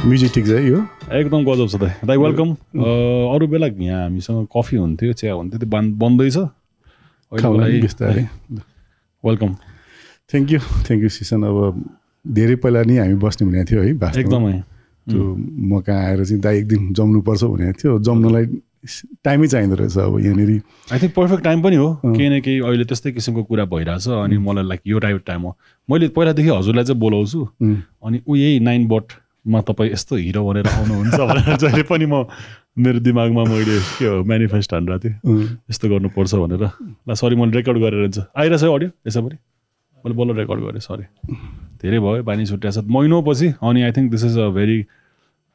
Music ठिक छ है यो? एकदम गजब छ दाइ दाइ वेलकम अरू बेला यहाँ हामीसँग कफी हुन्थ्यो चिया हुन्थ्यो त्यो बन्द बन्दैछ बिस्तारै। Welcome thank you thank you सिसन अब धेरै पहिला नि हामी बस्ने भनेको थियो है एकदमै। त्यो म कहाँ आएर चाहिँ दाइ एक दिन जम्नुपर्छ भनेको थियो। जम्नलाई टाइमै चाहिँदो रहेछ अब यहाँनिर। आई थिङ्क पर्फेक्ट टाइम पनि हो। केही न केही अहिले त्यस्तै किसिमको कुरा भइरहेछ अनि मलाई लाइक यो टाइप टाइम हो। मैले पहिलादेखि हजुरलाई चाहिँ बोलाउँछु। अनि ऊ यही नाइन बटमा तपाईँ यस्तो हिरो भनेर आउनुहुन्छ भनेर जहिले पनि म मेरो दिमागमा मैले के हो मेनिफेस्ट हानेर थिएँ यस्तो गर्नुपर्छ भनेर ल सरी मैले रेकर्ड गरेर हुन्छ आइरहेछ अडियो यसो पनि मैले बल्ल रेकर्ड गरेँ सरी धेरै भयो बानी छुट्याएको छ महिनौपछि अनि I think this is a very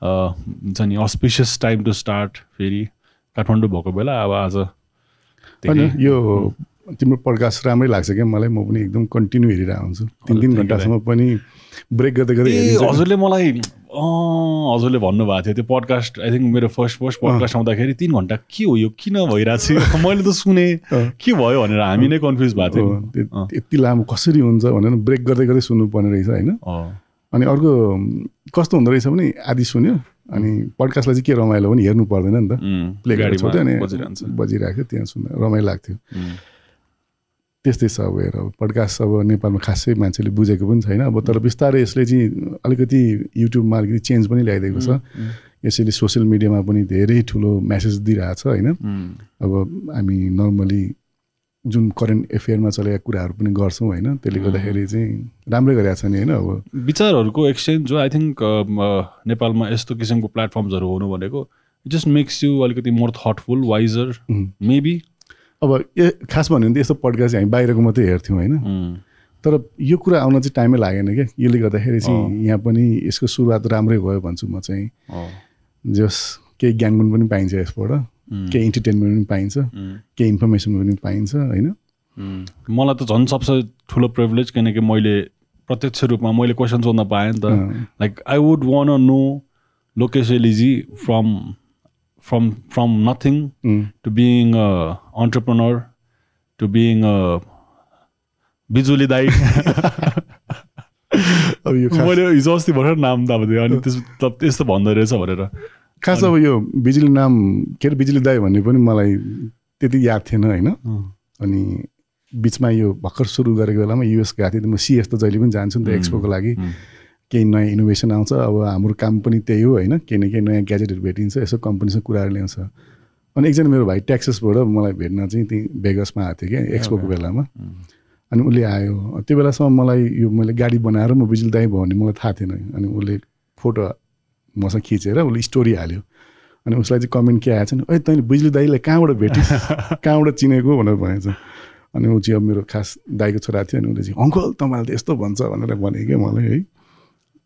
हुन्छ नि अस्पिसियस टाइम टु स्टार्ट फेरि काठमाडौँ भएको बेला अब आज यो तिम्रो प्रकाश राम्रै लाग्छ क्या मलाई म पनि एकदम कन्टिन्यू हेरिरहेको हुन्छु तिन तिन घन्टासम्म पनि ब्रेक गर्दै गर्दै हजुरले मलाई हजुरले भन्नुभएको थियो त्यो पडकास्ट आई थिङ्क मेरो फर्स्ट फर्स्ट पडकास्ट आउँदाखेरि तिन घन्टा के हो यो? किन भइरहेको छ? मैले त सुने। के भयो भनेर हामी नै कन्फ्युज भएको थियो। यति लामो कसरी हुन्छ भनेर ब्रेक गर्दै गर्दै सुन्नुपर्ने रहेछ होइन? अनि अर्को कस्तो हुँदो रहेछ भने आदि सुन्यो। अनि पडकास्टलाई चाहिँ के रमाइलो भने हेर्नु पर्दैन नि त। प्ले छोड्यो अनि बजिरहेको थियो त्यहाँ सुन्दा रमाइलो लाग्थ्यो। त्यस्तै छ अब हेर पडकास्ट अब नेपालमा खासै मान्छेले बुझेको पनि छैन। अब तर बिस्तारै यसले चाहिँ अलिकति युट्युबमा अलिकति चेन्ज पनि ल्याइदिएको छ। यसैले सोसियल मिडियामा पनि धेरै ठुलो म्यासेज दिइरहेछ होइन? अब हामी नर्मली जुन करेन्ट एफेयरमा चलेका कुराहरू पनि गर्छौँ होइन? त्यसले गर्दाखेरि चाहिँ राम्रै गरेको छ नि होइन? अब विचारहरूको एक्सचेन्ज जो आई थिङ्क नेपालमा यस्तो किसिमको प्लेटफर्म्सहरू हुनु भनेको जस्ट मेक्स यु अलिकति मोर थटफुल वाइजर मेबी अब ए खास भन्यो भने त यस्तो पडकास्ट चाहिँ हामी बाहिरको मात्रै हेर्थ्यौँ होइन? तर यो कुरा आउन चाहिँ टाइमै लागेन क्या। यसले गर्दाखेरि चाहिँ यहाँ पनि यसको सुरुवात राम्रै भयो भन्छु म चाहिँ। जस केही ज्ञान पनि पाइन्छ यसबाट। केही इन्टरटेनमेन्ट पनि पाइन्छ। केही इन्फर्मेसन पनि पाइन्छ होइन? मलाई त झन् सबसे ठुलो प्रिभिलेज किनकि मैले प्रत्यक्ष रूपमा मैले क्वेसन सोध्न पाएँ नि त। Like I would want know Lokesh elegy from from from nothing um, to being entrepreneur to being Bijuli दाई अब यो मैले हिजो अस्ति भर्खर नाम त अब दिएँ अनि त्यस त्यस्तो भन्दो रहेछ भनेर। खास अब यो बिजुली नाम के अरे बिजुली दाई भन्ने पनि मलाई त्यति याद थिएन होइन? अनि बिचमा यो भर्खर सुरु गरेको बेलामा युएस गएको थिएँ म सिएस त जहिले पनि जान्छु नि त एक्सपोको लागि। केही नयाँ इनोभेसन आउँछ अब हाम्रो काम पनि त्यही हो होइन। केही न केही नयाँ ग्याजेटहरू भेटिन्छ यसो कम्पनीसँग कुराहरू ल्याउँछ। अनि एकजना मेरो भाइ ट्याक्सेसबाट मलाई भेट्न चाहिँ त्यहीँ बेगसमा आएको थियो क्या एक्सपोको बेलामा। अनि उसले आयो। त्यो बेलासम्म मलाई यो मैले गाडी बनाएर म बिजुली दाई भयो भने मलाई थाहा थिएन। अनि उसले फोटो मसँग खिचेर उसले स्टोरी हाल्यो। अनि उसलाई चाहिँ कमेन्ट के आएछ नि ए तैँले बिजुली दाईलाई कहाँबाट भेटिस्? कहाँबाट चिनेको? भनेर भनेछ अनि ऊ चाहिँ अब मेरो खास दाईको छोरा थियो अनि उसले चाहिँ अङ्कल तपाईँले त यस्तो भन्छ भनेर भने क्या मलाई है।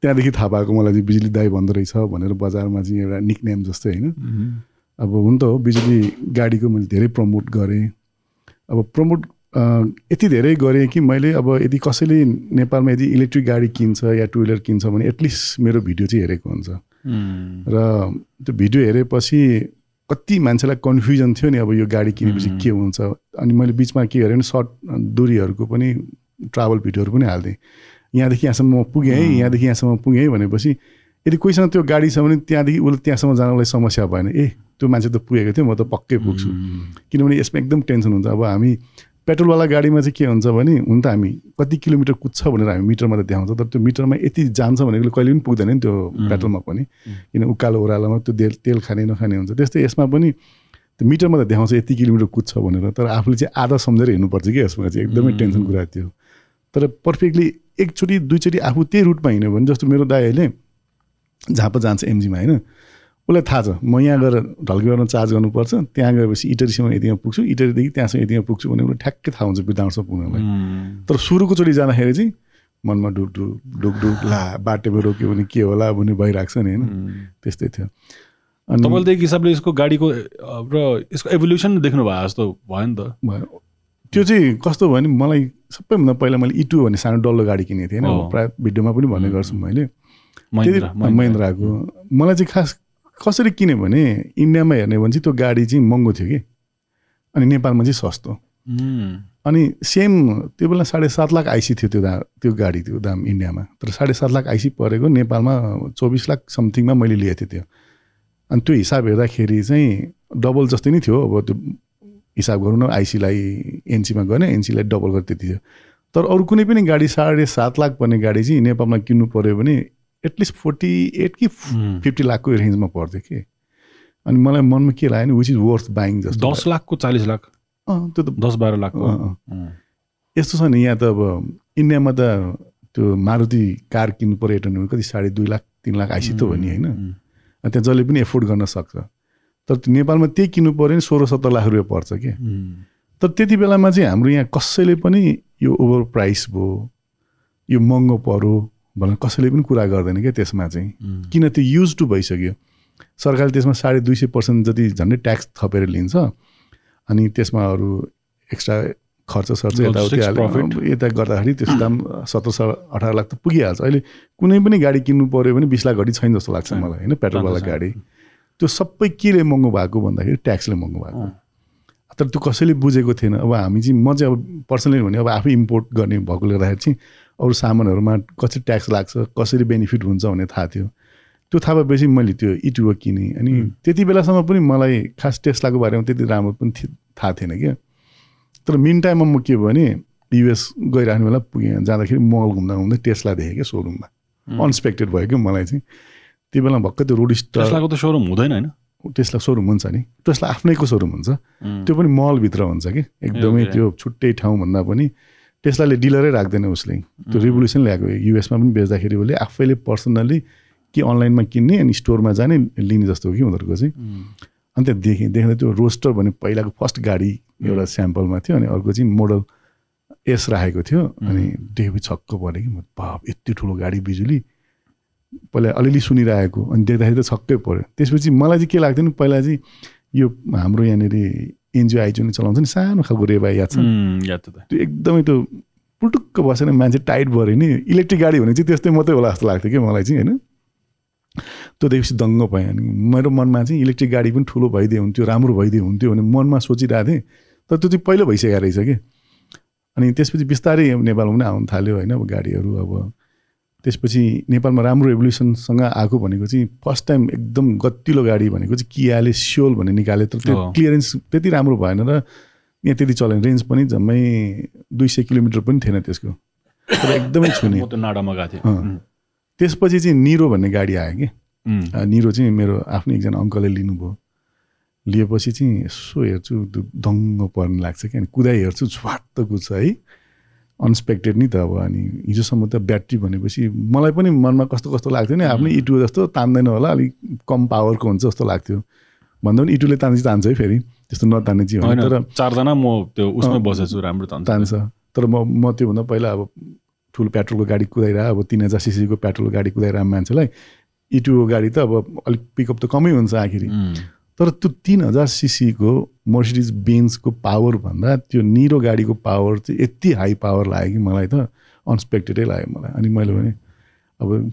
त्यहाँदेखि थाहा पाएको मलाई चाहिँ बिजुली दाई भन्दो रहेछ भनेर बजारमा चाहिँ एउटा निकनेम जस्तै होइन। अब हुन त हो बिजुली गाडीको मैले धेरै प्रमोट गरेँ। अब प्रमोट यति धेरै गरेँ कि मैले अब यदि कसैले नेपालमा यदि इलेक्ट्रिक गाडी किन्छ या टु विलर किन्छ भने एटलिस्ट मेरो भिडियो चाहिँ हेरेको हुन्छ। र त्यो भिडियो हेरेपछि कति मान्छेलाई कन्फ्युजन थियो नि अब यो गाडी किनेपछि के हुन्छ। अनि मैले बिचमा के गरेँ भने सर्ट दुरीहरूको पनि ट्राभल भिडियोहरू पनि हालिदिएँ। यहाँदेखि यहाँसम्म म पुगेँ है यहाँदेखि यहाँसम्म पुगेँ है भनेपछि यदि कोहीसँग त्यो गाडी छ भने त्यहाँदेखि उसले त्यहाँसम्म जानलाई समस्या भएन। ए त्यो मान्छे त पुगेको थियो म त पक्कै पुग्छु। किनभने यसमा एकदम टेन्सन हुन्छ। अब हामी पेट्रोलवाला गाडीमा चाहिँ के हुन्छ भने हुन त हामी कति किलोमिटर कुद्छ भनेर हामी मिटरमा त देखाउँछ तर त्यो मिटरमा यति जान्छ भनेको कहिले पनि पुग्दैन नि त्यो पेट्रोलमा पनि। किन उकालो ओह्रालोमा त्यो तेल तेल खाने नखाने हुन्छ। त्यस्तै यसमा पनि त्यो मिटरमा त देखाउँछ यति किलोमिटर कुद्छ भनेर। तर आफूले चाहिँ आधा सम्झेर हिँड्नुपर्छ कि यसमा चाहिँ। एकदमै टेन्सन कुरा थियो तर पर्फेक्टली एकचोटि दुईचोटि आफू त्यही रुटमा हिँड्यो भने जस्तो मेरो दाइ अहिले जहाँ पो जान्छ एमजीमा होइन? उसलाई थाहा छ म यहाँ गएर ढल्केबाट चार्ज गर्नुपर्छ त्यहाँ गएपछि इटरीसम्म यतिमा पुग्छु इटरीदेखि त्यहाँसम्म यतिमा पुग्छु भने उसलाई ठ्याक्कै थाहा हुन्छ बिदाउँछ पुग्नलाई तर सुरुकोचोटि जाँदाखेरि चाहिँ मनमा डुक डुक डुक डुक ला बाटोमा रोक्यो भने के होला भन्ने भइरहेको छ नि होइन। त्यस्तै थियो। अनि तपाईँले त एक हिसाबले यसको गाडीको र यसको एभोल्युसन देख्नु भयो जस्तो भयो नि त। भयो। त्यो चाहिँ कस्तो भयो भने मलाई सबैभन्दा पहिला मैले इटु भन्ने सानो डल्लो गाडी किनेको थिएँ होइन। प्रायः भिडियोमा पनि भन्ने गर्छु मैले। महिन्द्राको। मलाई चाहिँ खास कसरी किने भने इन्डियामा हेर्ने भने चाहिँ त्यो गाडी चाहिँ महँगो थियो कि। अनि नेपालमा चाहिँ सस्तो। अनि सेम त्यो बेला साढे सात लाख आइसी थियो त्यो दा त्यो गाडी त्यो दाम इन्डियामा। तर साढे सात लाख आइसी परेको नेपालमा चौबिस लाख समथिङमा मैले लिएको थिएँ त्यो। अनि त्यो हिसाब हेर्दाखेरि चाहिँ डबल जस्तै नै थियो अब त्यो हिसाब गरौँ न आइसीलाई एनसीमा गर्ने एनसीलाई डबल गरेर त्यति थियो। तर अरू कुनै पनि गाडी साढे सात लाख पर्ने गाडी चाहिँ नेपालमा किन्नु पऱ्यो भने एटलिस्ट फोर्टी एट कि फिफ्टी लाखको रेन्जमा पर्थ्यो कि। अनि मलाई मनमा के लाग्यो भने विच इज वर्थ बाइङ जस्तो दस लाखको चालिस लाख? अँ, त्यो त दस बाह्र। उम्, यस्तो छ नि यहाँ त अब इन्डियामा त त्यो मारुति कार किन्नु पऱ्यो एउटा कति साढे दुई लाख तिन लाख आइसी त हो नि होइन? त्यहाँ जसले पनि एफोर्ड गर्न सक्छ। तर नेपालमा त्यही किन्नु पऱ्यो भने सोह्र सत्र लाख रुपियाँ पर्छ कि? उम्, तर त्यति बेलामा चाहिँ हाम्रो यहाँ कसैले पनि यो ओभर प्राइस भयो यो महँगो पऱ्यो भनेर कसैले पनि कुरा गर्दैन क्या त्यसमा चाहिँ। किन त्यो युज टु भइसक्यो। सरकारले त्यसमा साढे दुई सय पर्सेन्ट जति झन्डै ट्याक्स थपेर लिन्छ अनि त्यसमा अरू एक्स्ट्रा खर्च सर्च यताउति यता गर्दाखेरि त्यसको दाम सत्र सय अठार लाख त पुगिहाल्छ। अहिले कुनै पनि गाडी किन्नु पऱ्यो भने बिस लाख घटी छैन जस्तो लाग्छ। मलाई होइन? पेट्रोलवाला। गाडी। त्यो सबै केले महँगो भएको भन्दाखेरि ट्याक्सले महँगो भएको। तर त्यो कसैले बुझेको थिएन। अब हामी चाहिँ म चाहिँ अब पर्सनली भने अब आफै इम्पोर्ट गर्ने भएकोले गर्दाखेरि चाहिँ अरू सामानहरूमा कसरी ट्याक्स लाग्छ कसरी बेनिफिट हुन्छ भन्ने थाहा थियो। त्यो थाहा भएपछि मैले त्यो इटुओ किनेँ। अनि त्यति बेलासम्म पनि मलाई खास टेस्लाको बारेमा त्यति राम्रो पनि थाहा थिएन क्या। तर मिन टाइममा म के भने युएस गइरहने बेला पुगेँ। जाँदाखेरि मल घुम्दा घुम्दै टेस्ला देखेँ क्या सोरुममा। अनएक्सपेक्टेड भयो क्या मलाई चाहिँ। त्यो बेला भक्कै त्यो रोड टेस्लाको त सोरुम हुँदैन होइन? टेस्ला सोरुम हुन्छ नि। टेस्ला आफ्नैको सोरुम हुन्छ। त्यो पनि मलभित्र हुन्छ कि? एकदमै। त्यो छुट्टै ठाउँ भन्दा पनि टेस्लाले डिलरै राख्दैन उसले। त्यो रिभोल्युसन ल्याएको युएसमा पनि बेच्दाखेरि उसले आफैले पर्सनल्ली कि अनलाइनमा किन्ने अनि स्टोरमा जाने लिने जस्तो हो कि उनीहरूको चाहिँ। अनि त्यहाँ देखेँ देख्दा त्यो रोस्टर भन्ने पहिलाको फर्स्ट गाडी एउटा स्याम्पलमा थियो अनि अर्को चाहिँ मोडल एस राखेको थियो। अनि देखेपछि छक्क पऱ्यो कि म बाप यति ठुलो गाडी बिजुली। पहिला अलिअलि सुनिरहेको अनि देख्दाखेरि त छक्कै पऱ्यो। त्यसपछि मलाई चाहिँ के लाग्थ्यो नि पहिला चाहिँ यो हाम्रो यहाँनिर एनजिओ आइजिओ नि चलाउँछ नि सानो खालको रेबा याद छ। त्यो एकदमै त्यो पुटुक्क बसेर मान्छे टाइट भएर नि इलेक्ट्रिक गाडी भने चाहिँ त्यस्तै मात्रै होला जस्तो लाग्थ्यो कि मलाई चाहिँ होइन? त्यो देखेपछि दङ्ग पाएँ अनि मेरो मनमा चाहिँ इलेक्ट्रिक गाडी पनि ठुलो भइदियो हुन्थ्यो राम्रो भइदियो हुन्थ्यो भने मनमा सोचिरहेको थिएँ। तर त्यो चाहिँ पहिलो भइसकेको रहेछ कि अनि त्यसपछि बिस्तारै नेपालमा पनि आउनु थाल्यो होइन अब गाडीहरू अब त्यसपछि नेपालमा राम्रो रेभोल्युसनसँग आएको भनेको चाहिँ फर्स्ट टाइम एकदम गतिलो गाडी भनेको चाहिँ कियाले सियोल भन्ने निकाल्यो तर त्यो। क्लियरेन्स त्यति राम्रो भएन र यहाँ त्यति चलेन रेन्ज पनि जम्मै दुई सय किलोमिटर पनि थिएन त्यसको। तर एकदमै छुने। नाडामा गएको थिएँ। त्यसपछि चाहिँ निरो भन्ने गाडी आयो कि। निरो चाहिँ मेरो आफ्नै एकजना अङ्कलले लिनुभयो। लिएपछि चाहिँ यसो हेर्छु दङ्ग पर्ने लाग्छ कि अनि कुदाइ हेर्छु झ्वाट्ट कुद्छ है। अनएक्सपेक्टेड नि त अब अनि हिजोसम्म त ब्याट्री भनेपछि मलाई पनि मनमा कस्तो कस्तो लाग्थ्यो नि आफ्नै इटु जस्तो तान्दैन होला अलिक कम पावरको हुन्छ जस्तो लाग्थ्यो। भन्दा पनि इटुले तान्छ तान्छ है फेरि त्यस्तो नतान्ने चाहिँ होइन तर चारजना म त्यो उसमै अँ, बसेको छु राम्रो तान्छ तान्छ। तर म म त्योभन्दा पहिला अब ठुलो पेट्रोलको गाडी कुदाइरह अब तिन हजार सिसीको पेट्रोलको गाडी कुदाइरह मान्छेलाई इटुको गाडी त अब अलिक पिकअप त कमै हुन्छ आखिरी। उम्, तर त्यो तिन हजार सिसीको मर्सिडिज बेन्सको पावर भन्दा त्यो निरो गाडीको पावर चाहिँ यति हाई पावर लाग्यो कि मलाई त अनएक्सपेक्टेडै लाग्यो मलाई। अनि मैले भने अब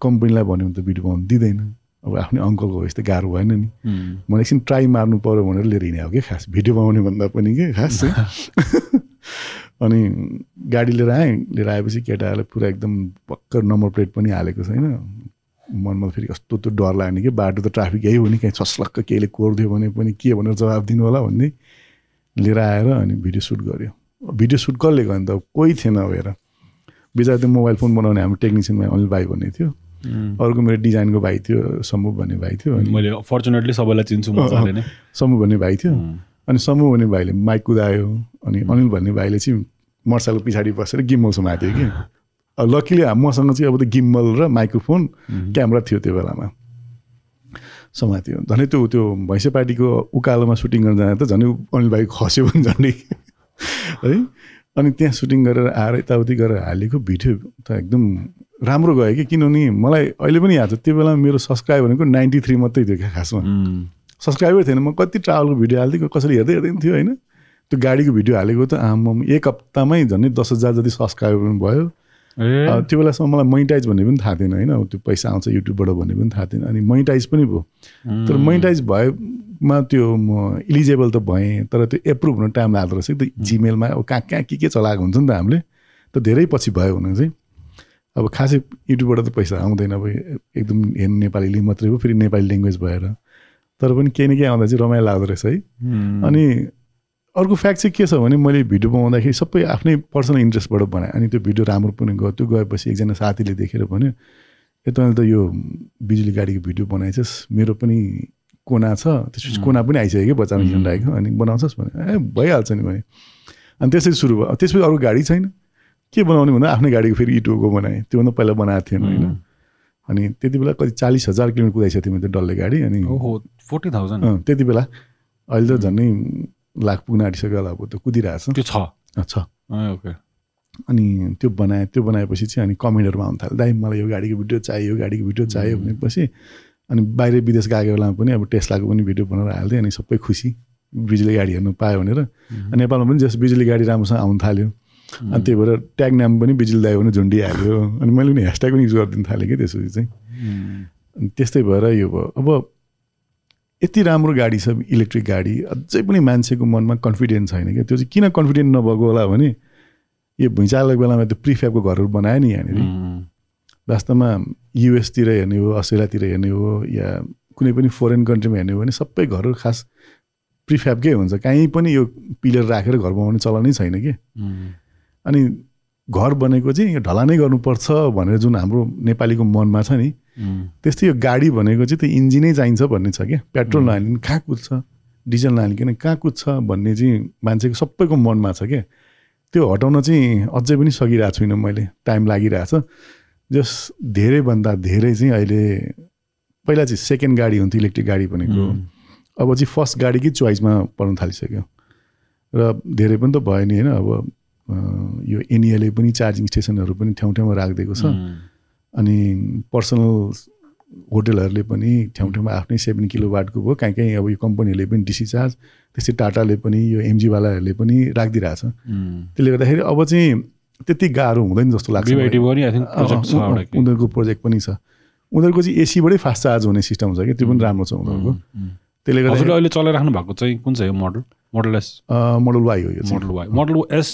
कम्पनीलाई भन्यो भने त भिडियो बनाउनु दिँदैन। अब आफ्नै अङ्कलको भएपछि त गाह्रो भएन नि। मैले एकछिन ट्राई मार्नु पऱ्यो भनेर लिएर हिँडेको कि खास। भिडियो बनाउने भन्दा पनि कि खास अनि गाडी लिएर आएँ। लिएर आएपछि केटाहरूले पुरा एकदम भर्खर नम्बर प्लेट पनि हालेको छैन। मनमा फेरि कस्तो त्यो डर लाग्ने कि बाटो त ट्राफिक यही हो नि कहीँ छस्लक्क केहीले कोरिदियो भने पनि के भनेर जवाब दिनु होला भन्ने लिएर आएर अनि भिडियो सुट गऱ्यो। भिडियो सुट कसले गर्यो नि त? कोही थिएन हेर बिचरा त्यो मोबाइल फोन बनाउने हाम्रो टेक्निसियनमा अनिल भाइ भन्ने थियो। अर्को मेरो डिजाइनको भाइ थियो समूह भन्ने भाइ थियो अनि मैले फर्चुनेटली सबैलाई चिन्छु समूह भन्ने भाइ थियो। अनि समूह भन्ने भाइले माइक कुदायो अनि अनिल भन्ने भाइले चाहिँ मोटरसाइकल पछाडि बसेर गिम्बल समाएको थियो कि। लकिली मसँग चाहिँ अब त्यो गिम्बल र माइक्रोफोन क्यामेरा थियो त्यो बेलामा। समात्यो झन् त्यो त्यो भैँसे पार्टीको उकालोमा सुटिङ गर्न जाँदा त झन् अनिल भाइ खस्यो भने झन्डै है? अनि त्यहाँ सुटिङ गरेर आएर यताउति गरेर हालेको भिडियो त एकदम राम्रो गयो कि किनभने मलाई अहिले पनि याद छ त्यो बेला मेरो सब्सक्राइब भनेको नाइन्टी थ्री मात्रै थियो क्या खासमा। उम्, सब्सक्राइबर थिएन म कति ट्राभलको भिडियो हालिदिएको कसैले हेर्दै हेर्दैन थियो होइन। त्यो गाडीको भिडियो हालेको त आमाम एक हप्तामै झन्डै दस हजार जति सब्सक्राइबर पनि भयो। त्यो बेलासम्म मलाई मोनिटाइज भन्ने पनि थाहा थिएन होइन? त्यो पैसा आउँछ युट्युबबाट भन्ने पनि थाहा थिएन। अनि मोनिटाइज पनि भयो। तर मोनिटाइज भएमा त्यो म इलिजेबल त भएँ तर त्यो एप्रुभ हुन टाइम लाग्दो रहेछ त्यो जिमेलमा अब कहाँ कहाँ के के चलाएको हुन्छ नि त हामीले? त धेरै पछि भयो हुन चाहिँ। अब खासै युट्युबबाट त पैसा आउँदैन अब एकदम हेर्नु नेपाली लिङ्क मात्रै हो फेरि नेपाली ल्याङ्ग्वेज भएर। तर पनि केही न केही आउँदा चाहिँ रमाइलो लाग्दो रहेछ है। अनि अर्को फ्याक्ट चाहिँ के छ भने मैले भिडियो बनाउँदाखेरि सबै आफ्नै पर्सनल इन्ट्रेस्टबाट बनाएँ। अनि त्यो भिडियो राम्रो पनि गयो। त्यो गएपछि एकजना साथीले देखेर भन्यो ए तैँले त यो बिजुली गाडीको भिडियो बनाइछस्। मेरो पनि कोना छ। त्यसपछि कोना पनि आइसक्यो कि बच्चामा हिँडिरहेको अनि बनाउँछस् भने ए भइहाल्छ नि भने। अनि त्यसरी सुरु भयो। त्यसपछि अरू गाडी छैन। के बनाउने भन्दा आफ्नै गाडीको फेरि इटोको बनाएँ। त्योभन्दा पहिला बनाएको थिएन होइन। अनि त्यति बेला कति चालिस हजार किलोमिटर कुदाइसकेको थिएँ मैले त्यो डल्ले गाडी। अनि फोर्टी थाउजन्ड। त्यति बेला। अहिले त झन्डै लाख पुग्न आँटिसक्यो होला अब त्यो कुदिरहेको त्यो छ। छ ओके। अनि त्यो बनाएँ त्यो बनाएपछि चाहिँ अनि कमेन्टहरूमा आउनु थाल्यो। दाइ मलाई यो गाडीको भिडियो चाहियो यो गाडीको भिडियो चाहियो भनेपछि अनि बाहिर विदेश गएको बेलामा पनि अब टेस्लाको पनि भिडियो बनाएर हाल्थेँ अनि सबै खुसी। बिजुली गाडी हेर्नु पायो भनेर। अनि नेपालमा पनि जस बिजुली गाडी राम्रोसँग आउनु थाल्यो। अनि त्यही भएर ट्याग नाम पनि बिजुली दाइ पनि झुन्डिहाल्यो। अनि मैले पनि ह्यासट्याग पनि युज गरिदिनु थालेँ कि त्यसपछि चाहिँ। अनि त्यस्तै भएर यो भयो। अब यति राम्रो गाडी छ इलेक्ट्रिक गाडी अझै पनि मान्छेको मनमा कन्फिडेन्स छैन क्या। त्यो चाहिँ किन कन्फिडेन्ट नभएको होला भने यो भुइँचालोको बेलामा त्यो प्रिफ्याबको घरहरू बनायो नि यहाँनिर। वास्तवमा युएसतिर हेर्ने हो अस्ट्रेलियातिर हेर्ने हो या कुनै पनि फोरेन कन्ट्रीमा हेर्ने हो भने सबै घरहरू खास प्रिफ्याबकै हुन्छ। कहीँ पनि यो पिलर राखेर घर बनाउने चलनै छैन कि। अनि घर बनेको चाहिँ यो ढलानै गर्नुपर्छ भनेर जुन हाम्रो नेपालीको मनमा छ नि त्यस्तै यो गाडी भनेको चाहिँ त्यो इन्जिनै चाहिन्छ भन्ने छ क्या। पेट्रोल नहालिकन कहाँ कुद्छ डिजल नहालिकन कहाँ कुद्छ भन्ने चाहिँ मान्छेको सबैको मनमा छ क्या। त्यो हटाउन चाहिँ अझै पनि सकिरहेको छुइनँ मैले टाइम लागिरहेछ। जस धेरैभन्दा धेरै चाहिँ अहिले पहिला चाहिँ सेकेन्ड गाडी हुन्थ्यो इलेक्ट्रिक गाडी भनेको। अब चाहिँ फर्स्ट गाडीकै चोइसमा पर्न थालिसक्यो। र धेरै पनि त भयो नि होइन अब यो एनइएले पनि चार्जिङ स्टेसनहरू पनि ठाउँ ठाउँमा राखिदिएको छ। अनि पर्सनल होटेलहरूले पनि ठाउँ ठाउँमा आफ्नै सेभेन किलो वाटको भयो। कहीँ कहीँ अब यो कम्पनीहरूले पनि डिसी चार्ज त्यस्तै टाटाले पनि यो एमजीवालाहरूले पनि राखिदिइरहेछ। त्यसले गर्दाखेरि अब चाहिँ त्यति गाह्रो हुँदैन जस्तो लाग्छ। उनीहरूको प्रोजेक्ट पनि छ। उनीहरूको चाहिँ एसीबाटै फास्ट चार्ज हुने सिस्टम छ कि? त्यो पनि राम्रो छ उनीहरूको। त्यसले गर्दा अहिले चलाइराख्नु भएको चाहिँ कुन चाहिँ हो? Model model S model Y हो यो मोडल वाइ मोडल एस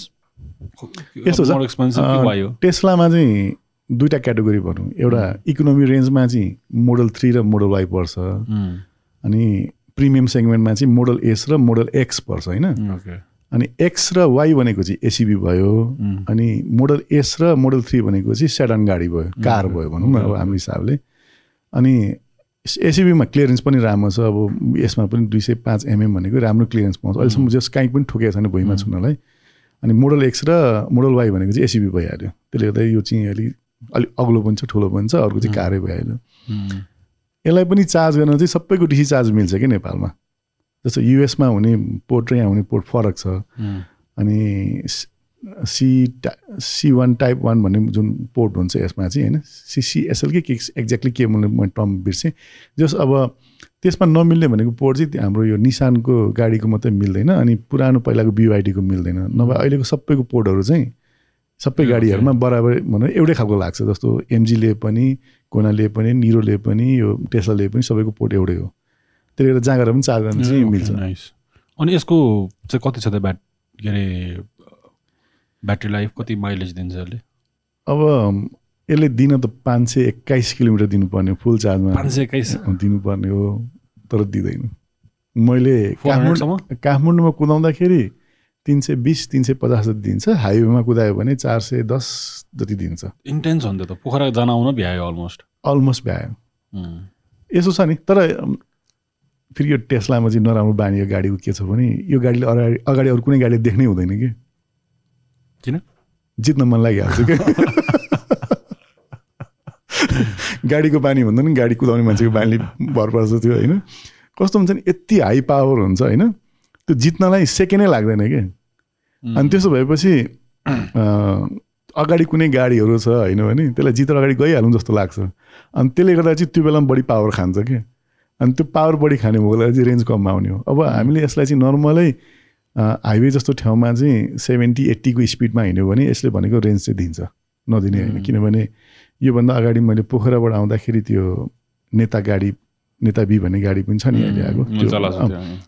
यस्तो छ। टेस्लामा चाहिँ दुईवटा क्याटेगोरी भनौँ। एउटा इकोनोमी रेन्जमा चाहिँ मोडल थ्री र मोडल वाइ पर्छ। अनि प्रिमियम सेगमेन्टमा चाहिँ मोडल एस र मोडल एक्स पर्छ होइन? अनि एक्स र वाइ भनेको चाहिँ एसिबी भयो। अनि मोडल एस र मोडल थ्री भनेको चाहिँ सेडन गाडी भयो कार भयो भनौँ न अब हाम्रो हिसाबले। अनि एसिबीमा क्लियरेन्स पनि राम्रो छ। अब यसमा पनि दुई सय पाँच एमएम भनेको राम्रो क्लियरेन्स पाउँछ। अहिलेसम्म जस काहीँ पनि ठोकेको छैन भुइँमा छुनलाई। अनि मोडल एक्स र मोडल वाइ भनेको चाहिँ एसिबी भइहाल्यो। त्यसले गर्दा यो चाहिँ अलिक अलिक अग्लो पनि छ ठुलो पनि छ अर्को चाहिँ कारै भइहाल्यो यसलाई पनि चार्ज गर्न चाहिँ सबैको डिसी चार्ज मिल्छ कि नेपालमा? जस्तो युएसमा हुने पोर्ट र यहाँ हुने पोर्ट फरक छ। अनि सी टा सी वान टाइप वान भन्ने जुन पोर्ट हुन्छ यसमा चाहिँ होइन सिसिएसएल कि के एक्ज्याक्टली के मैले म टर्म बिर्सेँ। जस अब त्यसमा नमिल्ने भनेको पोर्ट चाहिँ हाम्रो यो निसानको गाडीको मात्रै मिल्दैन अनि पुरानो पहिलाको बिवाइडीको मिल्दैन। नभए अहिलेको सबैको पोर्टहरू चाहिँ सबै गाडीहरूमा बराबर भनौँ एउटै खालको लाग्छ जस्तो एमजीले पनि कोनाले पनि निरोले पनि यो टेस्लाले पनि सबैको पोर्ट एउटै हो। त्यसले गर्दा जहाँ गएर पनि चार्ज गर्न चाहिँ मिल्छ। अनि यसको चाहिँ कति छ त ब्याट के अरे ब्याट्री लाइफ? कति माइलेज दिन्छ यसले? अब यसले दिन त पाँच सय एक्काइस किलोमिटर दिनुपर्ने फुल चार्जमा। पाँच सय एक्काइस? दिनुपर्ने हो तर दिँदैन। मैले 400 काठमाडौँ? काठमाडौँमा कुदाउँदाखेरि तिन सय बिस तिन सय पचास जति दिन्छ। हाइवेमा कुदायो भने चार सय दस जति दिन्छ। इन्टेन्स हो नि त। पोखरा जान आउन भ्यायो अलमोस्ट अलमोस्ट भ्यायो। यसो छ नि तर फेरि यो टेस्लामा चाहिँ नराम्रो बानी यो गाडीको के छ भने यो गाडीले अगाडि अगाडि अरू कुनै गाडीले देख्नै हुँदैन कि? किन? जित्न मन लागिहाल्छ क्या गाडीको बानी भन्दा नि गाडी कुदाउने मान्छेको बानीले भर पर्छ त्यो होइन? कस्तो हुन्छ नि यति हाई पावर हुन्छ होइन? त्यो जित्नलाई सेकेन्डै लाग्दैन कि? अनि त्यसो भएपछि अगाडि कुनै गाडीहरू छ होइन भने त्यसलाई जितेर अगाडि गइहालौँ जस्तो लाग्छ। अनि त्यसले गर्दा चाहिँ त्यो बेलामा बढी पावर खान्छ कि? अनि त्यो पावर बढी खाने भएकोलाई चाहिँ रेन्ज कम आउने हो। अब हामीले यसलाई चाहिँ नर्मलै हाइवे जस्तो ठाउँमा चाहिँ सेभेन्टी एट्टीको स्पिडमा हिँड्यो भने यसले भनेको रेन्ज चाहिँ दिन्छ। नदिने होइन। किनभने योभन्दा अगाडि मैले पोखराबाट आउँदाखेरि त्यो नेता गाडी नेता बी भन्ने गाडी पनि छ नि अहिले आएको।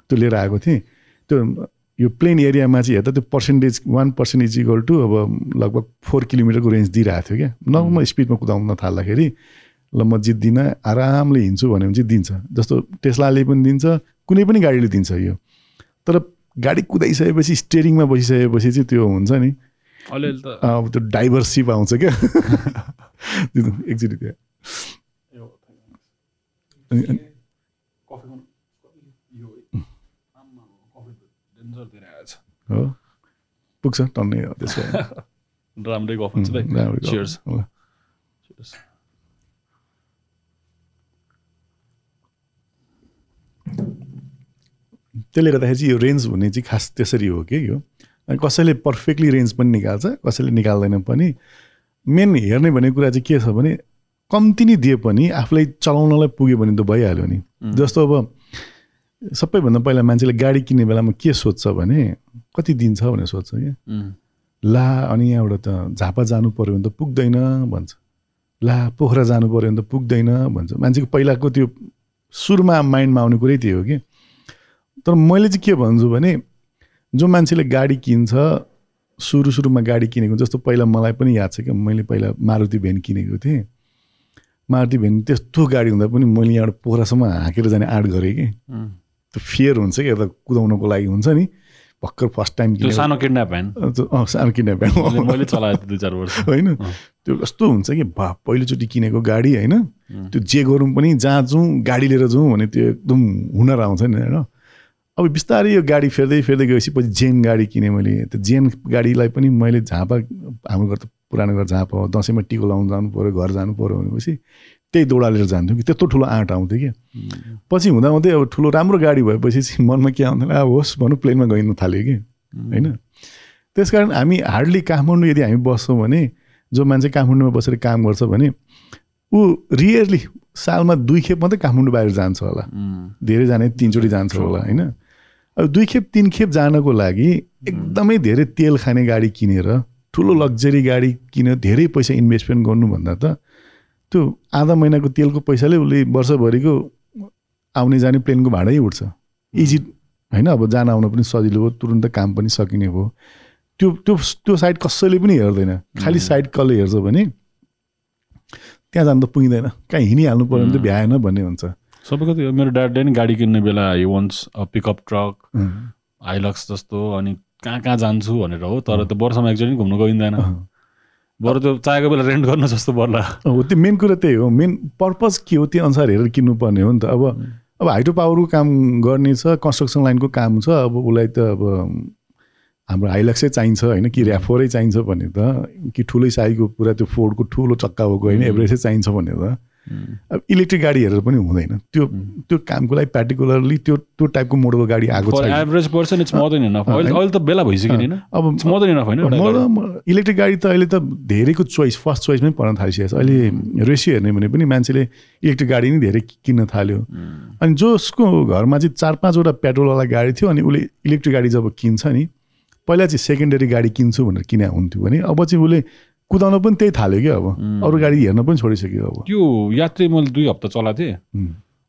त्यो लिएर आएको थिएँ। त्यो यो प्लेन एरियामा चाहिँ हेर्दा त्यो percentage one percent is equal to अब लगभग फोर किलोमिटरको रेन्ज दिइरहेको थियो क्या। नर्मल स्पिडमा कुदाउन थाल्दाखेरि ल म जित्दिनँ आरामले हिँड्छु भन्यो भने चाहिँ दिन्छ। जस्तो टेस्लाले पनि दिन्छ कुनै पनि गाडीले दिन्छ यो। तर गाडी कुदाइसकेपछि स्टेरिङमा बसिसकेपछि चाहिँ त्यो हुन्छ नि। अलिअलि त। अब त्यो डाइभरसिप आउँछ क्या। एकचोटि त्यो अनि- अनि- कफी खानु यो आम्मा, कफी त डेन्जर दिएर आएछ हो पुग्छ टन्नै हो त्यसको राम्रै गफ हुन्छ। त्यसले गर्दाखेरि चाहिँ यो रेन्ज भन्ने चाहिँ खास त्यसरी हो कि यो अनि कसैले पर्फेक्टली रेन्ज पनि निकाल्छ कसैले निकाल्दैन पनि मेन हेर्ने भन्ने कुरा चाहिँ के छ भने कम्ती नै दिए पनि आफूलाई चलाउनलाई पुग्यो भने त भइहाल्यो नि जस्तो अब सबैभन्दा पहिला मान्छेले गाडी किन्ने बेलामा के सोध्छ भने कति दिन्छ भनेर सोध्छ क्या ला अनि यहाँबाट त झापा जानु पऱ्यो भने त पुग्दैन भन्छ। ला पोखरा जानु पऱ्यो भने त पुग्दैन भन्छ। मान्छेको पहिलाको त्यो सुरुमा माइन्डमा आउने कुरै त्यही हो कि। तर मैले चाहिँ के भन्छु भने जो मान्छेले गाडी किन्छ सुरु सुरुमा गाडी किनेको जस्तो पहिला मलाई पनि याद छ क्या मैले पहिला मारुति भ्यान किनेको थिएँ। मारुति भ्यान त्यस्तो गाडी हुँदा पनि मैले यहाँबाट पोखरासम्म हाँकेर जाने आँट गरेँ कि। त्यो फियर हुन्छ कि यता कुदाउनको लागि हुन्छ नि। भर्खर फर्स्ट टाइम त्यो सानो किडन्याप भ्यान अँ सानो किने मैले मैले चलाएको थिएँ दुई चार वर्ष। होइन। त्यो कस्तो हुन्छ कि बा पहिलोचोटि किनेको गाडी होइन। त्यो जे गरौँ पनि जहाँ जाउँ गाडी लिएर जाउँ भने त्यो एकदम हुनर आउँछ नि होइन। अब बिस्तारै यो गाडी फेर्दै फेर्दै गएपछि पछि जेन गाडी किनेँ मैले। त्यो जेन गाडीलाई पनि मैले झापा हाम्रो घर त पुरानो घर झापा हो। दसैँमा टिको लाउनु जानु पऱ्यो घर जानु पऱ्यो भनेपछि त्यही दौडा लिएर जान्थ्यो कि? त्यत्रो ठुलो आँट आउँथ्यो कि। पछि हुँदा हुँदै अब ठुलो राम्रो गाडी भएपछि चाहिँ मनमा के आउँदैन अब होस् भनौँ प्लेनमा गइनु थाल्यो कि। होइन। त्यस कारण हामी हार्डली काठमाडौँ यदि हामी बस्छौँ भने जो मान्छे काठमाडौँमा बसेर काम गर्छ भने ऊ रियरली सालमा दुई खेप मात्रै काठमाडौँ बाहिर जान्छ होला। धेरै जाने तिनचोटि जान्छ होला होइन। अब दुई खेप तिन खेप जानको लागि एकदमै धेरै तेल खाने गाडी किनेर ठुलो लग्जरी गाडी किनेर धेरै पैसा इन्भेस्टमेन्ट गर्नुभन्दा त त्यो आधा महिनाको तेलको पैसाले उसले वर्षभरिको आउने जाने प्लेनको भाडै उठ्छ। इजी होइन? अब जान आउन पनि सजिलो हो तुरुन्त काम पनि सकिने भयो त्यो त्यो त्यो साइड कसैले पनि हेर्दैन। खालि साइड कसले हेर्छ भने त्यहाँ जानु त पुगिँदैन। कहीँ हिँडिहाल्नु पऱ्यो भने त भ्याएन भन्ने हुन्छ। सबैको त्यो मेरो ड्याडले नि गाडी किन्ने बेला he wants pickup truck Hilux जस्तो अनि कहाँ कहाँ जान्छु भनेर हो तर त्यो वर्षमा एकचोटि घुम्नु गइँदैन। बरु त्यो चाहेको बेला रेन्ट गर्न जस्तो पर्ला। हो त्यो मेन कुरा त्यही हो। मेन पर्पज के हो त्यो अनुसार हेरेर किन्नुपर्ने हो नि त। अब अब हाइड्रो पावरको काम गर्ने छ कन्स्ट्रक्सन लाइनको काम छ अब उसलाई त अब हाम्रो हाइलक्सै चाहिन्छ होइन कि ऱ्याफोरै चाहिन्छ भने त। कि ठुलै साइजको पुरा त्यो फोर्डको ठुलो चक्का भएको होइन एभरेजै चाहिन्छ भने त। अब इलेक्ट्रिक गाडी हेरेर पनि हुँदैन। त्यो त्यो कामको लागि पार्टिकुलरली त्यो त्यो टाइपको मोडलको गाडी आएको छ average person it's more than enough अहिले त बेला भइसक्यो नि अब मोर देन इनफ होइन? इलेक्ट्रिक गाडी त अहिले त धेरैको चोइस फर्स्ट चोइसमै पर्न थालिसकेको छ। अहिले रेसियो हेर्ने भने पनि मान्छेले इलेक्ट्रिक गाडी नै धेरै किन्न थाल्यो। अनि जसको घरमा चाहिँ चार पाँचवटा पेट्रोलवाला गाडी थियो अनि उसले इलेक्ट्रिक गाडी जब किन्छ नि पहिला चाहिँ सेकेन्डरी गाडी किन्छु भनेर किने हुन्थ्यो भने अब चाहिँ उसले कुदाउन पनि त्यही थाल्यो क्या अब। अरू गाडी हेर्न पनि छोडिसक्यो अब। त्यो यात्री मैले दुई हप्ता चलाएको थिएँ.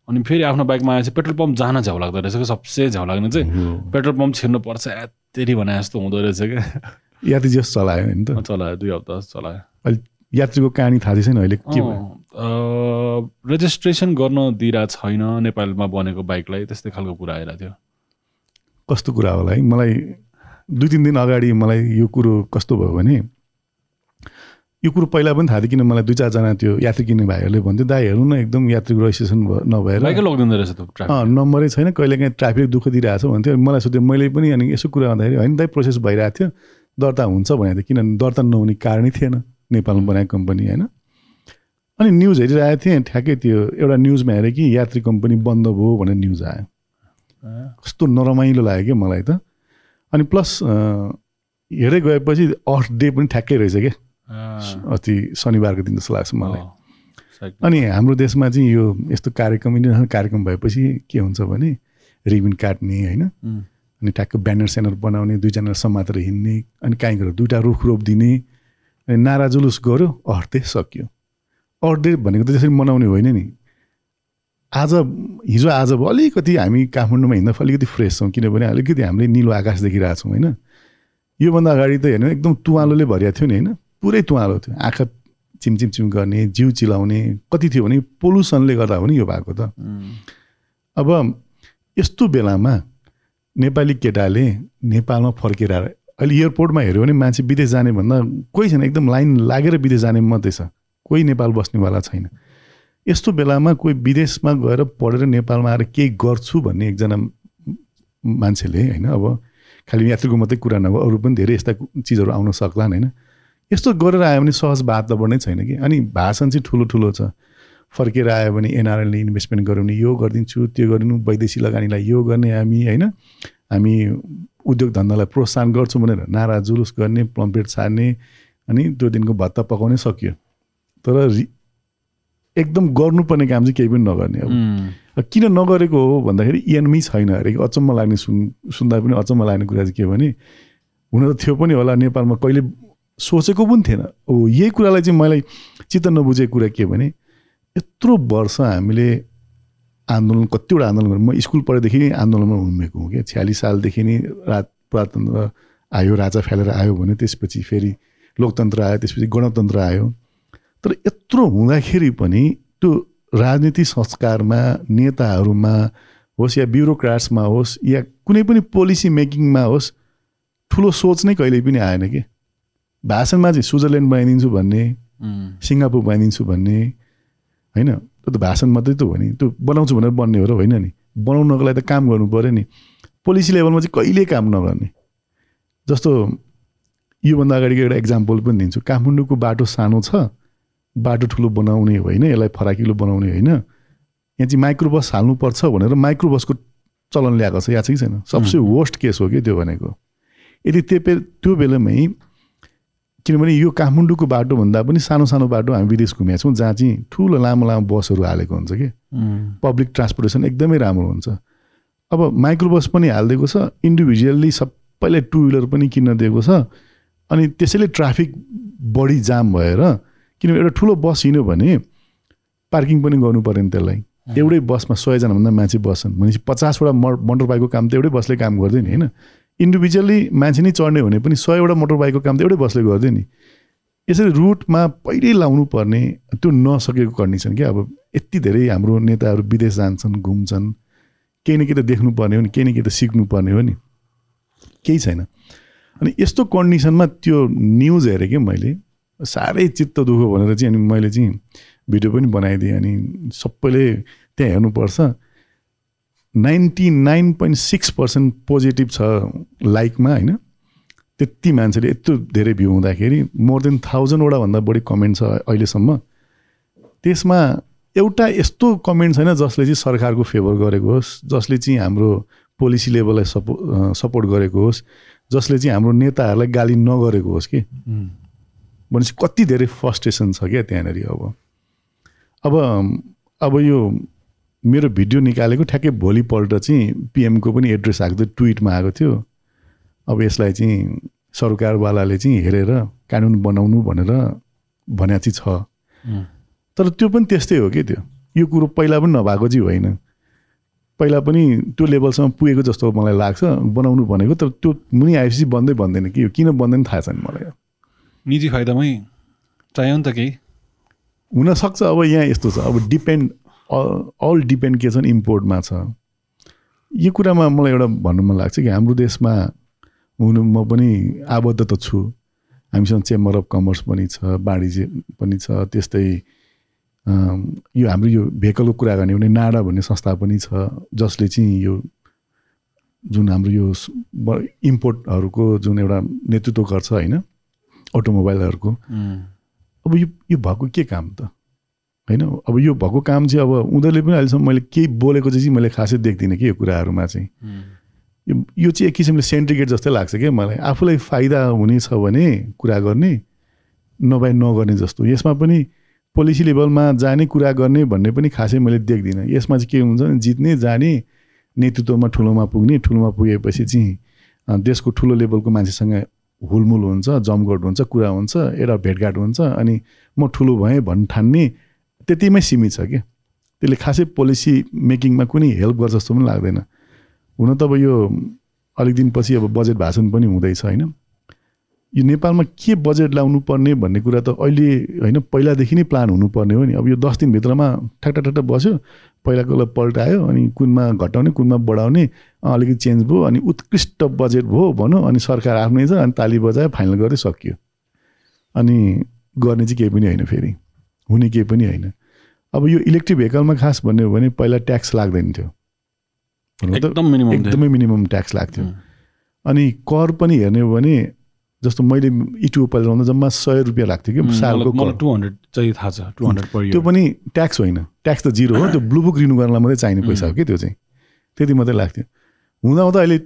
अनि फेरि आफ्नो बाइकमा आएपछि पेट्रोल पम्प जान झ्याउ लाग्दो रहेछ क्या सबसे झ्याउ लाग्ने चाहिँ पेट्रोल पम्प छिर्नुपर्छ यत्तेरी भने जस्तो हुँदो रहेछ क्या। यात्री जस चलायो होइन त। चलायो दुई हप्ता जस्तो चलायो। अहिले यात्रीको कहानी थाहा छैन अहिले के भयो? रेजिस्ट्रेसन गर्न दिइरहेको छैन नेपालमा बनेको बाइकलाई त्यस्तै खालको कुरा आइरहेको थियो। कस्तो कुरा होला है? मलाई दुई तिन दिन अगाडि मलाई यो कुरो कस्तो भयो भने यो कुरो पहिला पनि थाहा थियो किन मलाई दुई चारजना त्यो यात्री किन्ने भाइहरूले भन्थ्यो दाइ हेर्नु न एकदम यात्रीको रजिस्ट्रेसन नभएर लगिदिँदो रहेछ नम्बरै छैन कहिले काहीँ ट्राफिक दुःख दिइरहेको छ भन्थ्यो। मलाई सोध्यो मैले पनि अनि यसो कुरा भन्दाखेरि होइन दाइ प्रोसेस भइरहेको थियो दर्ता हुन्छ भनेको थियो किनभने दर्ता नहुने कारणै थिएन नेपालमा बनाएको कम्पनी होइन? अनि न्युज हेरिरहेको थिएँ ठ्याक्कै त्यो एउटा न्युजमा हेरेँ कि यात्री कम्पनी बन्द भयो भनेर न्युज आयो। कस्तो नरमाइलो लाग्यो क्या मलाई त। अनि प्लस हेर्दै गएपछि अफ डे पनि ठ्याक्कै रहेछ क्या। अस्ति शनिबारको दिन जस्तो लाग्छ मलाई। अनि हाम्रो देशमा चाहिँ यो यस्तो कार्यक्रम इन्टरनेसनल कार्यक्रम भएपछि के हुन्छ भने रिबिन काट्ने होइन? अनि ठ्याक्क ब्यानर स्यानर बनाउने दुईजना समातेर हिँड्ने अनि कहीँ गएर दुइटा रुख रोपिदिने अनि नारा जुलुस गऱ्यो अर्धे सक्यो। अर्धे भनेको त त्यसरी मनाउने होइन नि। आज हिजो आज अलिकति हामी काठमाडौँमा हिँड्दा अलिकति फ्रेस छौँ किनभने अलिकति हामीले निलो आकाश देखिरहेको छौँ होइन? योभन्दा अगाडि त हेर्नु एकदम तुवालोले भरिएको थियो नि होइन? पुरै तुवालो थियो। आँखा चिमचिमचिम गर्ने जिउ चिलाउने कति थियो भने पोल्युसनले गर्दा हो नि यो भएको त। अब यस्तो बेलामा नेपाली केटाले नेपालमा फर्केर अहिले एयरपोर्टमा हेऱ्यो भने मान्छे विदेश जाने भन्दा कोही छैन एकदम लाइन लागेर विदेश जाने मात्रै छ। कोही नेपाल बस्नेवाला छैन। यस्तो बेलामा कोही विदेशमा गएर पढेर नेपालमा आएर केही गर्छु भन्ने एकजना मान्छेले होइन अब खालि यात्रीको मात्रै कुरा नभए अरू पनि धेरै यस्ता चिजहरू आउन सक्लान् होइन। यस्तो गरेर आयो भने सहज वातावरण नै छैन कि। अनि भाषण चाहिँ ठुलो ठुलो छ। फर्केर आयो भने एनआरएलले इन्भेस्टमेन्ट गऱ्यो भने यो गरिदिन्छु त्यो गरिदिनु वैदेशिक लगानीलाई यो गर्ने हामी होइन? हामी उद्योग धन्दालाई प्रोत्साहन गर्छौँ भनेर नारा जुलुस गर्ने प्लम्पेट छार्ने अनि त्यो दिनको भत्ता पकाउनै सकियो। तर एकदम गर्नुपर्ने काम चाहिँ केही पनि नगर्ने अब किन नगरेको हो भन्दाखेरि इएनमी छैन अरे अचम्म लाग्ने सुन सुन्दा पनि अचम्म लाग्ने कुरा चाहिँ के भने हुन त थियो पनि होला नेपालमा कहिले सोचेको पनि थिएन। ओ यही कुरालाई चाहिँ मलाई चित्त नबुझेको कुरा के भने यत्रो वर्ष हामीले आन्दोलन कतिवटा आन्दोलन गर्नु म स्कुल पढेदेखि नै आन्दोलनमा उमेको हुँ क्या। छ्यालिस सालदेखि नै रात प्रजातन्त्र आयो राजा फ्यालेर आयो भने त्यसपछि फेरि लोकतन्त्र आयो त्यसपछि गणतन्त्र आयो। तर यत्रो हुँदाखेरि पनि त्यो राजनीति संस्कारमा नेताहरूमा होस् या ब्युरोक्राट्समा होस् या कुनै पनि पोलिसी मेकिङमा होस् ठुलो सोच नै कहिल्यै पनि आएन कि भाषणमा चाहिँ स्विजरल्यान्ड बनाइदिन्छु भन्ने सिङ्गापुर बनाइदिन्छु भन्ने होइन? त्यो त भाषण मात्रै त हो नि। त्यो बनाउँछु भनेर बन्ने हो र होइन नि? बनाउनको लागि त काम गर्नु पऱ्यो नि। पोलिसी लेभलमा चाहिँ कहिले काम नगर्ने। जस्तो योभन्दा अगाडिको एउटा इक्जाम्पल पनि दिन्छु। काठमाडौँको बाटो सानो छ बाटो ठुलो बनाउने होइन यसलाई फराकिलो बनाउने होइन। यहाँ चाहिँ माइक्रो बस हाल्नुपर्छ भनेर माइक्रो बसको चलन ल्याएको छ। या चाहिँ छैन? सबसे वर्स्ट केस हो कि त्यो भनेको। यदि त्यो त्यो बेलामै किनभने यो काठमाडौँको बाटोभन्दा पनि सानो सानो बाटो हामी विदेश घुमेका छौँ जहाँ चाहिँ ठुलो लामो लामो बसहरू हालेको हुन्छ कि? पब्लिक ट्रान्सपोर्टेसन एकदमै राम्रो हुन्छ। अब माइक्रो बस पनि हालिदिएको छ इन्डिभिजुअल्ली सबैलाई टु विलर पनि किन्न दिएको छ अनि त्यसैले ट्राफिक बढी जाम भएर किनभने एउटा ठुलो बस हिँड्यो भने पार्किङ पनि गर्नु पऱ्यो नि त्यसलाई। एउटै बसमा सयजनाभन्दा मान्छे बस्छन्। भनेपछि पचासवटा मोटर बाइकको काम त एउटै बसले काम गर्दैन होइन? इन्डिभिजुअली मान्छे नै चढ्ने भने पनि सयवटा मोटर बाइकको काम त एउटै बसले गर्दैन नि। यसरी रुटमा पहिल्यै लाउनु पर्ने त्यो नसकेको कन्डिसन क्या। अब यति धेरै हाम्रो नेताहरू विदेश जान्छन् घुम्छन् केही न केही त देख्नुपर्ने हो नि केही न केही त सिक्नुपर्ने हो नि। केही छैन। अनि यस्तो कन्डिसनमा त्यो न्युज हेरेँ कि मैले साह्रै चित्त दुःख भनेर चाहिँ अनि मैले चाहिँ भिडियो पनि बनाइदिएँ अनि सबैले त्यहाँ हेर्नुपर्छ। Ninety nine point six percent positive छ लाइकमा होइन? त्यति मान्छेले यत्रो धेरै भ्यू हुँदाखेरि मोर देन थाउजन्डवटा भन्दा बढी कमेन्ट छ अहिलेसम्म। त्यसमा एउटा यस्तो कमेन्ट छैन जसले चाहिँ सरकारको फेभर गरेको होस् जसले चाहिँ हाम्रो पोलिसी लेभललाई सपो सपोर्ट गरेको होस् जसले चाहिँ हाम्रो नेताहरूलाई गाली नगरेको होस् कि? भनेपछि कति धेरै फ्रस्ट्रेसन छ क्या त्यहाँनिर अब। अब अब यो मेरो भिडियो निकालेको ठ्याक्कै भोलिपल्ट चाहिँ पिएमको पनि एड्रेस आएको थियो ट्विटमा आएको थियो। अब यसलाई चाहिँ सरकारवालाले चाहिँ हेरेर कानुन बनाउनु भनेर भने चाहिँ छ। तर त्यो पनि त्यस्तै हो कि त्यो? यो कुरो पहिला पनि नभएको चाहिँ होइन। पहिला पनि त्यो लेभलसम्म पुगेको जस्तो मलाई लाग्छ बनाउनु भनेको तर त्यो मुनि आएपछि बन्दै बन्दैन कि किन बन्दैन थाहा छैन मलाई। निजी फाइदामै चाहियो नि त केही। हुनसक्छ अब यहाँ यस्तो छ। अब डिपेन्ड अल डिपेन्ड के छ भने इम्पोर्टमा छ। यो कुरामा मलाई एउटा भन्नु मन लाग्छ कि हाम्रो देशमा हुनु म पनि आबद्ध त छु। हामीसँग चेम्बर अफ कमर्स पनि छ वाणिज्य पनि छ त्यस्तै यो हाम्रो यो भेहिकलको कुरा गर्ने भने नाडा भन्ने संस्था पनि छ जसले चाहिँ यो जुन हाम्रो यो इम्पोर्टहरूको जुन एउटा नेतृत्व गर्छ होइन अटोमोबाइलहरूको अब यो यो भएको के काम त? होइन? अब यो भएको काम चाहिँ अब उनीहरूले पनि अहिलेसम्म मैले केही बोलेको चाहिँ मैले खासै देख्दिनँ कि यो कुराहरूमा चाहिँ। यो चाहिँ एक किसिमले सेन्ट्रिकेट जस्तै लाग्छ क्या मलाई। आफूलाई फाइदा हुनेछ भने कुरा गर्ने नभए नगर्ने जस्तो। यसमा पनि पोलिसी लेभलमा जाने कुरा गर्ने भन्ने पनि खासै मैले देख्दिनँ। यसमा चाहिँ के हुन्छ भने जित्ने जाने नेतृत्वमा ठुलोमा पुग्ने ठुलोमा पुगेपछि चाहिँ देशको ठुलो लेभलको मान्छेसँग हुलमुल हुन्छ जमघट हुन्छ कुरा हुन्छ एउटा भेटघाट हुन्छ अनि म ठुलो भएँ भन्ने ठान्ने त्यतिमै सीमित छ क्या त्यसले खासै पोलिसी मेकिङमा कुनै हेल्प गर्छ जस्तो पनि लाग्दैन। हुन त अब यो अलिक दिनपछि अब बजेट भाषण पनि हुँदैछ होइन? यो नेपालमा के बजेट ल्याउनु पर्ने भन्ने कुरा त अहिले होइन पहिलादेखि नै प्लान हुनुपर्ने हो नि। अब यो दस दिनभित्रमा ठ्याक्टा ठ्याक्टा बस्यो पहिलाको पल्टायो अनि कुनमा घटाउने कुनमा बढाउने अलिकति चेन्ज भयो अनि उत्कृष्ट बजेट भयो भनौँ अनि सरकार आफ्नै छ अनि ताली बजायो फाइनल गर्दै सकियो अनि गर्ने चाहिँ केही पनि होइन फेरि हुने केही पनि होइन। अब यो इलेक्ट्रिक भेहिकलमा खास भन्ने हो भने पहिला ट्याक्स लाग्दैन थियो। एकदम मिनिमम एकदमै मिनिमम ट्याक्स लाग्थ्यो। अनि कर पनि हेर्ने हो भने जस्तो मैले इटु पहिला लाउँदा जम्मा सय रुपियाँ लाग्थ्यो कि सालको टु हन्ड्रेड चाहिँ थाहा छ टु हन्ड्रेड त्यो पनि ट्याक्स होइन। ट्याक्स त जिरो हो त्यो ब्लु बुक रिन्यू गर्नलाई मात्रै चाहिने पैसा हो कि त्यो चाहिँ। त्यति मात्रै लाग्थ्यो। हुँदा हुँदा अहिले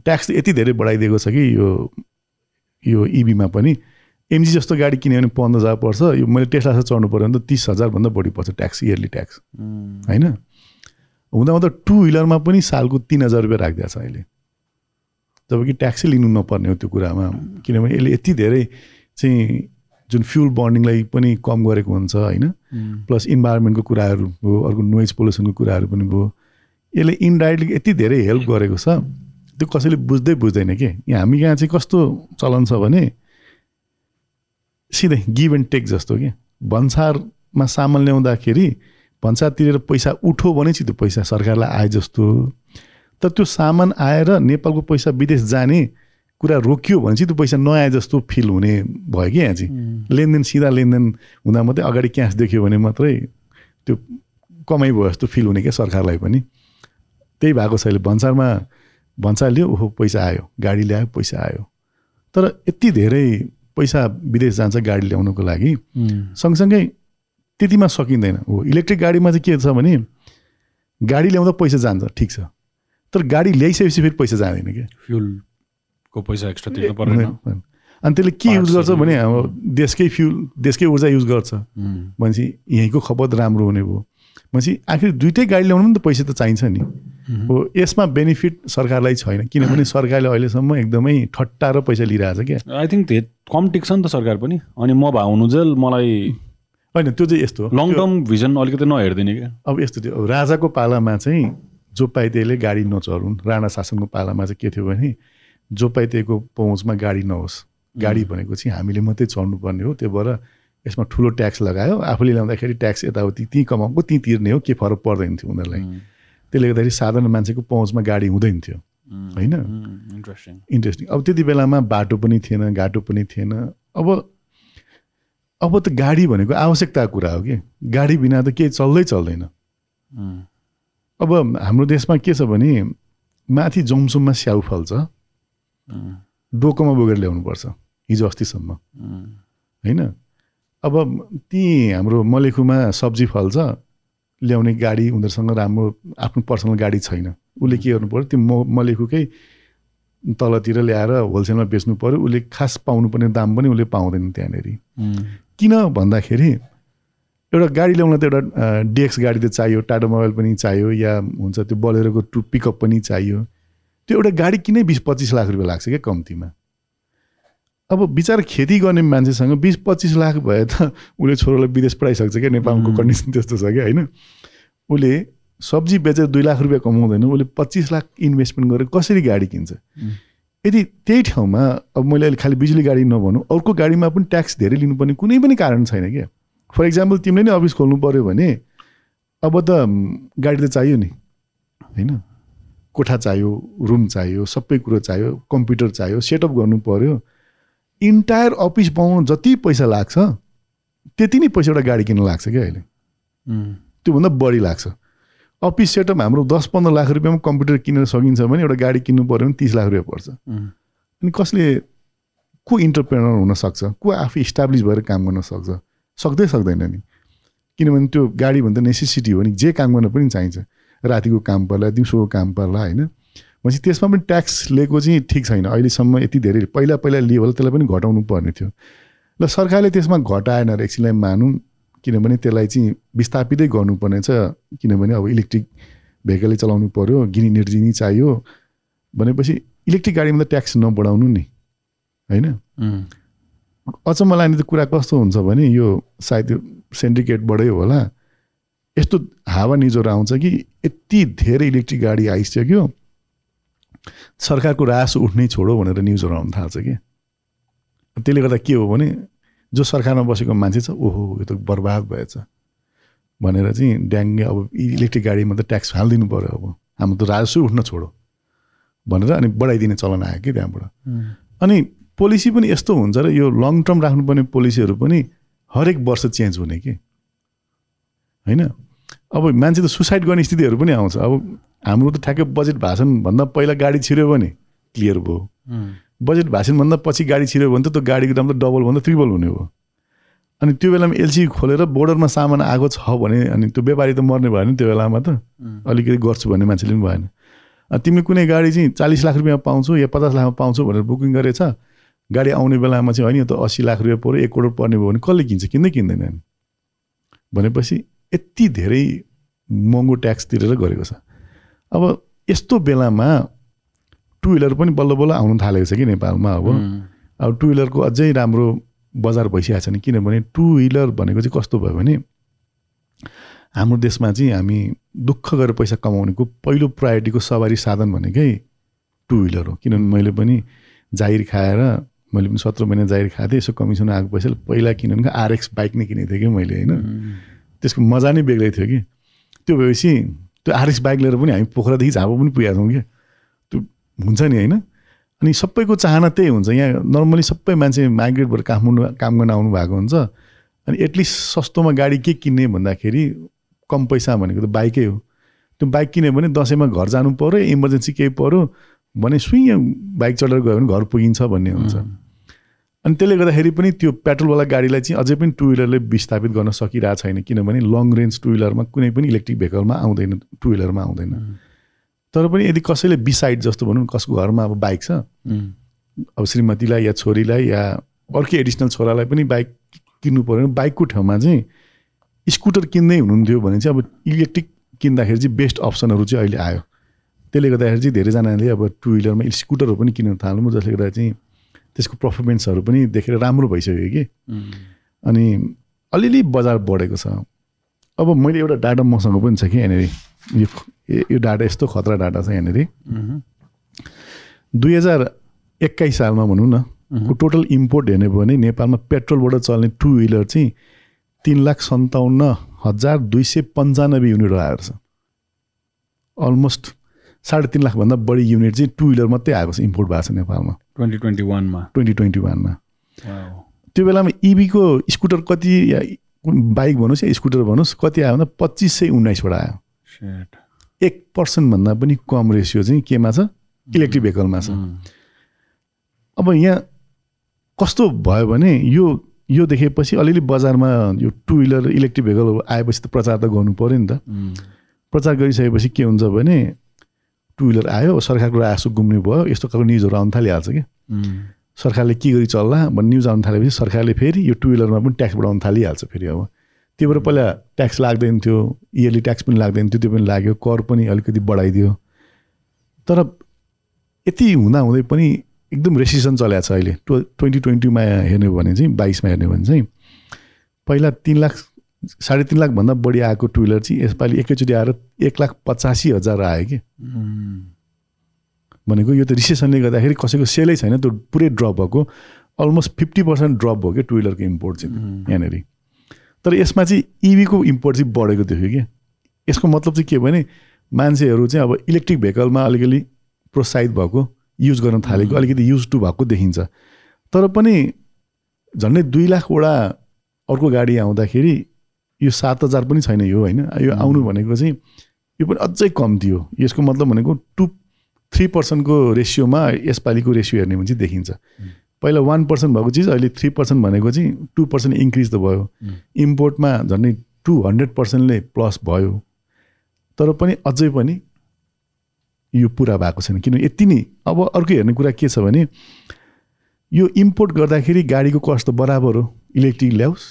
ट्याक्स यति धेरै बढाइदिएको छ कि यो यो इभीमा पनि। एमजी जस्तो गाडी किन्यो भने पन्ध्र हजार पर्छ। यो मैले टेस्ला चढ्नु पऱ्यो भने त तिस हजारभन्दा बढी पर्छ ट्याक्स इयरली ट्याक्स होइन? हुँदा हुँदा टु विलरमा पनि सालको तिन हजार रुपियाँ राखिदिएको छ अहिले। जब कि ट्याक्सै लिनु नपर्ने हो त्यो कुरामा। किनभने यसले यति धेरै चाहिँ जुन फ्युल बर्निङलाई पनि कम गरेको हुन्छ होइन? प्लस इन्भाइरोमेन्टको कुराहरू भयो अर्को नोइज पोल्युसनको कुराहरू पनि भयो। यसले इन्डाइरेक्टली यति धेरै हेल्प गरेको छ। त्यो कसैले बुझ्दै बुझ्दैन कि? यहाँ हामी यहाँ चाहिँ कस्तो चलन छ भने सिधै गिभ एन्ड टेक जस्तो कि? भन्सारमा सामान ल्याउँदाखेरि भन्सार तिरेर पैसा उठो भने चाहिँ त्यो पैसा सरकारलाई आए जस्तो। तर त्यो सामान आएर नेपालको पैसा विदेश जाने कुरा रोकियो भने चाहिँ त्यो पैसा नआए जस्तो फिल हुने भयो कि यहाँ चाहिँ लेनदेन सिधा लेनदेन हुँदा मात्रै अगाडि क्यास देख्यो भने मात्रै त्यो कमाइ भयो जस्तो फिल हुने क्या सरकारलाई पनि। त्यही भएको छ अहिले भन्सारमा भन्सार लियो ओहो पैसा आयो गाडी ल्यायो पैसा आयो। तर यति धेरै पैसा विदेश जान्छ गाडी ल्याउनको लागि। सँगसँगै त्यतिमा सकिँदैन। हो इलेक्ट्रिक गाडीमा चाहिँ के छ भने गाडी ल्याउँदा पैसा जान्छ ठिक छ। तर गाडी ल्याइसकेपछि फेरि पैसा जाँदैन क्या। फ्युलको पैसा एक्स्ट्रा तिर्नु पर्दैन। अनि त्यसले के युज गर्छ भने अब देशकै फ्युल देशकै ऊर्जा युज गर्छ। भनेपछि यहीँको खपत राम्रो हुने भयो। भनेपछि आखिर दुइटै गाडी ल्याउनु पनि त पैसा त चाहिन्छ नि। हो यसमा बेनिफिट सरकारलाई छैन किनभने सरकारले अहिलेसम्म एकदमै ठट्टा र पैसा लिइरहेछ क्या। आई थिङ्क कम टिक्छ नि त सरकार पनि अनि म भए हुनुजेल मलाई होइन त्यो चाहिँ यस्तो लङ टर्म भिजन अलिकति नहेरिदिने क्या। अब यस्तो थियो राजाको पालामा चाहिँ जो पाइ त्यहीले गाडी नचढुन् राणा शासनको पालामा चाहिँ के थियो भने जो पाइ त्यहीको पहुँचमा गाडी नहोस् गाडी भनेको चाहिँ हामीले मात्रै चढ्नुपर्ने हो त्यो भएर यसमा ठुलो ट्याक्स लगायो। आफूले ल्याउँदाखेरि ट्याक्स यताउति त्यहीँ कमाएको त्यहीँ तिर्ने हो के फरक पर्दैन थियो उनीहरूलाई। त्यसले गर्दाखेरि साधारण मान्छेको पहुँचमा गाडी हुँदैन थियो। होइन? इन्ट्रेस्टिङ इन्ट्रेस्टिङ अब त्यति बेलामा बाटो पनि थिएन घाटो पनि थिएन। अब अब त गाडी भनेको आवश्यकताको कुरा हो कि? गाडी बिना त केही चल्दै चल्दैन। अब हाम्रो देशमा के छ भने माथि जमसुममा स्याउ फल्छ। डोकोमा बोकेर ल्याउनुपर्छ। हिजो अस्तिसम्म। होइन? अब ती हाम्रो मलेखुमा सब्जी फल्छ ल्याउने गाडी उनीहरूसँग राम्रो आफ्नो पर्सनल गाडी छैन। उसले के गर्नु पऱ्यो त्यो म मलेखुकै तलतिर ल्याएर होलसेलमा बेच्नु पऱ्यो। उसले खास पाउनुपर्ने दाम पनि उसले पाउँदैन त्यहाँनिर। किन भन्दाखेरि एउटा गाडी ल्याउन त एउटा डिएक्स गाडी त चाहियो टाटा मोबाइल पनि चाहियो या हुन्छ त्यो बलेरोको टु पिकअप पनि चाहियो। त्यो एउटा गाडी किनै बिस पच्चिस लाख रुपियाँ लाग्छ क्या कम्तीमा। अब बिचार खेती गर्ने मान्छेसँग बिस पच्चिस लाख भए त उसले छोरोलाई विदेश पठाइसक्छ क्या नेपालको कन्डिसन त्यस्तो छ क्या होइन? उसले सब्जी बेचेर दुई लाख रुपियाँ कमाउँदैन उसले पच्चिस लाख इन्भेस्टमेन्ट गरेर कसरी गाडी किन्छ? यदि त्यही ठाउँमा अब मैले अहिले खालि बिजुली गाडी नभनौँ अर्को गाडीमा पनि ट्याक्स धेरै लिनुपर्ने कुनै पनि कारण छैन क्या। फर इक्जाम्पल तिमीले नै अफिस खोल्नु पऱ्यो भने अब त गाडी त चाहियो नि होइन? कोठा चाहियो रुम चाहियो सबै कुरो चाहियो कम्प्युटर चाहियो सेटअप गर्नु पऱ्यो इन्टायर अफिस पाउनु जति पैसा लाग्छ त्यति नै पैसा एउटा गाडी किन्न लाग्छ क्या अहिले। त्योभन्दा बढी लाग्छ। अफिस सेटअप हाम्रो दस पन्ध्र लाख रुपियाँमा कम्प्युटर किनेर सकिन्छ भने एउटा गाडी किन्नु पऱ्यो भने तिस लाख रुपियाँ पर्छ। अनि कसले को इन्टरप्रेनर हुनसक्छ को आफै इस्टाब्लिस भएर काम गर्न सक्छ? सक्दै सक्दैन नि। किनभने त्यो गाडी भन्दा नेसेसिटी हो नि। जे काम गर्न पनि चाहिन्छ। रातिको काम पर्ला दिउँसोको काम पर्ला होइन? भनेपछि त्यसमा पनि ट्याक्स लिएको चाहिँ ठिक छैन। अहिलेसम्म यति धेरै पहिला पहिला लियो होला त्यसलाई पनि घटाउनु पर्ने थियो। ल सरकारले त्यसमा घटाएन र एकछिनलाई मानौँ किनभने त्यसलाई चाहिँ विस्थापितै गर्नुपर्ने छ किनभने अब इलेक्ट्रिक भेहिकलै चलाउनु पऱ्यो गिनी निर्जिनी चाहियो भनेपछि इलेक्ट्रिक गाडीमा त ट्याक्स नबढाउनु नि होइन? अचम्म लाग्ने त कुरा कस्तो हुन्छ भने यो सायद सेन्डिकेटबाटै होला। यस्तो हावा निजोर आउँछ कि यति धेरै इलेक्ट्रिक गाडी आइसक्यो सरकारको रास उठ्नै छोडो भनेर न्युजहरू आउनु थाल्छ कि। त्यसले गर्दा के हो भने जो सरकारमा बसेको मान्छे छ ओहो यो त बर्बाद भएछ। भनेर चाहिँ ड्याङ्गे अब इलेक्ट्रिक गाडीमा त ट्याक्स हालिदिनु पऱ्यो अब। हाम्रो त राजस्व उठ्न छोडो। भनेर अनि बढाइदिने चलन आयो कि त्यहाँबाट। अनि पोलिसी पनि यस्तो हुन्छ र यो लङ टर्म राख्नुपर्ने पोलिसीहरू पनि हरेक वर्ष चेन्ज हुने कि। होइन? अब मान्छे त सुसाइड गर्ने स्थितिहरू पनि आउँछ। अब हाम्रो त ठ्याक्कै बजेट भाषणभन्दा पहिला गाडी छिर्यो भने क्लियर भयो। बजेट भाषणभन्दा पछि गाडी छिर्यो भने त त्यो गाडीको दाम त डबलभन्दा ट्रिपल हुने हो अनि त्यो बेलामा एलसी खोलेर बोर्डरमा सामान आएको छ भने अनि त्यो व्यापारी त मर्ने भयो नि त्यो बेलामा त। अलिकति गर्छु भन्ने मान्छेले पनि भएन। तिमीले कुनै गाडी चाहिँ चालिस लाख रुपियाँ पाउँछु या पचास लाखमा पाउँछु भनेर बुकिङ गरेछ। गाडी आउने बेलामा चाहिँ होइन त अस्सी लाख रुपियाँ पऱ्यो एक करोड पर्ने भयो भने कसले किन्छ? किन्दै किन्दैन भनेपछि यति धेरै महँगो ट्याक्स तिरेर गरेको छ। अब यस्तो बेलामा टु विलर पनि बल्ल बल्ल आउनु थालेको छ कि नेपालमा अब। अब टु विलरको अझै राम्रो बजार भइसकेको छ नि किनभने टु विलर भनेको चाहिँ कस्तो भयो भने हाम्रो देशमा चाहिँ हामी दुःख गरेर पैसा कमाउनेको पहिलो प्रायोरिटीको सवारी साधन भनेकै टु विलर हो। किनभने मैले पनि जागिर खाएर मैले पनि सत्र महिना जागिर खाएको थिएँ यसो कमिसन आएको पैसाले पहिला किनभने आरएक्स बाइक नै किनेको थिएँ कि मैले होइन। त्यसको मजा नै बेग्लै थियो कि। त्यो भएपछि त्यो आरएक्स बाइक लिएर पनि हामी पोखरादेखि झापा पनि पुगेका छौँ क्या त्यो हुन्छ नि होइन। अनि सबैको चाहना त्यही हुन्छ। यहाँ नर्मली सबै मान्छे माइग्रेट भएर काठमाडौँ काम गर्न आउनु भएको हुन्छ। अनि एटलिस्ट सस्तोमा गाडी के किन्ने भन्दाखेरि कम पैसा भनेको त बाइकै हो। त्यो बाइक किन्यो भने दसैँमा घर जानु पऱ्यो इमर्जेन्सी केही पऱ्यो भने सुई बाइक चढेर गयो भने घर पुगिन्छ भन्ने हुन्छ। अनि त्यसले गर्दाखेरि पनि त्यो पेट्रोलवाला गाडीलाई चाहिँ अझै पनि टु विलरले विस्थापित गर्न सकिरहेको छैन किनभने लङ रेन्ज टु विलरमा कुनै पनि इलेक्ट्रिक भेहिकलमा आउँदैन टु विलरमा आउँदैन तर पनि यदि कसैले बिसाइड जस्तो भनौँ कसको घरमा अब बाइक छ अब श्रीमतीलाई या छोरीलाई या अर्कै एडिसनल छोरालाई पनि बाइक किन्नु पऱ्यो भने बाइकको ठाउँमा चाहिँ स्कुटर किन्दै हुनुहुन्थ्यो भने चाहिँ अब इलेक्ट्रिक किन्दाखेरि चाहिँ बेस्ट अप्सनहरू चाहिँ अहिले आयो। त्यसले गर्दाखेरि चाहिँ धेरैजनाले अब टु विलरमा स्कुटरहरू पनि किन्न थाल्नु जसले गर्दा चाहिँ त्यसको पर्फर्मेन्सहरू पनि देखेर राम्रो भइसक्यो कि। अनि अलिअलि बजार बढेको छ। अब मैले एउटा डाटा मसँग पनि छ कि यहाँनिर। यो यो डाटा यस्तो खतरा डाटा छ यहाँनिर। दुई हजार एक्काइस सालमा भनौँ न टोटल इम्पोर्ट हेर्ने भयो भने नेपालमा पेट्रोलबाट चल्ने टु विलर चाहिँ तिन लाख सन्ताउन्न हजार दुई सय पन्चानब्बे युनिट आएको छ। अलमोस्ट साढे तिन लाखभन्दा बढी युनिट चाहिँ टु विलर मात्रै आएको छ इम्पोर्ट भएको छ नेपालमा। 2021 मा ट्वेन्टी ट्वेन्टी वानमा। वाउ, त्यो बेलामा इभीको स्कुटर कति या बाइक भन्नुहोस् या स्कुटर भन्नुहोस् कति आयो भन्दा पच्चिस सय उन्नाइसबाट आयो. एक पर्सेन्टभन्दा पनि कम रेसियो चाहिँ केमा छ? इलेक्ट्रिक भेहिकलमा छ। उम्, अब यहाँ कस्तो भयो भने यो यो देखेपछि अलिअलि बजारमा यो टु विलर इलेक्ट्रिक भेहिकल आएपछि त प्रचार त गर्नु पऱ्यो नि त। उम्, प्रचार गरिसकेपछि के हुन्छ भने टु विलर आयो सरकारको आँसु गुम्ने भयो यस्तो खालको न्युजहरू आउनु थालिहाल्छ कि। सरकारले के गरी चल्ला भन्ने न्युज आउनु थालेपछि सरकारले फेरि यो टु विलरमा पनि ट्याक्स बढाउनु थालिहाल्छ फेरि अब। त्यो भएर पहिला ट्याक्स लाग्दैन थियो इयरली ट्याक्स पनि लाग्दैन थियो त्यो पनि लाग्यो कर पनि अलिकति बढाइदियो। तर यति हुँदाहुँदै पनि एकदम रेसिसन चलेको छ अहिले। ट्व ट्वेन्टी ट्वेन्टीमा हेर्ने हो भने चाहिँ बाइसमा हेर्ने हो भने चाहिँ पहिला तिन लाख साढे तिन लाखभन्दा बढी आएको टु विलर चाहिँ यसपालि एकैचोटि आएर एक लाख पचासी हजार आयो कि। भनेको यो त रिसेसनले गर्दाखेरि कसैको सेलै छैन त्यो पुरै ड्रप भएको अलमोस्ट फिफ्टी पर्सेन्ट ड्रप भयो क्या टु विलरको इम्पोर्ट चाहिँ यहाँनिर। तर यसमा चाहिँ इभीको इम्पोर्ट चाहिँ बढेको देख्यो कि। यसको मतलब चाहिँ के भने मान्छेहरू चाहिँ अब इलेक्ट्रिक भेहिकलमा अलिकति प्रोत्साहित भएको युज गर्न थालेको अलिकति युज टु भएको देखिन्छ। तर पनि झन्डै दुई लाखवटा अर्को गाडी आउँदाखेरि यो सात हजार पनि छैन यो होइन? यो आउनु भनेको चाहिँ यो पनि अझै कम्ती हो यसको मतलब भनेको टु थ्री पर्सेन्टको रेसियोमा यसपालिको रेसियो हेर्ने भने चाहिँ देखिन्छ। पहिला वान पर्सेन्ट भएको चिज अहिले थ्री पर्सेन्ट भनेको चाहिँ टु पर्सेन्ट इन्क्रिज त भयो। इम्पोर्टमा झन्डै टु हन्ड्रेड पर्सेन्टले प्लस भयो। तर पनि अझै पनि यो पुरा भएको छैन। किन यति नै? अब अर्को हेर्ने कुरा के छ भने यो इम्पोर्ट गर्दाखेरि गाडीको कस्ट त बराबर हो। इलेक्ट्रिक ल्याओस्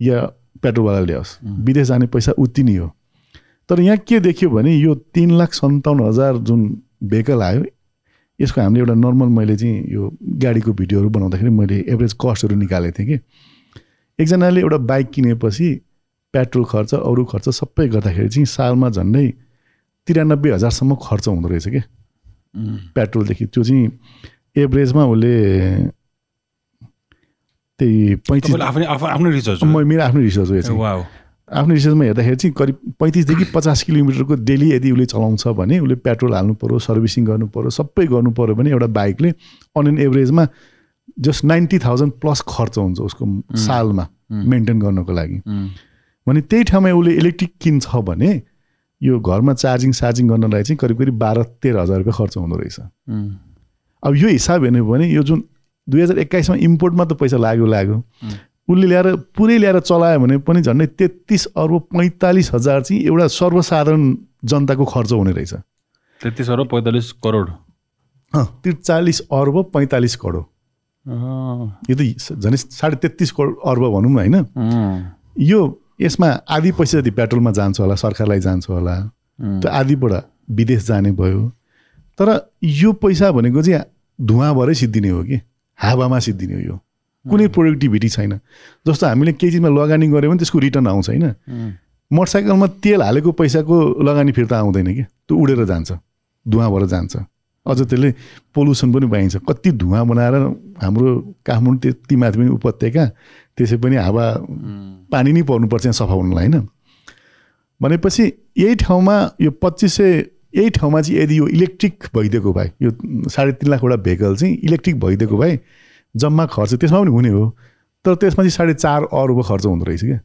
या पेट्रोलवाला ल्याओस्. विदेश जाने पैसा उति नै हो। तर यहाँ के देखियो भने यो तिन लाख सन्ताउन्न हजार जुन भेहिकल आयो यसको हामीले एउटा नर्मल मैले चाहिँ यो गाडीको भिडियोहरू बनाउँदाखेरि मैले एभरेज कस्टहरू निकालेको थिएँ कि। एकजनाले एउटा बाइक किनेपछि पेट्रोल खर्च अरू खर्च सबै गर्दाखेरि चाहिँ सालमा झन्डै तिरानब्बे हजारसम्म खर्च हुँदो रहेछ कि। पेट्रोलदेखि त्यो चाहिँ एभरेजमा उसले त्यही पैँतिस आफ्नै आफ- आफ्नै रिसर्च म मेरो आफ्नो रिसर्च हो यो चाहिँ वा आफ्नो रिसर्चमा हेर्दाखेरि चाहिँ करिब पैँतिसदेखि पचास किलोमिटरको डेली यदि उसले चलाउँछ भने उसले पेट्रोल हाल्नु पऱ्यो सर्भिसिङ गर्नु पऱ्यो सबै गर्नु पऱ्यो भने एउटा बाइकले अन एन एभरेजमा जस्ट नाइन्टी थाउजन्ड प्लस खर्च हुन्छ उसको सालमा मेन्टेन गर्नको लागि। भने त्यही ठाउँमा उसले इलेक्ट्रिक किन्छ भने यो घरमा चार्जिङ सार्जिङ गर्नलाई चाहिँ करिब करिब बाह्र तेह्र हजार रुपियाँ खर्च हुँदो रहेछ। अब यो हिसाब हेर्ने हो भने यो जुन दुई हजार एक्काइसमा इम्पोर्टमा त पैसा लाग्यो लाग्यो। उसले ल्याएर पुरै ल्याएर चलायो भने पनि झन्डै तेत्तिस अर्ब पैँतालिस हजार चाहिँ एउटा सर्वसाधारण जनताको खर्च हुने रहेछ। तेत्तिस अरब पैँतालिस करोड। त्रिचालिस अर्ब पैँतालिस करोड। यो त झन् साढे तेत्तिस करोड अर्ब भनौँ न होइन? यो यसमा आधी पैसा जति पेट्रोलमा जान्छ होला सरकारलाई जान्छ होला त्यो आधीबाट विदेश जाने भयो। तर यो पैसा भनेको चाहिँ धुवाँभरै सिद्धिने हो कि? हावामा सिद्धिने हो यो। कुनै प्रोडक्टिभिटी छैन। जस्तो हामीले केही चिजमा लगानी गऱ्यो भने त्यसको रिटर्न आउँछ होइन? मोटरसाइकलमा तेल हालेको पैसाको लगानी फिर्ता आउँदैन कि? त्यो उडेर जान्छ धुवाँ भएर जान्छ। अझ त्यसले पोल्युसन पनि पाइन्छ। कति धुवाँ बनाएर हाम्रो काठमाडौँ त्यति माथि पनि उपत्यका त्यसै पनि हावा पानी नै पर्नुपर्छ सफा हुनलाई होइन? भनेपछि यही ठाउँमा यो पच्चिस सय यही ठाउँमा चाहिँ यदि यो इलेक्ट्रिक भइदिएको भए यो साढे तिन लाखवटा भेहिकल चाहिँ इलेक्ट्रिक भइदिएको भए जम्मा खर्च त्यसमा पनि हुने हो तर त्यसमा चाहिँ साढे चार अर्ब खर्च हुँदो रहेछ क्या।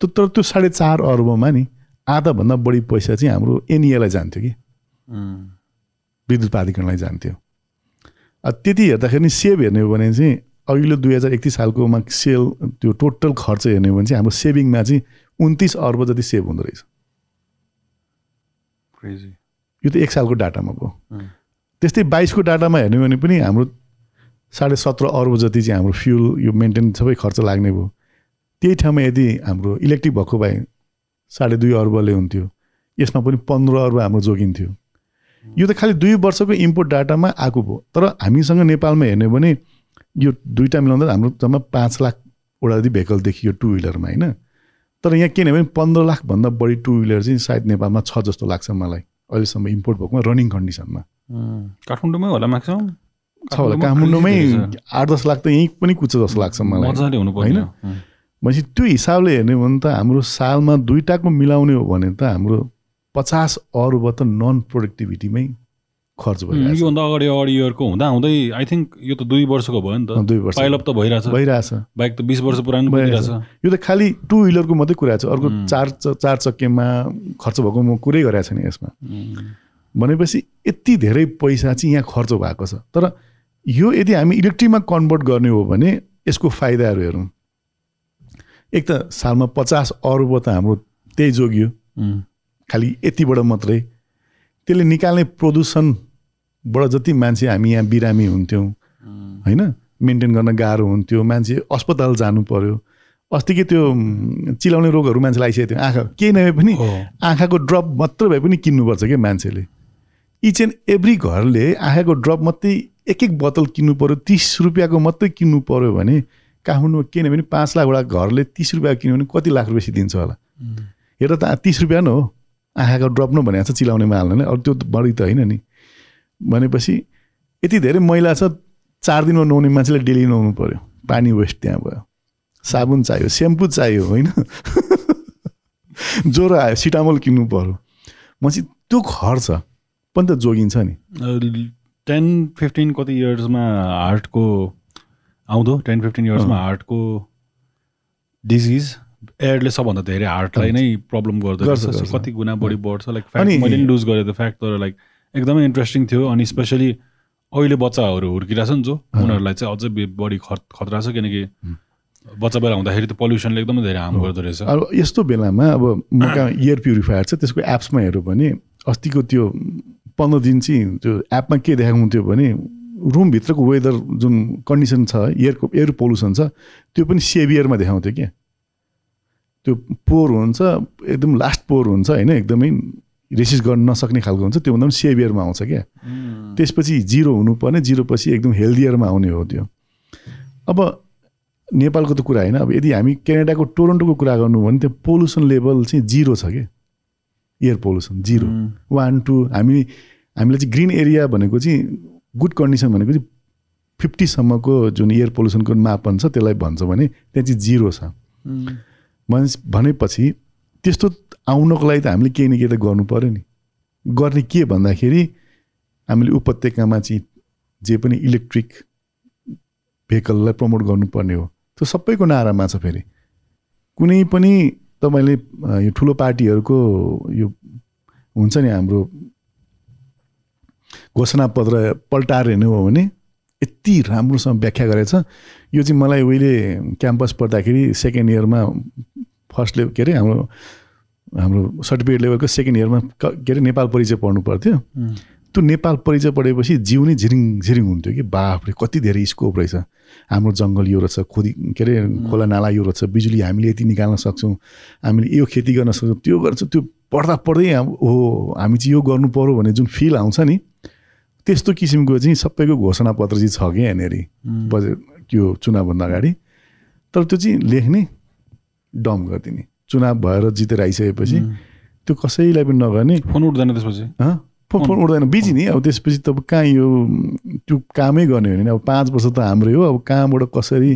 तर त्यो साढे चार अर्बमा नि आधाभन्दा बढी पैसा चाहिँ हाम्रो एनइएलाई जान्थ्यो कि। विद्युत प्राधिकरणलाई जान्थ्यो। त्यति हेर्दाखेरि नि सेभ हेर्ने हो भने चाहिँ अघिल्लो दुई हजार एकतिस सालकोमा सेल त्यो टोटल खर्च हेर्ने हो भने चाहिँ हाम्रो सेभिङमा चाहिँ उन्तिस अर्ब जति सेभ हुँदो रहेछ। यो त एक सालको डाटामा भयो। त्यस्तै बाइसको डाटामा हेर्ने भने पनि हाम्रो साढे सत्र अर्ब जति चाहिँ हाम्रो फ्युल यो मेन्टेन सबै खर्च लाग्ने भयो। त्यही ठाउँमा यदि हाम्रो इलेक्ट्रिक भएको भए साढे दुई अर्बले हुन्थ्यो। यसमा पनि पन्ध्र अर्ब हाम्रो जोगिन्थ्यो। यो त खालि दुई वर्षको इम्पोर्ट डाटामा आएको भयो। तर हामीसँग नेपालमा हेर्ने भने यो दुइटा मिलाउँदा हाम्रो जम्मा पाँच लाखवटा जति भेहिकल देखियो टु विलरमा होइन? तर यहाँ किन भने पन्ध्र लाखभन्दा बढी टु विलर चाहिँ सायद नेपालमा छ जस्तो लाग्छ मलाई अहिलेसम्म इम्पोर्ट भएकोमा रनिङ कन्डिसनमा काठमाडौँमै होला म्याक्सिमम् छ होला काठमाडौँमै आठ दस लाख त यहीँ पनि कुद्छ जस्तो लाग्छ मलाई। होइन? भनेपछि त्यो हिसाबले हेर्ने हो भने त हाम्रो सालमा दुइटाको मिलाउने हो भने त हाम्रो पचास अर्ब त नन प्रोडक्टिभिटीमै खर्च भइरहेको योभन्दा अगाडि अगाडि इयरको हुँदा हुँदै आई थिङ्क यो त दुई वर्षको भयो नि त। दुई वर्ष। पाइलअप त भइरहेछ। भइरहेछ। बाइक त बिस वर्ष पुरानो भइरहेछ। यो त खालि टु विलरको मात्रै कुरा छ। अर्को चार चार चक्केमा खर्च भएको म कुरै गरेको छैन यसमा। भनेपछि यति धेरै पैसा चाहिँ यहाँ खर्च भएको छ। तर यो यदि हामी इलेक्ट्रिकमा कन्भर्ट गर्ने हो भने यसको फाइदाहरू हेरौँ। एक त सालमा पचास अर्ब त हाम्रो त्यही जोगियो। खालि यतिबाट मात्रै। त्यसले निकाल्ने प्रदूषणबाट जति मान्छे हामी यहाँ बिरामी हुन्थ्यौँ होइन? मेन्टेन गर्न गाह्रो हुन्थ्यो मान्छे अस्पताल जानु पर्यो। अस्तिकै त्यो उम्, चिलाउने रोगहरू मान्छेलाई आइसकेको थियो। आँखा केही नभए पनि। आँखाको ड्रप मात्र भए पनि किन्नुपर्छ क्या मान्छेले। इच एन्ड एभ्री घरले आँखाको ड्रप मात्रै एक एक बोतल किन्नु पऱ्यो तिस रुपियाँको मात्रै किन्नु पऱ्यो भने काठमाडौँमा केही नभए पनि पाँच लाखवटा घरले तिस रुपियाँ किन्यो भने कति लाख रुपियाँ दिन्छ होला। हेर त तिस रुपियाँ न हो। आँखाको ड्रप न भनेको छ चिलाउनेमा हाल्ने अरू त्यो बढी त होइन नि। भनेपछि यति धेरै मैला छ चार दिनमा नुहाउने मान्छेले डेली नुहाउनु पऱ्यो पानी वेस्ट त्यहाँ भयो। साबुन चाहियो सेम्पू चाहियो होइन? ज्वरो आयो सिटामोल किन्नु पऱ्यो भनेपछि त्यो खर्च पनि त जोगिन्छ नि। टेन फिफ्टिन कति इयर्समा हार्टको आउँदो? टेन फिफ्टिन इयर्समा हार्टको डिजिज एयरले सबभन्दा धेरै हार्टलाई नै प्रब्लम गर्दो रहेछ। कति गुणा बढी बढ्छ लाइक मैले लुज गरेँ त्यो फ्याक्ट तर लाइक एकदमै इन्ट्रेस्टिङ थियो अनि स्पेसली अहिले बच्चाहरू हुर्किरहेछ नि जो उनीहरूलाई चाहिँ अझै बढी खत खतरा छ किनकि बच्चा बेला हुँदाखेरि त पल्युसनले एकदमै धेरै हार्म गर्दो रहेछ। अब यस्तो बेलामा अब म कहाँ इयर प्युरिफायर छ त्यसको एप्समा हेऱ्यो भने अस्तिको त्यो पन्ध्र दिन चाहिँ त्यो एपमा के देखाएको हुन्थ्यो भने रुमभित्रको वेदर जुन कन्डिसन छ एयरको एयर पोल्युसन छ त्यो पनि सेभियरमा देखाउँथ्यो क्या। त्यो पोर हुन्छ एकदम लास्ट पोर हुन्छ होइन? एकदमै रेसिस गर्न नसक्ने खालको हुन्छ त्योभन्दा पनि सेभियरमा आउँछ क्या. त्यसपछि जिरो हुनुपर्ने जिरो पछि एकदम हेल्दियरमा आउने हो त्यो। अब नेपालको त कुरा होइन अब यदि हामी क्यानाडाको टोरन्टोको कुरा गर्नु भने त्यो पोल्युसन लेभल चाहिँ जिरो छ क्या। Air pollution zero. One two हामी हामीले चाहिँ ग्रिन एरिया भनेको चाहिँ गुड कन्डिसन भनेको चाहिँ फिफ्टीसम्मको जुन एयर पोल्युसनको मापन छ त्यसलाई भन्छ भने त्यहाँ चाहिँ जिरो छ। भनेपछि त्यस्तो आउनको लागि त हामीले केही न केही त गर्नु पऱ्यो नि। गर्ने के भन्दाखेरि हामीले उपत्यकामा चाहिँ जे पनि इलेक्ट्रिक भेहिकललाई प्रमोट गर्नुपर्ने हो त्यो सबैको नारामा छ फेरि। कुनै पनि तपाईँले यो ठुलो पार्टीहरूको यो हुन्छ नि हाम्रो घोषणापत्र पल्टाएर हेर्नु हो भने यति राम्रोसँग व्याख्या गरेछ। यो चाहिँ मलाई उहिले क्याम्पस पढ्दाखेरि सेकेन्ड इयरमा फर्स्ट लेभल के अरे हाम्रो हाम्रो सर्टिफिकेट लेभलको सेकेन्ड इयरमा क- अरे नेपाल परिचय पढ्नु पर्थ्यो. त्यो नेपाल परिचय पढेपछि जिउ नै झिरिङ झिरिङ हुन्थ्यो कि बाफरे कति धेरै स्कोप रहेछ। हाम्रो जङ्गल यो रहेछ खोदी के अरे खोला नाला यो रहेछ बिजुली हामीले यति निकाल्न सक्छौँ हामीले यो खेती गर्न सक्छौँ त्यो गर्छ त्यो पढ्दा पढ्दै अब हो हामी चाहिँ यो गर्नु पऱ्यो भन्ने जुन फिल आउँछ नि त्यस्तो किसिमको चाहिँ सबैको घोषणापत्र चाहिँ छ कि यहाँनिर। बजेट त्यो चुनावभन्दा अगाडि। तर त्यो चाहिँ लेख्ने डम गरिदिने। चुनाव भएर जितेर आइसकेपछि त्यो कसैलाई पनि नगर्ने। फोन उठ्दैन त्यसपछि। फोन। उठ्दैन। बिजी नि। अब त्यसपछि त अब कहाँ यो त्यो कामै गर्ने हो नि अब पाँच वर्ष त हाम्रै हो। अब कहाँबाट कसरी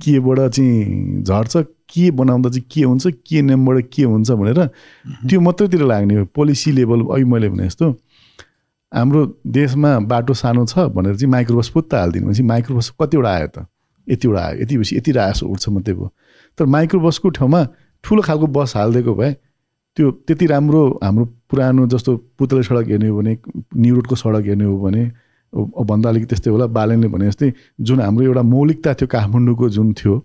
केबाट चाहिँ झर्छ के बनाउँदा चाहिँ के हुन्छ के नेमबाट के हुन्छ भनेर त्यो मात्रैतिर लाग्ने हो। पोलिसी लेभल अघि मैले भने जस्तो। हाम्रो देशमा बाटो सानो छ भनेर चाहिँ माइक्रोबस पुत्त हालिदिनु भनेपछि माइक्रोबस कतिवटा आयो त? यतिवटा आयो। यति बेसी यति रास उठ्छ मात्रै भयो। तर माइक्रोबसको ठाउँमा ठुलो खालको बस हालिदिएको भए त्यो त्यति राम्रो हाम्रो पुरानो जस्तो पुतले सडक हेर्ने हो भने न्यु रोडको सडक हेर्ने हो भने भन्दा अलिकति त्यस्तै होला बालनले भने जस्तै जुन हाम्रो एउटा मौलिकता थियो काठमाडौँको जुन थियो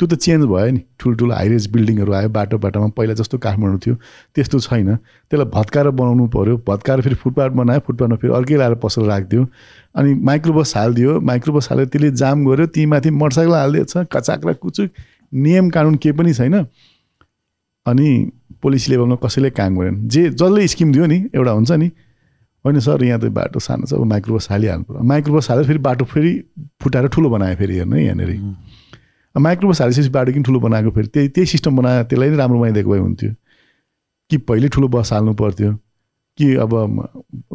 त्यो त चेन्ज भयो नि। ठुल्ठुलो हाइरेज बिल्डिङहरू आयो बाटो बाटोमा पहिला जस्तो काठमाडौँ थियो त्यस्तो छैन। त्यसलाई भत्काएर बनाउनु पऱ्यो भत्काएर फेरि फुटपाथ बनायो फुटपाथमा फेरि अर्कै लाएर पसल राखिदियो। अनि माइक्रोबस हालिदियो माइक्रोबस हालेर त्यसले जाम गर्यो त्यही माथि मोटरसाइकल हालिदिएछ कचाक कुचुक नियम कानुन केही पनि छैन। अनि पोलिसी लेभलमा कसैले काम गरेन। जे जसले स्किम दियो नि एउटा हुन्छ नि होइन सर यहाँ त बाटो सानो छ अब माइक्रोबस हालिहाल्नु पर्यो। माइक्रोबस हालेर फेरि बाटो फेरि फुटाएर ठुलो बनायो फेरि हेर्नु है यहाँनिर। माइक्रोबस हालिसकेपछि बाटो किन ठुलो बनाएको फेरि? त्यही त्यही सिस्टम बनायो त्यसलाई नै राम्रो बनाइदिएको भए हुन्थ्यो। कि पहिले ठुलो बस हाल्नु पर्थ्यो कि अब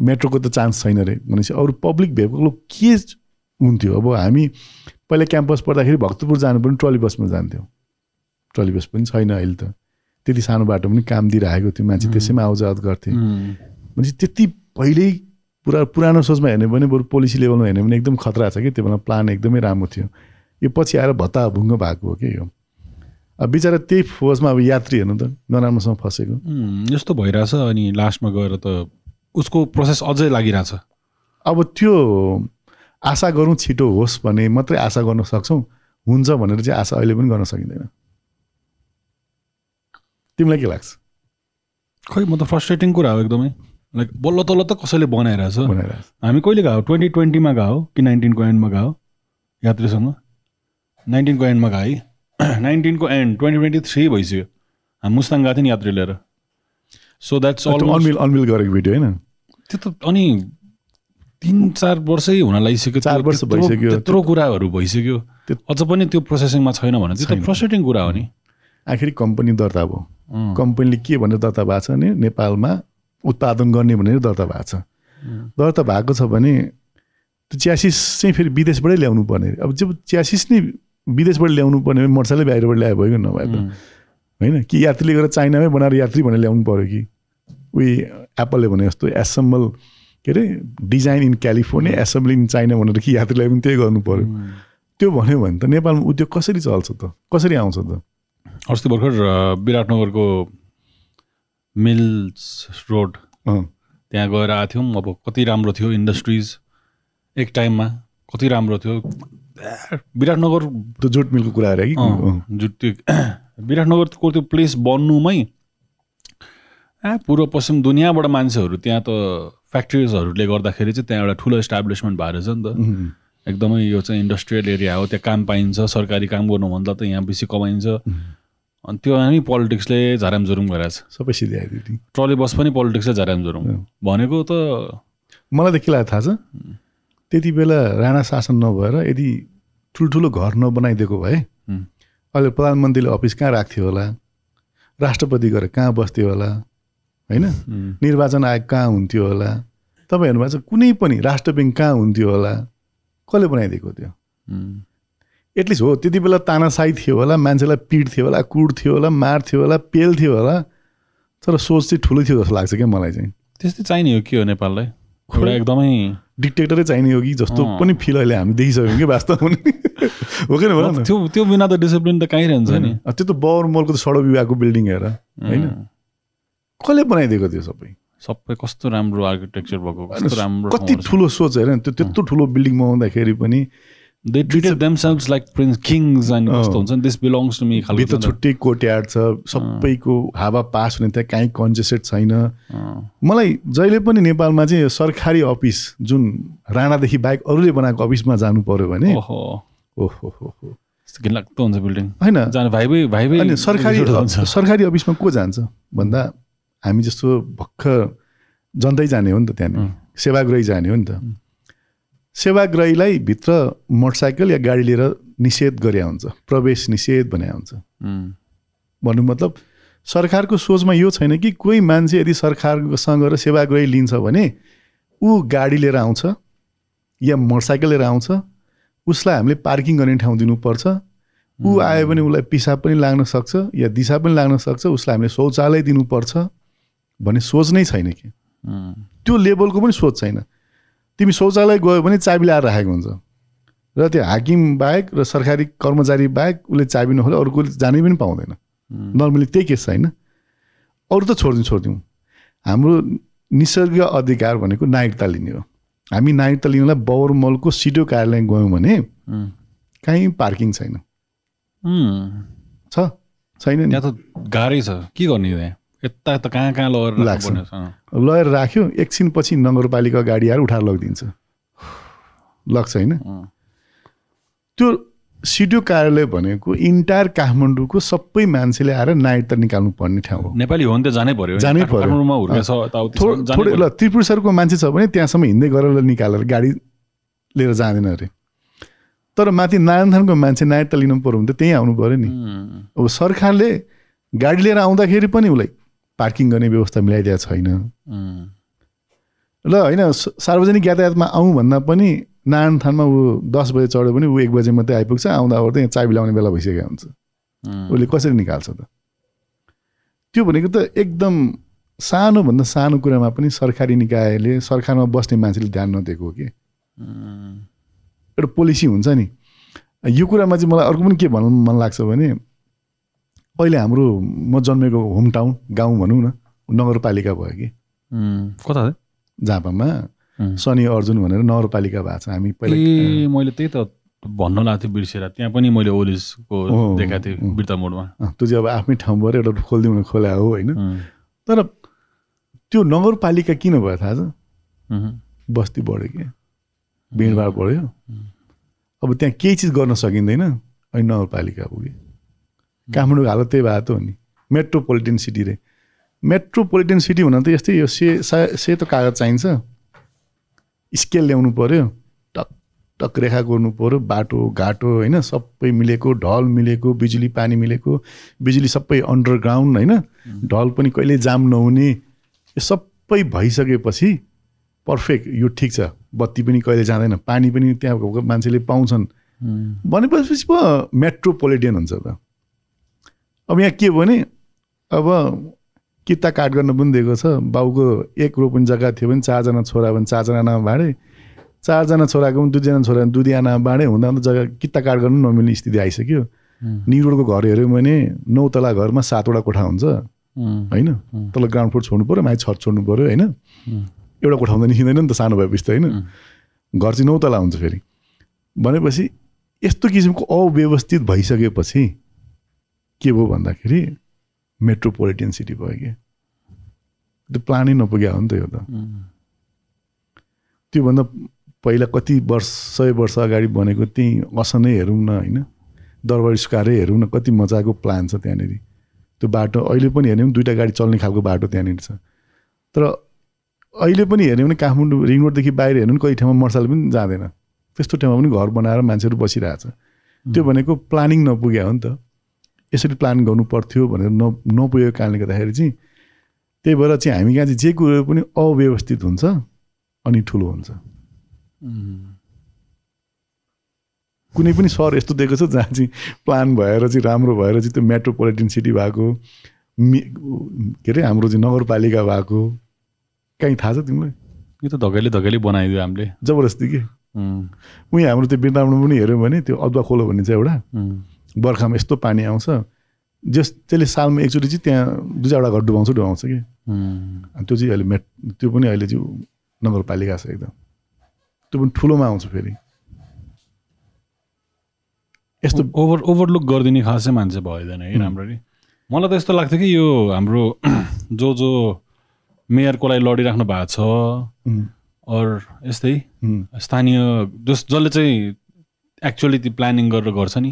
मेट्रोको त चान्स छैन रे। भनेपछि अरू पब्लिक भेहिकल के हुन्थ्यो? अब हामी पहिला क्याम्पस पढ्दाखेरि भक्तपुर जानु पनि ट्रली बसमा जान्थ्यौँ। ट्रली बस पनि छैन अहिले त। त्यति सानो बाटो पनि काम दिइरहेको थियो मान्छे त्यसैमा आउजावत गर्थे. भनेपछि त्यति पहिल्यै पुरा पुरानो सोचमा हेर्ने भने बरु पोलिसी लेभलमा हेर्ने भने एकदम खतरा छ कि त्यो बेला प्लान एकदमै राम्रो थियो। यो पछि आएर भत्ता भुङ्ग भएको हो कि यो? अब बिचरा त्यही फोजमा अब यात्री हेर्नु त नराम्रोसँग फसेको। यस्तो भइरहेछ अनि लास्टमा गएर त उसको प्रोसेस अझै लागिरहेछ। अब त्यो आशा गरौँ छिटो होस् भन्ने मात्रै आशा गर्न सक्छौँ। हुन्छ भनेर चाहिँ आशा अहिले पनि गर्न सकिँदैन। तिमीलाई के लाग्छ खै म त फ्रस्ट्रेटिङ कुरा हो एकदमै। लाइक बल्ल तल्ल त कसैले बनाइरहेछ? हामी कहिले गयो ट्वेन्टी ट्वेन्टीमा गयो कि नाइन्टिनको एन्डमा गयो यात्रीसँग? नाइन्टिनको एन्डमा गयो है नाइन्टिनको एन्ड ट्वेन्टी ट्वेन्टी थ्री भइसक्यो। हामी मुस्ताङ गएको थियो नि यात्री लिएर। सो द्याट्स अनमिल अनमिल गरेको भिडियो होइन? त्यो त अनि तिन चार वर्षै हुन लागिसक्यो। चार वर्ष भइसक्यो। त्यत्रो कुराहरू भइसक्यो। अझ पनि त्यो प्रोसेसिङमा छैन भने त्यो त। फ्रस्ट्रेटिङ कुरा हो नि। आखिरी कम्पनी दर्ता भयो। कम्पनीले के भनेर दर्ता भएको छ भने नेपालमा उत्पादन गर्ने भनेर दर्ता भएको छ। दर्ता भएको छ भने त्यो च्यासिस चाहिँ फेरि विदेशबाटै ल्याउनु पर्ने। अब जब च्यासिस नै विदेशबाट ल्याउनु पर्ने भने मोटरसाइकलै बाहिरबाट ल्यायो भयो कि नभए त. होइन कि यात्रीले गएर चाइनामै बनाएर यात्री भनेर ल्याउनु पऱ्यो कि? उही एप्पलले भने जस्तो एसेम्बल के अरे design in California assembly in China भनेर कि यात्रीलाई पनि त्यही गर्नु पऱ्यो. त्यो भन्यो भने त नेपालमा उद्योग कसरी चल्छ त? कसरी आउँछ त? अस्ति भर्खर विराटनगरको मिल्स रोड। त्यहाँ गएर आएको थियौँ। अब कति राम्रो थियो इन्डस्ट्रिज एक टाइममा। कति राम्रो थियो। विराटनगर त्यो जुट मिलको कुरा अरे कि? अँ, अँ, जो त्यो विराटनगरको त्यो प्लेस बन्नुमै ए पूर्व पश्चिम दुनियाँबाट मान्छेहरू त्यहाँ त फ्याक्ट्रिजहरूले गर्दाखेरि चाहिँ त्यहाँ एउटा ठुलो इस्टाब्लिसमेन्ट भएर छ नि त। एकदमै यो चाहिँ इन्डस्ट्रियल एरिया हो। त्यहाँ काम पाइन्छ सरकारी काम गर्नुभन्दा त यहाँ बेसी कमाइन्छ। अनि त्यो हामी पोलिटिक्सले झाराम जुरुम गरेछ सबै सिधै आइदियो ट्रली बस पनि पोलिटिक्सले झाराम। जुरुम भनेको त मलाई त के लाग्यो थाहा छ? त्यति बेला राणा शासन नभएर यदि ठुल्ठुलो घर नबनाइदिएको भए अहिले प्रधानमन्त्रीले अफिस कहाँ राख्थ्यो होला? राष्ट्रपति गएर कहाँ बस्थ्यो होला? होइन? निर्वाचन आयोग कहाँ हुन्थ्यो होला? तपाईँ हेर्नुभएको छ कुनै पनि राष्ट्र ब्याङ्क कहाँ हुन्थ्यो होला? कसले बनाइदिएको थियो उम्, एटलिस्ट हो त्यति बेला तानासाई थियो होला मान्छेलाई पिट्थ्यो होला कुट्थ्यो होला मार्थ्यो होला पेल्थ्यो होला तर सोच चाहिँ ठुलो थियो जस्तो लाग्छ क्या मलाई चाहिँ। त्यस्तै चाहिने हो के हो नेपाललाई? एउटा एकदमै डिक्टेटरै चाहिने हो कि जस्तो। पनि फिल अहिले हामी देखिसक्यौँ कि वास्तवमा हो कि न? त्यो त्यो बिना त डिसिप्लिन त कहीँ रहन्छ नि। त्यो त बाबर मलको त सडक विभागको बिल्डिङ हेर होइन? कसले बनाइदिएको थियो सबै? सबै कस्तो राम्रो आर्किटेक्चर भएको कस्तो राम्रो कति ठुलो सोच हेर त्यो त्यत्रो ठुलो बिल्डिङमा आउँदाखेरि पनि they treated themselves like prince kings अनि। कस्तो हुन्छ नि दिस बिलोङ्स टु मी खालको भित्र थियो नि त। छुट्टै कोर्टयार्ड छ सबैको हावा पास हुने त्यहाँ काहीँ कन्जेस्टेड छैन। अँ, मलाई जहिले पनि नेपालमा चाहिँ सरकारी अफिस जुन राणादेखि बाहेक अरूले बनाएको अफिसमा जानु पर्यो भने ओहो। ओहो हो घिनलाग्दो हुन्छ बिल्डिङ होइन। जाने भाइ भाइ भाइ भाइ सरकारी सरकारी अफिसमा को जान्छ? भन्दा हामी जस्तो भर्खर जनतै जाने हो नि त त्यहाँनिर। सेवाग्राही जाने हो नि त। सेवाग्राहीलाई भित्र मोटरसाइकल या गाडी लिएर निषेध गरे हुन्छ प्रवेश निषेध भने हुन्छ। भन्नु मतलब सरकारको सोचमा यो छैन कि कोही मान्छे यदि सरकारसँग गएर सेवाग्राही लिन्छ भने ऊ गाडी लिएर आउँछ या मोटरसाइकल लिएर आउँछ उसलाई हामीले पार्किङ गर्ने ठाउँ दिनुपर्छ। ऊ आयो भने उसलाई पिसाब पनि लाग्न सक्छ या दिशा पनि लाग्न सक्छ उसलाई हामीले शौचालय दिनुपर्छ भन्ने सोच नै छैन कि। त्यो लेभलको पनि सोच छैन। तिमी शौचालय गयो भने चाबी ल्याएर राखेको हुन्छ। र त्यो हाकिम बाहेक र सरकारी कर्मचारी बाहेक उसले चाबी नखोले अरू कसले जानै पनि पाउँदैन। नर्मली त्यही केस छैन अरू त छोडिदिउँ छोडिदिउँ। हाम्रो निसर्ग अधिकार भनेको नागरिकता लिने हो। हामी नागरिकता लिनलाई बाबर मलको सिडिओ कार्यालय गयौँ भने कहीँ पार्किङ छैन। छ? छैन नि। त्यहाँ त गाह्रै छ। के गर्ने त्यहाँ यता यता कहाँ कहाँ लगेर लाग्छ। लगेर राख्यो एकछिनपछि नगरपालिका गाडी आएर उठाएर लगिदिन्छ। लग्छ होइन। त्यो सिडिओ कार्यालय भनेको इन्टायर काठमाडौँको सबै मान्छेले आएर नागरिकता निकाल्नु पर्ने ठाउँ हो। नेपाली हो भने त जानै पर्यो। जानै पर्यो। थोरै। ल त्रिपुर सरको मान्छे छ भने त्यहाँसम्म हिँड्दै गरेर निकालेर गाडी लिएर जाँदैन अरे। तर माथि नारायणथानको मान्छे नागरिकता लिनु पऱ्यो भने त त्यहीँ आउनु पऱ्यो नि। अब सरकारले गाडी लिएर आउँदाखेरि पनि उसलाई पार्किङ गर्ने व्यवस्था मिलाइदिएको छैन। ल होइन सार्वजनिक यातायातमा आउँ भन्दा पनि नारायण थानमा ऊ दस बजे चढ्यो भने ऊ एक बजे मात्रै आइपुग्छ आउँदा ओर्दै यहाँ चाबी लाउने बेला भइसकेको हुन्छ। उसले कसरी निकाल्छ त? त्यो भनेको त एकदम सानोभन्दा सानो कुरामा पनि सरकारी निकायले सरकारमा बस्ने मान्छेले ध्यान नदिएको हो कि। एउटा पोलिसी हुन्छ नि। यो कुरामा चाहिँ मलाई अर्को पनि के भन्नु मन लाग्छ भने अहिले हाम्रो म जन्मेको होम टाउन गाउँ भनौँ न नगरपालिका भयो कि। कता? झापामा। शनि अर्जुन भनेर नगरपालिका भएको छ। हामी पहिला मैले त्यही त भन्न लाग्थेँ थियो बिर्सेर। त्यहाँ पनि मैले ओलिसको देखाएको थिएँ। बिर्ता मोडमा। त्यो चाहिँ अब आफ्नै ठाउँबाट एउटा खोलिदिउँ खोल्या हो होइन। तर त्यो नगरपालिका किन भयो थाहा छ? बस्ती बढ्यो कि। भिडभाड बढ्यो। अब त्यहाँ केही चिज गर्न सकिँदैन। अनि नगरपालिका पुग्यो काठमाडौँको हालत त्यही भएको हो नि। मेट्रोपोलिटन सिटी रे। मेट्रोपोलिटन सिटी हुन त यस्तै यो से सेतो कागज चाहिन्छ। स्केल ल्याउनु पऱ्यो टक टक रेखा गर्नु पऱ्यो बाटो घाटो होइन सबै मिलेको ढल मिलेको बिजुली पानी मिलेको बिजुली सबै अन्डरग्राउन्ड होइन ढल पनि कहिले जाम नहुने यो सबै भइसकेपछि पर्फेक्ट यो ठिक छ। बत्ती पनि कहिले जाँदैन पानी पनि त्यहाँ मान्छेले पाउँछन्। भनेपछि पो मेट्रोपोलिटियन हुन्छ त। अब यहाँ के भने अब किता काट गर्न पनि दिएको छ। बाउको एक रोपनी जग्गा थियो भने चारजना छोरा भने चारजना आना बाँडे। चारजना छोराको पनि दुईजना छोरा दुई आना बाँडे। हुँदा हुँदा जग्गा किता काट गर्नु नमिल्ने स्थिति आइसक्यो। निरोडको घर हेऱ्यौँ भने नौ तला घरमा सातवटा कोठा हुन्छ। होइन? तल ग्राउन्ड फ्लोर छोड्नु पऱ्यो माथि छत छोड्नु पऱ्यो होइन? एउटा कोठा हुँदा निस्किँदैन नि त सानो भएपछि त होइन? घर चाहिँ नौ तला हुन्छ फेरि। भनेपछि यस्तो किसिमको अव्यवस्थित भइसकेपछि के भयो भन्दाखेरि मेट्रोपोलिटन सिटी भयो कि? त्यो प्लानै नपुग्या हो नि त यो त। त्योभन्दा पहिला कति वर्ष सय वर्ष अगाडि बनेको त्यही असनै हेरौँ न होइन? दरबार स्क्वारै हेरौँ न कति मजाको प्लान छ त्यहाँनिर। त्यो बाटो अहिले पनि भने दुइटा गाडी चल्ने खालको बाटो त्यहाँनिर छ। तर अहिले पनि हेर्ने भने काठमाडौँ रिङ रोडदेखि बाहिर हेर्नु कति ठाउँमा मोटरसाइकल पनि जाँदैन। त्यस्तो ठाउँमा पनि घर बनाएर मान्छेहरू बसिरहेछ। त्यो भनेको प्लानिङ नपुग्यो हो नि त। यसरी प्लान गर्नु पर्थ्यो भनेर न नपुगेको कारणले गर्दाखेरि चाहिँ त्यही भएर चाहिँ हामी कहाँ चाहिँ जे कुरो पनि अव्यवस्थित हुन्छ अनि ठुलो हुन्छ। कुनै पनि सहर यस्तो दिएको छ जहाँ चाहिँ प्लान भएर चाहिँ राम्रो भएर चाहिँ त्यो मेट्रोपोलिटन सिटी भएको मि के अरे हाम्रो चाहिँ नगरपालिका भएको कहीँ थाहा छ तिमीलाई? यो त धकेली धकेली बनाइदियो हामीले। जबरजस्ती के? उहीँ हाम्रो त्यो वृन्दावनमा पनि हेऱ्यौँ भने त्यो अदुवा खोलो भन्ने चाहिँ एउटा। बर्खामा यस्तो पानी आउँछ। जस त्यसले सालमा एकचोटि चाहिँ त्यहाँ दुई चारवटा घर डुबाउँछ डुबाउँछ कि। अनि त्यो चाहिँ अहिले मेट त्यो पनि अहिले चाहिँ नगरपालिका छ एकदम। त्यो पनि ठुलोमा आउँछ फेरि। यस्तो ओभर ओभरलुक गरिदिने खासै मान्छे भइदिएन है राम्ररी। मलाई त यस्तो लाग्थ्यो कि यो हाम्रो जो जो मेयरको लागि लडिराख्नु भएको छ अर यस्तै स्थानीय जस जसले चाहिँ एक्चुअली त्यो प्लानिङ गरेर गर्छ नि।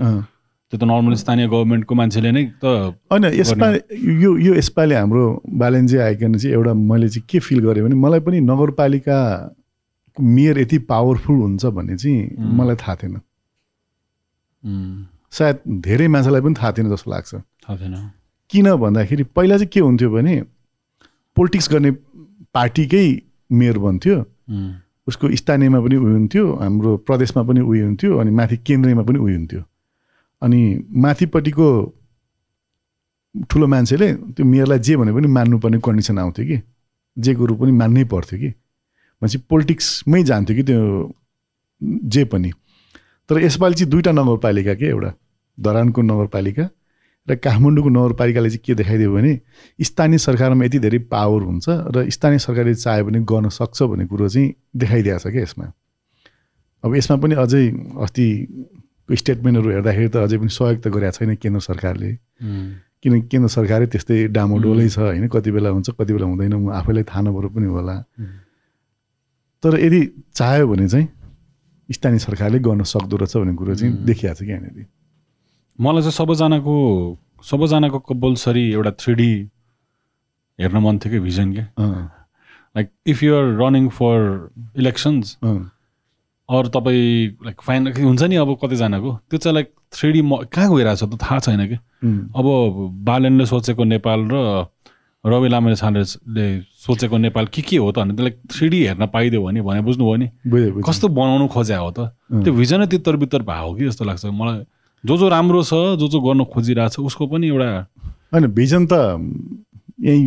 त्यो त नर्मली स्थानीय गभर्मेन्टको मान्छेले नै त होइन यसपालि यो यो यसपालि हाम्रो बालेन्जे आइकन चाहिँ एउटा मैले चाहिँ के फिल गरेँ भने मलाई पनि नगरपालिका मेयर यति पावरफुल हुन्छ भन्ने चाहिँ. मलाई थाहा थिएन। सायद धेरै मान्छेलाई पनि थाहा थिएन जस्तो लाग्छ। थाहा थिएन। किन भन्दाखेरि पहिला चाहिँ के हुन्थ्यो भने पोलिटिक्स गर्ने पार्टीकै मेयर बन्थ्यो। उसको स्थानीयमा पनि उयो हुन्थ्यो हाम्रो प्रदेशमा पनि उयो हुन्थ्यो अनि माथि केन्द्रीयमा पनि उयो हुन्थ्यो। अनि माथिपट्टिको ठुलो मान्छेले त्यो मेयरलाई जे भने पनि मान्नुपर्ने कन्डिसन आउँथ्यो कि। जे कुरो पनि मान्नै पर्थ्यो कि। भनेपछि पोलिटिक्समै जान्थ्यो कि त्यो जे पनि। तर यसपालि चाहिँ दुईवटा नगरपालिका के एउटा? धरानको नगरपालिका र काठमाडौँको नगरपालिकाले चाहिँ के देखाइदियो भने स्थानीय सरकारमा यति धेरै पावर हुन्छ र स्थानीय सरकारले चाह्यो भने गर्न सक्छ भन्ने कुरो चाहिँ देखाइदिएको छ क्या यसमा। अब यसमा पनि अझै अस्तिको स्टेटमेन्टहरू हेर्दाखेरि त अझै पनि सहयोग त गरेको छैन केन्द्र सरकारले। किन केन्द्र सरकारै त्यस्तै डामोडोलै छ होइन? कति बेला हुन्छ कति बेला हुँदैन म आफैलाई थाहा नभएर पनि होला। तर यदि चाह्यो भने चाहिँ स्थानीय सरकारले गर्न सक्दो रहेछ भन्ने कुरो चाहिँ देखिएको छ कि यहाँनिर। मलाई चाहिँ सबैजनाको सबैजनाको कम्पलसरी एउटा थ्री हेर्न मन थियो कि भिजन के? अँ, like if you're running for elections अरू तपाईँ लाइक फाइन हुन्छ नि अब कतिजनाको? त्यो चाहिँ लाइक थ्री म कहाँ गइरहेको छ त? थाहा छैन कि? अब बालनले सोचेको नेपाल र रवि लामाले छानेले सोचेको नेपाल के के हो त भने लाइक थ्री हेर्न पाइदियो भने भने बुझ्नुभयो नि। कस्तो बनाउनु खोज्या हो त? त्यो भिजनै तितर बितर भएको हो कि जस्तो लाग्छ। मलाई जो जो राम्रो छ जो जो गर्न खोजिरहेको छ उसको पनि एउटा होइन भिजन त यही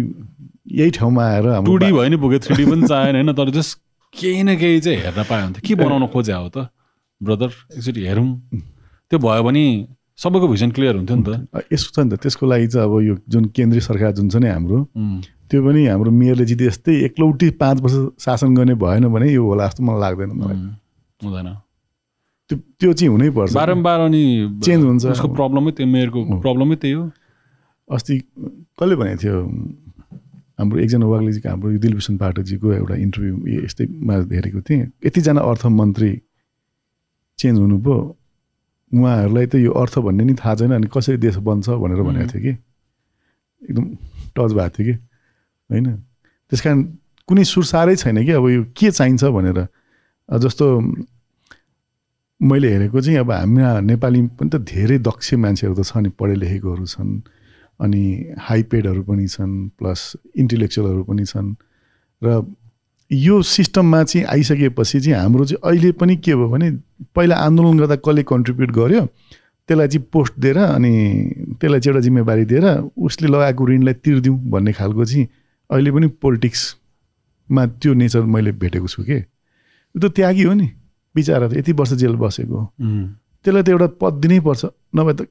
यही ठाउँमा आएर टु डी भयो नि पुग्यो थ्री डी पनि चाहेन होइन? तर जस केही न केही चाहिँ हेर्न पायो भने त के बनाउन खोज्या हो त? ब्रदर एकचोटि हेरौँ। त्यो भयो भने सबैको भिजन क्लियर हुन्थ्यो नि त। अ, यसो छ नि त। त्यसको लागि चाहिँ अब यो जुन केन्द्रीय सरकार जुन छ नि हाम्रो त्यो पनि हाम्रो मेयरले जिते जस्तै एक्लौटी पाँच वर्ष शासन गर्ने भएन भने यो होला जस्तो मलाई लाग्दैन मलाई। हुँदैन। त्यो त्यो चाहिँ हुनैपर्छ बारम्बार अनि चेन्ज हुन्छ। उसको प्रब्लमै त्यो मेयरको प्रब्लमै त्यही हो। अस्ति कसले भनेको थियो? हाम्रो एकजना वाग्लेजीको हाम्रो यो दिलभूषण पाठकजीको एउटा इन्टरभ्यू यस्तैमा हेरेको थिएँ। यतिजना अर्थमन्त्री चेन्ज हुनुभयो। उहाँहरूलाई त यो अर्थ भन्ने नि थाहा छैन अनि कसरी देश बन्छ भनेर भनेको थियो कि। एकदम टच भएको थियो कि होइन? त्यस कारण कुनै सुरसारै छैन कि अब यो के चाहिन्छ भनेर। जस्तो मैले हेरेको चाहिँ अब हाम्रा नेपाली पनि त धेरै दक्ष मान्छेहरू त छ नि पढे लेखेकोहरू छन्। अनि हाई पेडहरू पनि छन् प्लस इन्टेलेक्चुअलहरू पनि छन्। र यो सिस्टममा चाहिँ आइसकेपछि चाहिँ हाम्रो चाहिँ अहिले पनि के भयो भने पहिला आन्दोलन गर्दा कसले कन्ट्रिब्युट गर्यो त्यसलाई चाहिँ पोस्ट दिएर अनि त्यसलाई चाहिँ एउटा जिम्मेवारी दिएर उसले लगाएको ऋणलाई तिर्दिउँ भन्ने खालको चाहिँ अहिले पनि पोलिटिक्समा त्यो नेचर मैले भेटेको छु कि। यो त त्यागी हो नि बिचरा त यति वर्ष जेल बसेको। त्यसलाई त एउटा पद दिनै पर्छ नभए त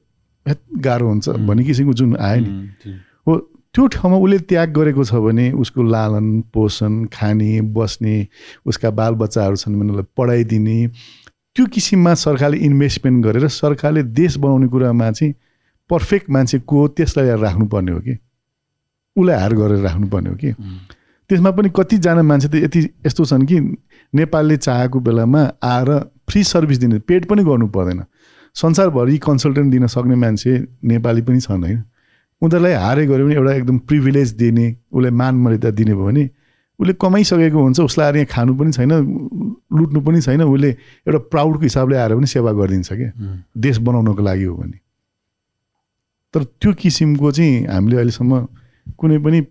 गाह्रो हुन्छ भन्ने किसिमको जुन आयो नि। हो त्यो ठाउँमा उसले त्याग गरेको छ भने उसको लालन पोषण खाने बस्ने उसका बालबच्चाहरू छन् भने उसलाई पढाइदिने त्यो किसिममा सरकारले इन्भेस्टमेन्ट गरेर सरकारले देश बनाउने कुरामा चाहिँ पर्फेक्ट मान्छे को हो त्यसलाई राख्नुपर्ने हो कि। उसलाई हार गरेर राख्नुपर्ने हो कि। त्यसमा पनि कतिजना मान्छे त यति यस्तो छन् कि नेपालले चाहेको बेलामा आएर फ्री सर्भिस दिने पेड पनि गर्नु पर्दैन। संसारभरि कन्सल्टेन्ट दिन सक्ने मान्छे नेपाली पनि छन् होइन? उनीहरूलाई हारे गऱ्यो भने एउटा एकदम प्रिभिलेज दिने उसलाई मान मर्यादा दिने भयो भने उसले कमाइसकेको हुन्छ उसलाई आएर यहाँ खानु पनि छैन लुट्नु पनि छैन उसले एउटा प्राउडको हिसाबले आएर पनि सेवा गरिदिन्छ क्या। देश बनाउनको लागि हो भने। तर त्यो किसिमको चाहिँ हामीले अहिलेसम्म कुनै पनि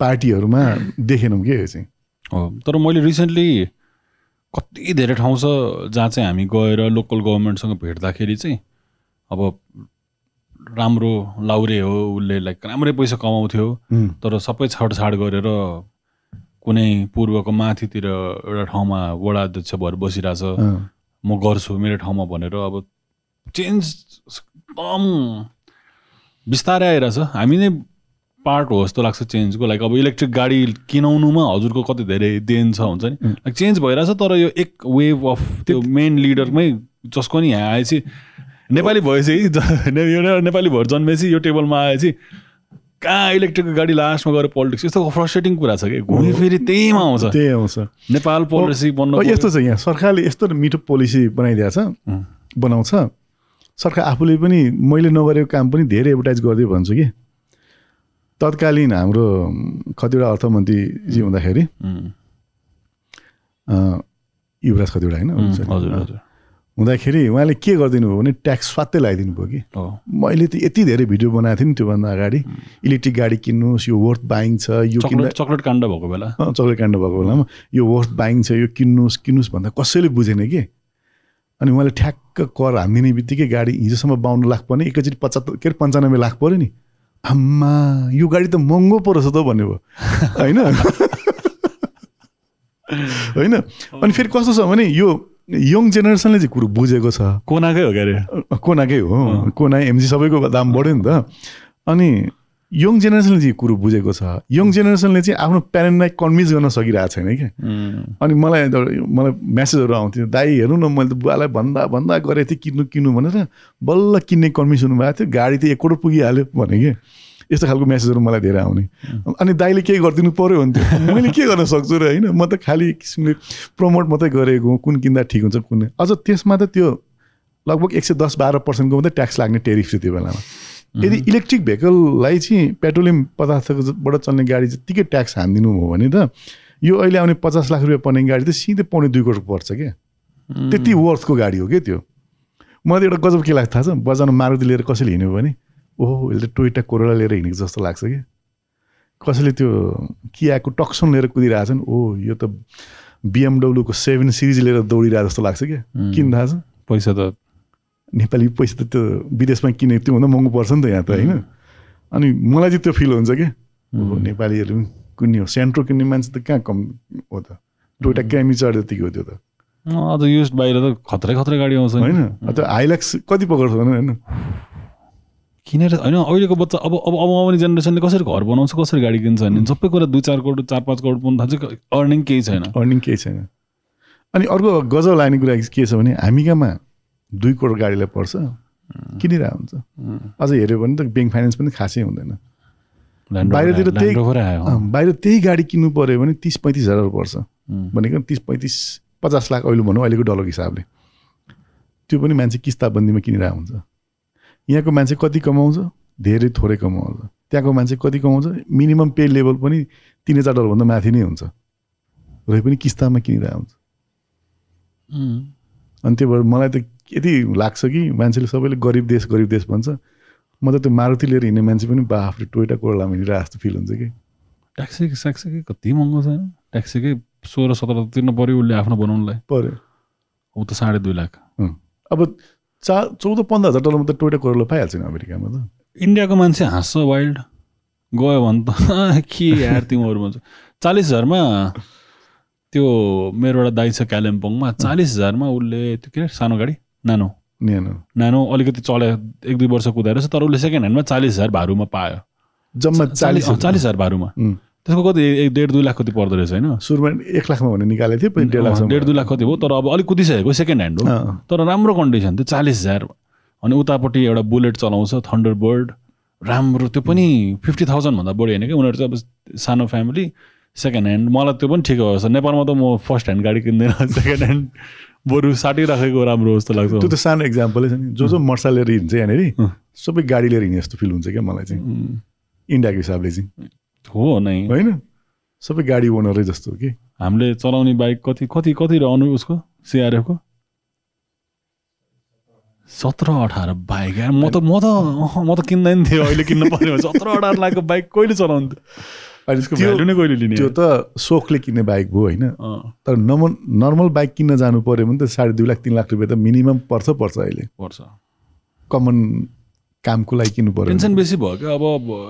पार्टीहरूमा देखेनौँ कि यो चाहिँ। तर मैले रिसेन्टली कति धेरै ठाउँ छ जहाँ चाहिँ हामी गएर लोकल गभर्मेन्टसँग भेट्दाखेरि चाहिँ अब राम्रो लाउरे हो उसले लाइक राम्रै पैसा कमाउँथ्यो। तर सबै छाडछाड गरेर कुनै पूर्वको माथितिर एउटा ठाउँमा वडा अध्यक्ष भएर बसिरहेछ। म गर्छु मेरो ठाउँमा भनेर अब चेन्ज एकदम बिस्तारै आइरहेछ। हामी नै पार्ट हो जस्तो लाग्छ चेन्जको। लाइक अब इलेक्ट्रिक गाडी किनाउनुमा हजुरको कति धेरै देन छ हुन्छ नि. लाइक चेन्ज भइरहेछ तर यो एक वेभ अफ त्यो मेन लिडरमै जसको नि यहाँ आएपछि नेपाली भएपछि नेपाली भएर जन्मेपछि यो टेबलमा आएपछि कहाँ इलेक्ट्रिकको गाडी लास्टमा गएर पोलिटिक्स यस्तो फ्रस्ट्रेटिङ कुरा छ कि। घुमी फेरि त्यहीमा आउँछ। त्यही आउँछ। नेपाल पोलिसी बन्नु यस्तो छ यहाँ। सरकारले यस्तो मिठो पोलिसी बनाइदिएको छ। उम्. बनाउँछ। सरकार आफूले पनि मैले नगरेको काम पनि धेरै एडभर्टाइज गर्दै भन्छु कि। तत्कालीन हाम्रो कतिवटा अर्थमन्त्रीजी हुँदाखेरि युवराज कतिवटा होइन? उम्, हजुर हजुर। हुँदाखेरि उहाँले के गरिदिनु भयो भने ट्याक्स स्वात्तै लगाइदिनु भयो कि? मैले त यति धेरै भिडियो बनाएको थिएँ नि त्योभन्दा अगाडि। इलेक्ट्रिक गाडी किन्नुहोस् यो वर्थ बाइङ छ यो किन्दा चक्लेट काण्ड भएको बेला? चक्लेट काण्ड भएको बेलामा यो वर्थ बाइङ छ यो किन्नुहोस् किन्नुहोस् भन्दा कसैले बुझेन कि? अनि उहाँले ठ्याक्क कर हानिदिने बित्तिकै गाडी हिजोसम्म बाउन्न लाख पर्ने एकैचोटि पचहत्तर के अरे पन्चानब्बे लाख पऱ्यो नि। आम्मा यो गाडी त महँगो पो रहेछ त भन्ने भयो होइन होइन अनि फेरि कस्तो छ भने यो यङ जेनेरेसनले चाहिँ कुरो बुझेको छ कोनाकै हो क्यारे कोनाकै हो कोना एमजी सबैको दाम बढ्यो नि त अनि यङ जेनेरेसनले चाहिँ कुरो बुझेको छ। यङ जेनेरेसनले चाहिँ आफ्नो प्यारेन्टलाई कन्भिन्स गर्न सकिरहेको छैन क्या अनि मलाई मलाई म्यासेजहरू आउँथ्यो दाई हेर्नु न मैले त बुवालाई भन्दा भन्दा गरेको थिएँ किन्नु किन्नु भनेर बल्ल किन्ने कन्भिन्स हुनुभएको थियो। गाडी त एक करोड पुगिहाल्यो भने कि। यस्तो खालको म्यासेजहरू मलाई धेरै आउने। अनि दाइले केही गरिदिनु पऱ्यो भन्थ्यो मैले के गर्न सक्छु र होइन? म त खालि एक किसिमले प्रमोट मात्रै गरेको हुँ, कुन किन्दा ठिक हुन्छ कुन अझ त्यसमा त त्यो लगभग एक सय दस बाह्र पर्सेन्टको मात्रै ट्याक्स लाग्ने टेरिफ थियो त्यो बेलामा। यदि इलेक्ट्रिक भेहिकललाई चाहिँ पेट्रोलियम पदार्थकोबाट चल्ने गाडी जत्तिकै ट्याक्स हानिदिनु हो भने त यो अहिले आउने पचास लाख रुपियाँ पर्ने गाडी त सिधै पौने दुई करोड पर्छ क्या। त्यति वर्थको गाडी हो क्या त्यो? मलाई त एउटा गजब के लाग्छ थाहा छ? बजारमा मारुति लिएर कसैले हिँड्यो भने ओहो यसले त टोइटा कोरोला लिएर हिँडेको जस्तो लाग्छ कि कसैले त्यो कियाको टक्सन लिएर कुदिरहेछन् ओ यो त बिएमडब्लुको सेभेन सिरिज लिएर दौडिरहेको जस्तो लाग्छ क्या। किन थाहा छ? पैसा त नेपाली पैसा त त्यो विदेशमा किने त्योभन्दा महँगो पर्छ नि त यहाँ त होइन? अनि मलाई चाहिँ त्यो फिल हुन्छ क्या ओहो, नेपालीहरू पनि कुन्ने हो। सेन्ट्रो किन्ने मान्छे त कहाँ कम हो त? टोइटा क्यामी चढ्यो जतिको हो त्यो त। अझ युज बाहिर त खत्रै खत्रै गाडी आउँछ। होइन? त्यो हाइलाक्स कति पकाउँछ भने होइन? किनेर होइन अहिलेको बच्चा अब अब अब आउने जेनेरेसनले कसरी घर बनाउँछ कसरी गाडी किन्छ भने? सबै कुरा दुई चार करोड चार पाँच करोड पनि थाहा छ अर्निङ केही छैन। अर्निङ केही छैन। अनि अर्को गजब लाग्ने कुरा के छ भने हामी कहाँमा दुई करोड गाडीलाई पर्छ किनिरहेको हुन्छ। अझ हेऱ्यो भने त ब्याङ्क फाइनेन्स पनि खासै हुँदैन। बाहिरतिर त्यही बाहिर त्यही गाडी किन्नु पऱ्यो भने तिस पैँतिस हजार पर्छ. भनेको तिस पैँतिस पचास लाख अहिले भनौँ अहिलेको डलरको हिसाबले। त्यो पनि मान्छे किस्ताबन्दीमा किनिरहेको हुन्छ। यहाँको मान्छे कति कमाउँछ? धेरै थोरै कमाउँछ। त्यहाँको मान्छे कति कमाउँछ? मिनिमम पे लेभल पनि तिन हजार डलरभन्दा माथि नै हुन्छ। र पनि किस्तामा किनिरहेको हुन्छ. अनि त्यो भएर मलाई त यति लाग्छ कि मान्छेले सबैले गरिब देश गरिब देश भन्छ म त त्यो मारुति लिएर हिँड्ने मान्छे पनि बाफले टोइटा कोरोलामा हिँडिरहेको जस्तो फिल हुन्छ कि। ट्याक्सी स्याक्सीकै कति महँगो छैन ट्याक्सीकै सोह्र सत्र तिर्नु पऱ्यो उसले आफ्नो बनाउनुलाई? पऱ्यो ऊ त साढे दुई लाख। अब चा चौध पन्ध्र हजार डलरमा त टोइटा कोरोला पाइहाल्छ नि अमेरिकामा त। इन्डियाको मान्छे हाँस्छ वाइल्ड गयो भने त के यार तिमीहरू भन्छ चालिस हजारमा त्यो मेरो एउटा दाइ छ कालिम्पोङमा चालिस हजारमा उसले त्यो के अरे सानो गाडी? नानो। न्यानो नानो अलिकति चले एक दुई वर्ष कुदाएर छ तर उसले सेकेन्ड ह्यान्डमा चालिस हजार भारूमा पायो। जम्मा चालिस चालिस हजार भारूमा. त्यसको कति एक डेढ दुई लाख कति पर्दो रहेछ होइन? सुरुमा एक लाखमा भने निकालेको पछि डेढ लाखसम्म। डेढ दुई लाख कति हो तर अब अलिक कुदिसकेको सेकेन्ड ह्यान्ड हो। तर राम्रो कन्डिसन त्यो चालिस हजार। अनि उतापट्टि एउटा बुलेट चलाउँछ थन्डर बर्ड राम्रो त्यो पनि फिफ्टी थाउजन्डभन्दा बढी होइन कि उनीहरू चाहिँ अब सानो फ्यामिली सेकेन्ड ह्यान्ड मलाई त्यो पनि ठिक हो नेपालमा त म फर्स्ट ह्यान्ड गाडी किन्दैन सेकेन्ड ह्यान्ड बरु साटिराखेको राम्रो जस्तो लाग्छ। त्यो त सानो इक्जाम्पलै छ नि। जो जो मोटरसाइकल लिएर हिँड्छ यहाँनिर सबै गाडी लिएर हिँड्ने जस्तो फिल हुन्छ क्या मलाई चाहिँ। इन्डियाको हिसाबले चाहिँ। हो नै। होइन? सबै गाडी ओनरै जस्तो कि? हामीले चलाउने बाइक कति कति कति रहनु उसको? सिआरएफको? सत्र अठार बाइक। यार म त म त म त किन्दैन थिएँ अहिले किन्न पर्यो भने सत्र अठार लाखको बाइक कहिले चलाउनु त्यसको भ्यालु नै कहिले लिने त्यो त सोखले किन्ने बाइक भयो होइन? तर नर्मल नर्मल बाइक किन्न जानु पऱ्यो भने त साढे दुई लाख तिन लाख रुपियाँ त मिनिमम पर्छ पर्छ अहिले। पर्छ। कमन कामको लागि किन्नु पऱ्यो टेन्सन बेसी भयो क्या। अब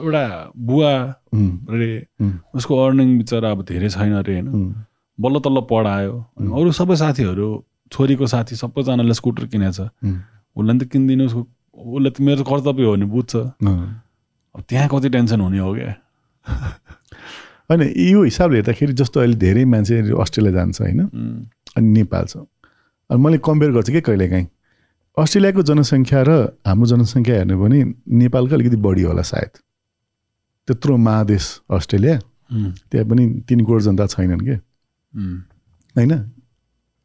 एउटा बुवा उम्, रे उम्, उसको अर्निङ बिचरा अब धेरै छैन अरे होइन? बल्ल तल्ल पढायो। अरू सबै साथीहरू छोरीको साथी सबैजनाले स्कुटर किनेछ। उसलाई त किनिदिनु उसको उसले त मेरो कर्तव्य हो भने बुझ्छ। अब त्यहाँ कति टेन्सन हुने हो क्या? होइन यो हिसाबले हेर्दाखेरि जस्तो अहिले धेरै मान्छे अस्ट्रेलिया जान्छ होइन अनि नेपाल छ। अनि मैले कम्पेयर गर्छु कि कहिलेकाहीँ। अस्ट्रेलियाको जनसङ्ख्या र हाम्रो जनसङ्ख्या हेर्नु भने नेपालको अलिकति बढी होला सायद। त्यत्रो महादेश अस्ट्रेलिया त्यहाँ पनि तिन करोड जनता छैनन् क्या होइन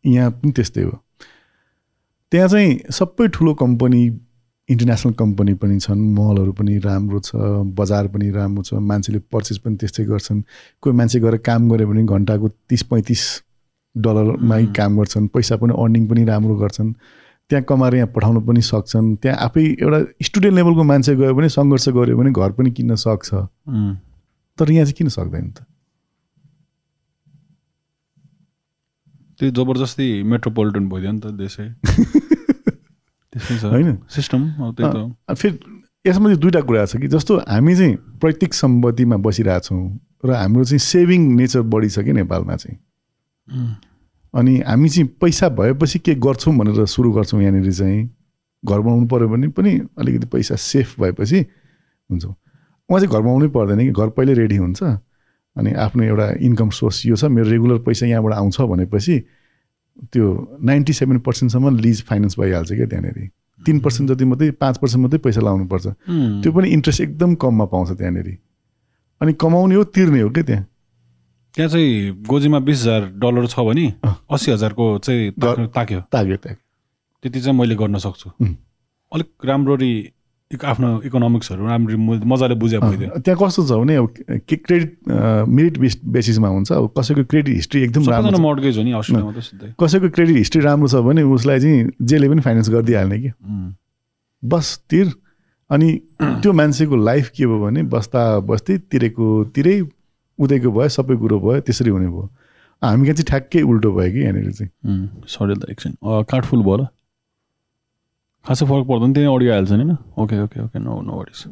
यहाँ पनि त्यस्तै हो। त्यहाँ चाहिँ सबै ठुलो कम्पनी इन्टरनेसनल कम्पनी पनि छन् मलहरू पनि राम्रो छ बजार पनि राम्रो छ मान्छेले पर्चेस पनि त्यस्तै गर्छन्। कोही मान्छे गएर काम गऱ्यो भने घन्टाको तिस पैँतिस डलरमै. काम गर्छन् पैसा पनि अर्निङ पनि राम्रो गर्छन्। त्यहाँ कमाएर यहाँ पठाउन पनि सक्छन्। त्यहाँ आफै एउटा स्टुडेन्ट लेभलको मान्छे गयो भने सङ्घर्ष गऱ्यो भने घर पनि किन्न सक्छ। तर यहाँ चाहिँ किन सक्दैन त? त्यो जबरजस्ती मेट्रोपोलिटन भइदियो नि त देशै। होइन? सिस्टम फेरि यसमा चाहिँ दुइटा कुरा छ कि जस्तो हामी चाहिँ प्रत्येक सम्पत्तिमा बसिरहेछौँ र हाम्रो चाहिँ सेभिङ नेचर बढी छ कि नेपालमा चाहिँ। अनि हामी चाहिँ पैसा भएपछि के गर्छौँ भनेर सुरु गर्छौँ यहाँनिर चाहिँ। घर बनाउनु पऱ्यो भने पनि अलिकति पैसा सेफ भएपछि हुन्छ। उहाँ चाहिँ घर बनाउनै पर्दैन कि घर पहिल्यै रेडी हुन्छ। अनि आफ्नो एउटा इन्कम सोर्स यो छ मेरो रेगुलर पैसा यहाँबाट आउँछ भनेपछि त्यो नाइन्टी सेभेन पर्सेन्टसम्म लिज फाइनेन्स भइहाल्छ क्या त्यहाँनिर। तिन पर्सेन्ट जति मात्रै पाँच पर्सेन्ट मात्रै पैसा लाउनुपर्छ। त्यो पनि इन्ट्रेस्ट एकदम कममा पाउँछ त्यहाँनिर। अनि कमाउने हो तिर्ने हो क्या त्यहाँ। त्यहाँ चाहिँ गोजीमा बिस हजार डलर छ भने। अस्सी हजारको चाहिँ ताक्यो- ताक्यो। त्यति चाहिँ मैले गर्न सक्छु. अलिक राम्ररी आफ्नो इकोनोमिक्सहरू राम्ररी मजाले बुझे भइदियो। त्यहाँ कस्तो छ भने अब के क्रेडिट मेरिट बेस बेसिसमा हुन्छ। अब कसैको क्रेडिट हिस्ट्री एकदम राम्रो मर्गेज हो नि कसैको क्रेडिट हिस्ट्री राम्रो छ भने उसलाई चाहिँ जेले पनि फाइनेन्स गरिदिइहाल्ने कि। बस तिर। अनि त्यो मान्छेको लाइफ के भयो भने बस्दा बस्दै तिरेको तिरै उदैको भयो सबै कुरो भयो त्यसरी हुने भयो। हामी कहाँ चाहिँ ठ्याक्कै उल्टो भयो कि यहाँनिर चाहिँ। त एकछिन। अँ, कार्ड फुल भयो ल खासै फरक पर्दैन त्यही अडियो हाल्छ नि होइन okay okay okay no no worries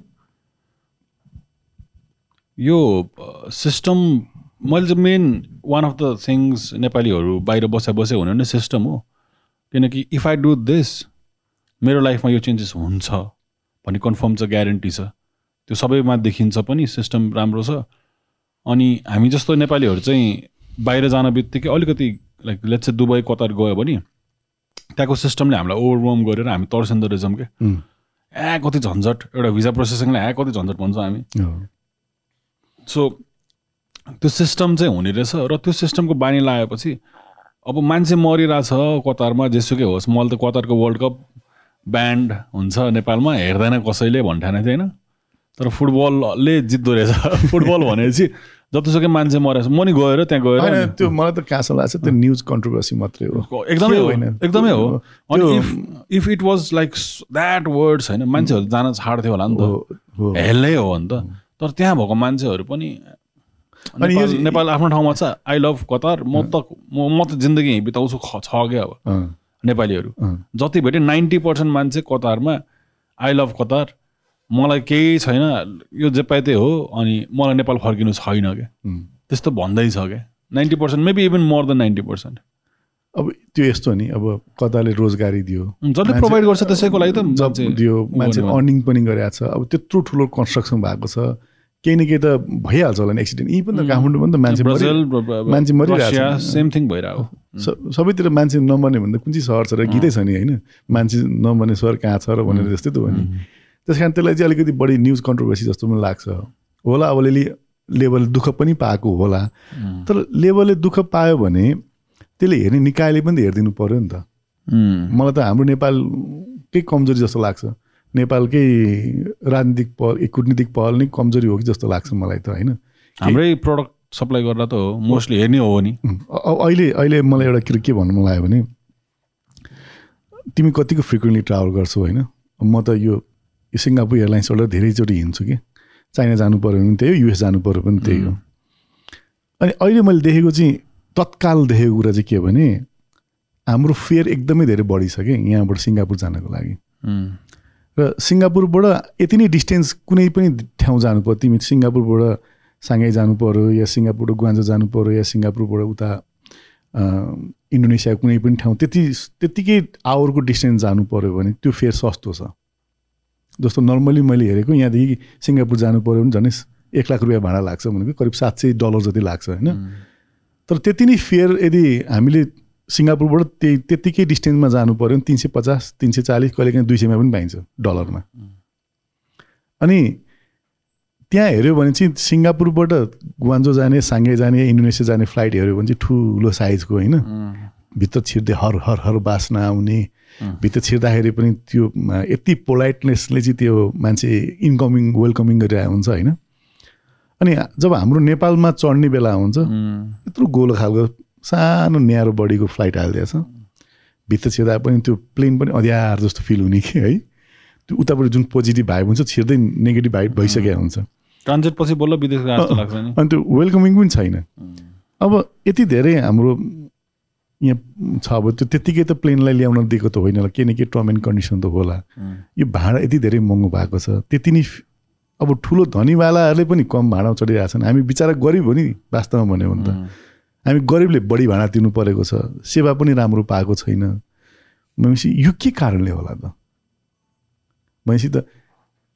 यो सिस्टम मैले चाहिँ main one of the things नेपालीहरू बाहिर बसा बसे हुने नै सिस्टम हो। किनकि इफ आई डु दिस मेरो लाइफमा यो चेन्जेस हुन्छ भन्ने कन्फर्म छ ग्यारेन्टी छ। त्यो सबैमा देखिन्छ पनि सिस्टम राम्रो छ। अनि हामी जस्तो नेपालीहरू चाहिँ बाहिर जान बित्तिकै अलिकति लाइक लेट्स दुबई कतार गयो भने त्यहाँको सिस्टमले हामीलाई ओभरवर्म गरेर हामी तर्सिँदो रहेछौँ क्या ए कति झन्झट। एउटा भिजा प्रोसेसिङलाई ए कति झन्झट भन्छ हामी। सो त्यो सिस्टम चाहिँ हुने रहेछ र त्यो सिस्टमको बानी लगाएपछि अब मान्छे मरिरहेछ कतारमा जेसुकै होस्। मैले त कतारको वर्ल्ड कप ब्यान्ड हुन्छ नेपालमा हेर्दैन कसैले भन्ठाने थिएँ होइन तर फुटबलले जित्दो रहेछ। फुटबल भनेपछि जतिसुकै मान्छे मरेछ म नि गएर त्यहाँ गएर त्यो मलाई त कहाँसम्म लाग्छ त्यो न्युज कन्ट्रोभर्सी मात्रै हो। एकदमै होइन? एकदमै हो। अनि if if it was like that words होइन मान्छेहरू जान छाड्थ्यो होला नि त। हेल्लै हो नि त। तर त्यहाँ भएको मान्छेहरू पनि अनि यो- नेपाल आफ्नो ठाउँमा छ। आई लभ कतार म त म त जिन्दगी बिताउँछु छ क्या अब। नेपालीहरू। जति भेटे नाइन्टी पर्सेन्ट मान्छे कतारमा आई लभ कतार मलाई केही छैन। यो जे पाए त्यही हो अनि मलाई नेपाल फर्किनु छैन क्या। त्यस्तो भन्दैछ क्या ninety percent maybe even more than ninety percent. अब त्यो यस्तो नि अब कताले रोजगारी दियो। जसले प्रोभाइड गर्छ त्यसैको लागि त जब दियो मान्छे। अर्निङ पनि गरेको छ। अब त्यत्रो ठुलो कन्स्ट्रक्सन भएको छ। केही न केही त भइहाल्छ होला नि एक्सिडेन्ट यी पनि त काठमाडौँ पनि त मान्छे मान्छे मरिरहेको छ। सेम थिङ भइरहेको स- सबैतिर मान्छे नमर्ने भन्दा कुन चाहिँ सहर छ र गीतै छ नि होइन? मान्छे नमर्ने सहर कहाँ छ र भनेर जस्तै त हो नि। त्यस कारण त्यसलाई चाहिँ अलिकति बढी न्युज कन्ट्रोभर्सी जस्तो पनि लाग्छ। होला अब अलिअलि लेबर दुःख पनि पाएको होला। तर लेबरले दुःख पायो भने त्यसले हेर्ने निकायले पनि त हेरिदिनु पऱ्यो नि त। मलाई त हाम्रो नेपालकै कमजोरी जस्तो लाग्छ। नेपालकै राजनीतिक पहल कुटनीतिक पहल नै कमजोरी हो कि जस्तो लाग्छ मलाई त होइन? हाम्रै प्रडक्ट सप्लाई गर्दा त हो मोस्टली हेर्ने हो नि। अहिले अहिले मलाई एउटा कुरो के भन्नु मन लाग्यो भने तिमी कतिको फ्रिक्वेन्टली ट्राभल गर्छौ होइन? म त यो यो सिङ्गापुर एयरलाइन्सबाट धेरैचोटि हिँड्छु कि। चाइना जानु पऱ्यो भने त्यही हो युएस जानु पऱ्यो भने त्यही हो। अनि अहिले मैले देखेको चाहिँ तत्काल देखेको कुरा चाहिँ के भने हाम्रो फेयर एकदमै धेरै बढी छ कि यहाँबाट सिङ्गापुर जानको लागि। र सिङ्गापुरबाट यति नै डिस्टेन्स कुनै पनि ठाउँ जानु पऱ्यो तिमी सिङ्गापुरबाट साङ्घाई जानु पऱ्यो या सिङ्गापुरबाट गुवान्जो जानु पऱ्यो या सिङ्गापुरबाट उता इन्डोनेसिया कुनै पनि ठाउँ त्यति त्यत्तिकै आवरको डिस्टेन्स जानु पऱ्यो भने त्यो फेयर सस्तो छ। जस्तो नर्मली मैले हेरेको यहाँदेखि सिङ्गापुर जानु पऱ्यो भने झन् एक लाख रुपियाँ भाडा लाग्छ भनेको करिब सात सय डलर जति लाग्छ होइन? तर त्यति नै फेयर यदि हामीले सिङ्गापुरबाट त्यही त्यत्तिकै डिस्टेन्समा जानु पऱ्यो भने तिन सय पचास तिन सय चालिस कहिलेकाहीँ दुई सयमा पनि पाइन्छ डलरमा अनि त्यहाँ हेऱ्यो भने चाहिँ सिङ्गापुरबाट गुवान्जो जाने साङ्गे जाने इन्डोनेसिया जाने फ्लाइट हेऱ्यो भने चाहिँ ठुलो साइजको होइन? भित्र छिर्दै हर हर हर बास्ना आउने। भित्र छिर्दाखेरि पनि त्यो यति पोलाइटनेसले चाहिँ त्यो मान्छे इन्कमिङ वेलकमिङ गरिरहेको हुन्छ होइन। अनि जब हाम्रो नेपालमा चढ्ने बेला हुन्छ यत्रो गोलो खालको सानो न्यारो बडीको फ्लाइट हालिदिएछ। भित्र छिर्दा पनि त्यो प्लेन पनि अँध्यार जस्तो फिल हुने कि है। त्यो उताबाट जुन पोजिटिभ भाइब हुन्छ छिर्दै नेगेटिभ भाइब भइसकेको हुन्छ। ट्रान्जिट पछि बल्ल विदेश लाग्छ अनि त्यो वेलकमिङ पनि छैन। अब यति धेरै हाम्रो यहाँ छ अब त्यो त्यत्तिकै त प्लेनलाई ल्याउन दिएको त होइन होला। केही न केही टर्म एन्ड कन्डिसन त होला। यो भाडा यति धेरै महँगो भएको छ। त्यति नै अब ठुलो धनीवालाहरूले पनि कम भाडामा चढिरहेछन् हामी बिचरा गरिब हो नि वास्तवमा भन्यो भने त। हामी गरिबले बढी भाडा तिर्नु परेको छ। सेवा पनि राम्रो पाएको छैन। भनेपछि यो के कारणले होला त? भनेपछि त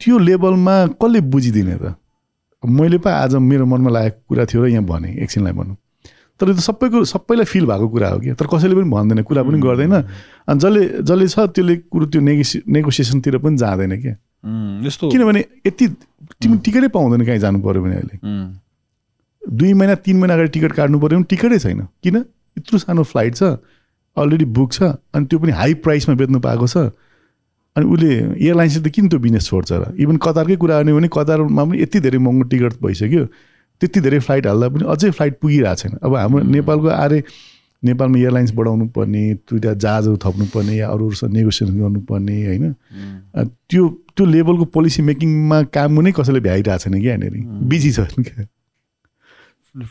त्यो लेभलमा कसले बुझिदिने त? मैले पो आज मेरो मनमा लागेको कुरा थियो र यहाँ भने। एकछिनलाई भनौँ। तर यो त सबैको सबैलाई फिल भएको कुरा हो कि? तर कसैले पनि भन्दैन कुरा पनि गर्दैन। अनि जसले जसले छ त्यसले कुरो त्यो नेगोसि नेगोसिएसनतिर पनि जाँदैन क्या यस्तो किनभने यति तिमी टिकटै पाउँदैन कहीँ जानु पऱ्यो भने अहिले। दुई महिना तिन महिना अगाडि टिकट काट्नु पऱ्यो भने टिकटै छैन। किन? यत्रो सानो फ्लाइट छ अलरेडी बुक छ अनि त्यो पनि हाई प्राइसमा बेच्नु पाएको छ। अनि उसले एयरलाइन्सले त किन त्यो बिजनेस छोड्छ र? इभन कतारकै कुरा गर्ने भने कतारमा पनि यति धेरै महँगो टिकट भइसक्यो। त्यति धेरै फ्लाइट हाल्दा पनि अझै फ्लाइट पुगिरहेको छैन। अब हाम्रो नेपालको आरे नेपालमा एयरलाइन्स बढाउनु पर्ने दुइटा जहाजहरू थप्नु पर्ने या अरूहरूसँग नेगोसिएसन गर्नुपर्ने होइन? त्यो त्यो लेभलको पोलिसी मेकिङमा काम नै कसैले भ्याइरहेको छैन क्या यहाँनिर। बिजी छ क्या।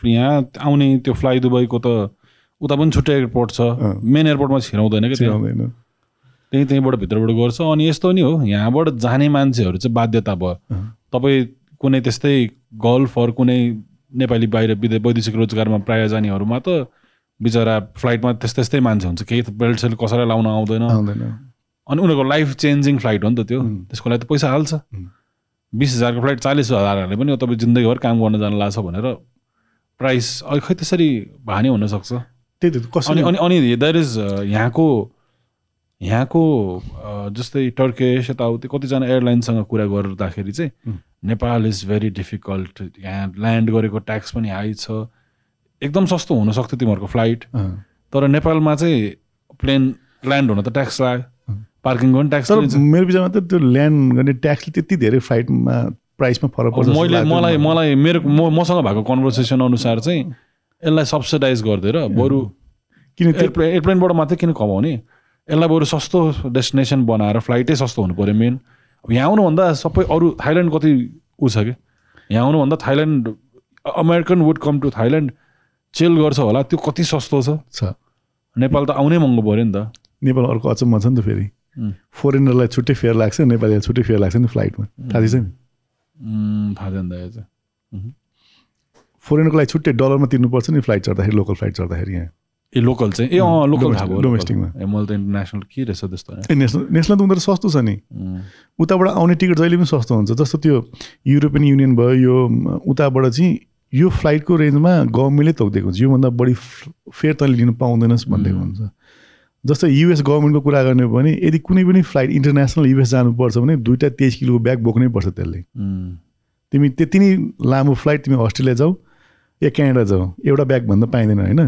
यहाँ आउने त्यो फ्लाइ दुबईको त उता पनि छुट्टै एयरपोर्ट छ। मेन एयरपोर्टमा छिराउँदैन कि त्यहाँ। छिराउँदैन। त्यही त्यहीँबाट भित्रबाट गर्छ। अनि यस्तो नि हो यहाँबाट जाने मान्छेहरू चाहिँ बाध्यता भयो। तपाईँ कुनै त्यस्तै गल्फ अरू कुनै नेपाली बाहिर विदे वैदेशिक रोजगारमा प्रायः जानेहरूमा त बिचरा फ्लाइटमा त्यस्तै त्यस्तै मान्छे हुन्छ। केही बेल्ट सेल्ट कसैलाई लाउन आउँदैन। आउँदैन। अनि उनीहरूको लाइफ चेन्जिङ फ्लाइट हो नि त त्यो. त्यसको लागि त पैसा हाल्छ. बिस हजारको फ्लाइट चालिस हजार हाल्ने पनि तपाईँ जिन्दगीभर काम गर्न जान लाग्छ भनेर प्राइस खै त्यसरी भाने हुनसक्छ। त्यही त अनि अनि अनि द्याट इज यहाँको यहाँको जस्तै टर्केस यताउति कतिजना एयरलाइनसँग कुरा गर्दाखेरि चाहिँ. नेपाल इज भेरी डिफिकल्ट यहाँ ल्यान्ड गरेको ट्याक्स पनि हाई छ। एकदम सस्तो हुनसक्थ्यो तिमीहरूको फ्लाइट। तर नेपालमा चाहिँ प्लेन ल्यान्ड हुन त ट्याक्स लाग्यो। उम्. पार्किङ पनि ट्याक्स मेरो विचारमा त त्यो ल्यान्ड गर्ने ट्याक्सले त्यति धेरै फ्लाइटमा प्राइसमा फरक पर्छ मैले मलाई मलाई। मेरो म- मसँग भएको कन्भर्सेसन अनुसार चाहिँ यसलाई सब्सिडाइज गरिदिएर बरु किन एयरप्लेन एयरप्लेनबाट मात्रै किन कमाउने? यसलाई बरु सस्तो डेस्टिनेसन बनाएर फ्लाइटै सस्तो हुनु पऱ्यो मेन यहाँ आउनुभन्दा सबै अरू थाइल्यान्ड कति ऊ छ कि? यहाँ आउनुभन्दा Thailand American would come to Thailand चेल गर्छ होला। त्यो कति सस्तो छ? छ। नेपाल त आउनै महँगो पऱ्यो नि त। नेपाल अर्को अचम्म छ नि त फेरि. फोरेनरलाई छुट्टै फेयर लाग्छ नेपालीलाई छुट्टै फेयर लाग्छ नि फ्लाइटमा थाहा छ नि? थाहा छैन दाइ चाहिँ फोरेनरको लागि छुट्टै डलरमा तिर्नुपर्छ नि फ्लाइट चढ्दाखेरि लोकल फ्लाइट चढ्दाखेरि यहाँ। ए लोकल चाहिँ। ए अँ लोकल भयो डोमेस्टिकमा। मैले त इन्टरनेसनल के रहेछ त्यस्तो। ए नेसनल नेसनल त उनीहरू सस्तो छ नि। उम्, उताबाट आउने टिकट जहिले पनि सस्तो हुन्छ। जस्तो त्यो युरोपियन युनियन भयो यो उताबाट चाहिँ यो फ्लाइटको रेन्जमा गभर्मेन्टले तोकिदिएको हुन्छ। योभन्दा बढी फेयर तैँले लिनु पाउँदैनस् भनिदिएको हुन्छ। जस्तै युएस गभर्मेन्टको कुरा गर्ने हो भने यदि कुनै पनि फ्लाइट इन्टरनेसनल युएस जानुपर्छ भने दुइटा तेइस किलोको ब्याग बोक्नै पर्छ त्यसले। उम्, तिमी त्यति नै लामो फ्लाइट तिमी अस्ट्रेलिया जाऊ या क्यानाडा जाऊ। एउटा ब्याग भन्दा पाइँदैन होइन?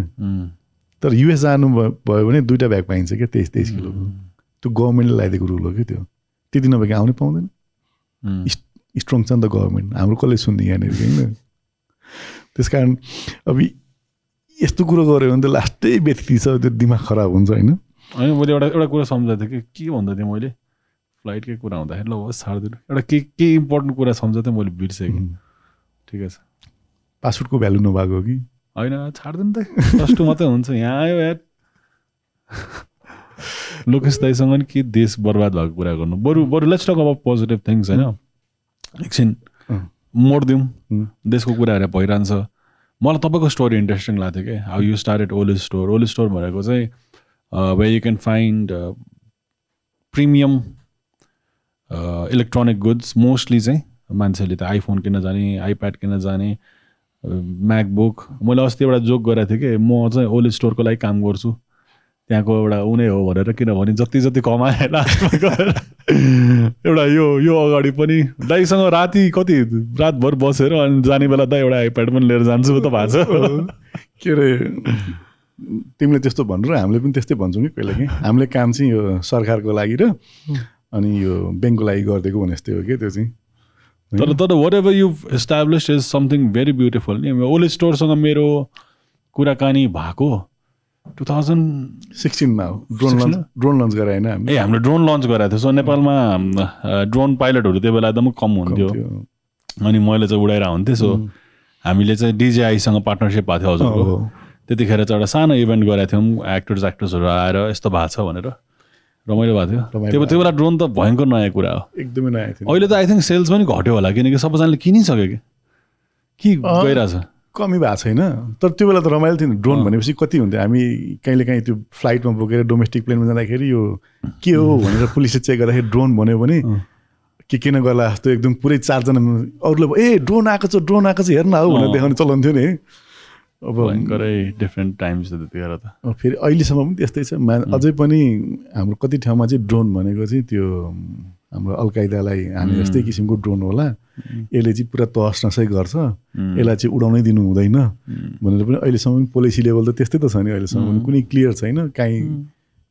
तर युएस जानु भयो भने दुइटा ब्याग पाइन्छ क्या तेइस तेइस किलोको त्यो गभर्मेन्टले लगाइदिएको रुल हो कि त्यो। त्यति नभए आउनै पाउँदैन। स्ट्रङ छ नि त गभर्मेन्ट हाम्रो कसले सुन्ने यहाँनिर होइन। त्यस कारण अब यस्तो कुरो गऱ्यो भने त लास्टै व्यक्ति छ त्यो दिमाग खराब हुन्छ होइन। होइन मैले एउटा एउटा कुरा सम्झाएको थिएँ कि के भन्दा थिएँ मैले? फ्लाइटकै कुरा हुँदाखेरि ल होस् छाडिदिनु एउटा के के इम्पोर्टेन्ट कुरा सम्झाएको थिएँ मैले बिर्सेँ ठिकै छ। पासपोर्टको भ्यालु नभएको हो कि? होइन छाडिदिनु त। प्लस टू मात्रै हुन्छ। यहाँ आयो यार लोकेश दाईसँग नि के देश बर्बाद भएको कुरा गर्नु। बरु बरु लेट्स टक अब पोजिटिभ थिङ्स होइन? एकछिन। मोडिदिउँ देशको कुराहरू भइरहन्छ। मलाई तपाईँको स्टोरी इन्ट्रेस्टिङ लाग्थ्यो क्या how you started old store old store भनेको चाहिँ way you can find premium electronic goods mostly चाहिँ मान्छेले त आइफोन किन्न जाने आइप्याड किन्न जाने म्याकबुक मैले अस्ति एउटा जोक गरेको थिएँ कि म चाहिँ ओल्ड स्टोरको लागि काम गर्छु। त्यहाँको एउटा उनै हो भनेर किनभने जति जति कमाए लास्टमा गएर एउटा यो यो अगाडि पनि दाइसँग राति कति रातभर बसेर अनि जाने बेला त एउटा आइप्याड पनि लिएर जान्छु त भएको छ के अरे तिमीले त्यस्तो भन्नु र हामीले पनि त्यस्तै भन्छौँ कि कहिले काहीँ हामीले काम चाहिँ यो सरकारको लागि र अनि यो ब्याङ्कको लागि गरिदिएको भने जस्तै हो कि त्यो चाहिँ। तर तर what ever you establish is something very beautiful नि ओल्ड स्टोरसँग मेरो कुराकानी भएको टु थाउजन्ड सिक्सटिनमा हो? ड्रोन लन्च ड्रोन लन्च गराएन हामीले ए हामीले ड्रोन लन्च गराएको थियो। सो नेपालमा ड्रोन पाइलटहरू त्यो बेला एकदमै कम हुन्थ्यो। अनि मैले चाहिँ उडाएर हुन्थेँ। सो हामीले चाहिँ डिजेआईसँग पार्टनरसिप भएको थियो हजुरको। त्यतिखेर चाहिँ एउटा सानो इभेन्ट गराएको थियौँ। एक्टर्स एक्ट्रेसहरू आएर यस्तो भएको छ भनेर। रमाइलो भएको थियो। त्यो त्यो बेला ड्रोन त भयङ्कर नयाँ कुरा हो। एकदमै नयाँ थियो। अहिले त आई थिङ्क सेल्स पनि घट्यो होला किनकि सबैजनाले किनिसक्यो कि। के। गइरहेछ? कमी भएको छैन। तर त्यो बेला त रमाइलो थियो नि ड्रोन भनेपछि कति हुन्थ्यो? हामी कहिले काहीँ त्यो फ्लाइटमा बोकेर डोमेस्टिक प्लेनमा जाँदाखेरि यो के हो भनेर पुलिसले चेक गर्दाखेरि ड्रोन भन्यो भने के किन गर्ला जस्तो एकदम पुरै चारजना अरूले ए ड्रोन आएको छ ड्रोन आएको छ हेर्न हौ भनेर। देखाउने चलन थियो नि। अब भयङ्करै डिफ्रेन्ट टाइम्स थियो त्यतिखेर त। फेरि अहिलेसम्म पनि त्यस्तै छ। मा अझै पनि हाम्रो कति ठाउँमा चाहिँ ड्रोन भनेको चाहिँ त्यो हाम्रो अलकाइदालाई हाने जस्तै किसिमको ड्रोन होला। यसले चाहिँ पुरा तहस नसै गर्छ। यसलाई चाहिँ उडाउनै दिनु हुँदैन। भनेर पनि अहिलेसम्म पनि पोलिसी लेभल त त्यस्तै त छ नि अहिलेसम्म। पनि कुनै क्लियर छैन। काहीँ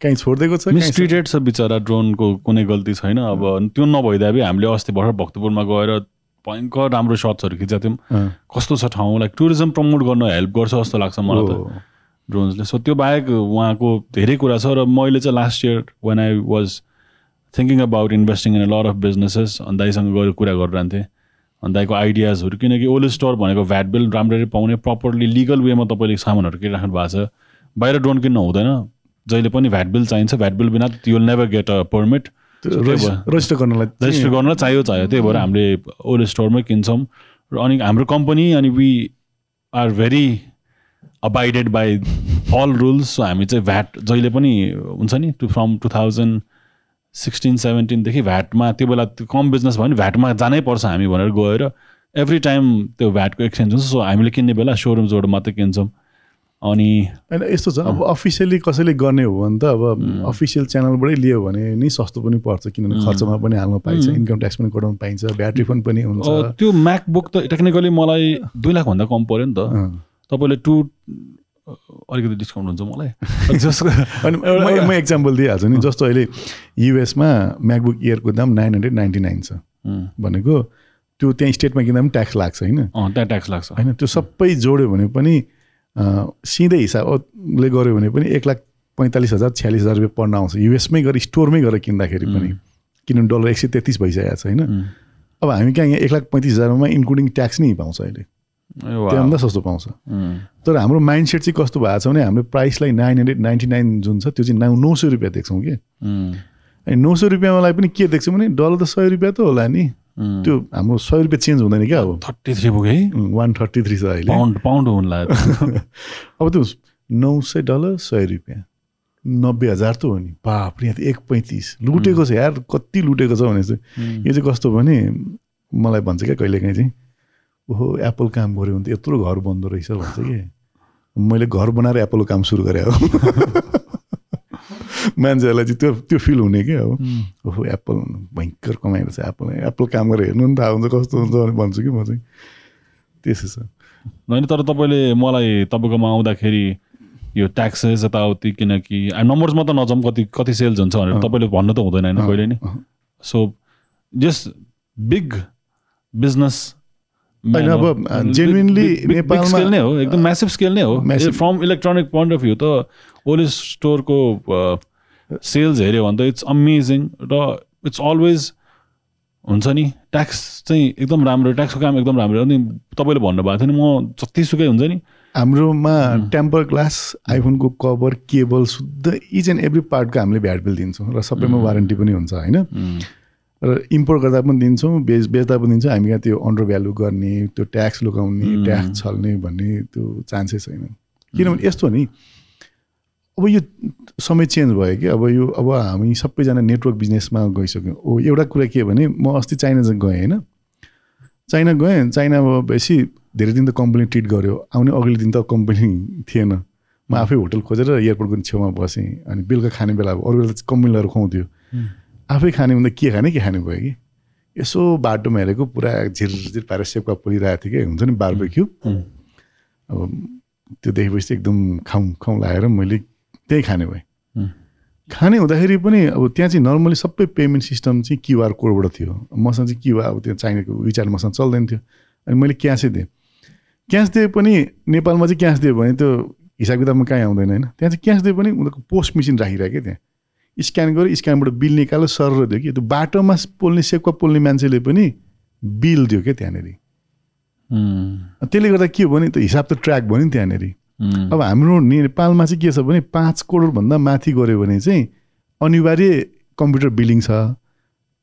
काहीँ छोडिदिएको छ मिसट्रिटेड छ। बिचरा ड्रोनको कुनै गल्ती छैन। अब त्यो नभइदिए भए हामीले अस्ति भर्खर भक्तपुरमा गएर भयङ्कर राम्रो सर्ट्सहरू खिचेको थियौँ कस्तो छ ठाउँ लाइक टुरिज्म प्रमोट गर्न हेल्प गर्छ जस्तो लाग्छ मलाई त। ड्रोन्सले सो त्यो बाहेक उहाँको धेरै कुरा छ र मैले चाहिँ last year one I was thinking about investing in a lot of businesses अनि दाइसँग गएर कुरा गरिरहन्थेँ। अनि दाइको आइडियाजहरू किनकि ओल्ड स्टोर भनेको भ्याट बिल राम्ररी पाउने प्रपरली लिगल वेमा तपाईँले सामानहरू किनिराख्नु भएको छ। बाहिर ड्रोन किन्नु हुँदैन। जहिले पनि भ्याट बिल चाहिन्छ। भ्याट बिल बिना you'll never get a permit register गर्नलाई रेजिस्टर गर्न चाहियो चाहियो। त्यही भएर हामीले ओल्ड स्टोरमै किन्छौँ। र अनि हाम्रो कम्पनी अनि we are very abided by all rules so हामी चाहिँ भ्याट जहिले पनि हुन्छ नि two from two thousand sixteen सेभेन्टिनदेखि भ्याटमा त्यो बेला त्यो कम बिजनेस भयो भने भ्याटमा जानै पर्छ हामी भनेर गएर एभ्री टाइम त्यो भ्याटको एक्सचेन्ज हुन्छ। सो हामीले किन्ने बेला सोरुम्सबाट मात्रै किन्छौँ। अनि होइन यस्तो छ अब अफिसियली कसैले गर्ने हो भने त अब अफिसियल च्यानलबाटै लियो भने नि सस्तो पनि पर्छ किनभने खर्चमा पनि हाल्न पाइन्छ इन्कम ट्याक्स पनि कटाउनु पाइन्छ ब्याट्री फोन पनि हुन्छ। त्यो म्याकबुक त टेक्निकली मलाई दुई लाखभन्दा कम पऱ्यो नि त। तपाईँले टु अलिकति डिस्काउन्ट हुन्छ मलाई। जसको अनि म म एक्जाम्पल दिइहाल्छु नि जस्तो अहिले युएसमा म्याकबुक इयरको दाम नाइन हन्ड्रेड नाइन्टी नाइन छ भनेको त्यो त्यहाँ स्टेटमा किन्दा पनि ट्याक्स लाग्छ होइन? त्यहाँ ट्याक्स लाग्छ। होइन त्यो सबै जोड्यो भने पनि सिधै हिसाबले गऱ्यो भने पनि एक लाख पैँतालिस हजार छ्यालिस हजार रुपियाँ पढ्न आउँछ। युएसमै गएर स्टोरमै गएर किन्दाखेरि पनि। किनभने डलर एक सय तेत्तिस भइसकेको छ होइन? अब हामी कहाँ यहाँ एक लाख पैँतिस हजारमा इन्क्लुडिङ ट्याक्स नै पाउँछ अहिले। त्योभन्दा सस्तो पाउँछ। तर हाम्रो माइन्ड सेट चाहिँ कस्तो भएको छ भने हाम्रो प्राइसलाई नाइन हन्ड्रेड नाइन्टी नाइन जुन छ त्यो चाहिँ नौ नौ सय रुपियाँ देख्छौँ कि। अनि नौ सय रुपियाँलाई पनि के देख्छौँ भने डलर त सय रुपियाँ त होला नि। त्यो हाम्रो सय रुपियाँ चेन्ज हुँदैन क्या अब। थर्टी थ्री पुग्यो है। वान थर्टी थ्री छ अहिले। पाउन्ड पाउन्ड हुन लाग्यो अब त्यो नौ सय डलर सय रुपियाँ। नब्बे हजार त हो नि। बाप यहाँ त एक पैँतिस। लुटेको छ यार कति लुटेको छ भने चाहिँ यो चाहिँ कस्तो भने मलाई भन्छ क्या कहिले काहीँ चाहिँ ओहो एप्पल काम गऱ्यो भने त यत्रो घर बन्दो रहेछ भन्छ कि। मैले घर बनाएर एप्पलको काम सुरु गरेँ हो। मान्छेहरूलाई चाहिँ त्यो त्यो फिल हुने क्या अब ओहो एप्पल भयङ्कर कमाएको छ एप्पल एप्पल काम गरेर हेर्नु नि थाहा हुन्छ कस्तो हुन्छ भने भन्छु कि म चाहिँ। त्यसो छ। होइन तर तपाईँले मलाई तपाईँकोमा आउँदाखेरि यो ट्याक्सेस यताउति किनकि नम्बर्स मात्र नजाउँ कति कति सेल्स हुन्छ भनेर तपाईँले भन्नु त हुँदैन होइन कहिले नि। सो जस्ट बिग बिजनेस होइन, अब, genuinely नेपालमा- नै हो एकदम म्यासिभ स्केल नै हो. From electronic point of view त ओली स्टोरको सेल्स हेऱ्यो भने त इट्स अमेजिङ र इट्स अलवेज हुन्छ नि ट्याक्स चाहिँ एकदम राम्रो ट्याक्सको काम एकदम राम्रो। अनि तपाईँले भन्नुभएको थियो नि म जतिसुकै हुन्छ नि। हाम्रोमा टेम्पर ग्लास आइफोनको कभर केबल शुद्ध इच एन्ड एभ्री पार्टको हामीले भ्याट बिल दिन्छौँ र सबैमा वारेन्टी पनि हुन्छ होइन? र इम्पोर्ट गर्दा पनि दिन्छौँ बेच बेच्दा पनि दिन्छौँ। हामी यहाँ त्यो अन्डर भ्यालु गर्ने त्यो ट्याक्स लुकाउने ट्याक्स छल्ने भन्ने त्यो चान्सै छैन किनभने यस्तो नि अब यो समय चेन्ज भयो कि? अब यो अब हामी सबैजना नेटवर्क बिजनेसमा गइसक्यौँ। ओ एउटा कुरा के भने म अस्ति चाइना चाहिँ गएँ होइन? चाइना गएँ चाइनामा बेसी धेरै दिन त कम्पनी ट्रिट गर्यो आउने अघिल्लो दिन त कम्पनी थिएन। म आफै होटल खोजेर एयरपोर्टको छेउमा बसेँ अनि बेलुका खाने बेला अब अरू बेला त कम्पनीहरू खुवाउँथ्यो। आफै खाने भन्दा के खाने के खाने भयो कि? यसो बाटोमा हेरेको पुरा झिरझिर पारेर सेपका पोलिरहेको थियो कि? हुन्छ नि बारबेक्यू। अब त्यो देखेपछि एकदम खाउँ खाउँ लागेर मैले त्यही खाने भएँ। खाने हुँदाखेरि पनि अब त्यहाँ चाहिँ नर्मली सबै पेमेन्ट सिस्टम चाहिँ क्युआर कोडबाट थियो। मसँग चाहिँ क्युआर अब त्यो चाइनाको विचार मसँग चल्दैन थियो। अनि मैले क्यासै दिएँ। क्यास दिए पनि नेपालमा चाहिँ क्यास दियो भने त्यो हिसाब किताबमा कहीँ आउँदैन होइन। त्यहाँ चाहिँ क्यास दिए पनि उनीहरूको पोस्ट मेसिन राखिरहेको क्या त्यहाँ स्क्यान गर्यो स्क्यानबाट बिल निकाल्यो सर दियो कि। त्यो बाटोमा पोल्ने सेपका पोल्ने मान्छेले पनि बिल दियो क्या त्यहाँनिर। त्यसले गर्दा के हो भने त्यो हिसाब त ट्र्याक भयो नि त्यहाँनिर। अब हाम्रो नेपालमा चाहिँ के छ भने पाँच करोडभन्दा माथि गऱ्यो भने चाहिँ अनिवार्य कम्प्युटर बिलिङ छ।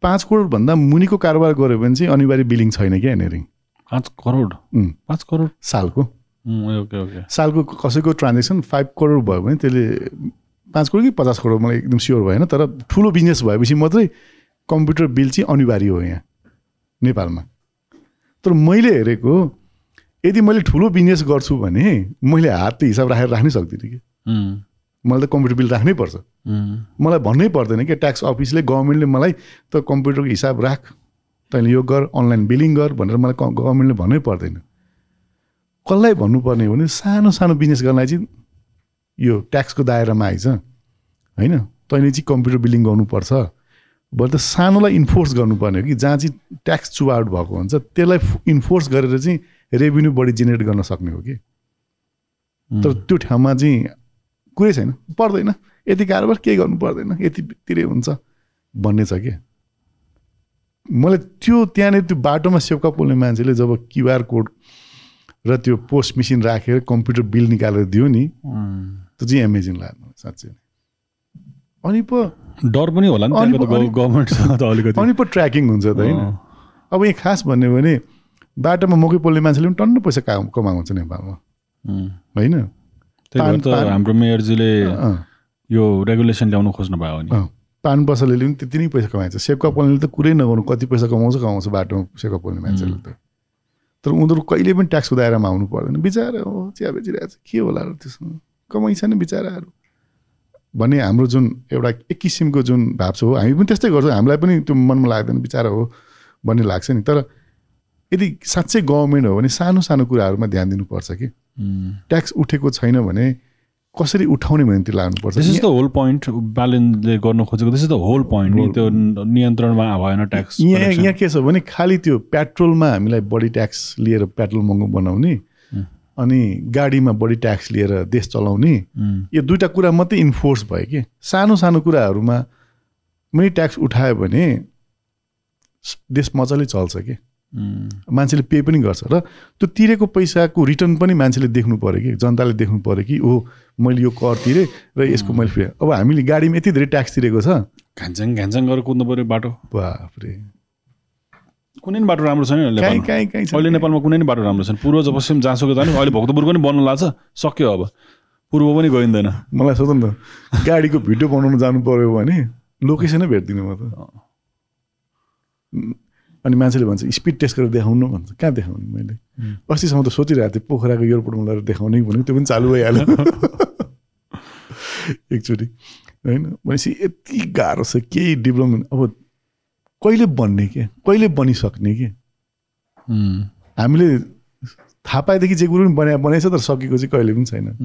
पाँच करोडभन्दा मुनिको कारोबार गऱ्यो भने चाहिँ अनिवार्य बिलिङ छैन क्या यहाँनिर पाँच करोड? पाँच करोड? सालको। ओके ओके सालको कसैको ट्रान्जेक्सन फाइभ करोड भयो भने त्यसले पाँच करोड कि पचास करोड मलाई एकदम स्योर भएन तर ठुलो बिजनेस भएपछि मात्रै कम्प्युटर बिल चाहिँ अनिवार्य हो यहाँ नेपालमा। तर मैले हेरेको यदि मैले ठुलो बिजनेस गर्छु भने मैले हातले हिसाब राखेर राख्नै सक्दिनँ कि। मलाई त कम्प्युटर बिल राख्नै पर्छ। मलाई भन्नै पर्दैन कि ट्याक्स अफिसले गभर्मेन्टले मलाई त कम्प्युटरको हिसाब राख तैँले यो गर अनलाइन बिलिङ गर भनेर मलाई गभर्मेन्टले भन्नै पर्दैन। कसलाई भन्नुपर्ने हो भने सानो सानो बिजनेस गर्नलाई चाहिँ यो ट्याक्सको दायरामा आइज होइन? तैँले चाहिँ कम्प्युटर बिलिङ गर्नुपर्छ। भने त सानोलाई इन्फोर्स गर्नुपर्ने हो कि जहाँ चाहिँ ट्याक्स चुआउट भएको हुन्छ त्यसलाई इन्फोर्स गरेर चाहिँ रेभेन्यू बढी जेनेरेट गर्न सक्ने हो कि तर त्यो ठाउँमा चाहिँ कुरै छैन पर्दैन यति कारोबार केही गर्नु पर्दैन यतितिरै हुन्छ भन्ने छ कि मलाई त्यो त्यहाँनिर त्यो बाटोमा सेउका पोल्ने मान्छेले जब क्युआर कोड र त्यो पोस्ट मेसिन राखेर कम्प्युटर बिल निकालेर दियो नि। त्यो चाहिँ एमेजिङ मलाई साँच्चै। अनि पो डर पनि होला नि त अनि- गभर्मेन्टसँग त अलिकति अनि पो ट्र्याकिङ हुन्छ त होइन। अब यहाँ खास भन्यो भने बाटोमा मकै पोल्ने मान्छेले पनि टन्न पैसा काम कमाउँछ नेपालमा। होइन? हाम्रो मेयरजीले यो रेगुलेसन ल्याउनु खोज्नु भयो नि। अँ। पान पसलले पनि त्यति नै पैसा कमाइन्छ सेपका पोल्नेले त कुरै नगर्नु। कति पैसा कमाउँछ कमाउँछ बाटोमा सेपका पोल्ने मान्छेले त। तर उनीहरू कहिले पनि ट्याक्सको दायरामा आउनु पर्दैन। बिचरा हो चिया बेचिरहेको छ। के होला र त्यसमा? कमाइ छैन बिचराहरू। भन्ने हाम्रो जुन एउटा एक किसिमको जुन भाव छ हो हामी पनि त्यस्तै गर्छौँ। हामीलाई पनि त्यो मनमा लाग्दैन बिचरा हो भन्ने लाग्छ नि। तर यदि साँच्चै गभर्मेन्ट हो भने सानो सानो कुराहरूमा ध्यान दिनुपर्छ कि। ट्याक्स उठेको छैन भने कसरी उठाउने भन्ने त्यो लाग्नुपर्छ। This is the whole point ब्यालेन्सले गर्नु खोजेको। This is the whole point नि त्यो नियन्त्रणमा भएन ट्याक्स यहाँ यहाँ के छ भने खालि त्यो पेट्रोलमा हामीलाई बढी ट्याक्स लिएर पेट्रोल महँगो बनाउने अनि गाडीमा बढी ट्याक्स लिएर देश चलाउने। यो दुइटा कुरा मात्रै इन्फोर्स भयो कि। सानो सानो कुराहरूमा पनि ट्याक्स उठायो भने देश मजाले चल्छ कि। मान्छेले पे पनि गर्छ र त्यो तिरेको पैसाको रिटर्न पनि मान्छेले देख्नु पऱ्यो कि जनताले देख्नु पऱ्यो कि ओ मैले यो कर तिरेँ र यसको मैले फेरि अब हामीले गाडीमा यति धेरै ट्याक्स तिरेको छ। घ्यान्च्याङ घ्यान्च्याङ गरेर कुद्नु पऱ्यो बाटो। बाफ्रे कुनै पनि बाटो राम्रो छैन अहिले नेपालमा कुनै पनि बाटो राम्रो छैन। पूर्व जब पश्चिम जहाँसुकै जानु अहिले भक्तपुर पनि बन्न लाग्छ। सक्यो अब। पूर्व पनि गइँदैन। मलाई सोध न त गाडीको भिडियो बनाउनु जानु पऱ्यो भने लोकेसनै भेट्दिनँ म त। अनि मान्छेले भन्छ स्पिड टेस्ट गरेर देखाउनु भन्छ। कहाँ देखाउने मैले? अस्तिसम्म त सोचिरहेको थिएँ पोखराको एयरपोर्टमा लगेर देखाउने भनेको त्यो पनि चालु भइहाल्यो। एकचोटि। होइन? भनेपछि यति गाह्रो छ केही डेभलपमेन्ट अब कहिले बन्ने के? कहिले बनिसक्ने के? हामीले थाहा पाएदेखि जे कुरो पनि बनाए बनाएछ तर सकेको चाहिँ कहिले पनि छैन।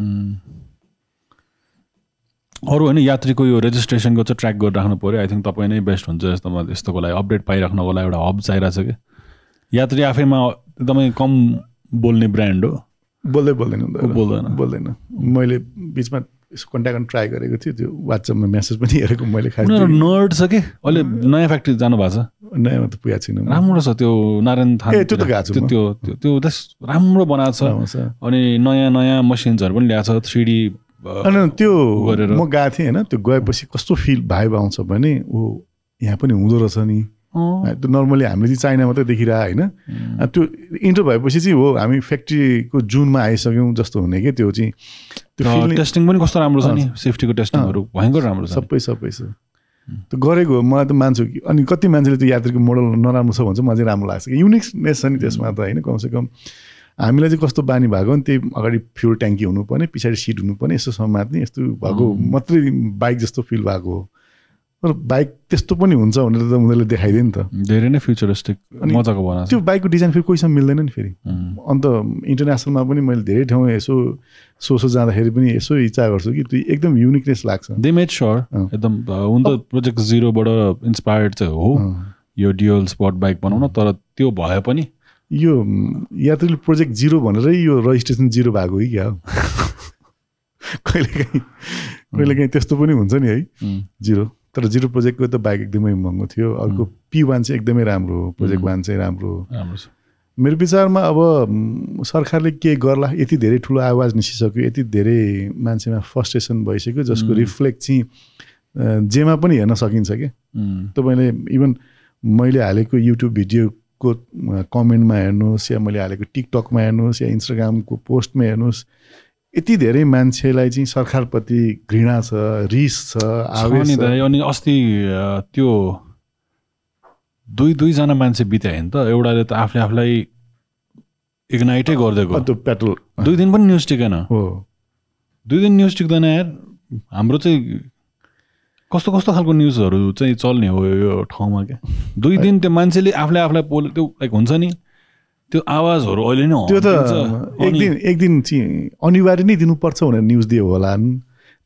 अरू होइन यात्रीको यो रेजिस्ट्रेसनको चाहिँ ट्र्याक गरेर राख्नु पऱ्यो आई थिङ्क तपाईँ नै बेस्ट हुन्छ जस्तोमा यस्तोको लागि अपडेट पाइराख्नको लागि एउटा हब चाहिरहेको छ कि यात्री आफैमा एकदमै कम बोल्ने ब्रान्ड हो बोल्दै बोल्दैन। बोल्दैन। बोल्दैन मैले बिचमा यसो कन्ट्याक्ट ट्राई गरेको थिएँ त्यो वाट्सएपमा मेसेज पनि हेरेको मैले खास नर्ड छ कि अहिले नयाँ फ्याक्ट्री जानु भएको छ नयाँमा त पुगेको छैन। राम्रो छ त्यो नारायण थान ए, त्यो त गएको छु त्यो। त्यो त्यस राम्रो बनाएको छ। अनि नयाँ नयाँ मसिन्सहरू पनि ल्याएको छ थ्री डी अनि त्यो गरेर। म गएको थिएँ होइन त्यो गएपछि कस्तो फिल भाइब आउँछ भने ऊ यहाँ पनि हुँदो रहेछ नि। त्यो नर्मली हामीले चाहिँ चाइना मात्रै देखिरह होइन। त्यो इन्टर भएपछि चाहिँ हो हामी फ्याक्ट्रीको जुनमा आइसक्यौँ जस्तो हुने कि त्यो चाहिँ त्यो टेस्टिङ पनि कस्तो राम्रो छ नि? सेफ्टीको टेस्टिङहरू भयङ्कर राम्रो छ सबै सबै छ। त्यो गरेको हो, मलाई त मान्छु कि अनि कति मान्छेले त्यो यात्रीको मोडल नराम्रो छ भन्छ मलाई चाहिँ राम्रो लाग्छ। युनिकनेस छ नि त्यसमा त होइन कमसेकम। हामीलाई चाहिँ कस्तो बानी भएको नि त्यही अगाडि फ्युल ट्याङ्की हुनुपर्ने पछाडि सिट हुनुपर्ने यस्तो समात्ने यस्तो भएको मात्रै बाइक जस्तो फिल भएको हो। तर बाइक त्यस्तो पनि हुन्छ भनेर त उनीहरूले देखाइदियो नि त। धेरै नै फ्युचरिस्टिक मजाको छ। त्यो बाइकको डिजाइन फेरि कोहीसँग मिल्दैन नि फेरि। अन्त इन्टरनेसनलमा पनि मैले धेरै ठाउँ यसो सोसो जाँदाखेरि पनि यसो इच्छा गर्छु कि त्यो एकदम युनिकनेस लाग्छ। They made sure. एकदम हुन त प्रोजेक्ट जिरोबाट इन्सपायर्ड चाहिँ हो। यो डियल स्पट बाइक बनाउन तर त्यो भए पनि यो यात्रीले प्रोजेक्ट जिरो भनेरै यो रजिस्ट्रेसन जिरो भएको हो कि क्या हो? कहिलेकाहीँ कहिलेकाहीँ त्यस्तो पनि हुन्छ नि है जिरो। तर जिरो प्रोजेक्टको त बाइक एकदमै महँगो थियो। अर्को पी वान चाहिँ एकदमै राम्रो हो प्रोजेक्ट वान चाहिँ राम्रो हो। राम्रो छ। मेरो विचारमा अब सरकारले के गर्ला यति धेरै ठुलो आवाज निस्किसक्यो यति धेरै मान्छेमा फर्स्ट्रेसन भइसक्यो जसको रिफ्लेक्ट चाहिँ जेमा पनि हेर्न सकिन्छ क्या। तपाईँले इभन मैले हालेको युट्युब भिडियोको कमेन्टमा हेर्नुहोस् या मैले हालेको टिकटकमा हेर्नुहोस् या इन्स्टाग्रामको पोस्टमा हेर्नुहोस् यति धेरै मान्छेलाई चाहिँ सरकारप्रति घृणा छ रिस छ अनि अस्ति त्यो दुई दुईजना मान्छे बित्यो नि त एउटाले त आफूले आफूलाई इग्नाइटै गरिदिएको। त्यो पेट्रोल। दुई दिन पनि न्युज टिकेन। हो। दुई दिन न्युज टिक्दैन यार। हाम्रो चाहिँ कस्तो कस्तो खालको न्युजहरू चाहिँ चल्ने हो यो ठाउँमा क्या दुई दिन त्यो मान्छेले आफूले आफूलाई पोल त्यो लाइक हुन्छ नि। त्यो आवाजहरू अहिले नै त्यो त। एक दिन एक दिन चाहिँ अनिवार्य नै दिनुपर्छ भनेर न्युज दियो होला।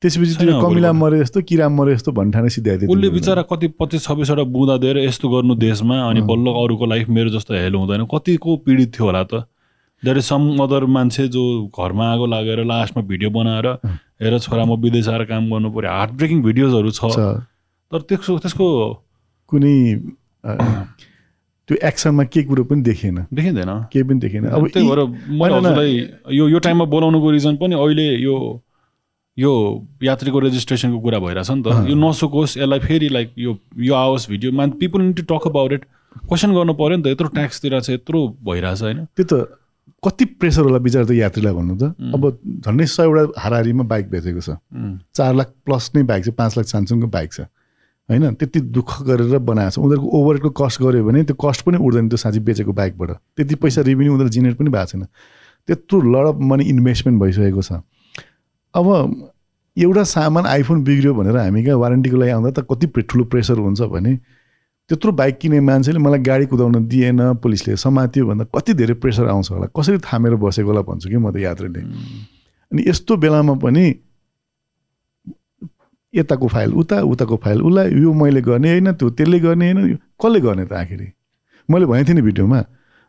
त्यसपछि त्यो कमिला। मरे जस्तो किरा मरे जस्तो भन्ने ठाने सिधाइदियो उसले। बिचरा कति पच्चिस छब्बिसवटा बुँदा दिएर यस्तो गर्नु देशमा अनि बल्ल अरूको लाइफ मेरो जस्तो हेल हुँदैन। कतिको पीडित थियो होला त। देयर इज सम अदर मान्छे जो घरमा आगो लागेर लास्टमा भिडियो बनाएर हेर छोरा म विदेश आएर काम गर्नु पऱ्यो। हार्ट ब्रेकिङ भिडियोजहरू छ। तर त्यसको त्यसको कुनै त्यो एक्सनमा के कुरो पनि देखिएन। देखिँदैन। केही पनि देखिएन। अब त्यही भएर मैले होइन, होइन। हजुरलाई यो यो टाइममा बोलाउनुको रिजन पनि अहिले यो यो यात्रीको रेजिस्ट्रेसनको कुरा भइरहेछ नि त। यो नसुकोस् यसलाई फेरि लाइक यो यो आओस् video. Man people need to talk about it question गर्नु पऱ्यो नि त यत्रो ट्याक्स तिरेको छ यत्रो भइरहेछ होइन। त्यो त कति प्रेसर होला बिचरा त यात्रीलाई भन्नु त? अब झन्डै सयवटा हाराहारीमा बाइक बेचेको छ। चार लाख प्लस नै बाइक छ पाँच लाख सामसङको बाइक छ। होइन? त्यति दुःख गरेर बनाएको छ। उनीहरूको ओभरहेडको कस्ट गऱ्यो भने त्यो कस्ट पनि उठ्दैन त्यो साँच्ची बेचेको बाइकबाट। त्यति पैसा रेभेन्यू उनीहरूले जेनेरेट पनि भएको छैन। त्यत्रो लड अफ मनी इन्भेस्टमेन्ट भइसकेको छ। अब एउटा सामान आइफोन बिग्रियो भनेर हामी कहाँ वारेन्टीको लागि आउँदा त कति ठुलो प्रेसर हुन्छ भने त्यत्रो बाइक किने मान्छेले मलाई गाडी कुदाउन दिएन पुलिसले समात्यो भन्दा कति धेरै प्रेसर आउँछ होला? कसरी थामेर बसेको होला भन्छु कि म त यात्रीले? अनि यस्तो बेलामा पनि यताको फाइल उता उताको फाइल उसलाई यो मैले गर्ने होइन त्यो त्यसले गर्ने होइन कसले गर्ने त आखिरी? मैले भनेको थिएँ नि भिडियोमा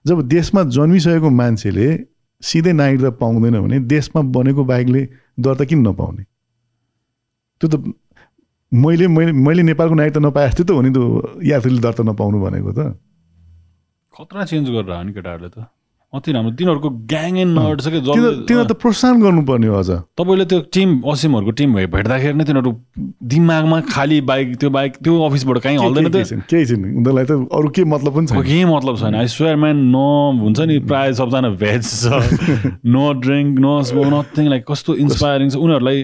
जब देशमा जन्मिसकेको मान्छेले सिधै नागरिकता पाउँदैन भने देशमा बनेको बाइकले दर्ता किन नपाउने? त्यो त मैले मैले मैले नेपालको नागरिकता नपाए जस्तै त हो नि त यात्रीले दर्ता नपाउनु भनेको त। खतरा चेन्ज गरेर हो नि केटाहरूले त। अति राम्रो। तिनीहरूको ग्याङ एन्ड नर्ड छ कि? तिनीहरू त प्रोत्साहन गर्नुपर्ने हो अझ। तपाईँले त्यो टिम असिमहरूको टिम भे- भेट्दाखेरि नै तिनीहरू दिमागमा खाली बाइक त्यो बाइक त्यो अफिसबाट कहीँ हल्दैन केही त। छैन केही छैन। उनीहरूलाई त अरू के मतलब पनि छैन। केही मतलब छैन। आई स्वेयर म्यान नो हुन्छ नि प्राय सबजना भेज छ। No drink no nothing like कस्तो इन्सपायरिङ छ। उनीहरूलाई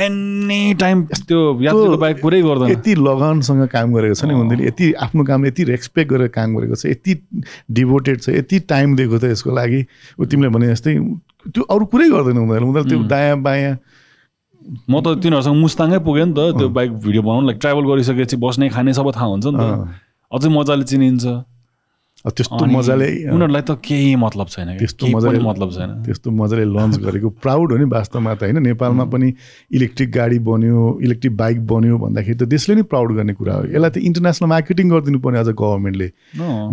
एनी टाइम त्यो यात्रीको बाइक कुरै गर्दैन। यति लगनसँग काम गरेको छ नि उनीहरूले यति आफ्नो कामले यति रेस्पेक्ट गरेर काम गरेको छ यति डिभोटेड छ यति टाइम दिएको छ यसको लागि। ऊ तिमीले भने जस्तै त्यो अरू कुरै गर्दैन उनीहरूले। उनीहरूले त्यो दायाँ बायाँ। म त तिनीहरूसँग मुस्ताङै पुगेँ नि त। त्यो बाइक भिडियो बनाउनु लाइक ट्राभल गरिसकेपछि बस्ने खाने सबै थाहा हुन्छ नि त। अझै मजाले चिनिन्छ। त्यस्तो मजाले उनीहरूलाई त केही मतलब छैन। त्यस्तो मजाले- मतलब छैन। त्यस्तो मजाले लन्च गरेको प्राउड हो नि वास्तवमा त होइन? नेपालमा पनि इलेक्ट्रिक गाडी बन्यो इलेक्ट्रिक बाइक बन्यो भन्दाखेरि त देशले नै प्राउड गर्ने कुरा हो। यसलाई त इन्टरनेसनल मार्केटिङ गरिदिनु पर्ने अझ गभर्मेन्टले।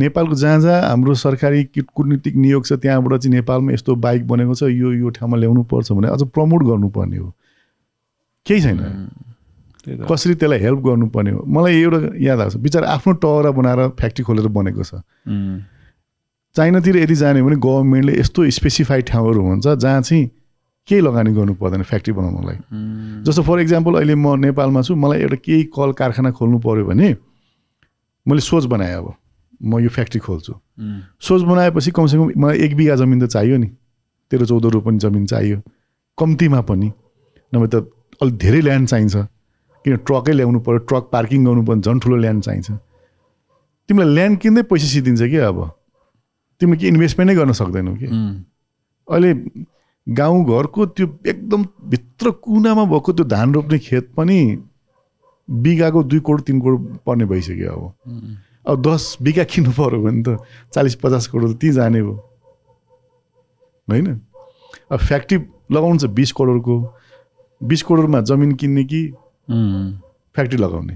नेपालको जहाँ जहाँ हाम्रो सरकारी कुटनीतिक नियोग छ त्यहाँबाट चाहिँ नेपालमा यस्तो बाइक बनेको छ यो यो ठाउँमा ल्याउनु पर्छ भने अझ प्रमोट गर्नुपर्ने हो। केही छैन। कसरी त्यसलाई हेल्प गर्नुपर्ने हो? मलाई एउटा याद आउँछ बिचरा आफ्नो टहरा बनाएर फ्याक्ट्री खोलेर बनेको छ। चाइनातिर यदि जाने भने गभर्मेन्टले यस्तो स्पेसिफाइड ठाउँहरू हुन्छ जहाँ चाहिँ केही लगानी गर्नु पर्दैन फ्याक्ट्री बनाउनलाई जस्तो फर इक्जाम्पल अहिले म नेपालमा छु मलाई एउटा केही कल कारखाना खोल्नु पऱ्यो भने मैले सोच बनाएँ अब। म यो फ्याक्ट्री खोल्छु। सोच बनाएपछि कमसेकम मलाई एक बिघा जमिन त चाहियो नि। तेह्र चौध रोपनी जमिन चाहियो। कम्तीमा पनि। नभए त अलिक धेरै ल्यान्ड चाहिन्छ। किन ट्रकै ल्याउनु पऱ्यो ट्रक पार्किङ गर्नु पर्यो झन् ठुलो ल्यान्ड चाहिन्छ। तिमीलाई ल्यान्ड किन्दै पैसा सिद्धिन्छ कि अब? तिमीले के इन्भेस्टमेन्टै गर्न सक्दैनौ कि? अहिले गाउँघरको त्यो एकदम भित्र कुनामा भएको त्यो धान रोप्ने खेत पनि बिघाको दुई करोड तिन करोड पर्ने भइसक्यो अब। अब दस बिघा किन्नु पऱ्यो भने त चालिस पचास करोड त त्यहीँ जाने हो। होइन? अब फ्याक्ट्री लगाउनु छ बिस करोडको। बिस करोडमा जमिन किन्ने कि फ्याक्ट्री लगाउने।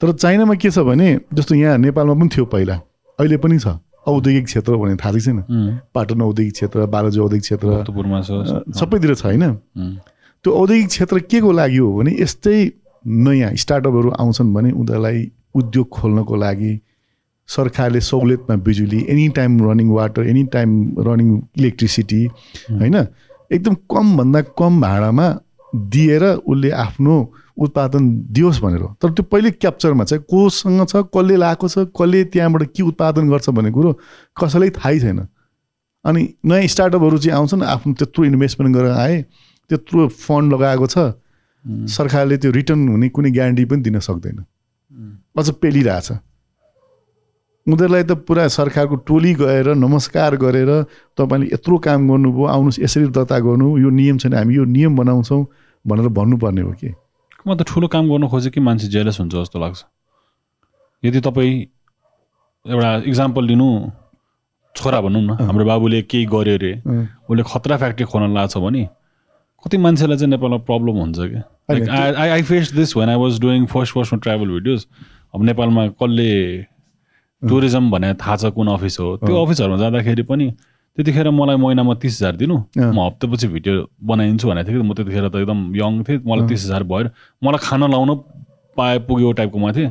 तर चाइनामा के छ भने जस्तो यहाँ नेपालमा पनि थियो पहिला अहिले पनि छ। औद्योगिक क्षेत्र भने थाहा छैन पाटन औद्योगिक क्षेत्र बालाजु औद्योगिक क्षेत्र सबैतिर छ होइन। त्यो औद्योगिक क्षेत्र के को लागि हो भने यस्तै नयाँ स्टार्टअपहरू आउँछन् भने उनीहरूलाई उद्योग खोल्नको लागि सरकारले सहुलियतमा बिजुली any time running water any time running electricity होइन? एकदम कमभन्दा कम भाडामा दिएर उसले आफ्नो उत्पादन दियोस् भनेर। तर त्यो पहिले क्याप्चरमा चाहिँ कोसँग छ कसले लाएको छ कसले त्यहाँबाट के उत्पादन गर्छ भन्ने कुरो कसैलाई थाहै छैन। अनि नयाँ स्टार्टअपहरू चाहिँ आउँछन् आफ्नो त्यत्रो इन्भेस्टमेन्ट गरेर आए त्यत्रो फन्ड लगाएको छ सरकारले त्यो रिटर्न हुने कुनै ग्यारेन्टी पनि दिन सक्दैन। अझ पेलिरहेछ। उनीहरूलाई त पुरा सरकारको टोली गएर नमस्कार गरेर तपाईँले यत्रो काम गर्नुभयो आउनुहोस् यसरी दर्ता गर्नु यो नियम छैन हामी यो नियम बनाउँछौँ भनेर भन्नुपर्ने हो कि? म त ठुलो काम गर्न खोजेँ कि मान्छे जेलस हुन्छ जस्तो लाग्छ। यदि तपाईँ एउटा इक्जाम्पल लिनु छोरा भनौँ न हाम्रो बाबुले केही गर्यो अरे उसले खतरा फ्याक्ट्री खोल्न लाग्छ भने कति मान्छेलाई चाहिँ नेपालमा प्रब्लम हुन्छ कि? Like I I face this when I was doing first फर्स्टमा ट्राभल भिडियोज अब नेपालमा कसले टुरिज्म भने थाहा छ कुन अफिस हो। त्यो अफिसहरूमा जाँदाखेरि पनि त्यतिखेर मलाई महिनामा तिस हजार दिनु। म हप्तापछि भिडियो बनाइदिन्छु भनेको थिएँ कि। म त्यतिखेर त एकदम यङ थिएँ। मलाई तिस हजार भयो। मलाई खाना लाउन पाए पुग्यो टाइपकोमा थिएँ।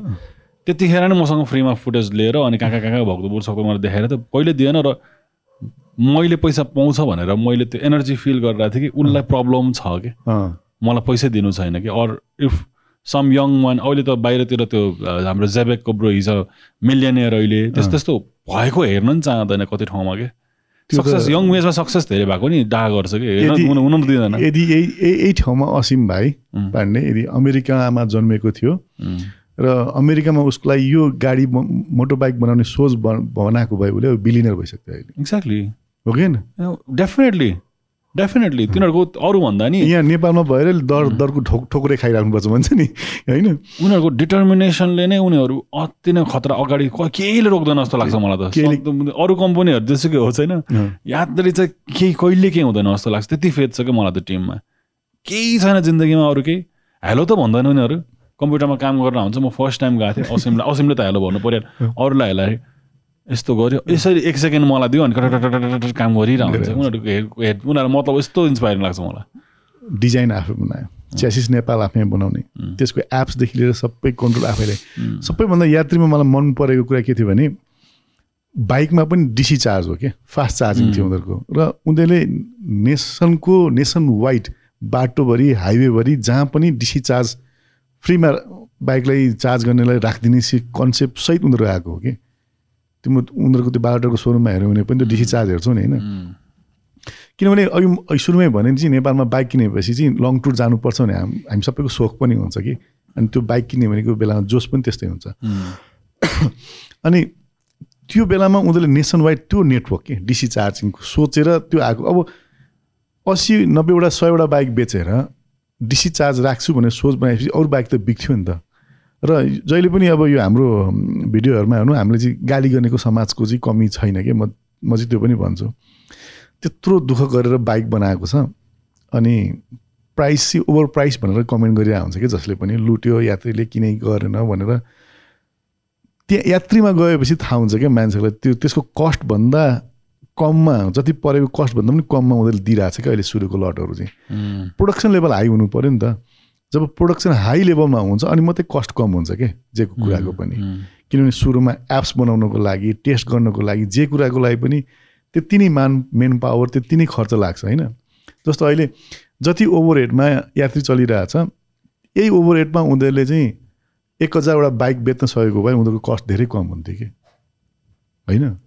त्यतिखेर नै मसँग फ्रीमा फुटेज लिएर अनि कहाँ कहाँ कहाँ कहाँ भक्तपुर सक्दो मलाई देखाएर त कहिले दिएन र मैले पैसा पाउँछ भनेर मैले त्यो एनर्जी फिल गरिरहेको थिएँ कि उसलाई प्रब्लम छ कि। मलाई पैसा दिनु छैन कि। Or if some young one अहिले त बाहिरतिर त्यो हाम्रो जेबेकको ब्रो हिज मिलियनियर अहिले। त्यस्तो त्यस्तो भएको हेर्न नि चाहँदैन कति ठाउँमा के? सक्सेस यङ एजमा सक्सेस धेरै भएको नि डाहा गर्छ कि? हुन दिँदैन। यदि यही यही ठाउँमा असीम भाइ. पाण्डे यदि अमेरिकामा जन्मेको थियो र अमेरिकामा उसको लागि यो गाडी मोटर बाइक बनाउने सोच बनाएको भए उसले बिलिनियर भइसक्थ्यो अहिले। एक्ज्याक्टली हो कि डेफिनेटली डेफिनेटली तिनीहरूको अरू भन्दा नि यहाँ नेपालमा भएर दर दरको ठोक ठोक्रे खाइराख्नुपर्छ भन्छ नि। होइन? उनीहरूको डिटर्मिनेसनले नै उनीहरू अति नै खतरा अगाडि क- केहीले रोक्दैन जस्तो लाग्छ मलाई त। केहीले- अरू कम्पनीहरू जेसुकै हो छैन यादले चाहिँ केही कहिले केही हुँदैन जस्तो लाग्छ। त्यति फेद छ क्या मलाई त टिममा? केही छैन जिन्दगीमा अरू केही। हेलो त भन्दैन उनीहरू। कम्प्युटरमा काम गरेर हुन्छ। म फर्स्ट टाइम गएको थिएँ। असिमलाई असिमले त हेलो भन्नु पऱ्यो। अरूलाई हेला यस्तो गर्यो। यसरी एक सेकेन्ड मलाई दियो अनि काम गरिरहेको हुन्छ उनीहरूको हेड हेड उनीहरू मतलब यस्तो इन्सपायरिङ लाग्छ मलाई। डिजाइन आफै बनायो। च्यासिस नेपाल आफै बनाउने। त्यसको एप्सदेखि लिएर सबै कन्ट्रोल आफैले। सबैभन्दा यात्रीमा मलाई मन परेको कुरा के थियो भने बाइकमा पनि डिसी चार्ज हो क्या? फास्ट चार्जिङ थियो उनीहरूको। र उनीहरूले नेसनको नेसन वाइड बाटोभरि हाइवेभरि जहाँ पनि डिसी चार्ज फ्रीमा बाइकलाई चार्ज गर्नेलाई राखिदिने सि कन्सेप्ट सहित उनीहरू आएको हो कि? तिम्रो उनीहरूको त्यो बाटोको सोरुममा हेऱ्यो भने पनि त्यो डिसी चार्ज हेर्छौ नि होइन? किनभने अघि अघि सुरुमै भने चाहिँ नेपालमा बाइक किनेपछि चाहिँ लङ टुर जानुपर्छ भने हाम हामी सबैको सोख पनि हुन्छ कि? अनि त्यो बाइक किन्यो भनेको बेलामा जोस पनि त्यस्तै हुन्छ। अनि त्यो बेलामा उनीहरूले नेसन वाइड त्यो नेटवर्क के? डिसी चार्जिङको सोचेर त्यो आएको। अब असी नब्बेवटा सयवटा बाइक बेचेर डिसी चार्ज राख्छु भनेर सोच बनाएपछि अरू बाइक त बिग्थ्यो नि त। र जहिले पनि अब यो हाम्रो भिडियोहरूमा हेर्नु हामीले चाहिँ गाली गर्नेको समाजको चाहिँ कमी छैन कि? म म चाहिँ त्यो पनि भन्छु। त्यत्रो दुःख गरेर बाइक बनाएको छ अनि प्राइस चाहिँ ओभर प्राइस भनेर कमेन्ट गरिरहेको हुन्छ कि? जसले पनि लुट्यो यात्रीले किनै गरेन भनेर। त्यहाँ यात्रीमा गएपछि थाहा हुन्छ क्या मान्छेलाई त्यो त्यसको कस्टभन्दा कममा जति परेको कस्टभन्दा पनि कममा उनीहरूले दिइरहेको छ क्या अहिले सुरुको लटहरू चाहिँ। प्रोडक्सन लेभल हाई हुनु पऱ्यो नि त। जब प्रोडक्सन हाई लेभलमा हुन्छ अनि मात्रै कस्ट कम हुन्छ क्या जेको कुराको पनि। किनभने सुरुमा एप्स बनाउनको लागि टेस्ट गर्नको लागि जे कुराको लागि पनि त्यति नै मान मेन पावर त्यति नै खर्च लाग्छ होइन? जस्तो अहिले जति ओभरहेडमा यात्री चलिरहेछ यही ओभरहेडमा उनीहरूले चाहिँ एक हजारवटा बाइक बेच्न सकेको भए उनीहरूको कस्ट धेरै कम हुन्थ्यो कि? होइन?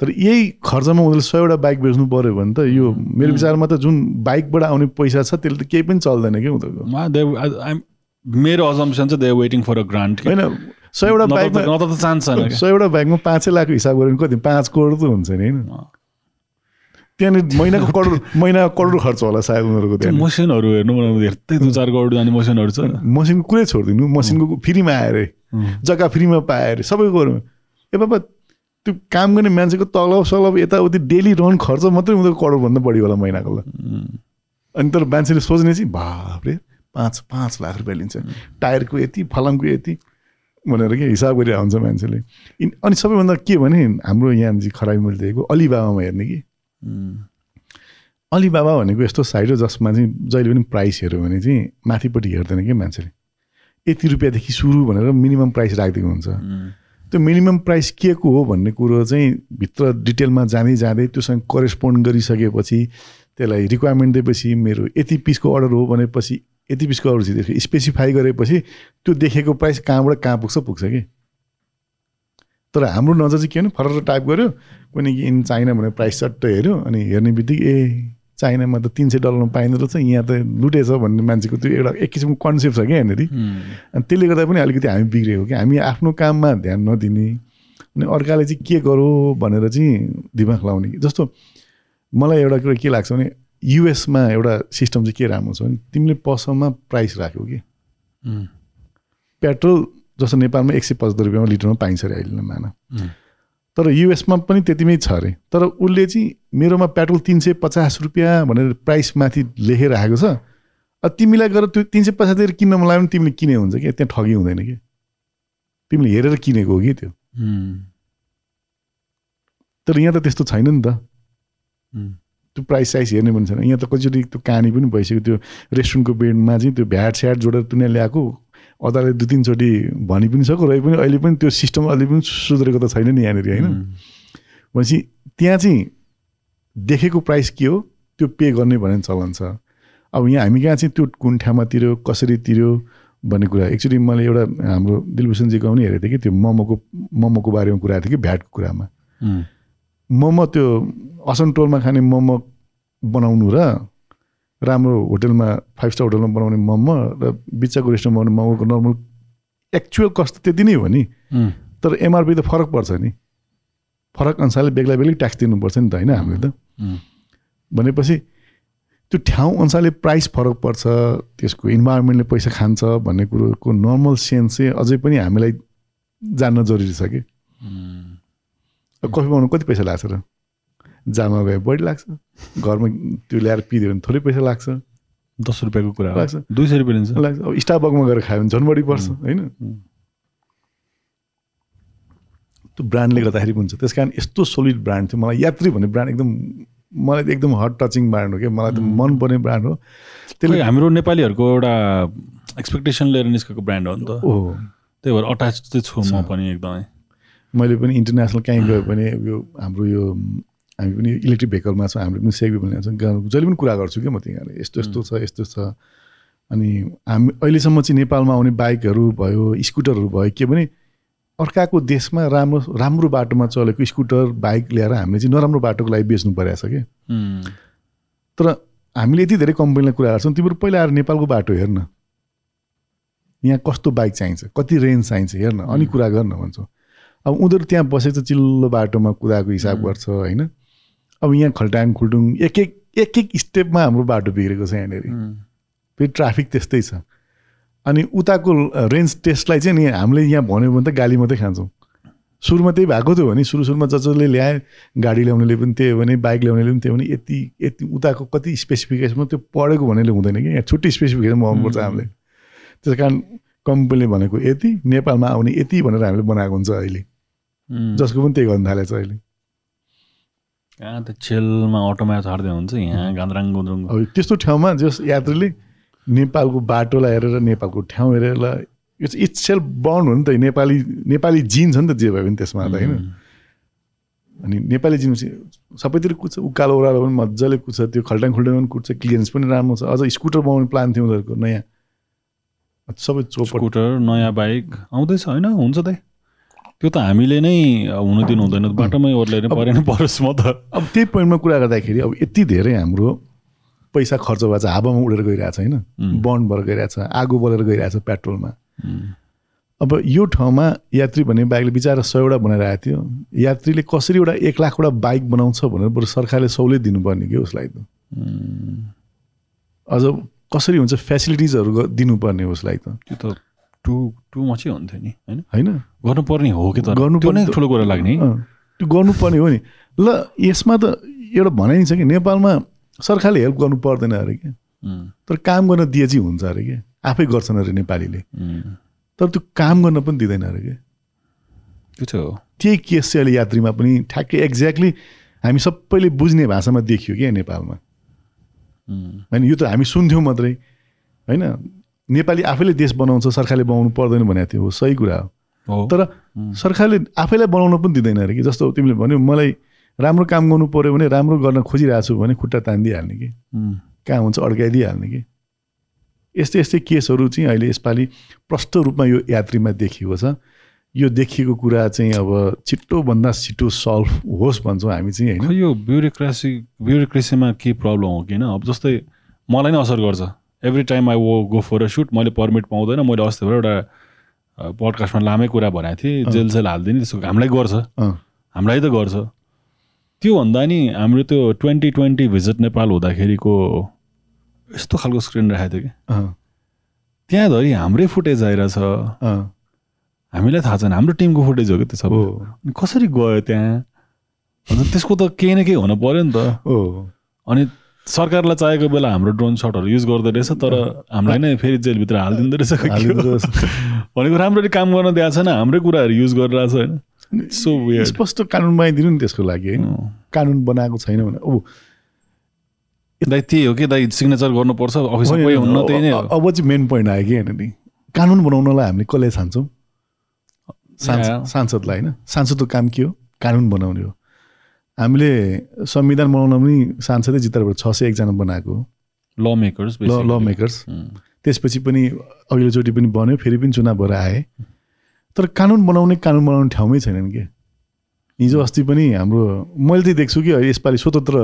तर यही खर्चमा उनीहरूले सयवटा बाइक बेच्नु पऱ्यो भने त यो मेरो विचारमा त जुन बाइकबाट आउने पैसा छ त्यसले त केही पनि चल्दैन कि उनीहरूको? मेरो अजम्सन चाहिँ they waiting for a grant होइन सयवटा बाइकमा न त चान्स छैन। सयवटा बाइकमा पाँचै लाखको हिसाब गऱ्यो भने कति पाँच करोड त हुन्छ नि होइन? त्यहाँनिर महिनाको करोड महिनाको करोड खर्च होला सायद उनीहरूको त्यो त्यहाँ मसिनहरू हेर्नु धेरै दुई चार करोड जाने मसिनहरू छ। मसिनको कुरै छोडिदिनु मसिनको फ्रीमा आएर जग्गा फ्रीमा पाएर सबै गरौँ ए बाबा त्यो काम गर्ने मान्छेको तलब सलब यताउति डेली रन खर्च मात्रै उनीहरूको करोडभन्दा बढी होला महिनाको ल। अनि तर मान्छेले सोच्ने चाहिँ बापरे! पाँच पाँच लाख रुपियाँ लिन्छ। टायरको यति फलामको यति भनेर के हिसाब गरिरहेको हुन्छ मान्छेले। अनि सबैभन्दा के भने हाम्रो यहाँ चाहिँ खराबी मैले देखेको अलिबाबामा हेर्ने कि। अलिबाबा भनेको यस्तो साइट हो जसमा चाहिँ जहिले पनि प्राइस हेऱ्यो भने चाहिँ माथिपट्टि हेर्दैन कि मान्छेले। यति रुपियाँदेखि सुरु भनेर मिनिमम प्राइस राखिदिएको हुन्छ। त्यो मिनिमम प्राइस के को हो भन्ने कुरो चाहिँ भित्र डिटेलमा जाँदै जाँदै त्योसँग करेस्पोन्ड गरिसकेपछि त्यसलाई रिक्वायरमेन्ट दिएपछि मेरो यति पिसको अर्डर हो भनेपछि यति पिसको अर्डर चाहिँ त्यसको स्पेसिफाई गरेपछि त्यो देखेको प्राइस कहाँबाट कहाँ पुग्छ पुग्छ कि? तर हाम्रो नजर चाहिँ के भने फरक टाइप गऱ्यो। कुनै इन चाइना भनेर प्राइस चट्ट हेऱ्यो अनि हेर्ने बित्तिकै ए चाइनामा त तिन सय डलरमा पाइँदो रहेछ यहाँ त लुटेछ भन्ने मान्छेको त्यो एउटा एक किसिमको कन्सेप्ट छ क्या यहाँनिर। अनि त्यसले गर्दा पनि अलिकति हामी बिग्रेको कि हामी आफ्नो काममा ध्यान नदिने। अनि अर्काले चाहिँ के गरौँ भनेर चाहिँ दिमाग लाउने। जस्तो मलाई एउटा कुरा के लाग्छ भने युएसमा एउटा सिस्टम चाहिँ के राम्रो छ भने तिमीले पसलमा प्राइस राख्यौ कि। पेट्रोल जस्तो नेपालमा एक सय पचहत्तर रुपियाँमा लिटरमा पाइन्छ अरे अहिले मान। तर युएसमा पनि त्यतिमै छ अरे। तर उसले चाहिँ मेरोमा पेट्रोल तिन सय पचास रुपियाँ भनेर प्राइस माथि लेखेर राखेको छ। अब तिमीलाई गएर त्यो तिन सय पचास दिएर किन्न मन लाग्यो भने तिमीले किने हुन्छ कि? त्यहाँ ठगी हुँदैन कि? तिमीले हेरेर किनेको हो कि त्यो? तर यहाँ त त्यस्तो छैन नि त। त्यो प्राइस साइज हेर्ने पनि छैन। यहाँ त कतिचोटि त्यो कहानी पनि भइसक्यो। त्यो रेस्टुरेन्टको बेडमा चाहिँ त्यो भ्याट स्याट जोडेर तुने ल्याएको। अदालतले दुई तिनचोटि भनि पनि सक्यो र पनि अहिले पनि त्यो सिस्टम अहिले पनि सुध्रेको त छैन नि यहाँनिर होइन? भनेपछि त्यहाँ चाहिँ देखेको प्राइस के हो त्यो पे गर्ने भन्ने चलन छ। अब यहाँ हामी कहाँ चाहिँ त्यो कुन ठाउँमा तिर्यो कसरी तिर्यो भन्ने कुरा। एक्चुली मैले एउटा हाम्रो दिलभूषणजीको पनि हेरेको थिएँ कि त्यो मोमोको मोमोको बारेमा कुरा थियो कि भ्याटको कुरामा। मोमो त्यो असनटोलमा खाने मोमो बनाउनु र राम्रो होटेलमा फाइभ स्टार होटेलमा बनाउने मोमो र बिचको रेस्टुरेन्टमा बनाउने मोमोको नर्मल एक्चुअल कस्ट त्यति नै हो नि। तर एमआरपी त फरक पर्छ नि। फरक अनुसारले बेग्ला बेग्लै ट्याक्स दिनुपर्छ नि त होइन हामीले त? भनेपछि त्यो ठाउँ अनुसारले प्राइस फरक पर्छ त्यसको इन्भाइरोमेन्टले पैसा खान्छ भन्ने कुरोको नर्मल सेन्स चाहिँ अझै पनि हामीलाई जान्न जरुरी छ कि? कफी बनाउनु कति पैसा लाग्छ र? जामा गए बढी लाग्छ घरमा त्यो ल्याएर पिदियो भने थोरै पैसा लाग्छ। दस रुपियाँको कुरा लाग्छ। दुई सय रुपियाँ लिन्छ। लाग्छ। अब स्टाबकमा गएर खायो भने झन् बढी पर्छ होइन? त्यो ब्रान्डले गर्दाखेरि पनि हुन्छ। त्यस कारण यस्तो सोलिड ब्रान्ड थियो मलाई यात्री भन्ने ब्रान्ड एकदम मलाई त एकदम हट टचिङ ब्रान्ड हो क्या। मलाई त मनपर्ने ब्रान्ड हो। त्यसले हाम्रो नेपालीहरूको एउटा एक्सपेक्टेसन लिएर निस्केको ब्रान्ड हो नि त। ओहो त्यही भएर अट्याच चाहिँ छु म पनि एकदमै। मैले पनि इन्टरनेसनल कहीँ गयो भने यो हाम्रो यो हामी पनि इलेक्ट्रिक भेहिकलमा छौँ हामीले पनि सेभी भन्ने जहिले पनि कुरा गर्छु क्या म त्यहाँ यस्तो यस्तो छ यस्तो छ। अनि हामी अहिलेसम्म चाहिँ नेपालमा आउने बाइकहरू भयो स्कुटरहरू भयो के भने अर्काको देशमा राम्रो राम्रो बाटोमा चलेको स्कुटर बाइक ल्याएर हामीले चाहिँ नराम्रो बाटोको लागि बेच्नु परेको छ कि? तर हामीले यति धेरै कम्पनीलाई कुरा गर्छौँ तिम्रो पहिला आएर नेपालको बाटो हेर्न। यहाँ कस्तो बाइक चाहिन्छ कति रेन्ज चाहिन्छ हेर्न अनि कुरा गर्न भन्छौँ। अब उनीहरू त्यहाँ बसेको छ चिल्लो बाटोमा कुदाएको हिसाब गर्छ होइन? अब यहाँ खल्टाङ खुल्टुङ एक एक एक एक स्टेपमा हाम्रो बाटो बिग्रेको छ यहाँनिर। फेरि ट्राफिक त्यस्तै छ। अनि उताको रेन्ज टेस्टलाई चाहिँ नि हामीले यहाँ भन्यो भने त गाली मात्रै खान्छौँ। सुरुमा त्यही भएको थियो भने सुरु सुरुमा जसले ल्याए गाडी ल्याउनेले पनि त्यही हो भने बाइक ल्याउनेले पनि त्यही हो भने यति यति उताको कति स्पेसिफिकेसनमा त्यो पढेको भनेले हुँदैन कि। यहाँ छुट्टै स्पेसिफिकेसन बनाउनुपर्छ हामीले त्यस कारण कम्पनीले भनेको यति नेपालमा आउने यति भनेर हामीले बनाएको हुन्छ अहिले। जसको पनि त्यही गर्न थालेछ अहिले। कहाँ त छेलमा अटोमा छाड्दै हुन्छ यहाँ गान्द्राङ गुन्द्रुङ त्यस्तो ठाउँमा जस यात्रीले नेपालको बाटोलाई हेरेर नेपालको ठाउँ हेरेर इट्स इट्स सेल्फ बर्न हो नि त नेपाली नेपाली जिन छ नि त जे भयो भने त्यसमा त होइन? अनि नेपाली जिन सबैतिर कुद्छ उकालो ओह्रालो पनि मजाले कुद्छ त्यो खल्टाङ खुल्टाङ पनि कुद्छ क्लियरेन्स पनि राम्रो छ। अझ स्कुटर बनाउने प्लान थियो उनीहरूको नयाँ। सबै स्कुटर नयाँ बाइक आउँदैछ होइन? हुन्छ त त्यो त हामीले नै हुनु दिनु हुँदैन। बाटोमै ओर्लेर परेन परोस् म त। अब त्यही पोइन्टमा कुरा गर्दाखेरि अब यति धेरै हाम्रो पैसा खर्च भएको छ हावामा उडेर गइरहेछ होइन? बन्ड भएर गइरहेछ आगो बलेर गइरहेछ पेट्रोलमा। अब यो ठाउँमा यात्री भन्ने बाइकले बिचरा सयवटा बनाइरहेको थियो। यात्रीले कसरी एउटा एक लाखवटा बाइक बनाउँछ भनेर बरु सरकारले सहुलियत दिनुपर्ने कि उसलाई त? अझ कसरी हुन्छ फेसिलिटिजहरू दिनुपर्ने उसलाई त? त्यो त टु टु मचै हुन्थ्यो नि होइन? होइन। गर्नुपर्ने हो कि तर गर्नुपर्ने त- ठुलो कुरा लाग्ने। त्यो गर्नुपर्ने हो नि। ल यसमा त एउटा भनाइ नि छ कि नेपालमा सरकारले हेल्प गर्नु पर्दैन अरे क्या तर काम गर्न दिए चाहिँ हुन्छ अरे क्या आफै गर्छन् अरे नेपालीले। तर त्यो काम गर्न पनि दिँदैन अरे क्या त्यो चाहिँ हो। त्यही केस चाहिँ अहिले यात्रीमा पनि ठ्याक्कै एक्ज्याक्टली हामी सबैले बुझ्ने भाषामा देखियो क्या नेपालमा। होइन यो त हामी सुन्थ्यौँ मात्रै। होइन नेपाली आफैले देश बनाउँछ सरकारले बनाउनु पर्दैन भनेको थियो हो सही कुरा हो। तर सरकारले आफैलाई बनाउन पनि दिँदैन अरे कि? जस्तो तिमीले भन्यो मलाई राम्रो काम गर्नु पऱ्यो भने राम्रो गर्न खोजिरहेको छु भने खुट्टा तानिदिइहाल्ने कि? कहाँ हुन्छ? अड्काइदिइहाल्ने कि? यस्तै यस्तै केसहरू चाहिँ अहिले यसपालि प्रष्ट रूपमा यो यात्रीमा देखिएको छ। यो देखिएको कुरा चाहिँ अब छिट्टोभन्दा छिटो सल्भ होस् भन्छौँ हामी चाहिँ होइन? यो ब्युरोक्रेसी ब्युरोक्रेसीमा के प्रब्लम हो कि होइन? अब जस्तै मलाई नै असर गर्छ। Every time I would go for a shoot मैले पर्मिट पाउँदैन। मैले अस्ति भएर एउटा पडकास्टमा लामै कुरा भनेको थिएँ। जेल सेल हालिदिने त्यसो हामीलाई गर्छ। हामीलाई त गर्छ। त्योभन्दा नि हाम्रो त्यो ट्वेन्टी ट्वेन्टी भिजिट नेपाल हुँदाखेरिको यस्तो खालको स्क्रिन राखेको थियो कि। त्यहाँधरि हाम्रै फुटेज आइरहेछ। हामीलाई थाहा छैन। हाम्रो टिमको फुटेज हो कि त्यो सब। कसरी गयो त्यहाँ? अन्त त्यसको त केही न केही हुनु पऱ्यो नि त। हो। अनि सरकारलाई चाहेको बेला हाम्रो ड्रोन सटहरू युज गर्दो रहेछ तर हामीलाई नै फेरि जेलभित्र? हालिदिँदो रहेछ। भनेको राम्ररी काम गर्न दिएको छैन। हाम्रै कुराहरू युज गरिरहेछ होइन। सो. स्पष्ट कानुन बनाइदिनु नि त्यसको लागि होइन। कानुन बनाएको छैन भने अब दाइ त्यही हो कि दाइ सिग्नेचर गर्नुपर्छ हुन्न त्यही नै अब चाहिँ मेन पोइन्ट आयो कि होइन नि? कानुन बनाउनलाई हामीले कसले छान्छौँ. सांसदलाई होइन? सांसदको काम के हो? कानुन बनाउने हो। हामीले संविधान बनाउन पनि सांसदै जिताबाट छ सय एकजना बनाएको हो। ल मेकर्स ल ल मेकर्स त्यसपछि पनि अघिल्लोचोटि पनि बन्यो फेरि पनि चुनाव भएर आए। तर कानुन बनाउने कानुन बनाउने ठाउँमै छैनन् कि? हिजो अस्ति पनि हाम्रो मैले चाहिँ देख्छु कि यसपालि स्वतन्त्र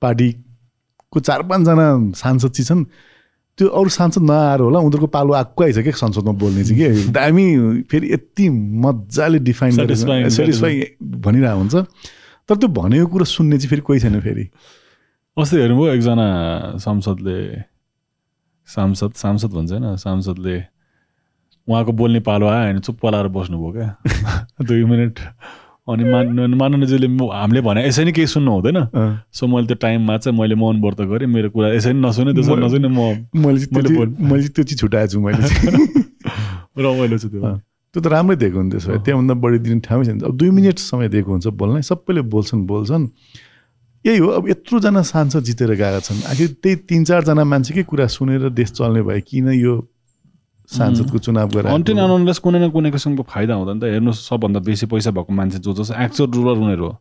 पार्टीको चार पाँचजना सांसद चाहिँ छन्। त्यो अरू सांसद नआएर होला उनीहरूको पालो आएको आइछ क्या संसदमा बोल्ने चाहिँ कि? दामी फेरि यति मजाले डिफाइन सेटिस्फाई भनिरहेको हुन्छ। तर त्यो भनेको कुरो सुन्ने चाहिँ फेरि कोही छैन फेरि। अस्ति हेर्नुभयो एकजना सांसदले सांसद सांसद भन्छ होइन सांसदले उहाँको बोल्ने पालो आयो होइन चुप्प लाएर बस्नुभयो क्या। दुई मिनट। अनि मान माननीयजीले म- हामीले भने यसै नै केही सुन्नु हुँदैन। सो मैले त्यो टाइममा चाहिँ मैले मौन व्रत गरेँ मेरो कुरा यसै नै नसुने त्यसो नसुने म मैले मैले त्यो चाहिँ- छुट्याएको छु मैले रमाइलो छ त्यो। त्यो त राम्रै दिएको हुन्छ त्यसो भए त्यहाँभन्दा बढी दिने ठाउँै छैन। अब दुई मिनट समय दिएको हुन्छ बोल्न सबैले बोल्छन् बोल्छन्। यही हो। अब यत्रोजना सांसद जितेर गएका छन्। आखिर त्यही तिन चारजना मान्छेकै कुरा सुनेर देश चल्ने भए किन यो सांसदको चुनाव अन्टिन गराएको अनलेस कुनै न कुनै किसिमको फाइदा हुँदैन त हेर्नुहोस् सबभन्दा बेसी पैसा भएको मान्छे जो जस्तो एक्चुअल रुलर उनीहरू हो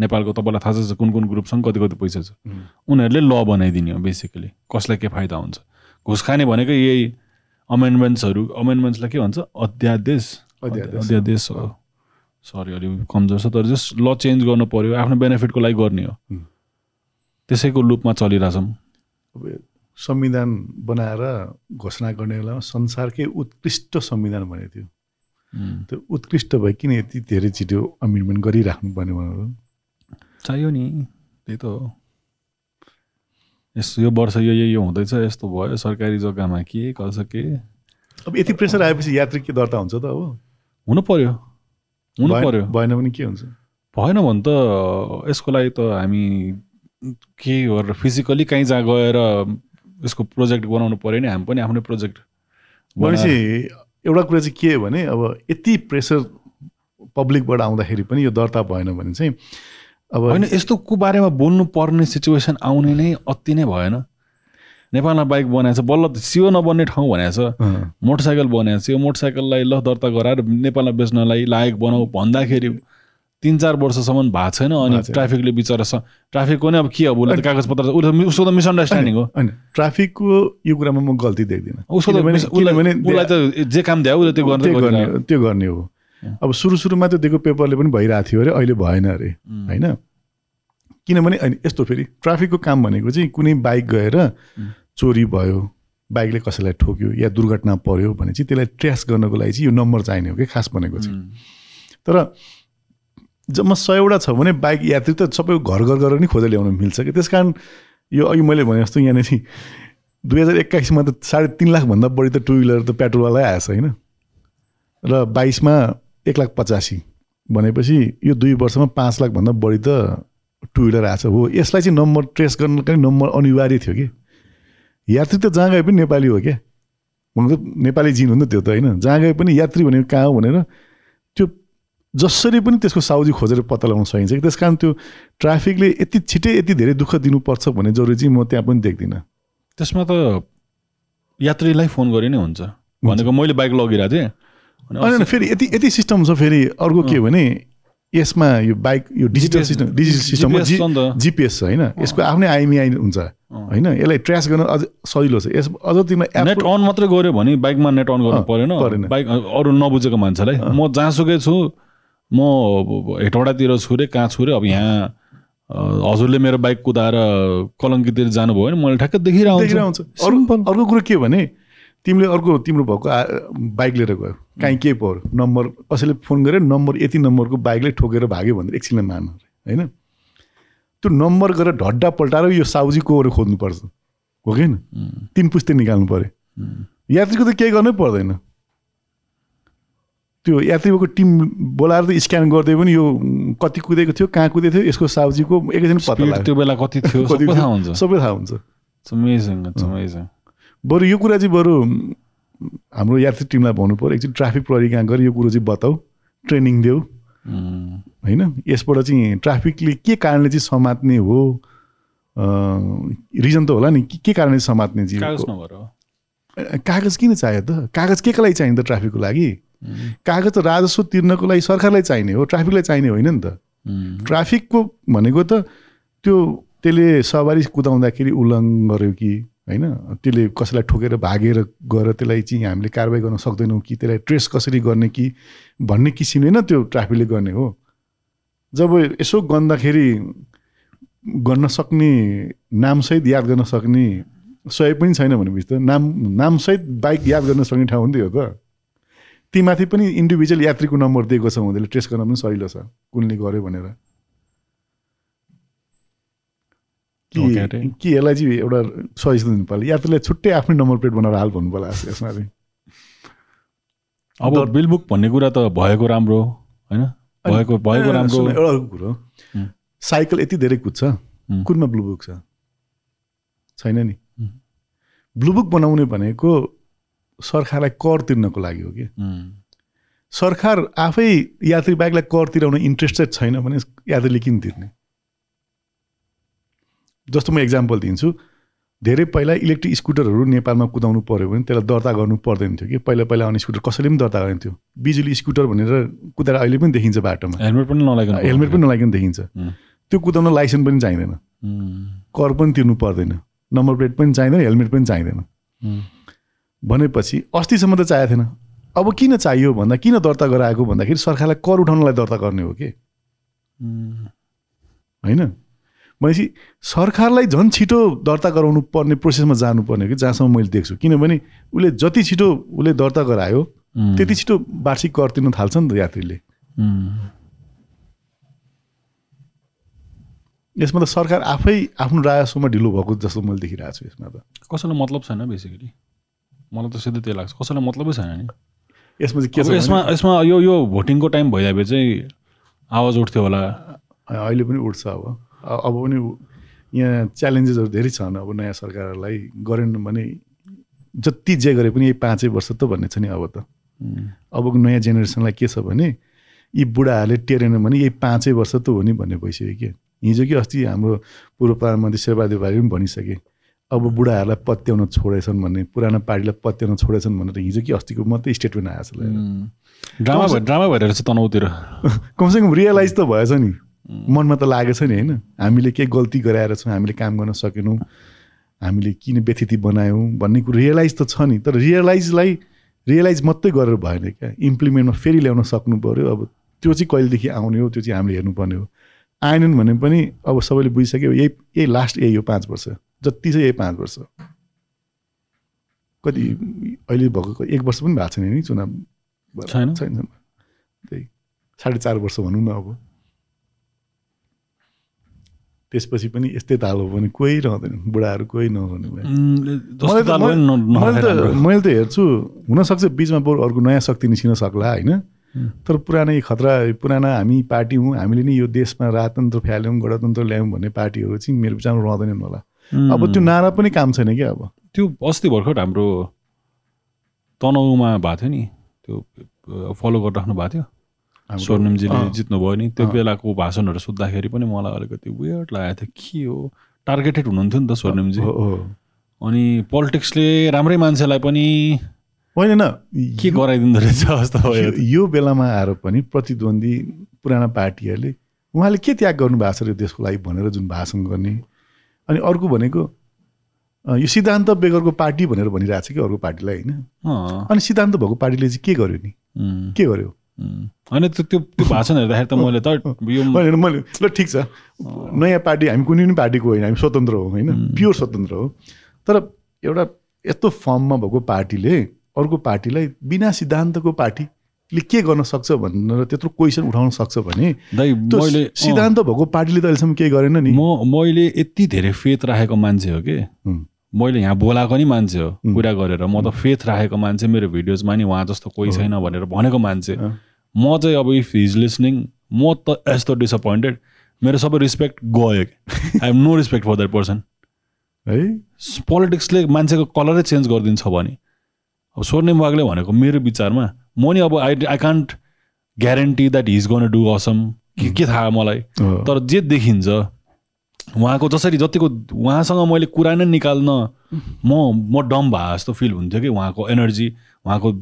नेपालको तपाईँलाई थाहा छ कुन कुन ग्रुपसँग कति कति पैसा छ। उनीहरूले ल बनाइदिने हो बेसिकली कसलाई के फाइदा हुन्छ? घुस खाने भनेको यही अमेन्डमेन्ट्सहरू अमेन्डमेन्ट्सलाई के भन्छ? अध्यादेश। अध्यादेश। हो। सरी अलिक कमजोर छ तर जस्ट ल चेन्ज गर्नु पर्यो। आफ्नो बेनिफिटको लागि गर्ने हो। त्यसैको लुपमा चलिरहेछौँ। संविधान बनाएर घोषणा गर्ने बेलामा संसारकै उत्कृष्ट संविधान भनेको थियो। त्यो उत्कृष्ट भए किन यति धेरै छिटो अमेन्डमेन्ट गरिराख्नु पर्ने भनेर? चाहियो नि त्यही त हो। यस यो वर्ष यो यो हुँदैछ यस्तो भयो सरकारी जग्गामा के कसो के? अब यति प्रेसर आएपछि यात्री के दर्ता हुन्छ त अब हुनु पर्यो। हुनु पर्यो। भएन भने के हुन्छ? भएन भने त यसको लागि त हामी के गरेर फिजिकली कहीँ जहाँ गएर यसको प्रोजेक्ट बनाउनु पऱ्यो नि हामी पनि आफ्नै प्रोजेक्ट भनेपछि एउटा कुरा चाहिँ के हो भने अब यति प्रेसर पब्लिकबाट आउँदाखेरि पनि यो दर्ता भएन भने चाहिँ अब होइन यस्तोको बारेमा बोल्नु पर्ने सिचुएसन आउने नै अति नै भएन। नेपालमा बाइक बनाएको छ बल्ल सियो नबन्ने ठाउँ भनेको छ अँ, मोटरसाइकल बनाएको छ यो मोटरसाइकललाई ल दर्ता गराएर नेपालमा बेच्नलाई लायक बनाऊ भन्दाखेरि तिन चार वर्षसम्म भएको छैन अनि। ट्राफिकले बिचरा स ट्राफिकको नै अब के अब उसले त कागजपत्र उसले उसको त मिसअन्डरस्ट्यान्डिङ हो। होइन ट्राफिकको यो कुरामा म गल्ती देख्दिनँ। उसको त उसलाई त जे काम दियो उसले त्यो गर्ने। त्यो गर्ने हो अब सुरु सुरुमा त दिएको पेपरले पनि भइरहेको थियो अरे अहिले भएन अरे होइन? किनभने अनि यस्तो फेरि ट्राफिकको काम भनेको चाहिँ कुनै बाइक गएर चोरी भयो बाइकले कसैलाई ठोक्यो या दुर्घटना पर्यो भने चाहिँ त्यसलाई ट्रेस गर्नको लागि चाहिँ यो नम्बर चाहिने हो कि खास भनेको चाहिँ। तर जम्मा सयवटा छ भने बाइक यात्री त सबै घर घर गरेर नि खोजेर ल्याउन मिल्छ कि? त्यस कारण यो अघि मैले भने जस्तो यहाँनिर दुई हजार एक्काइसमा त साढे तिन लाखभन्दा बढी त टु विलर त पेट्रोलवालै आएछ होइन? र बाइसमा एक लाख पचासी भनेपछि यो दुई वर्षमा पाँच लाखभन्दा बढी त टु विलर आएछ। हो यसलाई चाहिँ नम्बर ट्रेस गर्नका नम्बर अनिवार्य थियो कि? यात्री त जहाँ गए पनि नेपाली हो क्या? हुनु त नेपाली जिन हो नि त त्यो त होइन? जहाँ गए पनि यात्री भनेको कहाँ हो भनेर जसरी पनि त्यसको साउजी खोजेर पत्ता लगाउन सकिन्छ। कि त्यस कारण त्यो ट्राफिकले यति छिटै यति धेरै दुःख दिनुपर्छ भन्ने जरुरी चाहिँ म त्यहाँ पनि देख्दिनँ। त्यसमा त यात्रीलाई फोन गरे नै हुन्छ। भनेको मैले बाइक लगिरहेको थिएँ। होइन फेरि यति यति सिस्टम छ फेरि। अर्को के भने यसमा यो बाइक यो डिजिटल सिस्टम डिजिटल सिस्टममा त। जिपिएस छ होइन? यसको आफ्नै आइएमआई हुन्छ होइन? यसलाई ट्र्यास गर्न अझ सजिलो छ। यस अझ तिमीलाई नेट अन मात्रै गऱ्यो भने बाइकमा नेट अन गर्नु परेन। परेन। बाइक अरू नबुझेको मान्छेलाई। म जहाँसुकै छु म हेटौँडातिर छु रे कहाँ छु रे अब यहाँ हजुरले मेरो बाइक कुदाएर कलङ्कीतिर जानुभयो भने मैले ठ्याक्कै देखिरहेको देखिरहेको हुन्छ हुन्छ अर्को कुरो के भने तिमीले अर्को तिम्रो भएको बाइक लिएर गयो। काहीँ के पऱ्यो नम्बर कसैले फोन गऱ्यो नम्बर यति नम्बरको बाइकले ठोकेर भाग्यो भनेर एकछिनले मान होइन? त्यो नम्बर गरेर ढड्डा पल्टाएर यो साउजी कोहरू खोज्नुपर्छ। हो कि होइन? तिन पुस्ते निकाल्नु पऱ्यो। यात्रीको त केही गर्नै पर्दैन। त्यो यात्रीको टिम बोलाएर त स्क्यान गरिदियो भने यो कति कुदेको थियो कहाँ कुदेको थियो यसको साउजीको एकैछिन पत्ता त्यो बेला कति थियो सबै? थाहा हुन्छ। सबै थाहा हुन्छ। बरु यो कुरा चाहिँ बरु हाम्रो यात्री टिमलाई भन्नु पऱ्यो एकचोटि ट्राफिक प्रहरी कहाँ गएर यो कुरो चाहिँ बताऊ ट्रेनिङ देऊ। होइन? यसबाट चाहिँ ट्राफिकले के कारणले चाहिँ समात्ने हो? रिजन त होला नि के कारणले समात्ने चाहिँ। कागज किन चाहियो त? कागज के को लागि चाहिन्छ ट्राफिकको लागि? कागज राजस्व तिर्नको लागि सरकारलाई चाहिने हो ट्राफिकलाई चाहिने होइन नि त। ट्राफिकको भनेको त त्यो त्यसले सवारी कुदाउँदाखेरि उल्लङ्घन गर्यो कि होइन? त्यसले कसैलाई ठोकेर भागेर गएर त्यसलाई चाहिँ हामीले कारवाही गर्न सक्दैनौँ कि त्यसलाई ट्रेस कसरी गर्ने कि भन्ने किसिमले न त्यो ट्राफिकले गर्ने हो। जब यसो गन्दाखेरि गर्न सक्ने नामसहित याद गर्न सक्ने सहयोग पनि छैन भनेपछि त नाम नामसहित बाइक याद गर्न सक्ने ठाउँ हुन्थ्यो त। ती माथि पनि इन्डिभिजुअल यात्रीको नम्बर दिएको छ उनीहरूले ट्रेस गर्न पनि सजिलो छ कुनले गर्यो भनेर। कि यसलाई चाहिँ एउटा सजेसन दिनु पर्ला। यात्रीलाई छुट्टै आफ्नै नम्बर प्लेट बनाएर हाल भन्नु पर्ला यसमा चाहिँ। अब बिल बुक भन्ने कुरा त भएको राम्रो होइन? भएको भएको राम्रो एउटा कुरो। साइकल यति धेरै कुद्छ कुनमा ब्लु बुक छ? छैन नि। हुँ। ब्लु बुक बनाउने भनेको सरकारलाई कर तिर्नको लागि हो कि? सरकार आफै यात्री बाइकलाई कर तिराउन इन्ट्रेस्टेड छैन भने यात्रीले किन तिर्ने? जस्तो म इक्जाम्पल दिन्छु धेरै पहिला इलेक्ट्रिक स्कुटरहरू नेपालमा कुदाउनु पऱ्यो भने त्यसलाई दर्ता गर्नु पर्दैन थियो कि? पहिला पहिला आउने स्कुटर कसैले पनि दर्ता थियो। बिजुली स्कुटर भनेर कुदाएर अहिले पनि देखिन्छ बाटोमा। हेलमेट पनि नलागिकन हेलमेट पनि नलागिकन देखिन्छ। त्यो कुदाउन लाइसेन्स पनि चाहिँदैन। कर पनि तिर्नु पर्दैन। नम्बर प्लेट पनि चाहिँदैन हेलमेट पनि चाहिँदैन। भनेपछि अस्तिसम्म त चाहिएको थिएन। अब किन चाहियो भन्दा किन दर्ता गराएको भन्दाखेरि सरकारलाई कर उठाउनलाई दर्ता गर्ने हो कि? होइन? भनेपछि सरकारलाई झन् छिटो दर्ता गराउनु पर्ने प्रोसेसमा जानुपर्ने हो कि जहाँसम्म मैले देख्छु। किनभने उसले जति छिटो उसले दर्ता गरायो त्यति छिटो वार्षिक कर तिर्न थाल्छ नि त यात्रीले। यसमा त सरकार आफै आफ्नो राजस्वमा ढिलो भएको जस्तो मैले देखिरहेको छु यसमा त। कसैलाई मतलब छैन बेसिकली मलाई त सिधै त्यही लाग्छ। कसैलाई मतलबै छैन नि। यसमा चाहिँ के छ यसमा यसमा यो यो भोटिङको टाइम भइदिए चाहिँ आवाज उठ्थ्यो होला। अहिले पनि उठ्छ अब। अब पनि यहाँ च्यालेन्जेसहरू धेरै छन् अब नयाँ सरकारलाई गरेन भने जति जे गरे पनि यही पाँचै वर्ष त भन्ने छ नि अब त। अबको नयाँ जेनेरेसनलाई के छ भने यी बुढाहरूले टेरेन भने यही पाँचै वर्ष त हो नि भन्ने भइसक्यो कि। हिजो कि अस्ति हाम्रो पूर्व प्रधानमन्त्री शेरबहादुर भाइले पनि भनिसके अब बुढाहरूलाई पत्याउन छोडेछन् भन्ने पुरानो पार्टीलाई पत्याउन छोडेछन् भनेर हिजो कि अस्तिको मात्रै स्टेटमेन्ट आएको छ उम्, ड्रामा भइ ड्रामा भइरहेको छ तनहुतिर। कमसेकम रियलाइज त भएछ नि। मनमा त लागेछ नि होइन? हामीले के गल्ती गराएर छौँ हामीले काम गर्न सकेनौँ हामीले किन व्यथिति बनायौँ भन्ने कुरो रियलाइज त छ नि तर रियलाइजलाई रियलाइज मात्रै गरेर भएन क्या। इम्प्लिमेन्टमा फेरि ल्याउन सक्नु पऱ्यो अब त्यो चाहिँ कहिलेदेखि आउने हो त्यो चाहिँ हामीले हेर्नुपर्ने हो। आएनन् भने पनि अब सबैले बुझिसक्यो यही यही लास्ट यही हो पाँच वर्ष। जति चाहिँ यही पाँच वर्ष। कति अहिले भएको एक वर्ष पनि भएको छैन नि चुनाव। छैन? छैन त्यही साढे चार वर्ष भनौँ न अब। त्यसपछि पनि यस्तै ताल हो भने कोही रहँदैन बुढाहरू कोही नहुने भयो मैले त- हेर्छु हुनसक्छ बिचमा बरु अर्को नयाँ शक्ति निस्किन सक्ला होइन? तर पुरानै खतरा पुराना हामी पार्टी हौँ हामीले नि यो देशमा राजतन्त्र फ्याल्यौँ गणतन्त्र ल्यायौँ भन्ने पार्टीहरू चाहिँ मेरो विचारमा रहँदैनन् होला। अब त्यो नारा पनि काम छैन क्या अब। त्यो अस्ति भर्खर हाम्रो तनहुमा भएको थियो नि त्यो फलो गरिराख्नु भएको थियो। स्वर्णिमजीले जित्नुभयो नि त्यो। बेलाको भाषणहरू सुन्दाखेरि पनि मलाई अलिकति वेयर्ड लागेको थियो। के हो? टार्गेटेड हुनुहुन्थ्यो नि त स्वर्णिमजी। अनि पोलिटिक्सले राम्रै मान्छेलाई पनि होइन न। के गराइदिँदो रहेछ जस्तो यो- बेलामा आएर पनि प्रतिद्वन्दी पुराना पार्टीहरूले उहाँले के त्याग गर्नु भएको छ देशको लागि भनेर जुन भाषण गर्ने अनि अर्को भनेको यो सिद्धान्त बेगरको पार्टी भनेर भनिरहेको छ कि अर्को पार्टीलाई होइन? अनि सिद्धान्त भएको पार्टीले चाहिँ के गर्यो नि? के गर्यो। होइन त्यो त्यो भाषण हेर्दाखेरि त मैले त होइन मैले ल ठिक छ। नयाँ पार्टी हामी कुनै पनि पार्टीको होइन हामी स्वतन्त्र हो होइन? प्योर स्वतन्त्र हो। तर एउटा यस्तो फर्ममा भएको पार्टीले अर्को पार्टीलाई बिना सिद्धान्तको पार्टीले के गर्न सक्छ भनेर त्यत्रो क्वेसन उठाउन सक्छ भने मैले सिद्धान्त भएको पार्टीले त अहिलेसम्म केही गरेन नि। म मैले यति धेरै फेथ राखेको मान्छे हो कि। मैले यहाँ बोलाएको नि मान्छे हो कुरा गरेर। म त फेथ राखेको मान्छे मेरो भिडियोजमा नि उहाँ जस्तो कोही छैन भनेर भनेको मान्छे। म चाहिँ अब इफ हिज लिसनिङ म त यस्तो डिसपोइन्टेड मेरो सबै रिस्पेक्ट गयो कि? I have no respect for that person है? पोलिटिक्सले मान्छेको कलरै चेन्ज गरिदिन्छ भने। अब स्वर्णिम वागले भनेको मेरो विचारमा म नि अब I I can't guarantee that he's gonna do awesome के के थाहा मलाई। तर जे देखिन्छ उहाँको जसरी जतिको उहाँसँग मैले कुरा नै निकाल्न म म डम भए जस्तो फिल हुन्थ्यो कि उहाँको एनर्जी उहाँको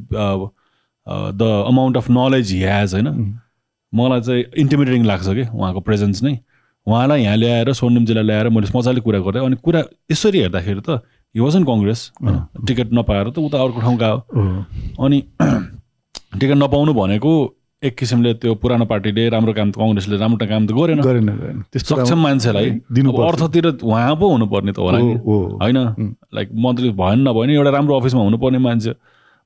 the amount of knowledge he has होइन? मलाई चाहिँ इन्टिमिडेटिङ लाग्छ कि उहाँको प्रेजेन्स नै। उहाँलाई यहाँ ल्याएर स्वर्णिमजीलाई ल्याएर मैले मजाले कुरा गरेँ अनि कुरा यसरी हेर्दाखेरि त यो वाजन कङ्ग्रेस होइन? टिकट नपाएर त उता अर्को ठाउँ गयो। अनि टिकट नपाउनु भनेको एक किसिमले त्यो पुरानो पार्टीले राम्रो काम कङ्ग्रेसले राम्रो काम त गरेन। गरेन सक्षम मान्छेलाई दिनु अर्थतिर उहाँ पो हुनुपर्ने त होला नि। होइन? लाइक मन्त्री भएन नभए नि एउटा राम्रो अफिसमा हुनुपर्ने मान्छे।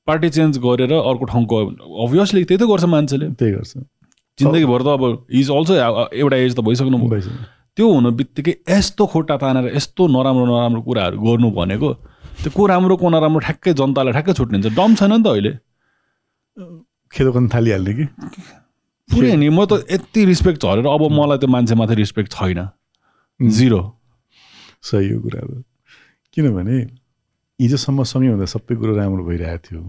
पार्टी चेन्ज गरेर अर्को ठाउँ गयो अभियसली त्यही त गर्छ मान्छेले। त्यही गर्छ। जिन्दगीभर त अब इज अल्सो एउटा एज त भइसक्नु। त्यो हुनु बित्तिकै यस्तो खुट्टा तानेर यस्तो नराम्रो नराम्रो कुराहरू गर्नु भनेको त्यो को राम्रो को नराम्रो ठ्याक्कै जनतालाई ठ्याक्कै छुट्टिन्छ। डम छैन नि त अहिले। खेदोकन थालिहाल्ने कि? पुरै नि म त यति रिस्पेक्ट झरेर अब मलाई त्यो मान्छेमाथि रिस्पेक्ट छैन। जिरो सही हो कुरा किनभने हिजोसम्म सँगै हुँदा सबै कुरो राम्रो भइरहेको थियो।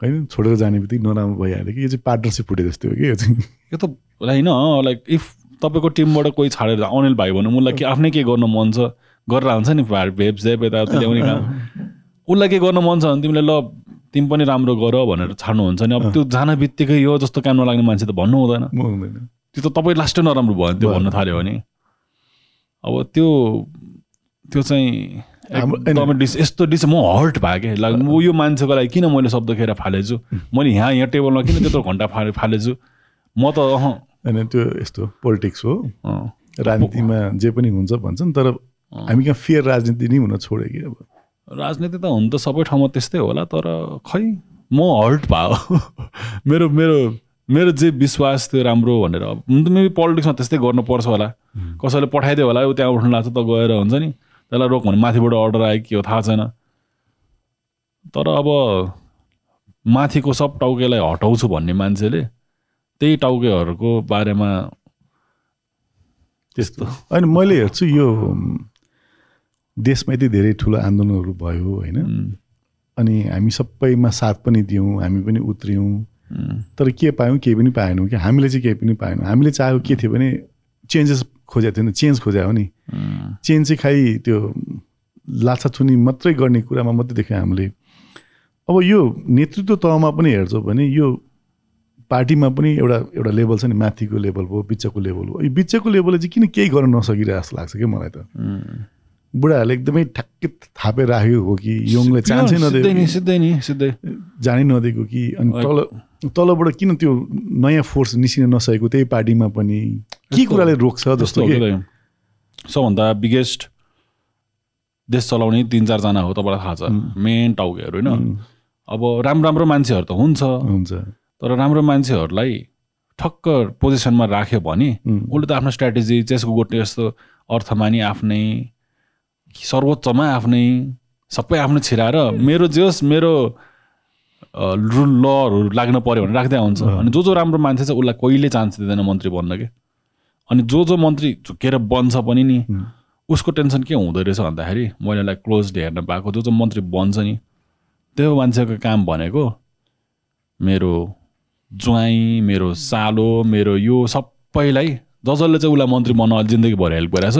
होइन छोडेर जाने बित्तिकै नराम्रो भइहाल्यो कि। यो चाहिँ पार्टनरसिप फुटे जस्तो हो कि यो चाहिँ। यो त होइन लाइक इफ तपाईँको टिमबाट कोही छाडेर अनिल भाइ भनौँ उसलाई के आफ्नै के गर्न मन छ? गरेर हुन्छ नि भेप झेप यताउति ल्याउने काम। उसलाई के गर्न मन छ भने तिमीले ल तिमी पनि राम्रो गर भनेर छाड्नुहुन्छ नि अब त्यो जान बित्तिकै यो जस्तो काम नलाग्ने मान्छे त भन्नु हुँदैन। त्यो त तपाईँ लास्टै नराम्रो भयो त्यो भन्न थाल्यो भने। अब त्यो त्यो चाहिँ डिस यस्तो डिस म हर्ट भयो कि लाइक म यो मान्छेको लागि किन मैले शब्द खेर फालेछु? मैले यहाँ यहाँ टेबलमा किन त्यत्रो घन्टा फाले फालेछु? म त अह। होइन त्यो यस्तो पोलिटिक्स हो। राजनीतिमा जे पनि हुन्छ भन्छन् तर हामी कहाँ फेयर राजनीति नै हुन छोड्यो कि अब। राजनीति त हुन त सबै ठाउँमा त्यस्तै होला तर खै म हर्ट भयो। मेरो मेरो मेरो जे विश्वास थियो राम्रो भनेर। हुन त मेबी पोलिटिक्समा त्यस्तै गर्नुपर्छ होला। कसैले पठाइदियो होला ऊ त्यहाँ उठ्नु लाग्छ त गएर हुन्छ नि। त्यसलाई रोक भने माथिबाट अर्डर आयो के हो थाहा छैन। तर अब माथिको सब टाउकेलाई हटाउँछु भन्ने मान्छेले त्यही टाउकेहरूको बारेमा त्यस्तो। होइन मैले हेर्छु यो देशमा यति धेरै ठुलो आन्दोलनहरू भयो होइन? अनि हामी सबैमा साथ पनि दियौँ हामी पनि उत्रियौँ। तर के पायौँ केही पनि पाएनौँ कि हामीले चाहिँ केही पनि पाएनौँ। हामीले चाहेको के थियो भने चेन्जेस खोजेको थियो नि चेन्ज खोजे हो नि। चेन्ज चाहिँ खालि त्यो लाछाछुनी मात्रै गर्ने कुरामा मात्रै देख्यौँ हामीले। अब यो नेतृत्व तहमा पनि हेर्छौँ भने यो पार्टीमा पनि एउटा एउटा लेभल छ नि माथिको लेभल भयो बिचको लेभल हो यो बिचको लेभलले चाहिँ किन केही गर्न नसकिरहेको जस्तो लाग्छ क्या मलाई त। बुढाहरूले एकदमै ठ्याक्कै थापे राखेको हो कि यङले चान्सै नदिएको नि सिधै नि सिधै जानै नदिएको कि? अनि तल तलबाट किन त्यो नयाँ फोर्स निस्किन नसकेको त्यही पार्टीमा पनि? के कुराले रोक्छ जस्तो सबभन्दा बिगेस्ट देश चलाउने तिन चारजना हो तपाईँलाई थाहा छ। मेन टाउकेहरू होइन? अब राम्रो राम्रो मान्छेहरू त हुन्छ। हुन्छ। तर राम्रो मान्छेहरूलाई ठक्क पोजिसनमा राख्यो भने उसले त आफ्नो स्ट्राटेजी चेसको गोटे जस्तो अर्थमानी आफ्नै सर्वोच्चमा आफ्नै सबै आफ्नो छिराएर मेरो जे होस् मेरो रुल लहरू लाग्न पऱ्यो भने राख्दै हुन्छ अनि जो जो राम्रो मान्छे छ उसलाई कहिले चान्स दिँदैन मन्त्री बन्न के? अनि जो जो मन्त्री झुकेर बन्छ पनि नि उसको टेन्सन के हुँदो रहेछ भन्दाखेरि मैले उसलाई क्लोज हेर्न पाएको जो जो मन्त्री बन्छ नि त्यो मान्छेको काम भनेको मेरो ज्वाइँ मेरो सालो मेरो यो सबैलाई जसले चाहिँ उसलाई मन्त्री बन्न अहिले जिन्दगीभर हेल्प गरिरहेछ.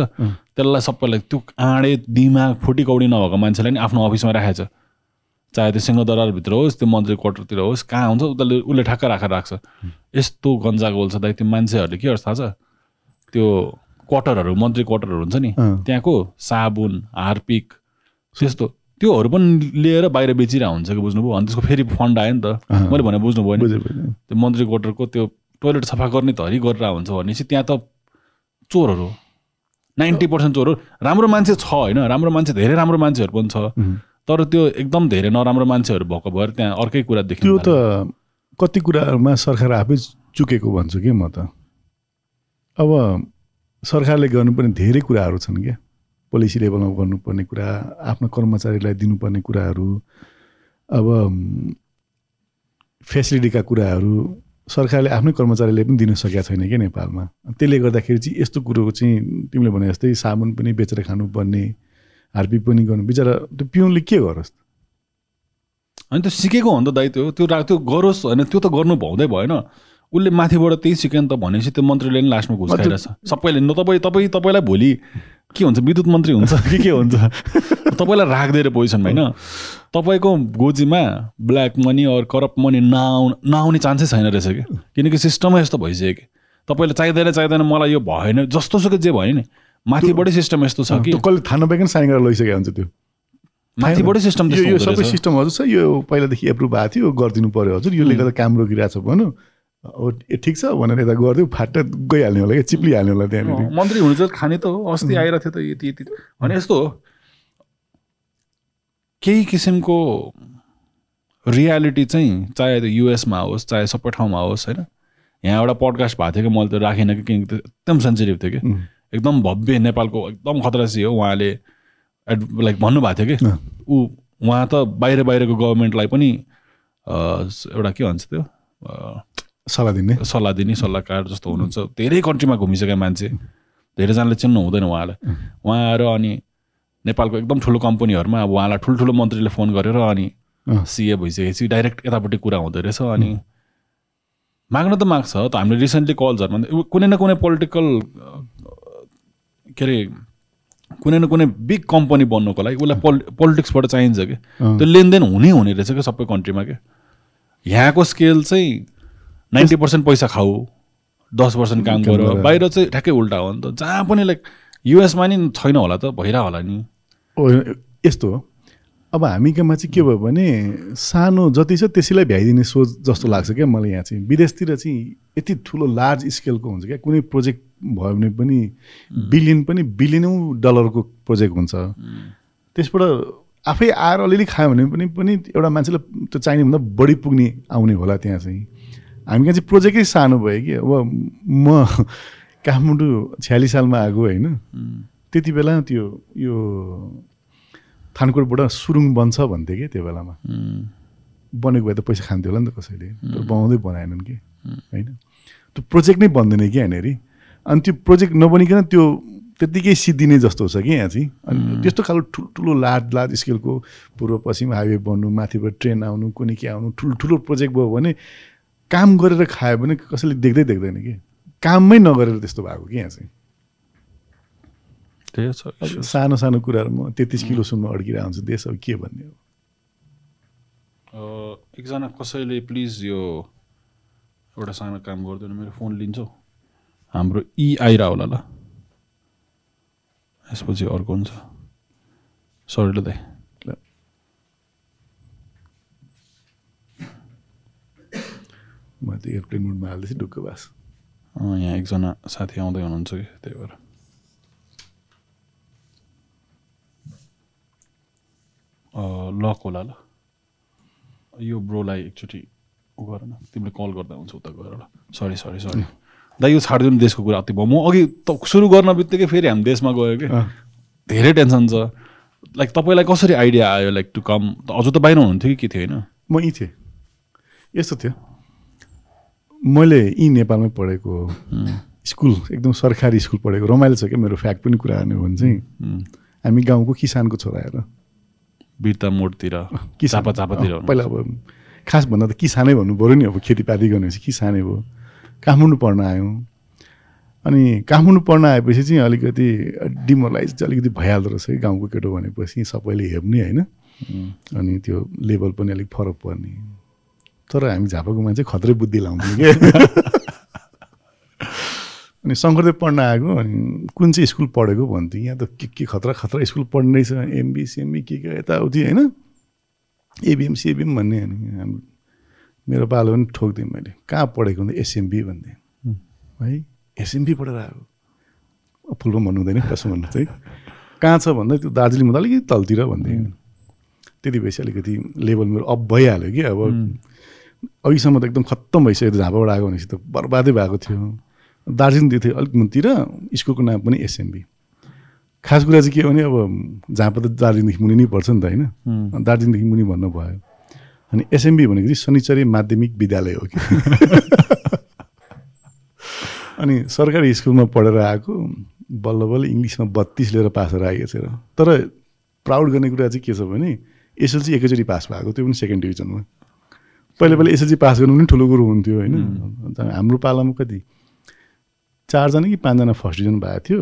त्यसलाई सबैलाई त्यो आँडे दिमाग फुटी नभएको मान्छेलाई नि आफ्नो अफिसमा राखेको छ। चाहे त्यो सिंहदरबारभित्र होस् त्यो मन्त्री क्वार्टरतिर होस् कहाँ हुन्छ उसले उसले ठ्याक्क राखेर राख्छ। यस्तो गन्जा गोल छ दाइ त्यो मान्छेहरूले के गर्छ थाहा छ? त्यो क्वार्टरहरू मन्त्री क्वार्टरहरू हुन्छ नि। त्यहाँको साबुन हार्पिक त्यस्तो त्योहरू पनि लिएर बाहिर बेचिरहेको हुन्छ कि बुझ्नुभयो? अनि त्यसको फेरि फन्ड आयो नि त। मैले भने बुझ्नुभयो नि। त्यो मन्त्री क्वार्टरको त्यो टोइलेट सफा गर्ने त हरि गरेर हुन्छ भनेपछि त्यहाँ त चोरहरू नाइन्टी पर्सेन्ट चोरहरू राम्रो मान्छे छ होइन राम्रो मान्छे धेरै राम्रो मान्छेहरू पनि छ। तर त्यो एकदम धेरै नराम्रो मान्छेहरू भएको भएर त्यहाँ अर्कै कुरा त्यो देखिन्छ त कति कुराहरूमा सरकार आफै चुकेको भन्छु कि म त? अब सरकारले गर्नुपर्ने धेरै कुराहरू छन् क्या। पोलिसी लेभलमा गर्नुपर्ने कुरा आफ्नो कर्मचारीलाई दिनुपर्ने कुराहरू अब फेसिलिटीका कुराहरू सरकारले आफ्नै कर्मचारीले पनि दिन सकेका छैन क्या नेपालमा। त्यसले गर्दाखेरि चाहिँ यस्तो कुरोको चाहिँ तिमीले भने जस्तै साबुन पनि बेचेर खानुपर्ने हार्पिक पनि गर्नु बिचरा त्यो पिउनले के गरोस्? अनि त्यो सिकेको हो नि त दायित्व त्यो रा- त्यो गरोस् होइन त्यो त गर्नु भउँदै भएन। उसले माथिबाट त्यही सिक्यो नि त भनेपछि त्यो मन्त्रीले नि लास्टमा घुस खाइरहेछ। सबैले न तपाईँ तपाईँ तपाईँलाई भोलि के हुन्छ विद्युत मन्त्री हुन्छ कि के हुन्छ? तपाईँलाई राख्दै पोजिसनमा होइन तपाईँको गोजीमा black money or corrupt money नआउ नआउने चान्सै छैन रहेछ कि? किनकि सिस्टमै यस्तो भइसक्यो कि। तपाईँले चाहिँदैन चाहिँदैन मलाई यो भएन। जस्तो सुकै जे भयो नि माथिबाटै सिस्टम यस्तो छ कि? कसले थाहा नपाइकन साइन गरेर लैसकेको हुन्छ त्यो? माथिबाटै सिस्टम यो सबै। सिस्टम हजुर छ। यो पहिलादेखि एप्रुभ भएको थियो गरिदिनु पर्यो हजुर। यसले गर्दा काम रोकिरहेको छ भनौँ। अब ए ठिक छ भनेर यता गरिदियो फाट्ट गइहाल्ने होला क्या चिप्लिहाल्ने होला त्यहाँनिर। मन्त्री हुनु चाहिँ खाने त हो अस्ति आइरहेको थियो त यति यति भने यस्तो हो। केही किसिमको रियालिटी चाहिँ चाहे त्यो युएसमा होस् चाहे सबै ठाउँमा होस् होइन? यहाँ एउटा पडकास्ट भएको थियो कि मैले त राखिनँ कि किनकि एकदम सेन्सिटिभ थियो कि। एकदम भव्य नेपालको एकदम खतरासी हो उहाँले एड लाइक भन्नुभएको थियो कि। ऊ उहाँ त बाहिर बाहिरको गभर्मेन्टलाई पनि एउटा के भन्छ त्यो सल्लाह दिने सल्लाह दिने सल्लाहकार जस्तो हुनुहुन्छ। धेरै कन्ट्रीमा घुमिसकेका मान्छे। धेरैजनाले चिन्नु हुँदैन उहाँलाई। उहाँ आएर अनि नेपालको एकदम ठुलो कम्पनीहरूमा अब उहाँलाई ठुल्ठुलो मन्त्रीले फोन गरेर अनि। सिए भइसकेपछि डाइरेक्ट यतापट्टि कुरा हुँदो रहेछ अनि माग्न त माग्छ। त हामीले रिसेन्टली कल्सहरूमा कुनै न कुनै पोलिटिकल के अरे कुनै न कुनै बिग कम्पनी बन्नुको लागि उसलाई पोल पोलिटिक्सबाट चाहिन्छ कि। त्यो लेनदेन हुनै हुने रहेछ क्या सबै कन्ट्रीमा क्या यहाँको स्केल चाहिँ नाइन्टी पर्सेन्ट पैसा खाऊ दस पर्सेन्ट काम गर। बाहिर चाहिँ ठ्याक्कै उल्टा हो नि त। जहाँ पनि लाइक युएसमा नि छैन होला त भइरह होला नि। यस्तो हो। अब हामीकोमा चाहिँ के भयो भने सानो जति छ त्यसैलाई भ्याइदिने सोच जस्तो लाग्छ क्या मलाई यहाँ चाहिँ। विदेशतिर चाहिँ यति ठुलो लार्ज स्केलको हुन्छ क्या? कुनै प्रोजेक्ट भयो भने पनि बिलियन पनि बिलियनौँ डलरको प्रोजेक्ट हुन्छ। त्यसबाट आफै आएर अलिअलि खायो भने पनि पनि एउटा मान्छेलाई त्यो चाहिने भन्दा बढी पुग्ने आउने होला त्यहाँ चाहिँ। हामी कहाँ चाहिँ प्रोजेक्टै सानो भयो कि? अब म काठमाडौँ छ्यालिस सालमा आएको होइन। त्यति बेला त्यो यो खानकोटबाट सुरुङ बन्छ भन्थे कि त्यो बेलामा। बनेको भए त पैसा खान्थ्यो होला नि त कसैले। तर बनाउँदै बनाएनन् कि? होइन। त्यो प्रोजेक्ट नै बन्दैन कि यहाँनिर? अनि त्यो प्रोजेक्ट नबनिकन त्यो त्यत्तिकै सिद्धिने जस्तो छ कि यहाँ चाहिँ? अनि त्यस्तो खालको ठुल्ठुलो लार्ज लार्ज स्केलको पूर्व पश्चिम हाइवे बन्नु माथिबाट ट्रेन आउनु कुनै के आउनु ठुल्ठुलो प्रोजेक्ट भयो भने काम गरेर खायो भने कसैले देख्दै देख्दैन कि। काममै नगरेर त्यस्तो भएको कि यहाँ चाहिँ। सानो सानो कुराहरूमा तेत्तिस किलोसम्म अड्किरहेको हुन्छ देश अब के भन्ने हो? अ, एकजना कसैले प्लिज यो एउटा सानो काम गरिदिनु मेरो फोन लिन्छौ। हाम्रो इ आइरह होला ल। यसपछि अर्को हुन्छ। सरी ल दाइ ल। म त एयरप्लेन मुडमा हाल्दैछु ढुक्क बास यहाँ एकजना साथी आउँदै हुनुहुन्छ कि त्यही भएर लक होला ल यो ब्रोलाई एकचोटि उ गर न तिमीले कल गर्दा हुन्छ उता गएर ल सरी सरी सरी दाइ यो छाडिदिनु देशको कुरा अति भयो म अघि त सुरु गर्न बित्तिकै फेरि हामी देशमा गयो कि। धेरै टेन्सन छ लाइक तपाईँलाई कसरी आइडिया आयो लाइक टु कम अझ त बाहिर हुनुहुन्थ्यो कि के थियो होइन म यहीँ थिएँ यस्तो थियो मैले यहीँ नेपालमै पढेको हो। स्कुल एकदम सरकारी स्कुल पढेको रमाइलो छ क्या मेरो फ्याक्ट पनि कुरा गर्ने हो भने चाहिँ। हामी गाउँको किसानको छोरा हेर। वीरता मोडतिर चापातिर अँ, पहिला अब खास भन्दा त किसानै भन्नु पऱ्यो नि अब खेतीपाती गर्नेपछि किसानै भयो काठमाडौँ पढ्न आयौँ। अनि काठमाडौँ पढ्न आएपछि चाहिँ अलिकति डिमोरलाइज चाहिँ अलिकति भइहाल्दो रहेछ कि गाउँको केटो भनेपछि सबैले हेर्ने होइन। अनि त्यो लेभल पनि अलिक फरक पर्ने। तर हामी झापाको मान्छे खत्रै बुद्धि लाउँथ्यौँ कि। अनि शङ्करदेव पढ्न आएको अनि कुन चाहिँ स्कुल पढेको भन्थ्यो यहाँ त के के खतरा खतरा स्कुल पढ्ने रहेछ एमबी सेमबी के के यताउति होइन। एबिएम सिएबिएम भन्ने अनि हाम्रो मेरो पालो पनि ठोक्दिएँ मैले कहाँ पढेको भन्दा एसएमबी भन्थेँ। है। एसएमबी पढेर आएको। फुलमा भन्नु हुँदैन कसो भन्नु चाहिँ? कहाँ छ? भन्दा त्यो दार्जिलिङमा त अलिकति तलतिर भन्थेँ। त्यति भएपछि अलिकति लेभल मेरो अप भइहाल्यो कि अब। अघिसम्म त एकदम खत्तम भइसक्यो त्यो झापाबाट आएको भनेपछि त बर्बादै भएको थियो। दार्जिलिङदेखि थियो अलिक मुनितिर स्कुलको नाम पनि एसएमबी खास कुरा चाहिँ के भने अब झापा त दार्जिलिङदेखि मुनि नै पर्छ नि त होइन? दार्जिलिङदेखि मुनि भन्नु भयो अनि एसएमबी भनेको चाहिँ शनिचरी माध्यमिक विद्यालय हो कि? अनि सरकारी स्कुलमा पढेर आएको बल्ल बल्ल इङ्ग्लिसमा बत्तिस लिएर पास भएर आइएको छ र। तर प्राउड गर्ने कुरा चाहिँ के छ भने एसएलसी एकैचोटि पास भएको त्यो पनि सेकेन्ड डिभिजनमा। पहिला पहिला एसएलसी पास गर्नु पनि ठुलो कुरो हुन्थ्यो होइन। अन्त हाम्रो पालामा कति चारजना कि पाँचजना फर्स्ट डिभिजन भएको थियो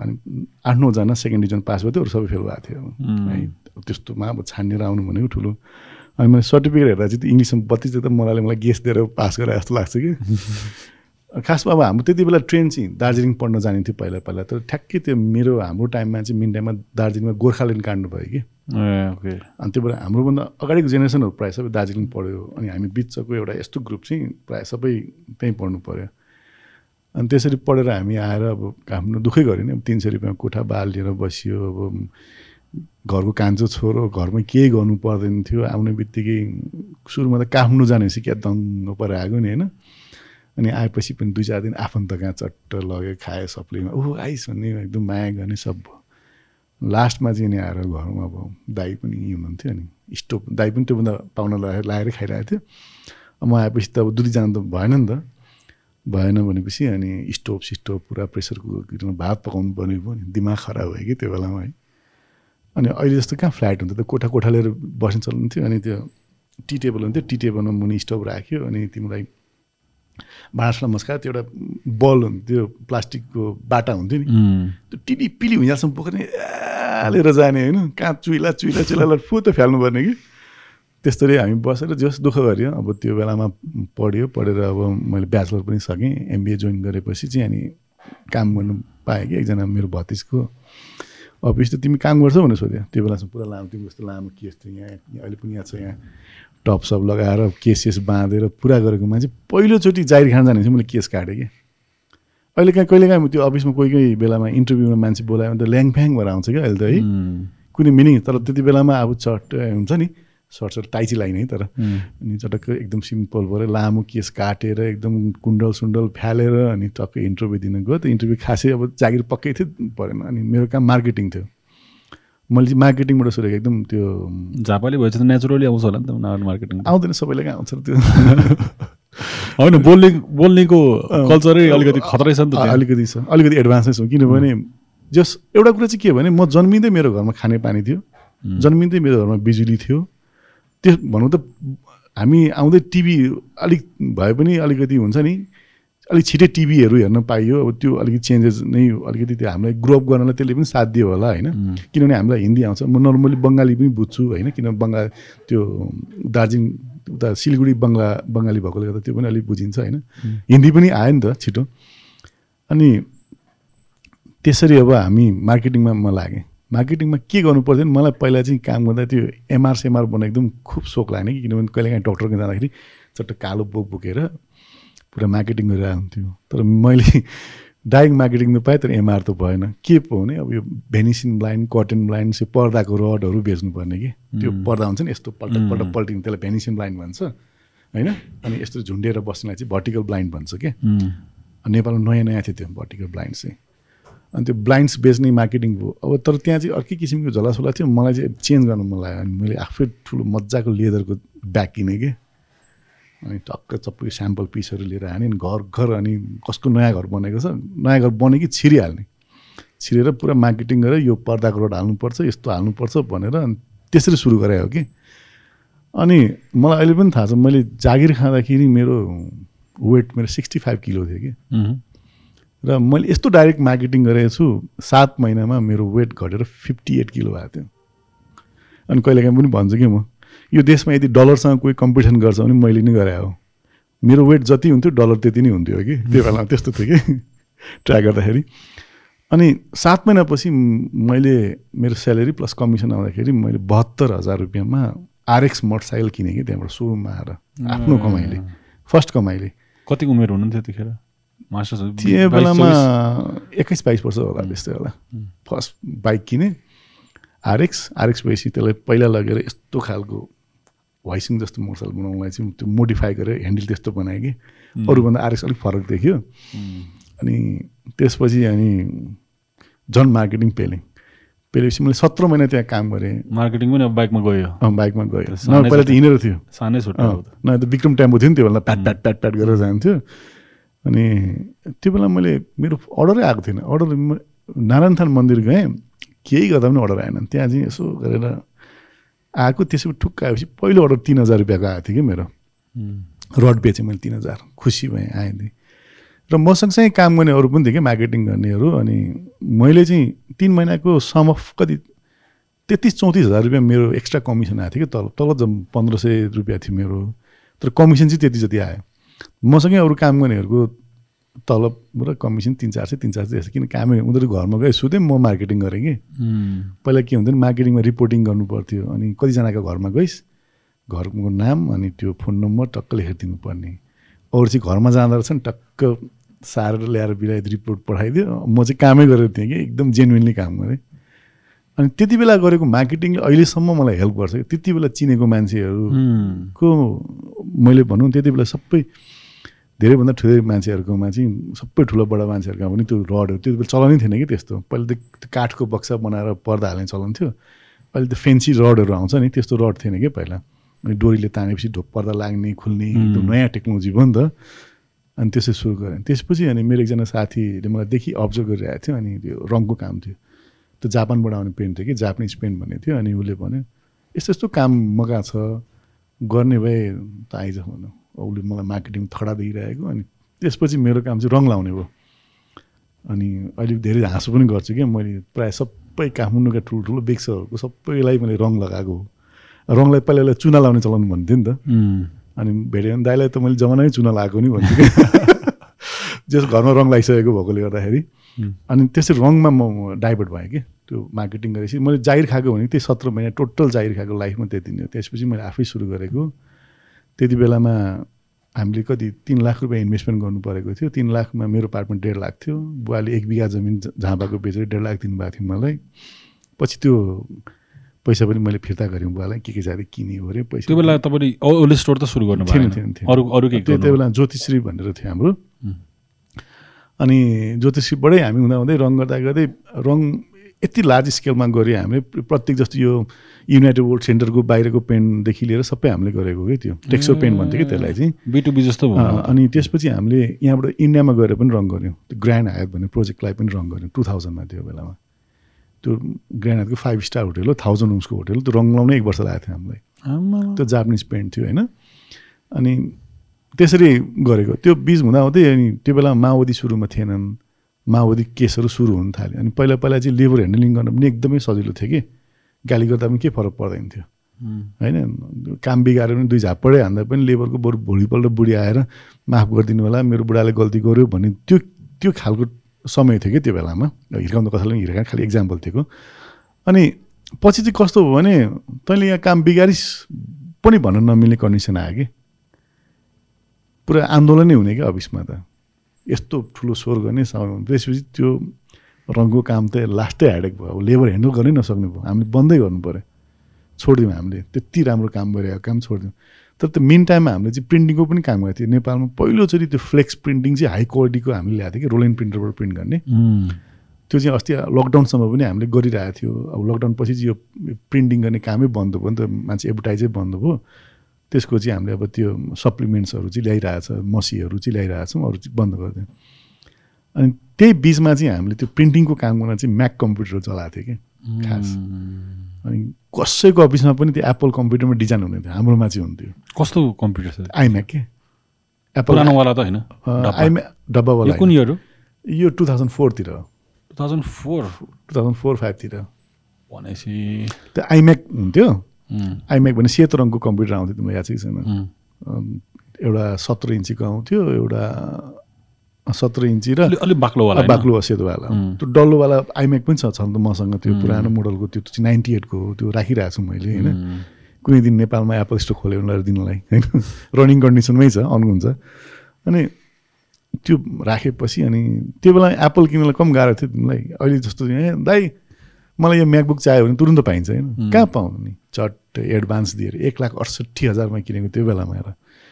अनि आठ नौजना सेकेन्ड डिभिजन पास भएको थियो अरू सबै फेल भएको थियो। है त्यस्तोमा अब छानिएर आउनु भनेको ठुलो। अनि मैले सर्टिफिकेट हेर्दा चाहिँ इङ्ग्लिसमा बत्तिस देख्दा मलाई मलाई गेस दिएर पास गरे जस्तो लाग्छ कि। खासमा अब हाम्रो त्यति बेला ट्रेन चाहिँ दार्जिलिङ पढ्न जाने थियो पहिला पहिला तर ठ्याक्कै त्यो मेरो हाम्रो टाइममा चाहिँ मिन टाइममा दार्जिलिङमा गोर्खाल्यान्ड काण्ड भयो कि। ओके। अनि त्यो बेला हाम्रोभन्दा अगाडिको जेनेरेसनहरू प्रायः सबै दार्जिलिङ पढ्यो अनि हामी बिचको एउटा यस्तो ग्रुप चाहिँ प्रायः सबै त्यहीँ पढ्नु पऱ्यो। अनि त्यसरी पढेर हामी आएर अब आफ्नो दुःखै गऱ्यो नि अब तिन सय रुपियाँ कोठा बाल लिएर बसियो अब घरको कान्छो छोरो घरमा केही गर्नु पर्दैन थियो आउने बित्तिकै सुरुमा त काठमाडौँ जानेपछि क्या दङ्ग परेर आएको नि होइन? अनि आएपछि पनि दुई चार दिन आफन्त कहाँ चट्ट लग्यो खायो सबैमा ऊ आइस भन्ने एकदम माया गर्ने सब भयो। लास्टमा चाहिँ नि आएर घरमा अब दाई पनि यहीँ हुनुहुन्थ्यो अनि स्टोभ दाई पनि त्योभन्दा पाहुना लगाएर लाएर खाइरहेको थियो। म आएपछि त अब दुई जानु त भएन नि त। भएन भनेपछि अनि स्टोभ सिस्टोभ पुरा प्रेसर कुकरमा भात पकाउनु पर्ने भयो नि दिमाग खराब भयो कि त्यो बेलामा है। अनि अहिले जस्तो कहाँ फ्ल्याट हुन्थ्यो? त कोठा कोठा लिएर बस्नु चल्नुहुन्थ्यो अनि त्यो टी टेबल हुन्थ्यो। टी टेबलमा मुनि स्टोभ राख्यो अनि तिमीलाई भाँडासँग मस्का त्यो एउटा बल हुन्थ्यो प्लास्टिकको बाटा हुन्थ्यो नि। त्यो टिडी पिली हुँजासम्म बोकेर हालेर जाने होइन। कहाँ चुइला चुइला चुइला फु त फाल्नुपर्ने कि? त्यस्तरी हामी बसेर जस दुःख गऱ्यो। अब त्यो बेलामा पढ्यो पढेर अब मैले ब्याचलर पनि सकेँ। एमबिए जोइन गरेपछि चाहिँ अनि काम गर्नु पाएँ कि एकजना मेरो भतिजको। अफिस त तिमी काम गर्छौ भनेर सोध्यो। त्यो बेलासम्म पुरा लामो तिम्रो जस्तो लामो केस थियो यहाँ अहिले पनि यहाँ छ यहाँ। टपसप लगाएर केसेस बाँधेर पुरा गरेको मान्छे पहिलोचोटि जाहिर खान जाने चाहिँ मैले केस काटेँ कि। अहिले कहीँ कहिले काहीँ त्यो अफिसमा कोही कोही बेलामा इन्टरभ्यूमा मान्छे बोलायो भने त ल्याङफ्याङ भएर आउँछ क्या अहिले त है। कुनै मिनिङ तर त्यति बेलामा अब चट हुन्छ नि। सर्ट सर्ट टाइची लाइन है तर अनि चटक्क एकदम सिम्पल भएर लामो केस काटेर एकदम कुण्डल सुण्डल फ्यालेर अनि टक्कै इन्टरभ्यू दिन गयो। त्यो इन्टरभ्यू खासै अब जागिर पक्कै थियो परेन। अनि मेरो काम मार्केटिङ थियो। मैले चाहिँ मार्केटिङबाट गरेको एकदम त्यो झापाली भएपछि त नेचुरली आउँछ होला नि त मार्केटिङ आउँदैन सबैले कहाँ आउँछ त्यो? होइन बोल्ने बोल्नेको कल्चरै अलिकति खतरै छ नि त। अलिकति छ। अलिकति एडभान्सै छौँ। किनभने जस एउटा कुरा चाहिँ के हो भने म जन्मिँदै मेरो घरमा खाने पानी थियो जन्मिँदै मेरो घरमा बिजुली थियो। त्यो भनौँ त हामी आउँदै टिभी अलिक भए पनि अलिकति हुन्छ नि अलिक छिटै टिभीहरू हेर्न पाइयो। अब त्यो अलिकति चेन्जेस नै अलिकति त्यो हामीलाई ग्रोअप गर्नलाई त्यसले पनि साथ दियो होला होइन? किनभने हामीलाई हिन्दी आउँछ। म नर्मली बङ्गाली पनि बुझ्छु होइन? किन बङ्गाल त्यो दार्जिलिङ उता सिलगढी बङ्गला बङ्गाली भएकोले गर्दा त्यो पनि अलिक बुझिन्छ होइन? हिन्दी पनि आयो नि त छिटो। अनि त्यसरी अब हामी मार्केटिङमा म लागेँ। मार्केटिङमा के गर्नु पर्थ्यो भने मलाई पहिला चाहिँ काम गर्दा त्यो एमआर सेमआर बनाएको एकदम खुब सोख लाग्ने कि किनभने कहिलेकाहीँ डक्टरको जाँदाखेरि चट्ट कालो बोक बोकेर पुरा मार्केटिङ गरेर आउँथ्यो। तर मैले डाइरेक्ट मार्केटिङ त पाएँ तर एमआर त भएन। के पो भने अब यो भेनिसिन ब्लाइन्ड कटन ब्लाइन्ड चाहिँ पर्दाको रडहरू बेच्नुपर्ने कि? त्यो पर्दा हुन्छ नि यस्तो पल्ट पल्ट पल्टिङ त्यसलाई भेनिसिन ब्लाइन्ड भन्छ होइन? अनि यस्तो झुन्डेर बस्नेलाई चाहिँ भर्टिकल ब्लाइन्ड भन्छ क्या नेपालमा नयाँ नयाँ थियो त्यो भर्टिकल ब्लाइन्ड चाहिँ। अनि त्यो ब्लाइन्ड्स बेच्ने मार्केटिङ भयो। अब तर त्यहाँ चाहिँ अर्कै किसिमको झोलासोला थियो। मलाई चाहिँ चेन्ज गर्नु मन लाग्यो। अनि मैले आफै ठुलो मजाको लेदरको ब्याग किनेँ कि। अनि टक्क चप्पै स्याम्पल पिसहरू लिएर हाने अनि घर घर अनि कसको नयाँ घर बनेको छ? नयाँ घर बनेकी छिरिहाल्ने? छिरेर पुरा मार्केटिङ गरेर यो पर्दाको रोड हाल्नुपर्छ यस्तो हाल्नुपर्छ भनेर अनि त्यसरी सुरु गरे हो कि। अनि मलाई अहिले पनि थाहा छ मैले जागिर खाँदाखेरि मेरो वेट मेरो सिक्सटी फाइभ किलो थियो कि। र मैले यस्तो डाइरेक्ट मार्केटिङ गरेको छु सात महिनामा मेरो वेट घटेर फिफ्टी एट किलो भएको थियो। अनि कहिलेकाहीँ पनि भन्छु कि म यो देशमा यदि डलरसँग कोही कम्पिटिसन गर्छ भने मैले नै गरे हो। मेरो वेट जति हुन्थ्यो डलर त्यति नै हुन्थ्यो कि? त्यो बेलामा त्यस्तो थियो कि? ट्राई गर्दाखेरि। अनि सात महिनापछि मैले मेरो स्यालेरी प्लस कमिसन आउँदाखेरि मैले बहत्तर हजार रुपियाँमा आरएक्स मोटरसाइकल किनेँ कि त्यहाँबाट सोरुममा आएर। आफ्नो कमाइले। फर्स्ट कमाइले। कति उमेर हुनुहुन्थ्यो त्यतिखेर? मास्टर्स त्यो बेलामा एक्काइस बाइस वर्ष होला त्यस्तै होला फर्स्ट बाइक किनेँ आरएक्स आरएक्स भएपछि त्यसलाई पहिला लगेर यस्तो खालको वाइसिङ जस्तो मोटरसाइकल बनाउनलाई चाहिँ त्यो मोडिफाई गरेर ह्यान्डल त्यस्तो बनाएँ कि अरूभन्दा आरएक्स अलिक फरक देखियो अनि त्यसपछि अनि झन् मार्केटिङ पेलेँ पेलेपछि मैले सत्र महिना त्यहाँ काम गरेँ मार्केटिङ पनि अब बाइकमा गयो अँ, बाइकमा सानै पहिला त हिँडेर थियो सानै न त विक्रम टेम्पो थियो नि त्यो बेला प्याट प्याट प्याट प्याट गरेर जान्थ्यो अनि त्यो बेला मैले मेरो अर्डरै आएको थिएन। अर्डर नारायण थान मन्दिर गएँ केही गर्दा पनि अर्डर आएन। त्यहाँ चाहिँ यसो गरेर आएको। त्यसो ठुक्क आएपछि पहिलो अर्डर तिन हजार रुपियाँको आएको थियो कि मेरो। रड बेचेँ मैले तिन हजार। खुसी भएँ आएँ। थिएँ र म सँगसँगै काम गर्ने अरू पनि थिएँ कि मार्केटिङ गर्नेहरू। अनि मैले चाहिँ तिन महिनाको सम अफ कति तेत्तिस चौतिस हजार रुपियाँ मेरो एक्स्ट्रा कमिसन आएको थियो कि तलब तलब त पन्ध्र सय रुपियाँ थियो मेरो। तर कमिसन चाहिँ त्यति जति आयो। मसँगै अरू काम गर्नेहरूको तलब र कमिसन तिन चार सय तिन चार सय यस्तो किन कामै उनीहरू घरमा गए सुते म मार्केटिङ गरेँ कि? पहिला के हुन्थ्यो भने मार्केटिङमा रिपोर्टिङ गर्नु पर्थ्यो अनि कतिजनाको घरमा गइस् घरको नाम अनि त्यो फोन नम्बर टक्क लेखेर दिनुपर्ने अरू चाहिँ घरमा जाँदो रहेछ नि टक्क सारेर ल्याएर बिलाइ रिपोर्ट पठाइदियो। म चाहिँ कामै गरेर थिएँ कि एकदम जेन्युनली काम गरेँ। अनि त्यति बेला गरेको मार्केटिङले अहिलेसम्म मलाई हेल्प गर्छ कि त्यति बेला चिनेको मान्छेहरूको मैले भनौँ त्यति बेला सबै धेरैभन्दा ठुलै मान्छेहरूकोमा चाहिँ सबै ठुलो बडा मान्छेहरूकोमा पनि त्यो रडहरू त्यो बेला चलनै थिएन कि त्यस्तो। पहिला त त्यो काठको बक्सा बनाएर पर्दा हाल्ने चलन थियो। अहिले त फेन्सी रडहरू आउँछ नि त्यस्तो रड थिएन कि पहिला। अनि डोरीले तानेपछि ढोक पर्दा लाग्ने खुल्ने एकदम नयाँ टेक्नोलोजी भयो नि त। अनि त्यसै सुरु गरेँ। त्यसपछि अनि मेरो एकजना साथीले मलाई देखि अब्जर्भ गरिरहेको थियो अनि त्यो रङको काम थियो। त्यो जापानबाट आउने पेन्ट थियो कि जापानिज पेन्ट भन्ने थियो अनि उसले भन्यो यस्तो यस्तो काम मगा छ गर्ने भए त आइज भनौँ उसले मलाई मार्केटिङ थडा दिइरहेको अनि त्यसपछि मेरो काम चाहिँ रङ लाउने भयो। अनि अहिले धेरै हाँसो पनि गर्छु क्या मैले प्रायः सबै काठमाडौँका ठुल्ठुलो बेक्सहरूको सबैलाई मैले रङ लगाएको हो। रङलाई पहिला पहिला चुना लाउने चलन भन्थ्यो नि त। अनि भेट्यो भने दाइलाई त मैले जमानै चुना लगाएको नि भन्छु कि जस घरमा रङ लगाइसकेको भएकोले गर्दाखेरि। अनि त्यसरी रङमा म डाइभर्ट भएँ कि। त्यो मार्केटिङ गरेपछि मैले जागिर खाएको भने त्यही सत्र महिना टोटल जागिर खाएको लाइफमा त्यति नै हो। त्यसपछि मैले आफै सुरु गरेको। त्यति बेलामा हामीले कति तिन लाख रुपियाँ इन्भेस्टमेन्ट गर्नु परेको थियो। तिन लाखमा मेरो पार्टमा डेढ लाख थियो। बुवाले एक बिघा जमिन झाँपाको बेचेर डेढ लाख दिनुभएको थियो मलाई। पछि त्यो पैसा पनि मैले फिर्ता गरेँ बुवालाई। के के जाँदै किने अरे पैसा त्यो बेला तपाईँले स्टोर त सुरु गर्नु थिएन, थिएन, थिएन। अरू अरू के त्यो त्यो बेला ज्योतिश्री भनेर थियो हाम्रो। अनि ज्योतिश्रीबाटै हामी हुँदा हुँदै रङ गर्दा गर्दै रङ यति लार्ज स्केलमा गऱ्यो हामीले प्र- प्रत्येक जस्तो यो युनाइटेड वर्ल्ड सेन्टरको बाहिरको पेन्टदेखि लिएर सबै हामीले गरेको कि त्यो टेक्सचर पेन्ट भन्थ्यो कि त्यसलाई चाहिँ। बिटुबी जस्तो अनि त्यसपछि हामीले यहाँबाट इन्डियामा गएर पनि रङ गऱ्यौँ। त्यो ग्रान्ड हायत भन्ने प्रोजेक्टलाई पनि रङ गऱ्यौँ टु थाउजन्डमा त्यो बेलामा। त्यो ग्रान्ड हायतको फाइभ स्टार होटेल हो थाउजन्ड रुम्सको होटेल त्यो रङ लाउनै एक वर्ष लागेको थियो हामीलाई। त्यो जापानिज पेन्ट थियो होइन? अनि त्यसरी गरेको। त्यो बिच हुँदा हुँदै अनि त्यो बेला माओवादी सुरुमा थिएनन्। माओवादी केसहरू सुरु हुन थाल्यो अनि पहिला पहिला चाहिँ लेबर ह्यान्डलिङ गर्न पनि एकदमै सजिलो थियो कि। गाली गर्दा पनि केही फरक पर्दैन थियो। होइन? काम बिगारेर पनि दुई झापडै हान्दा पनि लेबरको बरु भोलिपल्ट बुढी आएर माफ गरिदिनु होला मेरो बुढाले गल्ती गर्यो भन्ने त्यो त्यो खालको समय थियो कि त्यो बेलामा। हिर्काउँदा कसैलाई पनि हिर्का खालि इक्जाम्पल थियो अनि पछि चाहिँ कस्तो भयो भने तैँले यहाँ काम बिगारिस् पनि भन्न नमिल्ने कन्डिसन आयो कि। पुरा आन्दोलनै हुने क्या अफिसमा त। यस्तो ठुलो स्वर गर्ने त्यसपछि त्यो रङको काम त लास्टै ह्याडेक भयो। अब लेबर ह्यान्डल गर्नै नसक्ने भयो। हामीले बन्दै गर्नु पऱ्यो छोडिदिउँ हामीले। त्यति राम्रो काम गरिरहेको काम छोडिदिउँ। तर त्यो मेन टाइममा हामीले चाहिँ प्रिन्टिङको पनि काम गरेको थियो। नेपालमा पहिलोचोटि त्यो फ्लेक्स प्रिन्टिङ चाहिँ हाई क्वालिटीको हामीले ल्याएको थियो कि रोलिङ प्रिन्टरबाट प्रिन्ट गर्ने। त्यो चाहिँ अस्ति लकडाउनसम्म पनि हामीले गरिरहेको थियो। अब लकडाउन पछि चाहिँ यो प्रिन्टिङ गर्ने कामै बन्द भयो नि त। मान्छे एडभर्टाइजै बन्द भयो। त्यसको चाहिँ हामीले अब त्यो सप्लिमेन्ट्सहरू चाहिँ ल्याइरहेछ मसीहरू चाहिँ ल्याइरहेछौँ अरू चाहिँ बन्द गरिदियौँ। अनि त्यही बिचमा चाहिँ हामीले त्यो प्रिन्टिङको काम गर्न चाहिँ म्याक कम्प्युटर चलाएको थियो कि खास। अनि कसैको अफिसमा पनि त्यो एप्पल कम्प्युटरमा डिजाइन हुने थियो हाम्रोमा चाहिँ हुन्थ्यो। कस्तो कम्प्युटर छ? आइम्याक के? एप्पल पुरानोवाला त होइन। आइम्याक डब्बावाला यो कुन इयर हो यो two thousand फोरतिर two thousand four two thousand four फाइभतिर भनेपछि त्यो आइम्याक हुन्थ्यो। उम्, आइम्याक भने सेतो रङको कम्प्युटर आउँथ्यो तिमीलाई याद छ कि छैन एउटा सत्र इन्चीको आउँथ्यो एउटा सत्र इन्ची र अलि अलिक बाक्लोवाला? बाक्लो सेतोवाला उम्. त्यो डल्लोवाला आइम्याक पनि छ छन् त मसँग। त्यो पुरानो मोडलको त्यो चाहिँ नाइन्टी एटको त्यो राखिरहेको छु मैले होइन। उम्, कुनै दिन नेपालमा एप्पल स्टोर खोल्यो उनीहरू दिनलाई होइन। रनिङ कन्डिसनमै छ अन हुन्छ। अनि त्यो राखेपछि अनि त्यो बेला एप्पल किन्नलाई कम गाह्रो थियो तिमीलाई। अहिले जस्तो ए दाइ मलाई यो म्याकबुक चाहियो भने तुरुन्त पाइन्छ होइन। कहाँ पाउनु नि? चट्ट एडभान्स दिएर एक लाख अडसट्ठी हजारमा किनेको त्यो बेलामा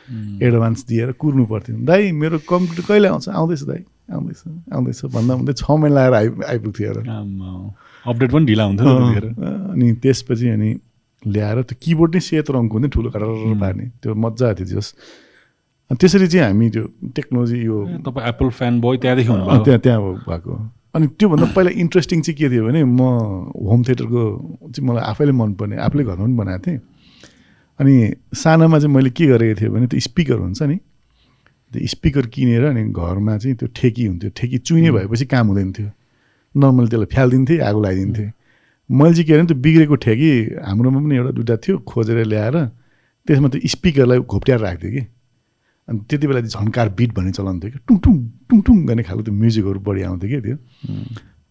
उम्, एडभान्स दिएर कुर्नु पर्थ्यो। दाइ मेरो कम्प्युटर कहिले आउँछ? आउँदैछ दाइ आउँदैछ आउँदैछ। भन्दा भन्दै छ महिना लगाएर आइ आइपुग्थ्यो। अपडेट पनि ढिला हुन्थ्यो अनि त्यसपछि अनि ल्याएर त्यो किबोर्ड नै सेतो रङको हुन्थ्यो ठुलो गरेर पार्ने। त्यो मजा थियो जस। अनि त्यसरी चाहिँ हामी त्यो टेक्नोलोजी यो तपाईँ एप्पल फ्यान बोय त्यहाँदेखि त्यहाँ त्यहाँ भएको। अनि त्योभन्दा पहिला इन्ट्रेस्टिङ चाहिँ के थियो भने म होम थिएटरको चाहिँ मलाई आफैले मनपर्ने आफूले घरमा पनि बनाएको थिएँ। अनि सानामा चाहिँ मैले के गरेको थिएँ भने त्यो स्पिकर हुन्छ नि। त्यो स्पिकर किनेर अनि घरमा चाहिँ त्यो ठेकी हुन्थ्यो ठेकी चुइने भएपछि काम हुँदैन थियो। नर्मली त्यसलाई फ्यालिदिन्थेँ आगो लगाइदिन्थेँ मैले चाहिँ के भने त्यो बिग्रेको ठेकी हाम्रोमा पनि एउटा दुइटा थियो खोजेर ल्याएर त्यसमा त्यो स्पिकरलाई घोप्ट्याएर राख्थ्यो कि। अनि त्यति बेला चाहिँ झन्कार बिट भन्ने चलन थियो कि टुङ टुङ टुङ टुङ गर्ने खालको त्यो म्युजिकहरू बढी आउँथ्यो कि त्यो।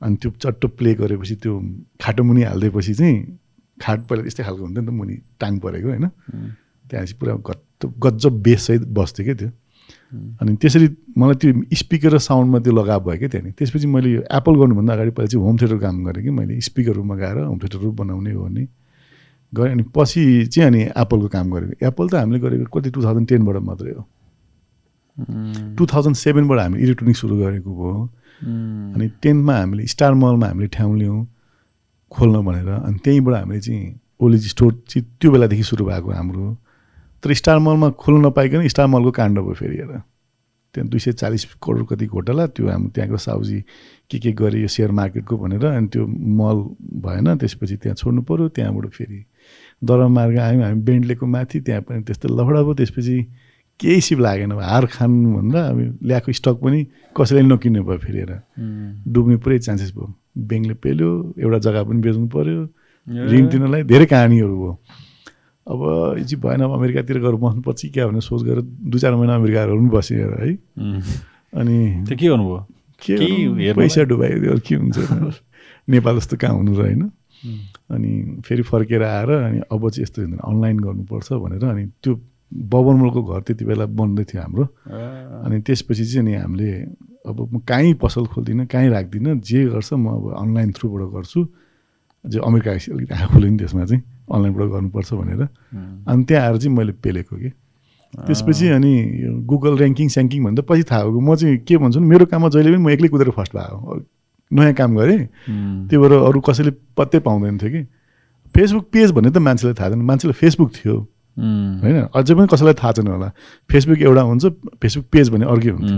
अनि त्यो चट्ट प्ले गरेपछि त्यो खाटो मुनि हालिदिएपछि चाहिँ खाट पहिला त्यस्तै खालको हुन्थ्यो नि त मुनि टाङ परेको होइन। त्यहाँपछि पुरा गत्त गजब बेससहित बस्थ्यो क्या त्यो। अनि त्यसरी मलाई त्यो स्पिकर र साउन्डमा त्यो लगाव भयो क्या त्यहाँनिर। त्यसपछि मैले यो एप्पल गर्नुभन्दा अगाडि पहिला चाहिँ होम थिएटर काम गरेँ कि मैले स्पिकरहरू मगाएर होम थिएटरहरू बनाउने गर्ने गरेँ। अनि पछि चाहिँ अनि एप्पलको काम गरेको एप्पल त हामीले गरेको कति टु थाउजन्ड टेनबाट मात्रै हो। टु थाउजन्ड सेभेनबाट हामीले इलेक्ट्रोनिक सुरु गरेको भयो उम्, अनि टेनमा हामीले स्टार मलमा हामीले ठाउँ लियौँ खोल्न भनेर। अनि त्यहीँबाट हामीले चाहिँ ओलिज स्टोर चाहिँ त्यो बेलादेखि सुरु भएको हाम्रो। तर स्टार मलमा खोल्न नपाइकन स्टार मलको काण्ड भयो फेरि हेर। त्यहाँ दुई सय चालिस करोड कति घोटाला त्यो हाम्रो त्यहाँको साउजी के के गरे यो सेयर मार्केटको भनेर। अनि त्यो मल भएन। त्यसपछि त्यहाँ छोड्नु पऱ्यो त्यहाँबाट फेरि दरम मार्ग आयौँ। हामी बेन्डलेको माथि। त्यहाँ पनि त्यस्तो लफडा भयो। त्यसपछि केही सिप लागेन। हार खानुभन्दा अब ल्याएको स्टक पनि कसैले नकिन्नु भयो फेरि डुब्ने पुरै चान्सेस भयो। ब्याङ्कले पेल्यो एउटा जग्गा पनि बेच्नु पऱ्यो ऋण तिर्नलाई धेरै कहानीहरू भयो। अब यो चाहिँ भएन अब अमेरिकातिर गएर बस्नुपर्छ क्या भने सोच गरेर दुई चार महिना अमेरिकाहरू पनि बसेर है। अनि त्यो के गर्नुभयो के पैसा डुबाइदियो के हुन्छ? नेपाल जस्तो कहाँ हुनु र होइन अनि फेरि फर्केर आएर अनि अब चाहिँ यस्तो हुँदैन अनलाइन गर्नुपर्छ भनेर अनि त्यो बबनमलको घर त्यति बेला बन्दै थियो हाम्रो। अनि त्यसपछि चाहिँ अनि हामीले अब म कहीँ पसल खोल्दिनँ कहीँ राख्दिनँ जे गर्छ म अब अनलाइन थ्रुबाट गर्छु। जो अमेरिका अलिक आँखा खोल्यो नि त्यसमा चाहिँ अनलाइनबाट गर्नुपर्छ भनेर। अनि त्यहाँ आएर चाहिँ मैले पेलेको कि। त्यसपछि अनि यो गुगल ऱ्याङ्किङ स्याङ्किङ भन्दा पछि थाहा भएको म चाहिँ के भन्छु भने मेरो काममा जहिले पनि म एक्लै कुदेर फर्स्ट भएको नयाँ काम गरेँ। त्यही भएर अरू कसैले पत्तै पाउँदैन थियो कि। फेसबुक पेज भन्ने त मान्छेलाई थाहा छैन मान्छेलाई फेसबुक थियो। होइन? अझै पनि कसैलाई थाहा छैन होला। फेसबुक एउटा हुन्छ फेसबुक पेज भन्ने अर्कै हुन्छ।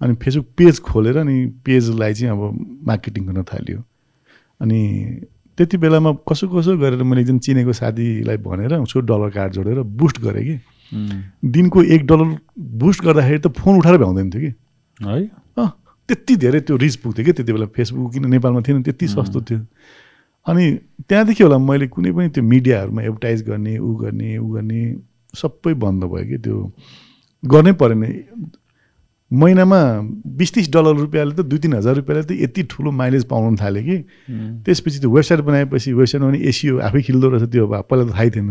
अनि फेसबुक पेज खोलेर अनि पेजलाई चाहिँ अब मार्केटिङ गर्न थाल्यो। अनि त्यति बेलामा कसो कसो गरेर मैले एकजना चिनेको साथीलाई भनेर उसको डलर कार्ड जोडेर बुस्ट गरेँ कि। दिनको एक डलर बुस्ट गर्दाखेरि त फोन उठाएर भ्याउँदैन थियो कि। है? अँ त्यति धेरै त्यो रिच पुग्थ्यो कि त्यति बेला। फेसबुक किन नेपालमा थिएन त्यति सस्तो थियो। अनि त्यहाँदेखि होला मैले कुनै पनि त्यो मिडियाहरूमा एडभर्टाइज गर्ने ऊ गर्ने ऊ गर्ने सबै बन्द भयो कि त्यो गर्नै परेन। महिनामा बिस तिस डलर रुपियाँले त दुई तिन हजार रुपियाँले त यति ठुलो माइलेज पाउनु थाल्यो कि। त्यसपछि त्यो वेबसाइट बनाएपछि वेबसाइटमा पनि एसियो आफै खिल्दो रहेछ त्यो पहिला त थाहै थिएन।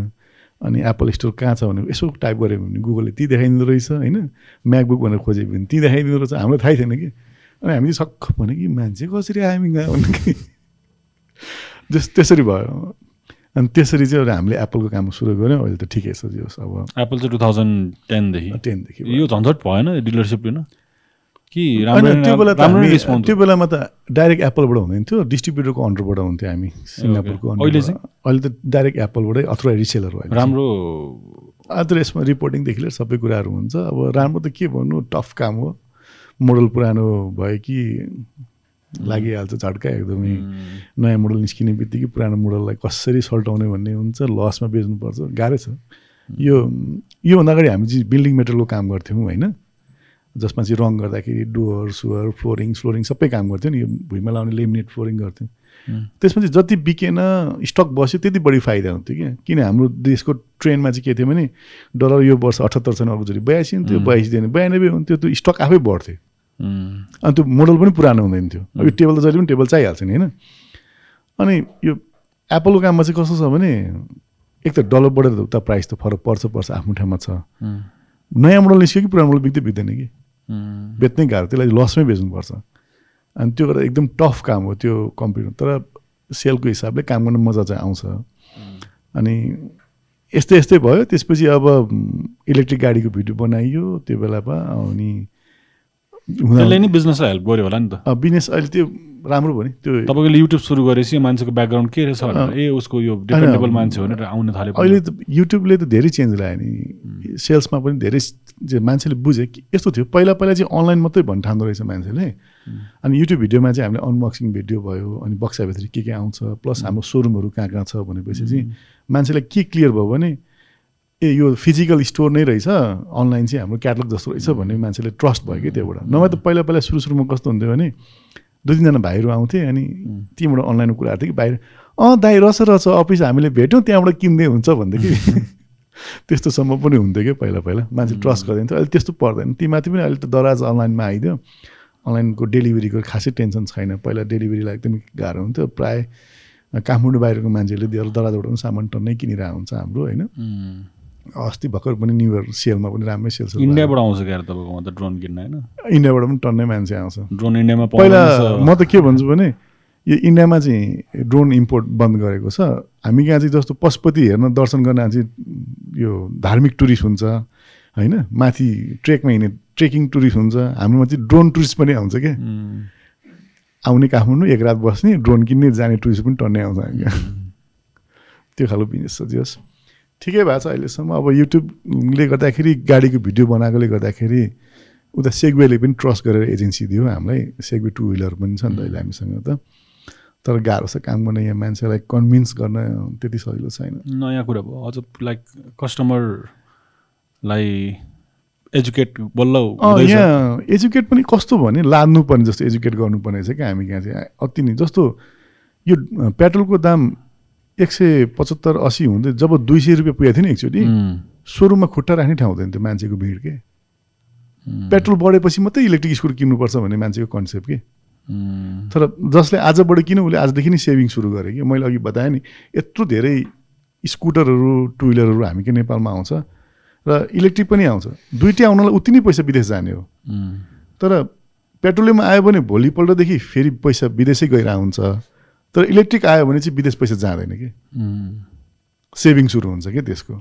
अनि एप्पल स्टोर कहाँ छ भने यसो टाइप गऱ्यो भने गुगलले ती देखाइदिँदो रहेछ होइन? म्याकबुक भनेर खोज्यो भने ती देखाइदिँदो रहेछ हामीलाई थाहै थिएन कि। अनि हामी चाहिँ सक्ख भन्यो कि मान्छे कसरी आयो भन्यो कि। जस त्यसरी भयो। अनि त्यसरी चाहिँ हामीले एप्पलको काम सुरु गऱ्यौँ। अहिले त ठिकै छ जोस् अब। एप्पल चाहिँ टु थाउजन्ड टेनदेखि टेनदेखि यो झन्झट भएन डिलरसिप लिन? कि त्यो बेला त्यो बेलामा त डाइरेक्ट एप्पलबाट हुँदैन थियो। डिस्ट्रिब्युटरको अन्डरबाट हुन्थ्यो हामी। सिङ्गापुरको अहिले। चाहिँ? अहिले त डाइरेक्ट एप्पलबाटै अथवा रिसेलर चाहिँ। राम्रो। आज यसमा रिपोर्टिङदेखि लिएर सबै कुराहरू हुन्छ। अब राम्रो त के भन्नु? टफ काम हो। मोडल पुरानो भयो कि लागिहाल्छ झट्का एकदमै नयाँ मोडल निस्किने बित्तिकै पुरानो मोडललाई कसरी सल्टाउने भन्ने हुन्छ लसमा बेच्नुपर्छ गाह्रै छ। यो योभन्दा अगाडि हामी चाहिँ बिल्डिङ मेटेरियलको काम गर्थ्यौँ होइन। जसमा चाहिँ रङ गर्दाखेरि डोर सुवर फ्लोरिङ फ्लोरिङ सबै काम गर्थ्यौँ नि यो भुइँमा लाउने लेमिनेट फ्लोरिङ गर्थ्यौँ। त्यसमा चाहिँ जति बिकेन स्टक बस्यो त्यति बढी फाइदा हुन्थ्यो क्या। किन हाम्रो देशको ट्रेनमा चाहिँ के थियो भने डलर यो वर्ष अठहत्तर छैन अघि बयासी हुन्थ्यो बयासी दिने बयानब्बे हुन्थ्यो त्यो स्टक आफै बढ्थ्यो। अनि त्यो मोडल पनि पुरानो हुँदैन थियो। अब यो टेबल त जहिले पनि टेबल चाहिहाल्छ नि होइन? अनि यो एप्पलको काममा चाहिँ कस्तो छ भने एक त डलर बढेर त उता प्राइस त फरक पर्छ पर्छ आफ्नो ठाउँमा छ। नयाँ मोडल निस्क्यो कि पुरानो मोडल बिक्दै बिक्दैन कि? बेच्नै गाह्रो त्यसलाई लसमै बेच्नुपर्छ अनि त्यो गर्दा एकदम टफ काम हो त्यो कम्प्युटर तर सेलको हिसाबले काम गर्न मजा चाहिँ आउँछ। अनि यस्तै यस्तै भयो। त्यसपछि अब इलेक्ट्रिक गाडीको भिडियो बनाइयो त्यो बेलामा अनि त्यसले नि बिजनेसलाई हेल्प गर्यो होला नि त। बिजनेस अहिले त्यो राम्रो भयो नि। त्यो तपाईँले युट्युब सुरु गरेपछि मान्छेको ब्याकग्राउन्ड के रहेछ ए उसको यो डिपेन्डेबल मान्छे भनेर आउन थाल्यो अहिले त युट्युबले त धेरै चेन्ज ल्यायो नि। सेल्समा पनि धेरै मान्छेले बुझे कि यस्तो थियो। पहिला पहिला चाहिँ अनलाइन मात्रै भन्नु ठान्दो रहेछ मान्छेले। अनि युट्युब भिडियोमा चाहिँ हामीले अनबक्सिङ भिडियो भयो अनि बक्साभित्र के के आउँछ प्लस हाम्रो सोरुमहरू कहाँ कहाँ छ भनेपछि चाहिँ मान्छेलाई के क्लियर भयो भने ए यो फिजिकल स्टोर नै रहेछ। अनलाइन चाहिँ हाम्रो क्याटलग जस्तो रहेछ भन्ने मान्छेले ट्रस्ट भयो कि त्योबाट नभए त पहिला पहिला सुरु सुरुमा कस्तो हुन्थ्यो भने दुई तिनजना भाइहरू आउँथे अनि तीबाट अनलाइनमा कुराहरू थियो कि बाहिर अँ दाइ रहेछ रहेछ अफिस हामीले भेट्यौँ त्यहाँबाट किन्दै हुन्छ भनेदेखि त्यस्तोसम्म पनि हुन्थ्यो कि पहिला पहिला। मान्छे ट्रस्ट गरिदिन्थ्यो अहिले त्यस्तो पर्दैन। ती माथि पनि अहिले त दराज अनलाइनमा आइदियो। अनलाइनको डेलिभरीको खासै टेन्सन छैन। पहिला डेलिभरीलाई एकदमै गाह्रो हुन्थ्यो। प्रायः काठमाडौँ बाहिरको मान्छेहरूले दराजबाट पनि सामान टन्नै किनिरहेको हुन्छ हाम्रो होइन? अस्ति भर्खर पनि न्यु इयर सेलमा पनि राम्रै सेल्स इन्डियाबाट आउँछ क्या तपाईँकोमा त ड्रोन किन्न होइन? इन्डियाबाट पनि टन्नै मान्छे आउँछ। ड्रोन इन्डियामा पहिला म त के भन्छु भने यो इन्डियामा चाहिँ ड्रोन इम्पोर्ट बन्द गरेको छ। हामी यहाँ चाहिँ जस्तो पशुपति हेर्न दर्शन गर्न चाहिँ यो धार्मिक टुरिस्ट हुन्छ होइन? माथि ट्रेकमा हिँड्ने ट्रेकिङ टुरिस्ट हुन्छ। हाम्रोमा चाहिँ ड्रोन टुरिस्ट पनि आउँछ क्या। आउने काठमाडौँ एक रात बस्ने ड्रोन किन्ने जाने टुरिस्ट पनि टन्नै आउँछ। हामी त्यो खालको बिजनेस छ जस ठिकै भएको छ अहिलेसम्म। अब युट्युबले गर्दाखेरि गाडीको भिडियो बनाएकोले गर्दाखेरि उता सेगवेले पनि ट्रस्ट गरेर एजेन्सी दियो हामीलाई। सेगवे टु विलर पनि छ नि त अहिले हामीसँग त। तर गाह्रो छ काम गर्ने यहाँ मान्छेलाई कन्भिन्स गर्न त्यति सजिलो छैन। नयाँ कुरा भयो। अझ लाइक कस्टमरलाई एजुकेट बल्ल यहाँ एजुकेट पनि कस्तो भने लाद्नुपर्ने जस्तो एजुकेट गर्नुपर्ने छ क्या हामी यहाँ चाहिँ। अति नै जस्तो यो पेट्रोलको दाम एक सय पचहत्तर असी हुँदै जब दुई सय रुपियाँ पुगेको थियो नि एकचोटि सोरुममा खुट्टा राख्ने ठाउँ हुँदैन थियो मान्छेको भिड के? पेट्रोल बढेपछि मात्रै इलेक्ट्रिक स्कुटर किन्नुपर्छ भन्ने मान्छेको कन्सेप्ट के? तर जसले आजबाट किन उसले आजदेखि नै सेभिङ सुरु गरे कि? मैले अघि बताएँ नि यत्रो धेरै स्कुटरहरू टु विलरहरू हामीकै नेपालमा आउँछ र इलेक्ट्रिक पनि आउँछ। दुइटै आउनलाई उति नै पैसा विदेश जाने हो। तर पेट्रोलियम आयो भने भोलिपल्टदेखि फेरि पैसा विदेशै गइरहेको हुन्छ तर इलेक्ट्रिक आयो भने चाहिँ विदेश पैसा जाँदैन कि। सेभिङ सुरु हुन्छ क्या त्यसको।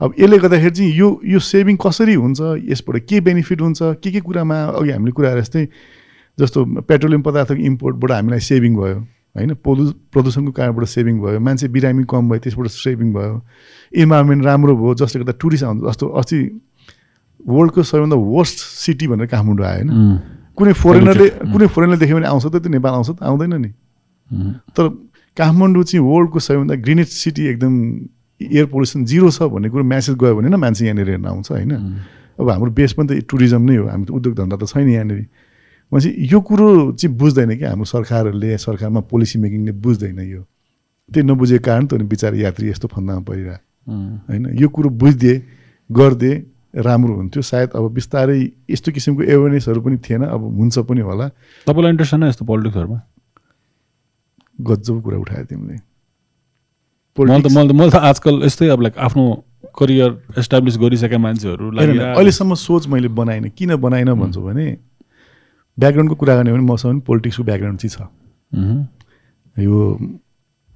अब यसले गर्दाखेरि चाहिँ यो यो सेभिङ कसरी हुन्छ यसबाट के बेनिफिट हुन्छ के के कुरामा अघि हामीले कुरा जस्तै जस्तो पेट्रोलियम पदार्थको इम्पोर्टबाट हामीलाई सेभिङ भयो होइन? प्रदू प्रदूषणको कारणबाट सेभिङ भयो मान्छे बिरामी कम भयो त्यसबाट सेभिङ भयो। इन्भाइरोमेन्ट राम्रो भयो जसले गर्दा टुरिस्ट आउँछ जस्तो अस्ति वर्ल्डको सबैभन्दा वर्स्ट सिटी भनेर काठमाडौँ आयो होइन? कुनै फोरेनरले कुनै फोरेनरले देख्यो भने आउँछ त त्यो नेपाल आउँछ त आउँदैन नि। तर काठमाडौँ चाहिँ वर्ल्डको सबैभन्दा ग्रिनेस्ट सिटी एकदम एयर पोल्युसन जिरो छ भन्ने कुरो म्यासेज गयो भने न मान्छे यहाँनिर हेर्न आउँछ होइन? अब हाम्रो बेस पनि त टुरिज्म नै हो हामी त उद्योग धन्दा त छैन यहाँनिर। भनेपछि यो कुरो चाहिँ बुझ्दैन क्या हाम्रो सरकारहरूले सरकारमा पोलिसी मेकिङले बुझ्दैन यो। त्यही नबुझेको कारण त बिचरा यात्री यस्तो फन्दामा परिरहेको। होइन? यो कुरो बुझिदिए गरिदिए राम्रो हुन्थ्यो। सायद अब बिस्तारै यस्तो किसिमको एवेरनेसहरू पनि थिएन अब हुन्छ पनि होला। तपाईँलाई इन्ट्रेस्ट छैन यस्तो पोलिटिक्सहरूमा? गजब कुरा उठायो तिमीले। मैले त मैले त मैले त आजकल यस्तै अब लाइक आफ्नो करियर एस्टाब्लिस गरिसकेका मान्छेहरू अहिलेसम्म सोच मैले बनाइनँ। किन बनाइनँ भन्छु भने ब्याकग्राउन्डको कुरा गर्ने भने मसँग पनि पोलिटिक्सको ब्याकग्राउन्ड चाहिँ छ। यो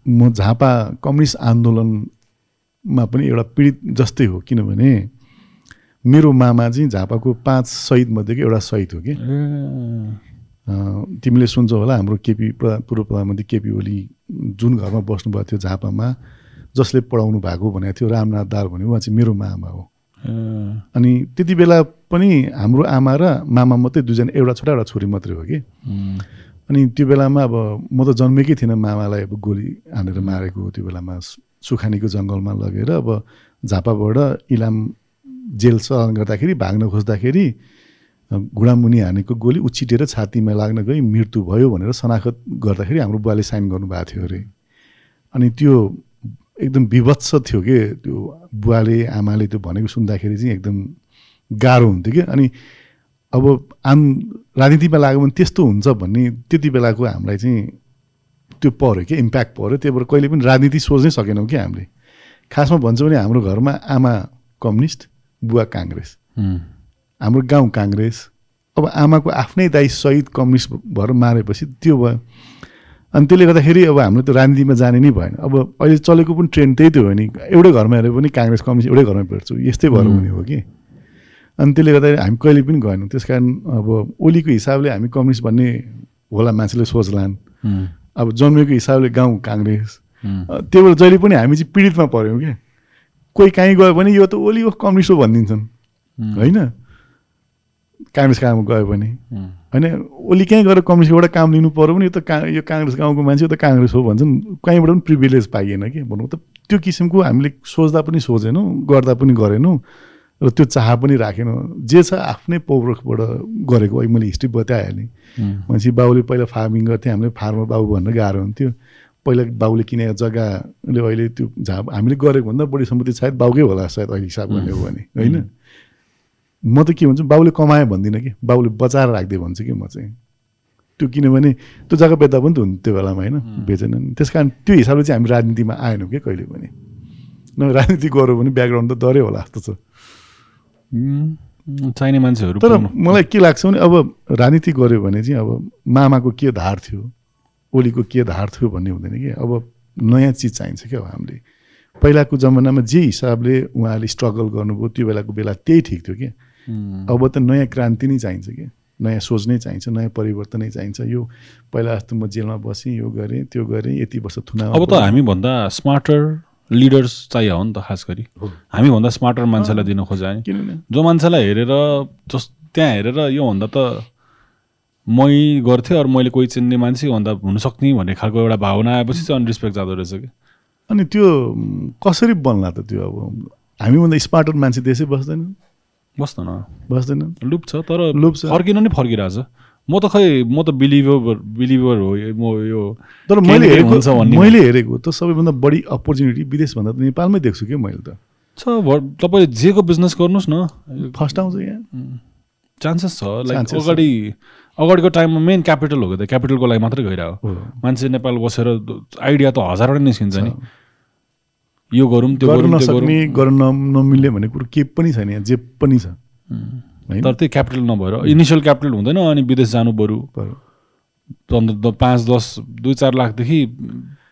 म झापा कम्युनिस्ट आन्दोलनमा पनि एउटा पीडित जस्तै हो किनभने मेरो मामा चाहिँ झापाको पाँच शहीदमध्येको एउटा शहीद हो कि? तिमीले सुन्छौ होला हाम्रो केपी पूर्व प्रधानमन्त्री केपी ओली जुन घरमा बस्नुभएको थियो झापामा जसले पढाउनु भएको भनेको थियो रामनाथ दार भने उहाँ चाहिँ मेरो मामा हो। अनि त्यति बेला पनि हाम्रो आमा र मामा मात्रै दुईजना एउटा छोरा एउटा छोरी मात्रै हो कि। अनि त्यो बेलामा अब म त जन्मेकै थिइनँ मामालाई अब गोली हानेर मारेको त्यो बेलामा सुखानीको जङ्गलमा लगेर अब झापाबाट इलाम जेल चलन गर्दाखेरि भाग्न खोज्दाखेरि घुडामुनि हानेको गोली उछिटेर छातीमा लाग्न गई मृत्यु भयो भनेर शनाखत गर्दाखेरि हाम्रो बुवाले साइन गर्नुभएको थियो अरे। अनि त्यो एकदम विभत्स थियो कि त्यो बुवाले आमाले त्यो भनेको सुन्दाखेरि चाहिँ एकदम गाह्रो हुन्थ्यो कि। अनि अब आम राजनीतिमा लाग्यो भने त्यस्तो हुन्छ भन्ने त्यति बेलाको हामीलाई चाहिँ त्यो पऱ्यो कि इम्प्याक्ट पऱ्यो। त्यही भएर कहिले पनि राजनीति सोच्नै सकेनौँ कि हामीले। खासमा भन्छ भने हाम्रो घरमा आमा कम्युनिस्ट बुवा काङ्ग्रेस। हाम्रो गाउँ काङ्ग्रेस अब आमाको आफ्नै दाई सहिद कम्युनिस्ट भएर मारेपछि त्यो भयो। अनि त्यसले गर्दाखेरि अब हाम्रो त राजनीतिमा जाने नै भएन। अब अहिले चलेको पनि ट्रेन्ड त्यही त हो नि। एउटै घरमा हेऱ्यो पनि काङ्ग्रेस कम्युनिस्ट एउटै घरमा भेट्छु। यस्तै भएर हुने हो कि। अनि त्यसले गर्दाखेरि हामी कहिले पनि गएनौँ। त्यस कारण अब ओलीको हिसाबले हामी कम्युनिस्ट भन्ने होला मान्छेले सोचलान्। अब जन्मेको हिसाबले गाउँ काङ्ग्रेस। त्यो भएर जहिले पनि हामी चाहिँ पीडितमा पऱ्यौँ क्या। कोही कहीँ गयो भने यो त ओली हो कम्युनिस्ट हो भनिदिन्छन्। होइन? काङ्ग्रेस काममा गयो भने होइन ओली कहीँ गएर कम्युनिस्टबाट काम लिनु पऱ्यो भने यो त का यो काङ्ग्रेस गाउँको मान्छे त काङ्ग्रेस हो भन्छन्। कहीँबाट पनि प्रिभिलेज पाइएन कि भनौँ त त्यो किसिमको हामीले सोच्दा पनि सोचेनौँ गर्दा पनि गरेनौँ र त्यो चाह पनि राखेनौँ। जे छ आफ्नै पौरखबाट गरेको अहिले मैले हिस्ट्री बताइहालेँ। मान्छे बाबुले पहिला फार्मिङ गर्थेँ हामीले फार्मर बाबु भन्न गाह्रो हुन्थ्यो। पहिला बाबुले किनेको जग्गाले अहिले त्यो हामीले गरेको भन्दा बढी सम्पत्ति सायद बाउकै होला सायद अहिले हिसाब गर्ने हो भने। होइन? म त के भन्छु बाउले कमाएँ भन्दिनँ कि? बाउले बचाएर राखिदियो भन्छु कि म चाहिँ? त्यो किनभने त्यो जग्गा बेच्दा पनि त हुन्थ्यो त्यो बेलामा होइन? बेचेनन् त्यस कारण त्यो हिसाबले चाहिँ हामी राजनीतिमा आएनौँ कि कहिले पनि। न राजनीति गऱ्यो भने ब्याकग्राउन्ड त डरै होला जस्तो छ। चाहिने मान्छेहरू तर मलाई के लाग्छ भने अब राजनीति गऱ्यो भने चाहिँ अब मामाको के धार थियो? ओलीको के धार थियो भन्ने हुँदैन कि? अब नयाँ चिज चाहिन्छ क्या अब हामीले। पहिलाको जमानामा जे हिसाबले उहाँले स्ट्रगल गर्नुभयो त्यो बेलाको बेला त्यही ठिक थियो कि? अब त नयाँ क्रान्ति नै चाहिन्छ कि? नयाँ सोच नै चाहिन्छ नयाँ परिवर्तनै चाहिन्छ। यो पहिला जस्तो म जेलमा बसेँ यो गरेँ त्यो गरेँ यति वर्ष थुना अब त हामीभन्दा स्मार्टर लिडर्स चाहियो हो नि त खास गरी। हामीभन्दा स्मार्टर मान्छेलाई दिन खोज्यो किन जो मान्छेलाई हेरेर जस त्यहाँ हेरेर योभन्दा त मै गर्थेँ अरू मैले कोही चिन्ने मान्छे भन्दा हुनसक्ने भन्ने खालको एउटा भावना आएपछि चाहिँ अनरिस्पेक्ट जाँदो रहेछ कि? अनि त्यो कसरी बन्ला त त्यो अब? हामीभन्दा स्मार्टर मान्छे त्यसै बस्दैन। बस्दैन बस्दैन लुप छ तर लुप छ. फर्किन नि फर्किरहेछ। म त खै म त बिलिभर बिलिभर हो म यो तर मैले हेरेको मैले हेरेको त सबैभन्दा बढी अपर्च्युनिटी विदेशभन्दा त नेपालमै देख्छु कि मैले त। छ तपाईँले जेको बिजनेस गर्नुहोस् न। फर्स्ट आउँछ यहाँ। चान्सेस छ। लाइक। अगाडि अगाडिको टाइममा मेन क्यापिटल हो त। क्यापिटलको लागि मात्रै गइरहेको। मान्छे नेपाल बसेर आइडिया त हजारवटा निस्किन्छ नि। यो गरौँ त्यो गर्न गरौँ नसक्ने गरौँ। गर्न नमिल्ने भन्ने कुरो केही पनि छैन यहाँ जे पनि छ। तर त्यही क्यापिटल नभएर। इनिसियल क्यापिटल हुँदैन अनि विदेश जानु बरु। पाँच दस दुई चार लाखदेखि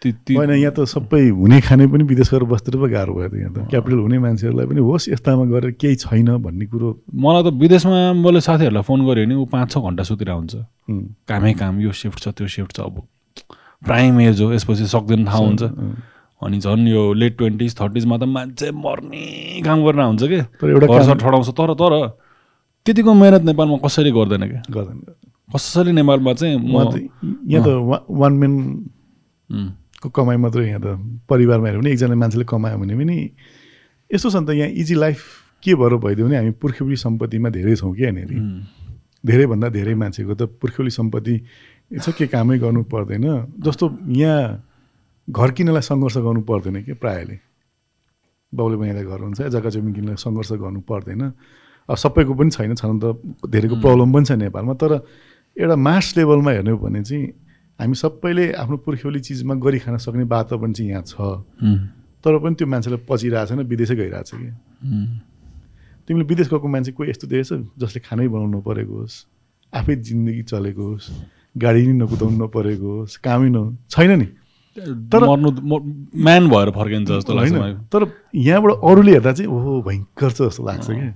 होइन यहाँ त सबै हुने खाने पनि विदेश गएर बस्दै पो गाह्रो भयो त यहाँ त। क्यापिटल हुने मान्छेहरूलाई पनि होस् यस्तामा गएर केही छैन भन्ने कुरो। मलाई त विदेशमा मैले साथीहरूलाई फोन गऱ्यो भने ऊ पाँच छ घन्टा सुतिर हुन्छ कामै काम यो सिफ्ट छ त्यो सिफ्ट छ अब। प्राइम एज हो यसपछि सक्दैन थाहा हुन्छ। अनि झन् यो लेट ट्वेन्टिज थर्टिजमा त मान्छे मर्ने काम गर्न हुन्छ कि? एउटा ठडाउँछ तर तर त्यतिको मेहनत नेपालमा कसरी गर्दैन क्या गर्दैन। कसरी नेपालमा चाहिँ यहाँ त वान उम्, को कमाइ मात्रै यहाँ त परिवारमा हेऱ्यो भने एकजना मान्छेले कमायो भने पनि यस्तो छ नि त यहाँ इजी लाइफ के भएर भइदियो भने हामी पुर्ख्यौली सम्पत्तिमा धेरै छौँ कि यहाँनिर। धेरैभन्दा धेरै मान्छेको त पुर्ख्यौली सम्पत्ति छ के कामै गर्नु पर्दैन। जस्तो यहाँ घर किन्नलाई सङ्घर्ष गर्नु पर्दैन कि प्रायःले? बाउले बहिनीलाई घर हुन्छ जग्गा जमिन किन्नलाई सङ्घर्ष गर्नु पर्दैन। अब सबैको पनि छैन छन त धेरैको प्रब्लम पनि छ नेपालमा तर एउटा मास लेभलमा हेर्ने हो भने चाहिँ हामी सबैले आफ्नो पुर्ख्यौली चिजमा गरी खान सक्ने वातावरण चाहिँ यहाँ छ। तर पनि त्यो मान्छेलाई पचिरहेको छैन विदेशै गइरहेको छ कि। तिमीले विदेश गएको मान्छे कोही यस्तो देखेछ जसले खानै बनाउनु नपरेको होस् आफै जिन्दगी चलेको होस् गाडी नै नकुदाउनु नपरेको होस् कामै न छैन नि। तर- मर्नु म्यान भएर फर्किन्छ जस्तो लाग्छ तर यहाँबाट अरूले हेर्दा चाहिँ ओहो भयङ्कर छ जस्तो लाग्छ क्या।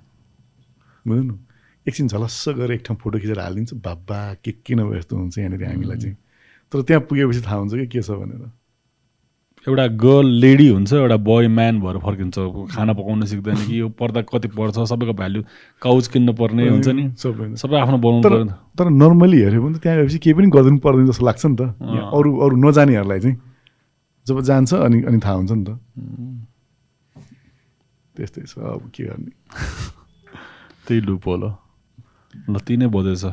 बुझ्नु? एकछिन झलस्स गरेर एक ठाउँ फोटो खिचेर हालिदिन्छ। बाबा के के नभए जस्तो हुन्छ यहाँनिर हामीलाई चाहिँ? तर त्यहाँ पुगेपछि थाहा हुन्छ कि के छ भनेर। एउटा गर्ल लेडी हुन्छ एउटा बोय म्यान भएर फर्किन्छ। खाना पकाउन सिक्दैन कि यो पर्दा कति पर्छ सबैको भ्याल्यु काउच किन्नु पर्ने हुन्छ नि। सबै सबै आफ्नो बनाउनु पर्ने तर नर्मली हेऱ्यो भने त त्यहाँ गएपछि केही पनि गरिदिनु पर्दैन जस्तो लाग्छ नि त। अरू अरू नजानेहरूलाई चाहिँ। जब जान्छ अनि अनि थाहा हुन्छ नि त। त्यस्तै छ अब के गर्ने। त्यही लुप हो ल। ल ती नै बजेछ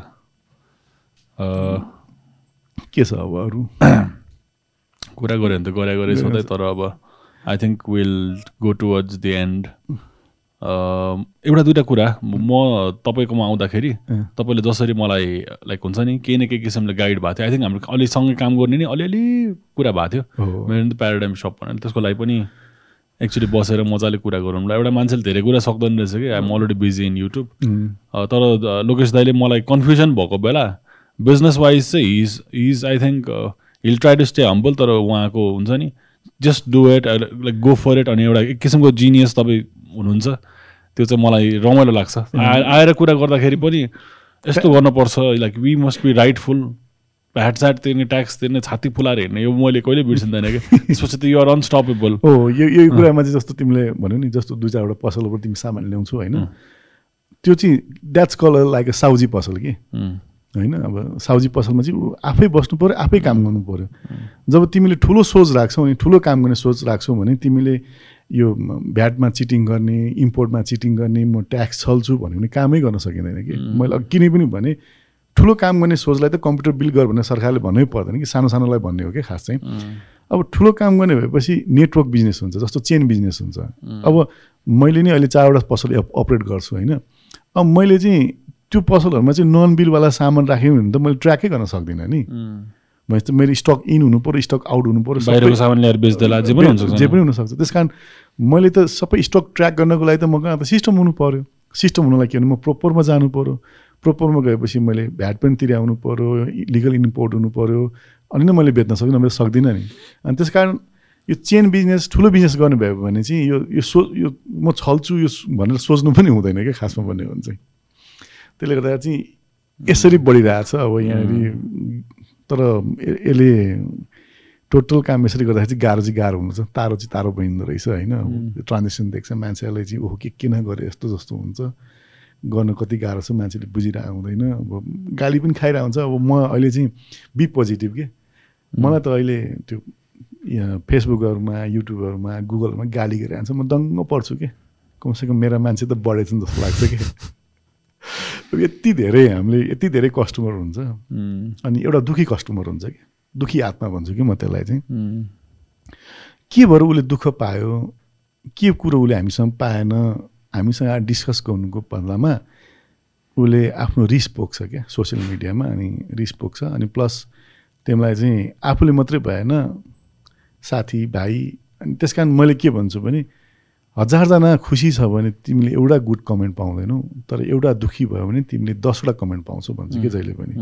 के छ अब अरू? कुरा गऱ्यो भने त गरे गरे सधैँ तर अब I think will go towards the end एउटा दुइटा कुरा। म तपाईँकोमा आउँदाखेरि। तपाईँले जसरी मलाई लाइक हुन्छ नि केही न केही किसिमले गाइड भएको थियो। आई थिङ्क हाम्रो अलि सँगै काम गर्ने नि अलिअलि कुरा भएको थियो। मेरो त प्याराडाइम सप भनेर। त्यसको लागि पनि एक्चुली बसेर मजाले कुरा गरौँला। एउटा मान्छेले धेरै कुरा सक्दैन रहेछ कि। I'm already busy in YouTube तर लोकेश दाईले मलाई कन्फ्युजन भएको बेला बिजनेस वाइज चाहिँ his his I think he'll try to stay humble तर उहाँको हुन्छ नि just do it like go for it अनि एउटा एक किसिमको जिनियस तपाईँ हुनुहुन्छ। त्यो चाहिँ मलाई रमाइलो लाग्छ। आएर कुरा गर्दाखेरि पनि यस्तो गर्नुपर्छ like we must be rightful VAT स्याट तिर्ने ट्याक्स तिर्ने छाती फुलाएर हेर्ने यो मैले कहिले बिर्सिँदैन कि त्यसपछि त युआर अनस्टपेबल हो यो यो कुरामा चाहिँ जस्तो तिमीले भन्यो नि जस्तो दुई चारवटा पसलबाट तिमी सामान ल्याउँछौ होइन? त्यो चाहिँ द्याट्स कलर लाइक अ साउजी पसल कि? होइन? अब साउजी पसलमा चाहिँ ऊ आफै बस्नु पऱ्यो आफै काम गर्नु पऱ्यो जब तिमीले ठुलो सोच राख्छौ अनि ठुलो काम गर्ने सोच राख्छौ भने तिमीले यो भ्याटमा चिटिङ गर्ने इम्पोर्टमा चिटिङ गर्ने म ट्याक्स छल्छु भन्यो भने कामै गर्न सकिँदैन कि। मैले अघि किने पनि भने ठुलो काम गर्ने सोचलाई त कम्प्युटर बिल गर भनेर सरकारले भन्नै पर्दैन कि सानो सानोलाई भन्ने हो कि खास चाहिँ। अब ठुलो काम गर्ने भएपछि नेटवर्क बिजनेस हुन्छ जस्तो चेन बिजनेस हुन्छ। अब मैले नि अहिले चारवटा पसल अप- अपरेट गर्छु होइन? अब मैले चाहिँ त्यो पसलहरूमा चाहिँ नन बिलवाला सामान राखेँ भने त मैले ट्र्याकै गर्न सक्दिनँ नि। भनेपछि त मेरो स्टक इन हुनु पऱ्यो स्टक आउट हुनु पऱ्यो सबै- बाहिरको सामान ल्याएर बेच्दैला जे पनि हुन्छ जे पनि हुनसक्छ। त्यस कारण मैले त सबै स्टक ट्र्याक गर्नको लागि त म कहाँ त सिस्टम हुनु पऱ्यो सिस्टम हुनुलाई के भने म प्रोपरमा जानु पऱ्यो प्रोपरमा गएपछि मैले भ्याट पनि तिर्याउनु पऱ्यो लिगल इम्पोर्ट हुनु पऱ्यो अनि नै मैले बेच्न सक्दिनँ मैले सक्दिनँ नि। अनि त्यस कारण यो चेन बिजनेस ठुलो बिजनेस गर्ने भयो भने चाहिँ यो यो सो यो म छल्छु यो भनेर सोच्नु पनि हुँदैन क्या खासमा भन्ने हो भने चाहिँ। त्यसले गर्दा चाहिँ यसरी बढिरहेछ अब यहाँनिर तर यसले टोटल काम यसरी गर्दाखेरि चाहिँ गाह्रो चाहिँ गाह्रो हुन्छ। तारो चाहिँ तारो बनिँदो रहेछ होइन। ट्रान्जेक्सन देख्छ मान्छेहरूले चाहिँ ओहो के किन गरे? यस्तो जस्तो हुन्छ। गर्न कति गाह्रो छ? मान्छेले बुझिरहेको हुँदैन। अब गाली पनि खाइरहेको हुन्छ। अब म अहिले चाहिँ बी पोजिटिभ के? मलाई त अहिले त्यो फेसबुकहरूमा युट्युबहरूमा गुगलहरूमा गाली गरिरहन्छ। म दङ्ग पर्छु कि? कमसेकम मेरा मान्छे त बढेछन् जस्तो लाग्छ कि? यति धेरै हामीले यति धेरै कस्टमर हुन्छ अनि एउटा दुःखी कस्टमर हुन्छ कि? दुःखी आत्मा भन्छु कि म त्यसलाई चाहिँ? के भएर उसले दुःख पायो? के कुरो उसले हामीसँग पाएन? हामीसँग डिस्कस गर्नुको बदलामा उसले आफ्नो रिस पोख्छ क्या सोसियल मिडियामा अनि रिस पोख्छ अनि प्लस त्यसलाई चाहिँ आफूले मात्रै भएन साथी भाइ अनि त्यस कारण मैले के भन्छु भने हजारजना खुसी छ भने तिमीले एउटा गुड कमेन्ट पाउँदैनौ तर एउटा दुःखी भयो भने तिमीले दसवटा कमेन्ट पाउँछौ भन्छु कि जहिले पनि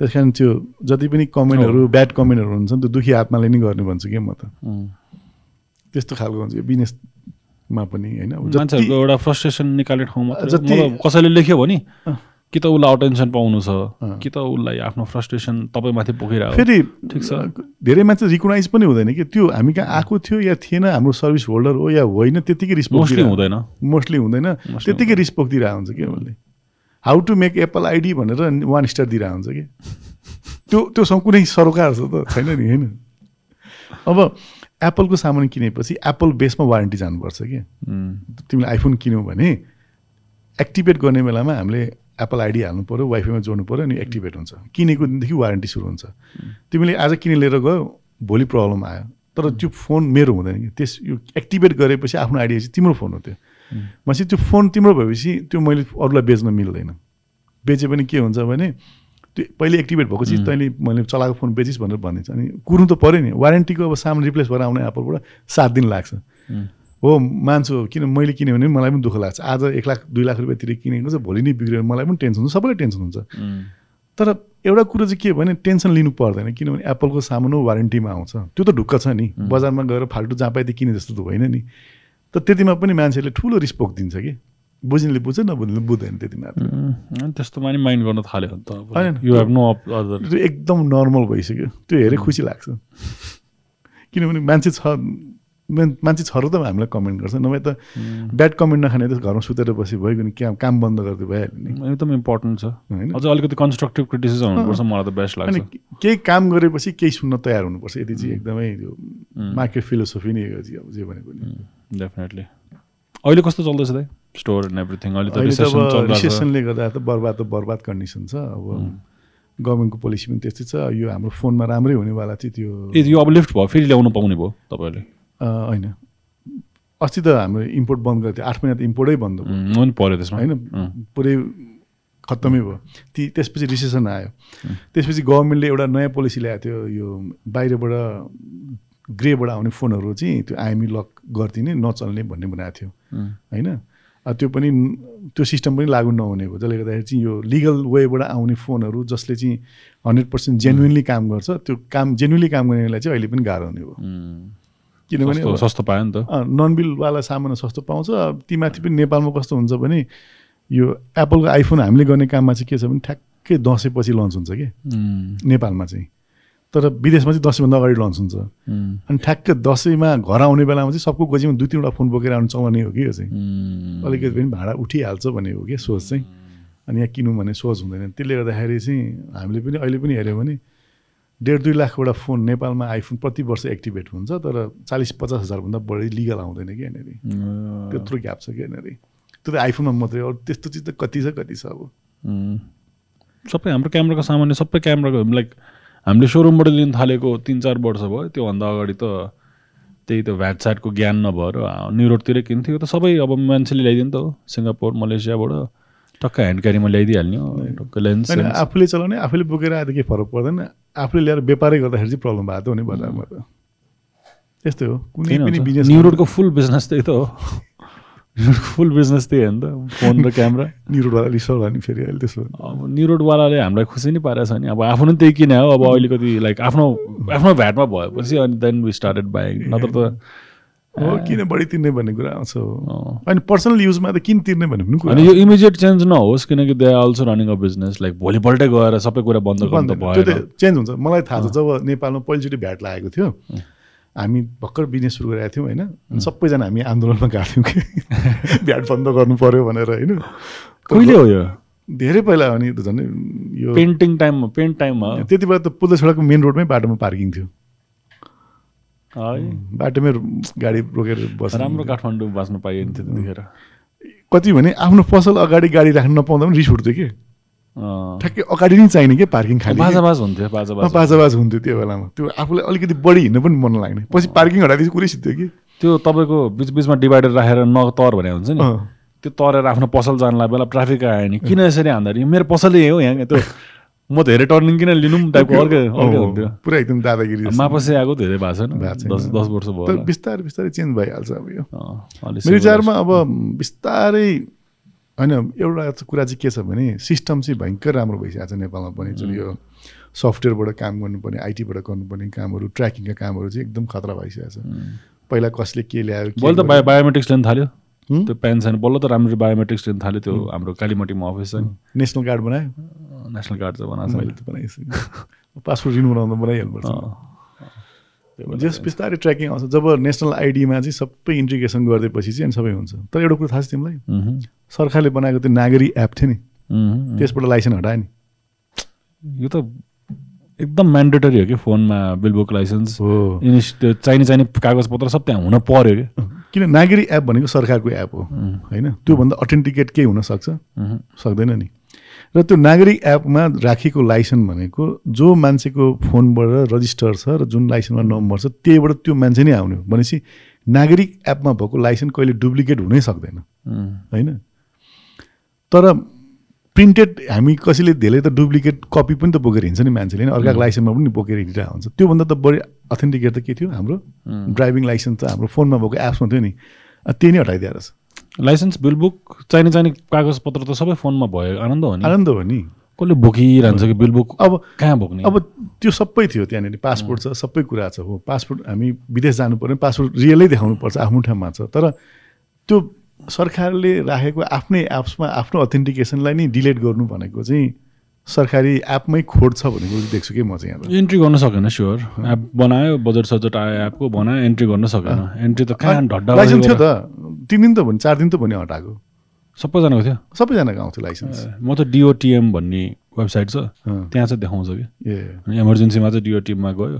त्यस कारण त्यो जति पनि कमेन्टहरू ब्याड कमेन्टहरू हुन्छ नि त्यो दुखी आत्माले नै गर्ने भन्छु कि म त. त्यस्तो खालको हुन्छ यो बिजनेसमा पनि होइन एउटा फ्रस्ट्रेसन निकाल्ने ठाउँ मात्रै हो। जति- मतलब कसैले लेख्यो भने। कि त उसलाई अटेन्सन पाउनु छ। कि त उसलाई आफ्नो फ्रस्ट्रेसन तपाईँमाथि पोखिरहेको फेरि ठिक छ। धेरै मान्छे रिकगनाइज पनि हुँदैन कि? त्यो हामी कहाँ आएको थियो या थिएन हाम्रो सर्भिस होल्डर हो या होइन त्यतिकै रिस्पोक मोस्टली हुँदैन। मोस्टली हुँदैन। त्यतिकै रिस्पोक दिइरहेको हुन्छ कि उसले how to make Apple ID भनेर वान स्टार दिइरहेको हुन्छ कि? त्यो त्योसँग कुनै सरोकार छ त छैन नि होइन। अब एप्पलको सामान किनेपछि एप्पल बेसमा वारेन्टी जानुपर्छ कि. तिमीले आइफोन किन्यौ भने एक्टिभेट गर्ने बेलामा हामीले एप्पल आइडी हाल्नु पऱ्यो वाइफाईमा जोड्नु पऱ्यो अनि एक्टिभेट हुन्छ। किनेको दिनदेखि वारेन्टी सुरु हुन्छ। तिमीले आज किने लिएर गयो भोलि प्रब्लम आयो। तर त्यो फोन मेरो हुँदैन कि। त्यस यो एक्टिभेट गरेपछि आफ्नो आइडिया चाहिँ तिम्रो फोन हो त्यो। भनेपछि त्यो फोन तिम्रो भएपछि त्यो मैले अरूलाई बेच्न मिल्दैन। बेचे पनि के हुन्छ भने त्यो पहिले एक्टिभेट भएको चिज तैँले मैले चलाएको फोन बेचिस् भनेर भनिन्छ अनि कुर्नु त पऱ्यो नि। वारेन्टीको अब सामान रिप्लेस भएर आउने एप्पलबाट सात दिन लाग्छ. हो मान्छु किन मैले किनेँ भने मलाई पनि दुःख लाग्छ। आज एक लाख दुई लाख रुपियाँ तिरेर किनेको चाहिँ भोलि नै बिग्रियो मलाई पनि टेन्सन हुन्छ सबैलाई टेन्सन हुन्छ. तर एउटा कुरो चाहिँ के भने टेन्सन लिनु पर्दैन किनभने एप्पलको सामान हो वारेन्टीमा आउँछ। त्यो त ढुक्क छ नि। बजारमा गएर फाल्टु जहाँ पाइदिए किने जस्तो त होइन नि। त त्यतिमा पनि मान्छेले ठुलो रिस्पोक दिन्छ कि। बुझ्नेले बुझ्छ नबुझ्नेले बुझ्दैन त्यति मात्र। त्यस्तोमा नि माइन्ड गर्न थाल्यो होइन। यु हेभ नो एकदम नर्मल भइसक्यो। त्यो हेरेर खुसी लाग्छ। किनभने मान्छे छ मान्छे छ र त हामीलाई कमेन्ट गर्छ। नभए त ब्याड कमेन्ट नखाने त घरमा सुतेर बसी भइगयो नि क्या काम बन्द गरिदियो भइहाल्यो नि। एकदम इम्पोर्टेन्ट छ। होइन? अझ अलिकति कन्स्ट्रक्टिभ क्रिटिसिजम हुनुपर्छ मलाई त बेस्ट लाग्छ। केही काम गरेपछि केही सुन्न तयार हुनुपर्छ। यति चाहिँ एकदमै त्यो मार्केट फिलोसफी नै हो अब जे भनेको नि। डेफिनेटली अहिले कस्तो चल्दैछ दाइ? स्टोर एन्ड एभ्रिथिङ अहिले त रिसेसनले गर्दा त बर्बाद त बर्बाद कन्डिसन छ। अब गभर्मेन्टको पोलिसी पनि त्यस्तै छ। यो हाम्रो फोनमा राम्रै हुनेवाला चाहिँ त्यो ए यो अब लिफ्ट भयो। फेरि ल्याउनु पाउने भयो तपाईँहरूले। होइन। अस्ति त हाम्रो इम्पोर्ट बन्द गरेको थियो। आठ महिना त इम्पोर्टै बन्द भयो। पऱ्यो त्यसमा। होइन. पुरै खत्तमै भयो। ती त्यसपछि रिसेसन आयो। त्यसपछि गभर्मेन्टले एउटा नयाँ पोलिसी ल्याएको थियो। यो बाहिरबाट ग्रेबाट आउने फोनहरू चाहिँ त्यो आइएमई लक गरिदिने नचल्ने भन्ने बनाएको थियो. होइन? त्यो पनि त्यो सिस्टम पनि लागु नहुने भयो। जसले गर्दाखेरि चाहिँ यो लिगल वेबाट आउने फोनहरू जसले चाहिँ हन्ड्रेड पर्सेन्ट जेन्युनली काम गर्छ त्यो काम जेन्युनली काम गर्नेलाई चाहिँ अहिले पनि गाह्रो हुने भयो. किनभने सस्तो पायो नि त। नन बिलवाला सामान सस्तो पाउँछ। तीमाथि पनि नेपालमा कस्तो हुन्छ भने यो एप्पलको आइफोन हामीले गर्ने काममा चाहिँ के छ भने ठ्याक्कै दसैँपछि लन्च हुन्छ कि. नेपालमा चाहिँ। तर विदेशमा चाहिँ दसैँभन्दा अगाडि लन्च हुन्छ. अनि ठ्याक्कै दसैँमा घर आउने बेलामा चाहिँ सबको गोजीमा दुई तिनवटा फोन बोकेर आउनु चलाउने हो कि यो चाहिँ. अलिकति पनि भाडा उठिहाल्छ भन्ने हो कि सोच चाहिँ। अनि यहाँ किनौँ भने सोच हुँदैन। त्यसले गर्दाखेरि चाहिँ हामीले पनि अहिले पनि हेऱ्यो भने डेढ दुई लाखवटा फोन नेपालमा आइफोन प्रति वर्ष एक्टिभेट हुन्छ तर चालिस पचास हजारभन्दा बढी लिगल आउँदैन कि यहाँनिर. त्यत्रो ग्याप छ कि यहाँनिर। त्यो त आइफोनमा मात्रै अरू त्यस्तो चिज त कति छ कति छ अब. सबै हाम्रो क्यामेराको सामान्य सबै क्यामेराको लाइक हामीले सोरुमबाट लिन थालेको तिन चार वर्ष भयो त्योभन्दा अगाडि त त्यही त भ्याट स्याटको ज्ञान नभएर न्युरोडतिरै किन्थ्यो। त सबै अब मान्छेले ल्याइदियो नि त हो सिङ्गापुर मलेसियाबाट। टक्क ह्यान्ड क्यारीमा ल्याइदिइहाल्ने हो टक्क लेन्स होइन आफूले चलाउने आफूले बोकेर आएर केही फरक पर्दैन। आफूले ल्याएर व्यापारै गर्दाखेरि चाहिँ प्रब्लम भएको हो नि बजारमा त त्यस्तै हो। कुनै पनि बिजनेस न्युरोडको फुल बिजनेस त्यही त हो। फुल बिजनेस त्यही हो नि त। फोन र क्यामेरा निरोडवाला रिसाउला नि फेरि अहिले त्यसो अब न्युरोडवालाले हामीलाई खुसी नै पारेको छ नि। अब आफ्नो पनि त्यही किने हो। अब अलिकति लाइक आफ्नो आफ्नो भ्याटमा भएपछि अनि देन वी स्टार्टेड बाइङ नत्र त हो किन बढी तिर्ने भन्ने कुरा? आउँछ। अनि पर्सनल युजमा त किन तिर्ने भन्ने पनि कुरा यो इमिजिएट चेन्ज नहोस् किनकि they are also running a business like भोलिपल्टै गएर सबै कुरा बन्द गर्नु। त्यो भएन। त चेन्ज हुन्छ। मलाई थाहा छ जब नेपालमा पहिलोचोटि भ्याट लागेको थियो हामी भर्खर बिजनेस सुरु गरेका थियौँ होइन? सबैजना हामी आन्दोलनमा गएको थियौँ कि भ्याट बन्द गर्नु पर्यो भनेर होइन? कहिले हो यो? धेरै पहिला हो नि त झन् यो पेन्टिङ टाइममा पेन्ट टाइममा त्यति बेला त पुल्लो छोडाको मेन रोडमै बाटोमा पार्किङ थियो। बाटोमै गाडी रोकेर बस राम्रो काठमाडौँ बाँच्न पाइन्थ्यो त्यतिखेर कति भने आफ्नो पसल अगाडि गाडी राख्न नपाउँदा पनि रिस उठ्थ्यो कि। ठ्याक्कै अगाडि नै चाहिने कि पार्किङ खाली? बाजाबाज हुन्थ्यो बाजाबाज बाजाबाज हुन्थ्यो त्यो बेलामा। त्यो आफूलाई अलिकति बढी हिँड्न पनि मन लाग्ने। पछि पार्किङ हटाएपछि कुरै सिद्धो कि? त्यो तपाईँको बिच बिचमा डिभाइडर राखेर नतर भने हुन्छ नि। त्यो तरेर आफ्नो पसल जानलाई बेला ट्राफिक आयो नि। किन यसरी हान्दाखेरि? मेरो पसलै हो यहाँ त्यो म धेरै टर्निङ किन लिनु टाइपको अर्कै अर्कै हुन्थ्यो पुरा एकदम दादागिरी। मापसे आएको धेरै भएको छैन। दस दस वर्ष भयो। बिस्तारै बिस्तारै चेन्ज भइहाल्छ अब यो मेरो। विचारमा अब बिस्तारै होइन एउटा कुरा चाहिँ के छ भने सिस्टम चाहिँ भयङ्कर राम्रो भइसकेको छ नेपालमा पनि जुन यो सफ्टवेयरबाट काम गर्नुपर्ने आइटीबाट गर्नुपर्ने कामहरू ट्र्याकिङका कामहरू चाहिँ एकदम खतरा भइसकेको छ पहिला कसले के ल्यायो बल्ल त बायो बायोमेट्रिक्स लिन थाल्यो? त्यो पेन छैन। बल्ल त राम्रो बायोमेट्रिक्स लिन थाल्यो त्यो हाम्रो कालीमटीमा अफिस छ नि। नेसनल कार्ड बनायो? नेसनल कार्ड चाहिँ बनाएको छ बनाइसकेँ पासपोर्ट रिन्यू बनाउँदा बनाइहाल्नुपर्छ। जस बिस्तारै ट्र्याकिङ आउँछ। जब नेसनल आइडीमा चाहिँ सबै इन्टिग्रेसन गरिदिएपछि चाहिँ अनि सबै हुन्छ। तर एउटा कुरो थाहा छ तिमीलाई? सरकारले बनाएको त्यो नागरी एप थियो नि। त्यसबाट लाइसेन्स हटायो नि। यो त एकदम म्यान्डेटरी हो कि फोनमा बिलबुक लाइसेन्स हो। इनिस त्यो चाहिने चाहिने कागजपत्र सब त्यहाँ हुन पर्यो कि। किन नागरी एप भनेको सरकारको एप हो होइन? त्योभन्दा अथेन्टिकेट केही हुनसक्छ? सक्दैन नि। र त्यो नागरिक एपमा राखेको लाइसेन्स भनेको जो मान्छेको फोनबाट रजिस्टर छ र जुन लाइसेन्समा नम्बर छ त्यहीबाट त्यो मान्छे नै आउने हो। भनेपछि नागरिक एपमा भएको लाइसेन्स कहिले डुप्लिकेट हुनै सक्दैन। होइन? तर प्रिन्टेड हामी कसैले धेरै त डुप्लिकेट कपी पनि त बोकेर हिँड्छ नि मान्छेले नि अर्काको लाइसेन्समा पनि बोकेर हिँडिरहेको हुन्छ। त्योभन्दा त बढी अथेन्टिकेट त के थियो? हाम्रो ड्राइभिङ लाइसेन्स त हाम्रो फोनमा भएको एप्समा थियो नि। त्यही नै हटाइदिएर लाइसेन्स बिलबुक चाहिने चाहिने कागजपत्र त सबै फोनमा भयो। आनन्द हो नि। आनन्द हो नि। कसले बोकिरहन्छ कि बिलबुक अब कहाँ बोक्ने? अब त्यो सबै थियो त्यहाँनिर। पासपोर्ट छ सबै कुरा छ हो। पासपोर्ट हामी विदेश जानु पऱ्यो पासपोर्ट रियलै देखाउनु पर्छ आफ्नो ठाउँमा छ। तर त्यो सरकारले राखेको आफ्नै एप्समा आफ्नो अथेन्टिकेसनलाई नै डिलिट गर्नु भनेको चाहिँ सरकारी एपमै खोड छ चाहिँ देख्छु कि म चाहिँ यहाँ। एन्ट्री गर्न सकेन स्योर एप बनायो बजेट सजेट आयो एपको बनायो एन्ट्री गर्न सकेन। एन्ट्री त कहाँ ढड्डा लाइसेन्स थियो त। तिन दिन त भन्यो चार दिन त भन्यो हटाएको। सबैजनाको थियो? सबैजनाको आउँथ्यो लाइसेन्स म त डिओटिएम भन्ने वेबसाइट छ। त्यहाँ चाहिँ देखाउँछ कि। ए इमर्जेन्सीमा चाहिँ डिओटिएममा गयो।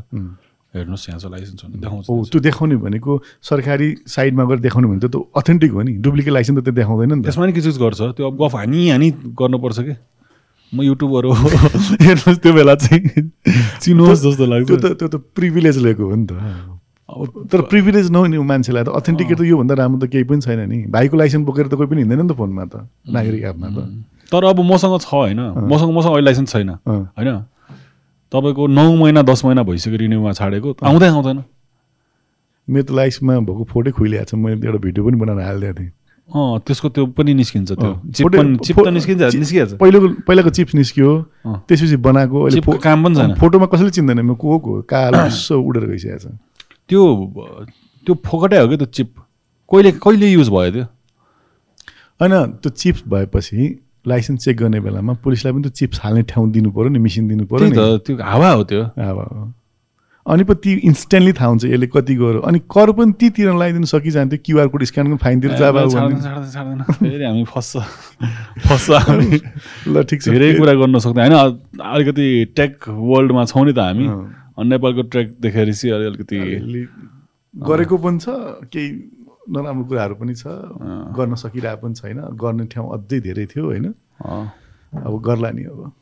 हेर्नुहोस् यहाँ लाइसेन्स भन्ने देखाउँछ हो त्यो देखाउने भनेको सरकारी साइडमा गएर देखाउने भने त त्यो अथेन्टिक हो नि। डुप्लिकेट लाइसेन्स त त्यो देखाउँदैन नि त्यसमा नि के चिज गर्छ? त्यो अब गफ हानी हानी गर्नुपर्छ कि? म युट्युबर हो। हेर्नुहोस् त्यो बेला चाहिँ चिन्नुहोस् जस्तो लाग्छ। त्यो त त्यो त प्रिभिलेज लिएको हो नि त। अब तर प्रिभिलेज नहुने मान्छेलाई त। अथेन्टिकेट त योभन्दा राम्रो त केही पनि छैन नि। भाइको लाइसेन्स बोकेर त कोही पनि हिँड्दैन नि त फोनमा त। नागरिक एपमा त। तर अब मसँग छ होइन। मसँग मसँग अहिले लाइसेन्स छैन। होइन? तपाईँको नौ महिना दस महिना भइसक्यो रिन्युमा छाडेको आउँदै आउँदैन। मेरो त लाइसेन्समा भएको फोटो खुइलिएको छ मैले एउटा भिडियो पनि बनाएर हालिदिएको थिएँ। अँ त्यसको त्यो पनि निस्किन्छ त्यो। चिप चिप त निस्किन्छ निस्किहाल्छ। पहिलाको पहिलाको चिप्स निस्कियो। त्यसपछि बनाएको अहिले काम पनि छैन। फोटोमा कसैले चिन्दैन म को को कालो यसो उडेर गइसकेको छ। त्यो त्यो फोकटै हो कि त्यो चिप? कहिले कहिले युज भयो त्यो? होइन त्यो चिप्स भएपछि लाइसेन्स चेक गर्ने बेलामा पुलिसलाई पनि त्यो चिप्स हाल्ने ठाउँ दिनु पऱ्यो नि मेसिन दिनु पऱ्यो नि। त्यो हावा हो त्यो। अब अनि पो ती इन्स्ट्यान्टली थाहा हुन्छ यसले कति गऱ्यो। अनि कर पनि ती तिर्न लगाइदिनु सकिजान्थ्यो क्युआर कोड स्क्यान पनि फाइन तिरेर जा बाबु छाड्दैन, भन्ने। छाड्दैन, छाड्दैन। फेरि हामी फस्छ। फस्छ हामी। ल ठिक छ। धेरै कुरा गर्न सक्दैन। होइन अलिकति टेक वर्ल्डमा छौँ नि त हामी। नेपालको ट्रेक देखेर चाहिँ अलि- अलिकति अलि- गरेको पनि छ केही नराम्रो कुराहरू पनि छ। गर्न सकिरहेको पनि छैन। गर्ने ठाउँ अझै धेरै थियो होइन? अब गर्ला नि अब।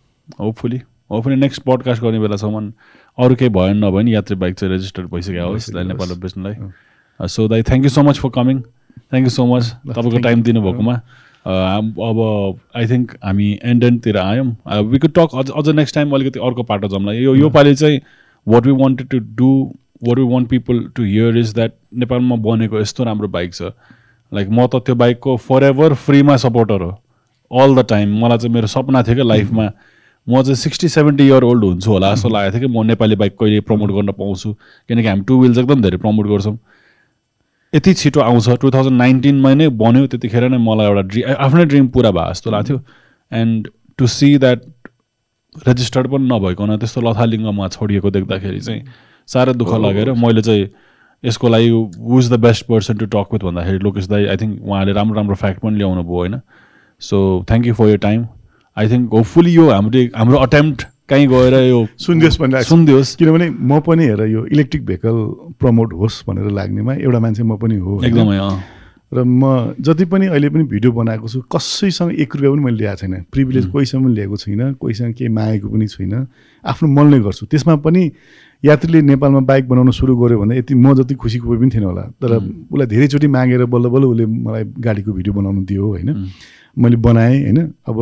होपफुली होपफुली नेक्स्ट पडकास्ट गर्ने बेलासम्म अरू केही भयो नभए पनि यात्री बाइक चाहिँ रेजिस्टर्ड भइसक्यो होस् नेपालमा बेच्नलाई। सो दाई thank you so much for coming thank you so much तपाईँको टाइम. दिनुभएकोमा। अब आई थिङ्क हामी एन्ड एन्डतिर आयौँ। वी कुड टक अझ अझ नेक्स्ट टाइम अलिकति अर्को पाटो जम्ला यो यो पालि चाहिँ what we wanted to do what we want people to hear is that नेपालमा बनेको यस्तो राम्रो बाइक छ। लाइक म त त्यो बाइकको फर एभर फ्रीमा सपोर्टर हो। अल द टाइम मलाई चाहिँ मेरो सपना थियो क्या लाइफमा म चाहिँ सिक्सटी सेभेन्टी इयर ओल्ड हुन्छु होला जस्तो लागेको थियो कि म नेपाली बाइक कहिले प्रमोट गर्न पाउँछु। किनकि हामी टु विल्स एकदम धेरै प्रमोट गर्छौँ। यति छिटो आउँछ। टु थाउजन्ड नाइन्टिनमा नै बन्यो। त्यतिखेर नै मलाई एउटा ड्रिम आफ्नै ड्रिम पुरा भयो जस्तो लाग्थ्यो। And to see that registered पनि नभइकन त्यस्तो लथालिङ्गमा छोडिएको देख्दाखेरि चाहिँ साह्रै दुःख लागेर मैले चाहिँ यसको लागि was the best person to talk with भन्दाखेरि लोकेश दाई आई थिङ्क उहाँले राम्रो राम्रो फ्याक्ट पनि ल्याउनु भयो होइन। So thank you for your time I think hopefully यो हाम्रो हाम्रो अटेम्प्ट कहीँ गएर यो सुनिदियोस् भनेर सुनिदियोस्। किनभने म पनि हेर यो इलेक्ट्रिक भेहिकल प्रमोट होस् भनेर लाग्नेमा एउटा मान्छे म पनि हो? एकदमै र म जति पनि अहिले पनि भिडियो बनाएको छु कसैसँग एक रुपियाँ पनि मैले ल्याएको छैन। प्रिभिलेज कोहीसँग पनि ल्याएको छुइनँ कोहीसँग केही मागेको पनि छुइनँ आफ्नो मनले गर्छु। त्यसमा पनि यात्रीले नेपालमा बाइक बनाउन सुरु गर्यो भने यति म जति खुसी कोही पनि थिएन होला। तर उसलाई धेरैचोटि मागेर बल्ल बल्ल उसले मलाई गाडीको भिडियो बनाउनु दियो होइन। मैले बनाएँ होइन। अब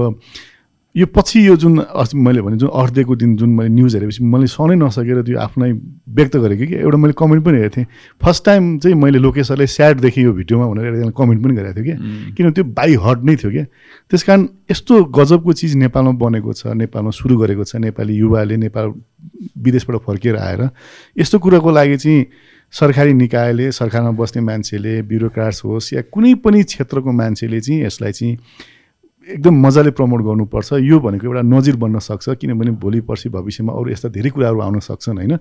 यो पछि यो जुन अस्ति मैले भने जुन अर्थ डेको दिन जुन मैले न्युज हेरेपछि मैले सहनै नसकेर त्यो आफ्नै व्यक्त गरेको कि एउटा मैले कमेन्ट पनि हेरेको थिएँ। फर्स्ट टाइम चाहिँ मैले लोकेसरलाई स्याड देखेँ यो भिडियोमा भनेर एकजना कमेन्ट पनि गरेको थिएँ कि। किनभने त्यो बाई हट नै थियो क्या त्यस कारण यस्तो गजबको चिज नेपालमा बनेको छ नेपालमा सुरु गरेको छ नेपाली युवाले नेपाल विदेशबाट फर्किएर आएर यस्तो कुराको लागि चाहिँ सरकारी निकायले सरकारमा बस्ने मान्छेले ब्युरोक्राट्स होस् या कुनै पनि क्षेत्रको मान्छेले चाहिँ यसलाई चाहिँ एकदम मजाले प्रमोट गर्नुपर्छ। यो भनेको एउटा नजिर बन्न सक्छ किनभने भोलि पर्सि भविष्यमा अरू यस्ता धेरै कुराहरू आउन सक्छन् होइन?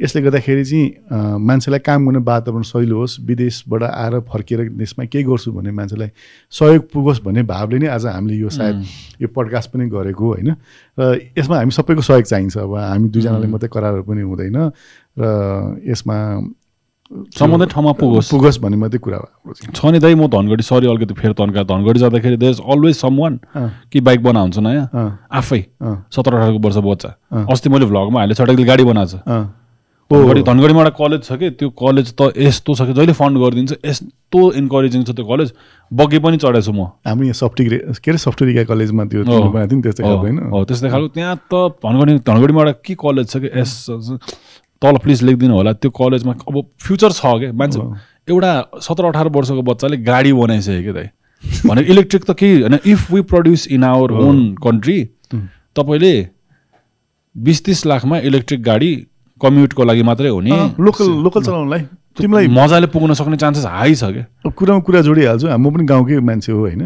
यसले गर्दाखेरि चाहिँ मान्छेलाई काम गर्ने वातावरण सहिलो होस् विदेशबाट आएर फर्किएर देशमा केही गर्छु भने मान्छेलाई सहयोग पुगोस् भन्ने भावले नै आज हामीले यो सायद यो पडकास्ट पनि गरेको होइन? र यसमा हामी सबैको सहयोग चाहिन्छ। अब हामी दुईजनाले मात्रै करारहरू पनि हुँदैन र यसमा सम्बन्धित ठाउँमा पुगोस्। पुगोस् भन्ने मात्रै कुरा हो छ नि दाइ म धनगढी सरी अलिकति फेरि तन्का धनगढी जाँदाखेरि there is always some one कि बाइक बनाउँछ नयाँ? अँ, आफै। सत्र अठारको वर्ष बच्चा। अस्ति मैले भ्लगमा हालेँ छटकले गाडी बनाएको छ। धनगढी धनगढीमा एउटा कलेज छ कि त्यो कलेज त यस्तो छ कि जहिले फन्ड गरिदिन्छ यस्तो इन्करेजिङ छ त्यो कलेज बग्गी पनि चढेको छु म। हामी यहाँ के अरे सफ्टवेयर कलेजमा त्यो बनाएको थियो त्यस्तै खालको होइन? हो त्यस्तै खालको। त्यहाँ त धनगढी धनगढीमा एउटा के कलेज छ कि एस तल प्लिज लेखिदिनु होला त्यो कलेजमा अब फ्युचर छ क्या मान्छे एउटा सत्र अठार वर्षको बच्चाले गाडी बनाइसक्यो कि दाइ? भने इलेक्ट्रिक त केही होइन। If we produce in our own country तपाईँले बिस तिस लाखमा इलेक्ट्रिक गाडी कम्युटको लागि मात्रै हो नि। लोकल लोकल चलाउनलाई तिमीलाई मजाले पुग्न सक्ने चान्सेस हाई छ क्या कुरामा कुरा जोडिहाल्छु। म पनि गाउँकै मान्छे हो होइन?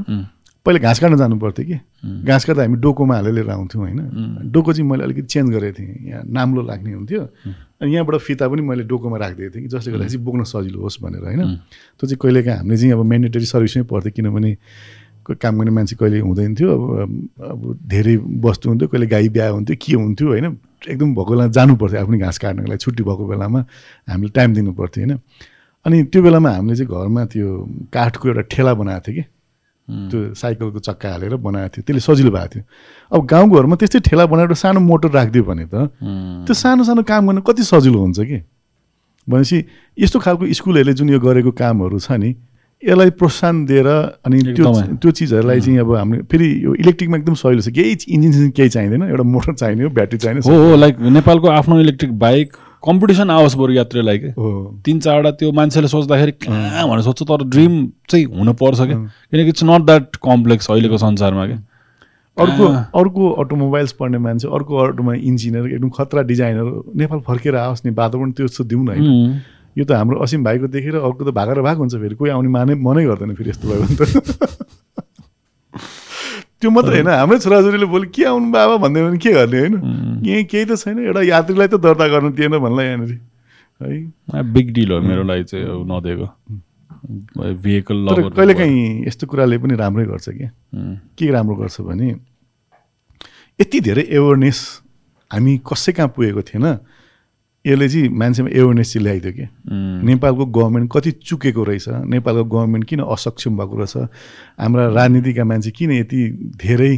पहिला घाँस काट्न जानु पर्थ्यो कि। घाँस काट्दा हामी डोकोमा हालेर लिएर आउँथ्यौँ होइन? डोको चाहिँ मैले अलिकति चेन्ज गरेको थिएँ। यहाँ नाम्लो लाग्ने हुन्थ्यो। अनि यहाँबाट फिता पनि मैले डोकोमा राखिदिएको थिएँ कि जसले गर्दा चाहिँ बोक्न सजिलो होस् भनेर होइन? त्यो चाहिँ कहिलेकाहीँ हामीले चाहिँ अब मेन्डेटरी सर्भिसमै पर्थ्यो किनभने काम गर्ने मान्छे कहिले हुँदैन थियो। अब अब धेरै वस्तु हुन्थ्यो कहिले गाई बिहा हुन्थ्यो के हुन्थ्यो होइन? एकदम भएको बेलामा जानु पर्थ्यो आफ्नो घाँस काट्नको लागि। छुट्टी भएको बेलामा हामीले टाइम दिनु पर्थ्यो होइन? अनि त्यो बेलामा हामीले चाहिँ घरमा त्यो काठको एउटा ठेला बनाएको थियो कि। त्यो साइकलको चक्का हालेर बनाएको थियो। त्यसले सजिलो भएको थियो। अब गाउँघरमा त्यस्तै ठेला बनाएर सानो मोटर राखिदियो भने त त्यो सानो सानो काम गर्न कति सजिलो हुन्छ कि? भनेपछि यस्तो खालको स्कुलहरूले जुन यो गरेको कामहरू छ नि यसलाई प्रोत्साहन दिएर अनि त्यो। त्यो चिजहरूलाई चाहिँ अब हामीले फेरि यो इलेक्ट्रिकमा एकदम सजिलो छ। केही इन्जिन केही चाहिँदैन। एउटा मोटर चाहिने हो ब्याट्री चाहिने हो लाइक नेपालको आफ्नो इलेक्ट्रिक बाइक कम्पिटिसन आओस् बरु यात्रीलाई के? तिन चारवटा त्यो मान्छेले सोच्दाखेरि कहाँ भनेर सोध्छ तर ड्रिम चाहिँ हुनुपर्छ क्या। किनकि इट्स नट द्याट कम्प्लेक्स अहिलेको संसारमा क्या अर्को अर्को अटोमोबाइल्स पढ्ने मान्छे अर्को अटोमा इन्जिनियर एकदम खतरा डिजाइनर नेपाल फर्केर आओस् नि वातावरण त्यो जस्तो दिउँ न होइन. यो त हाम्रो असीम भाइको देखेर अर्को त भागेर भाग हुन्छ फेरि कोही आउने माने मनै गर्दैन फेरि यस्तो भयो भने त। त्यो मात्रै होइन हाम्रै छोराछोरीले बोले के आउनु बाबा? भन्दै भने के गर्ने होइन? यहीँ केही त छैन एउटा यात्रीलाई त दर्ता गर्नु दिएन भन्ला यहाँनिर। है? बिग डिल हो मेरो लागि चाहिँ नदिएको भेहिकल कहिलेकाहीँ यस्तो कुराले पनि राम्रै गर्छ कि के राम्रो गर्छ भने यति धेरै एवेरनेस हामी कसै कहाँ पुगेको थिएन यसले चाहिँ मान्छेमा एवेरनेस चाहिँ ल्याइदियो कि। नेपालको गभर्मेन्ट कति चुकेको रहेछ नेपालको गभर्मेन्ट किन असक्षम भएको रहेछ हाम्रा राजनीतिका मान्छे किन यति धेरै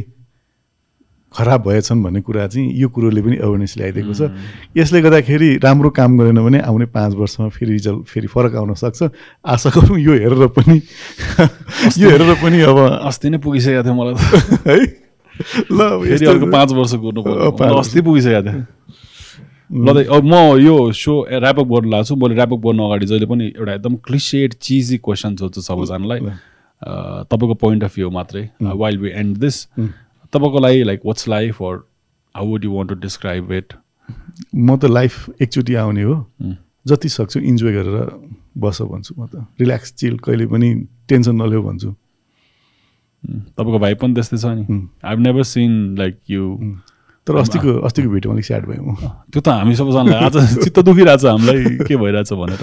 खराब भएछन् भन्ने कुरा चाहिँ यो कुरोले पनि एवेरनेस ल्याइदिएको छ। यसले गर्दाखेरि राम्रो काम गरेन भने आउने पाँच वर्षमा फेरि रिजल्ट फेरि फरक आउन सक्छ। आशा गरौँ यो हेरेर पनि यो हेरेर पनि अब अस्ति नै पुगिसकेको थियो मलाई है? ल फेरि अर्को पाँच वर्ष गर्नु अस्ति पुगिसकेको थियो। ल अब म यो सो ऱ्यापअप गर्न लाग्छु। मैले ऱ्यापअप गर्नु अगाडि जहिले पनि एउटा एकदम क्लिसेड चिजी क्वेसन सोध्छु सबैजनालाई। तपाईँको पोइन्ट अफ भ्यू मात्रै। वाइल बी एन्ड दिस तपाईँको लागि like what's life or how would you want to describe it म त लाइफ एकचोटि आउने हो। जति सक्छु इन्जोय गरेर बस भन्छु म त। रिल्याक्स चिल कहिले पनि टेन्सन नलियो भन्छु। तपाईँको भाइ पनि त्यस्तै छ नि। I never seen like you तर अस्तिको अस्तिको भिडियोमा अलिक स्याड भयो त्यो त हामी सबैजनालाई आज चित्त दुखिरहेछ हामीलाई के भइरहेछ भनेर।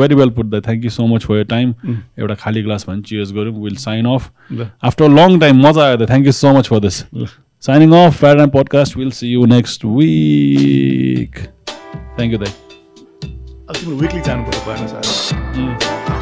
Very well put the thank you so much for your time एउटा खाली ग्लास भने चियर्स गऱ्यौँ। Will sign off after long time मजा आयो thank you so much for this signing off paradigm podcast will see you next week thank you दाइ weekly जानुपर्छ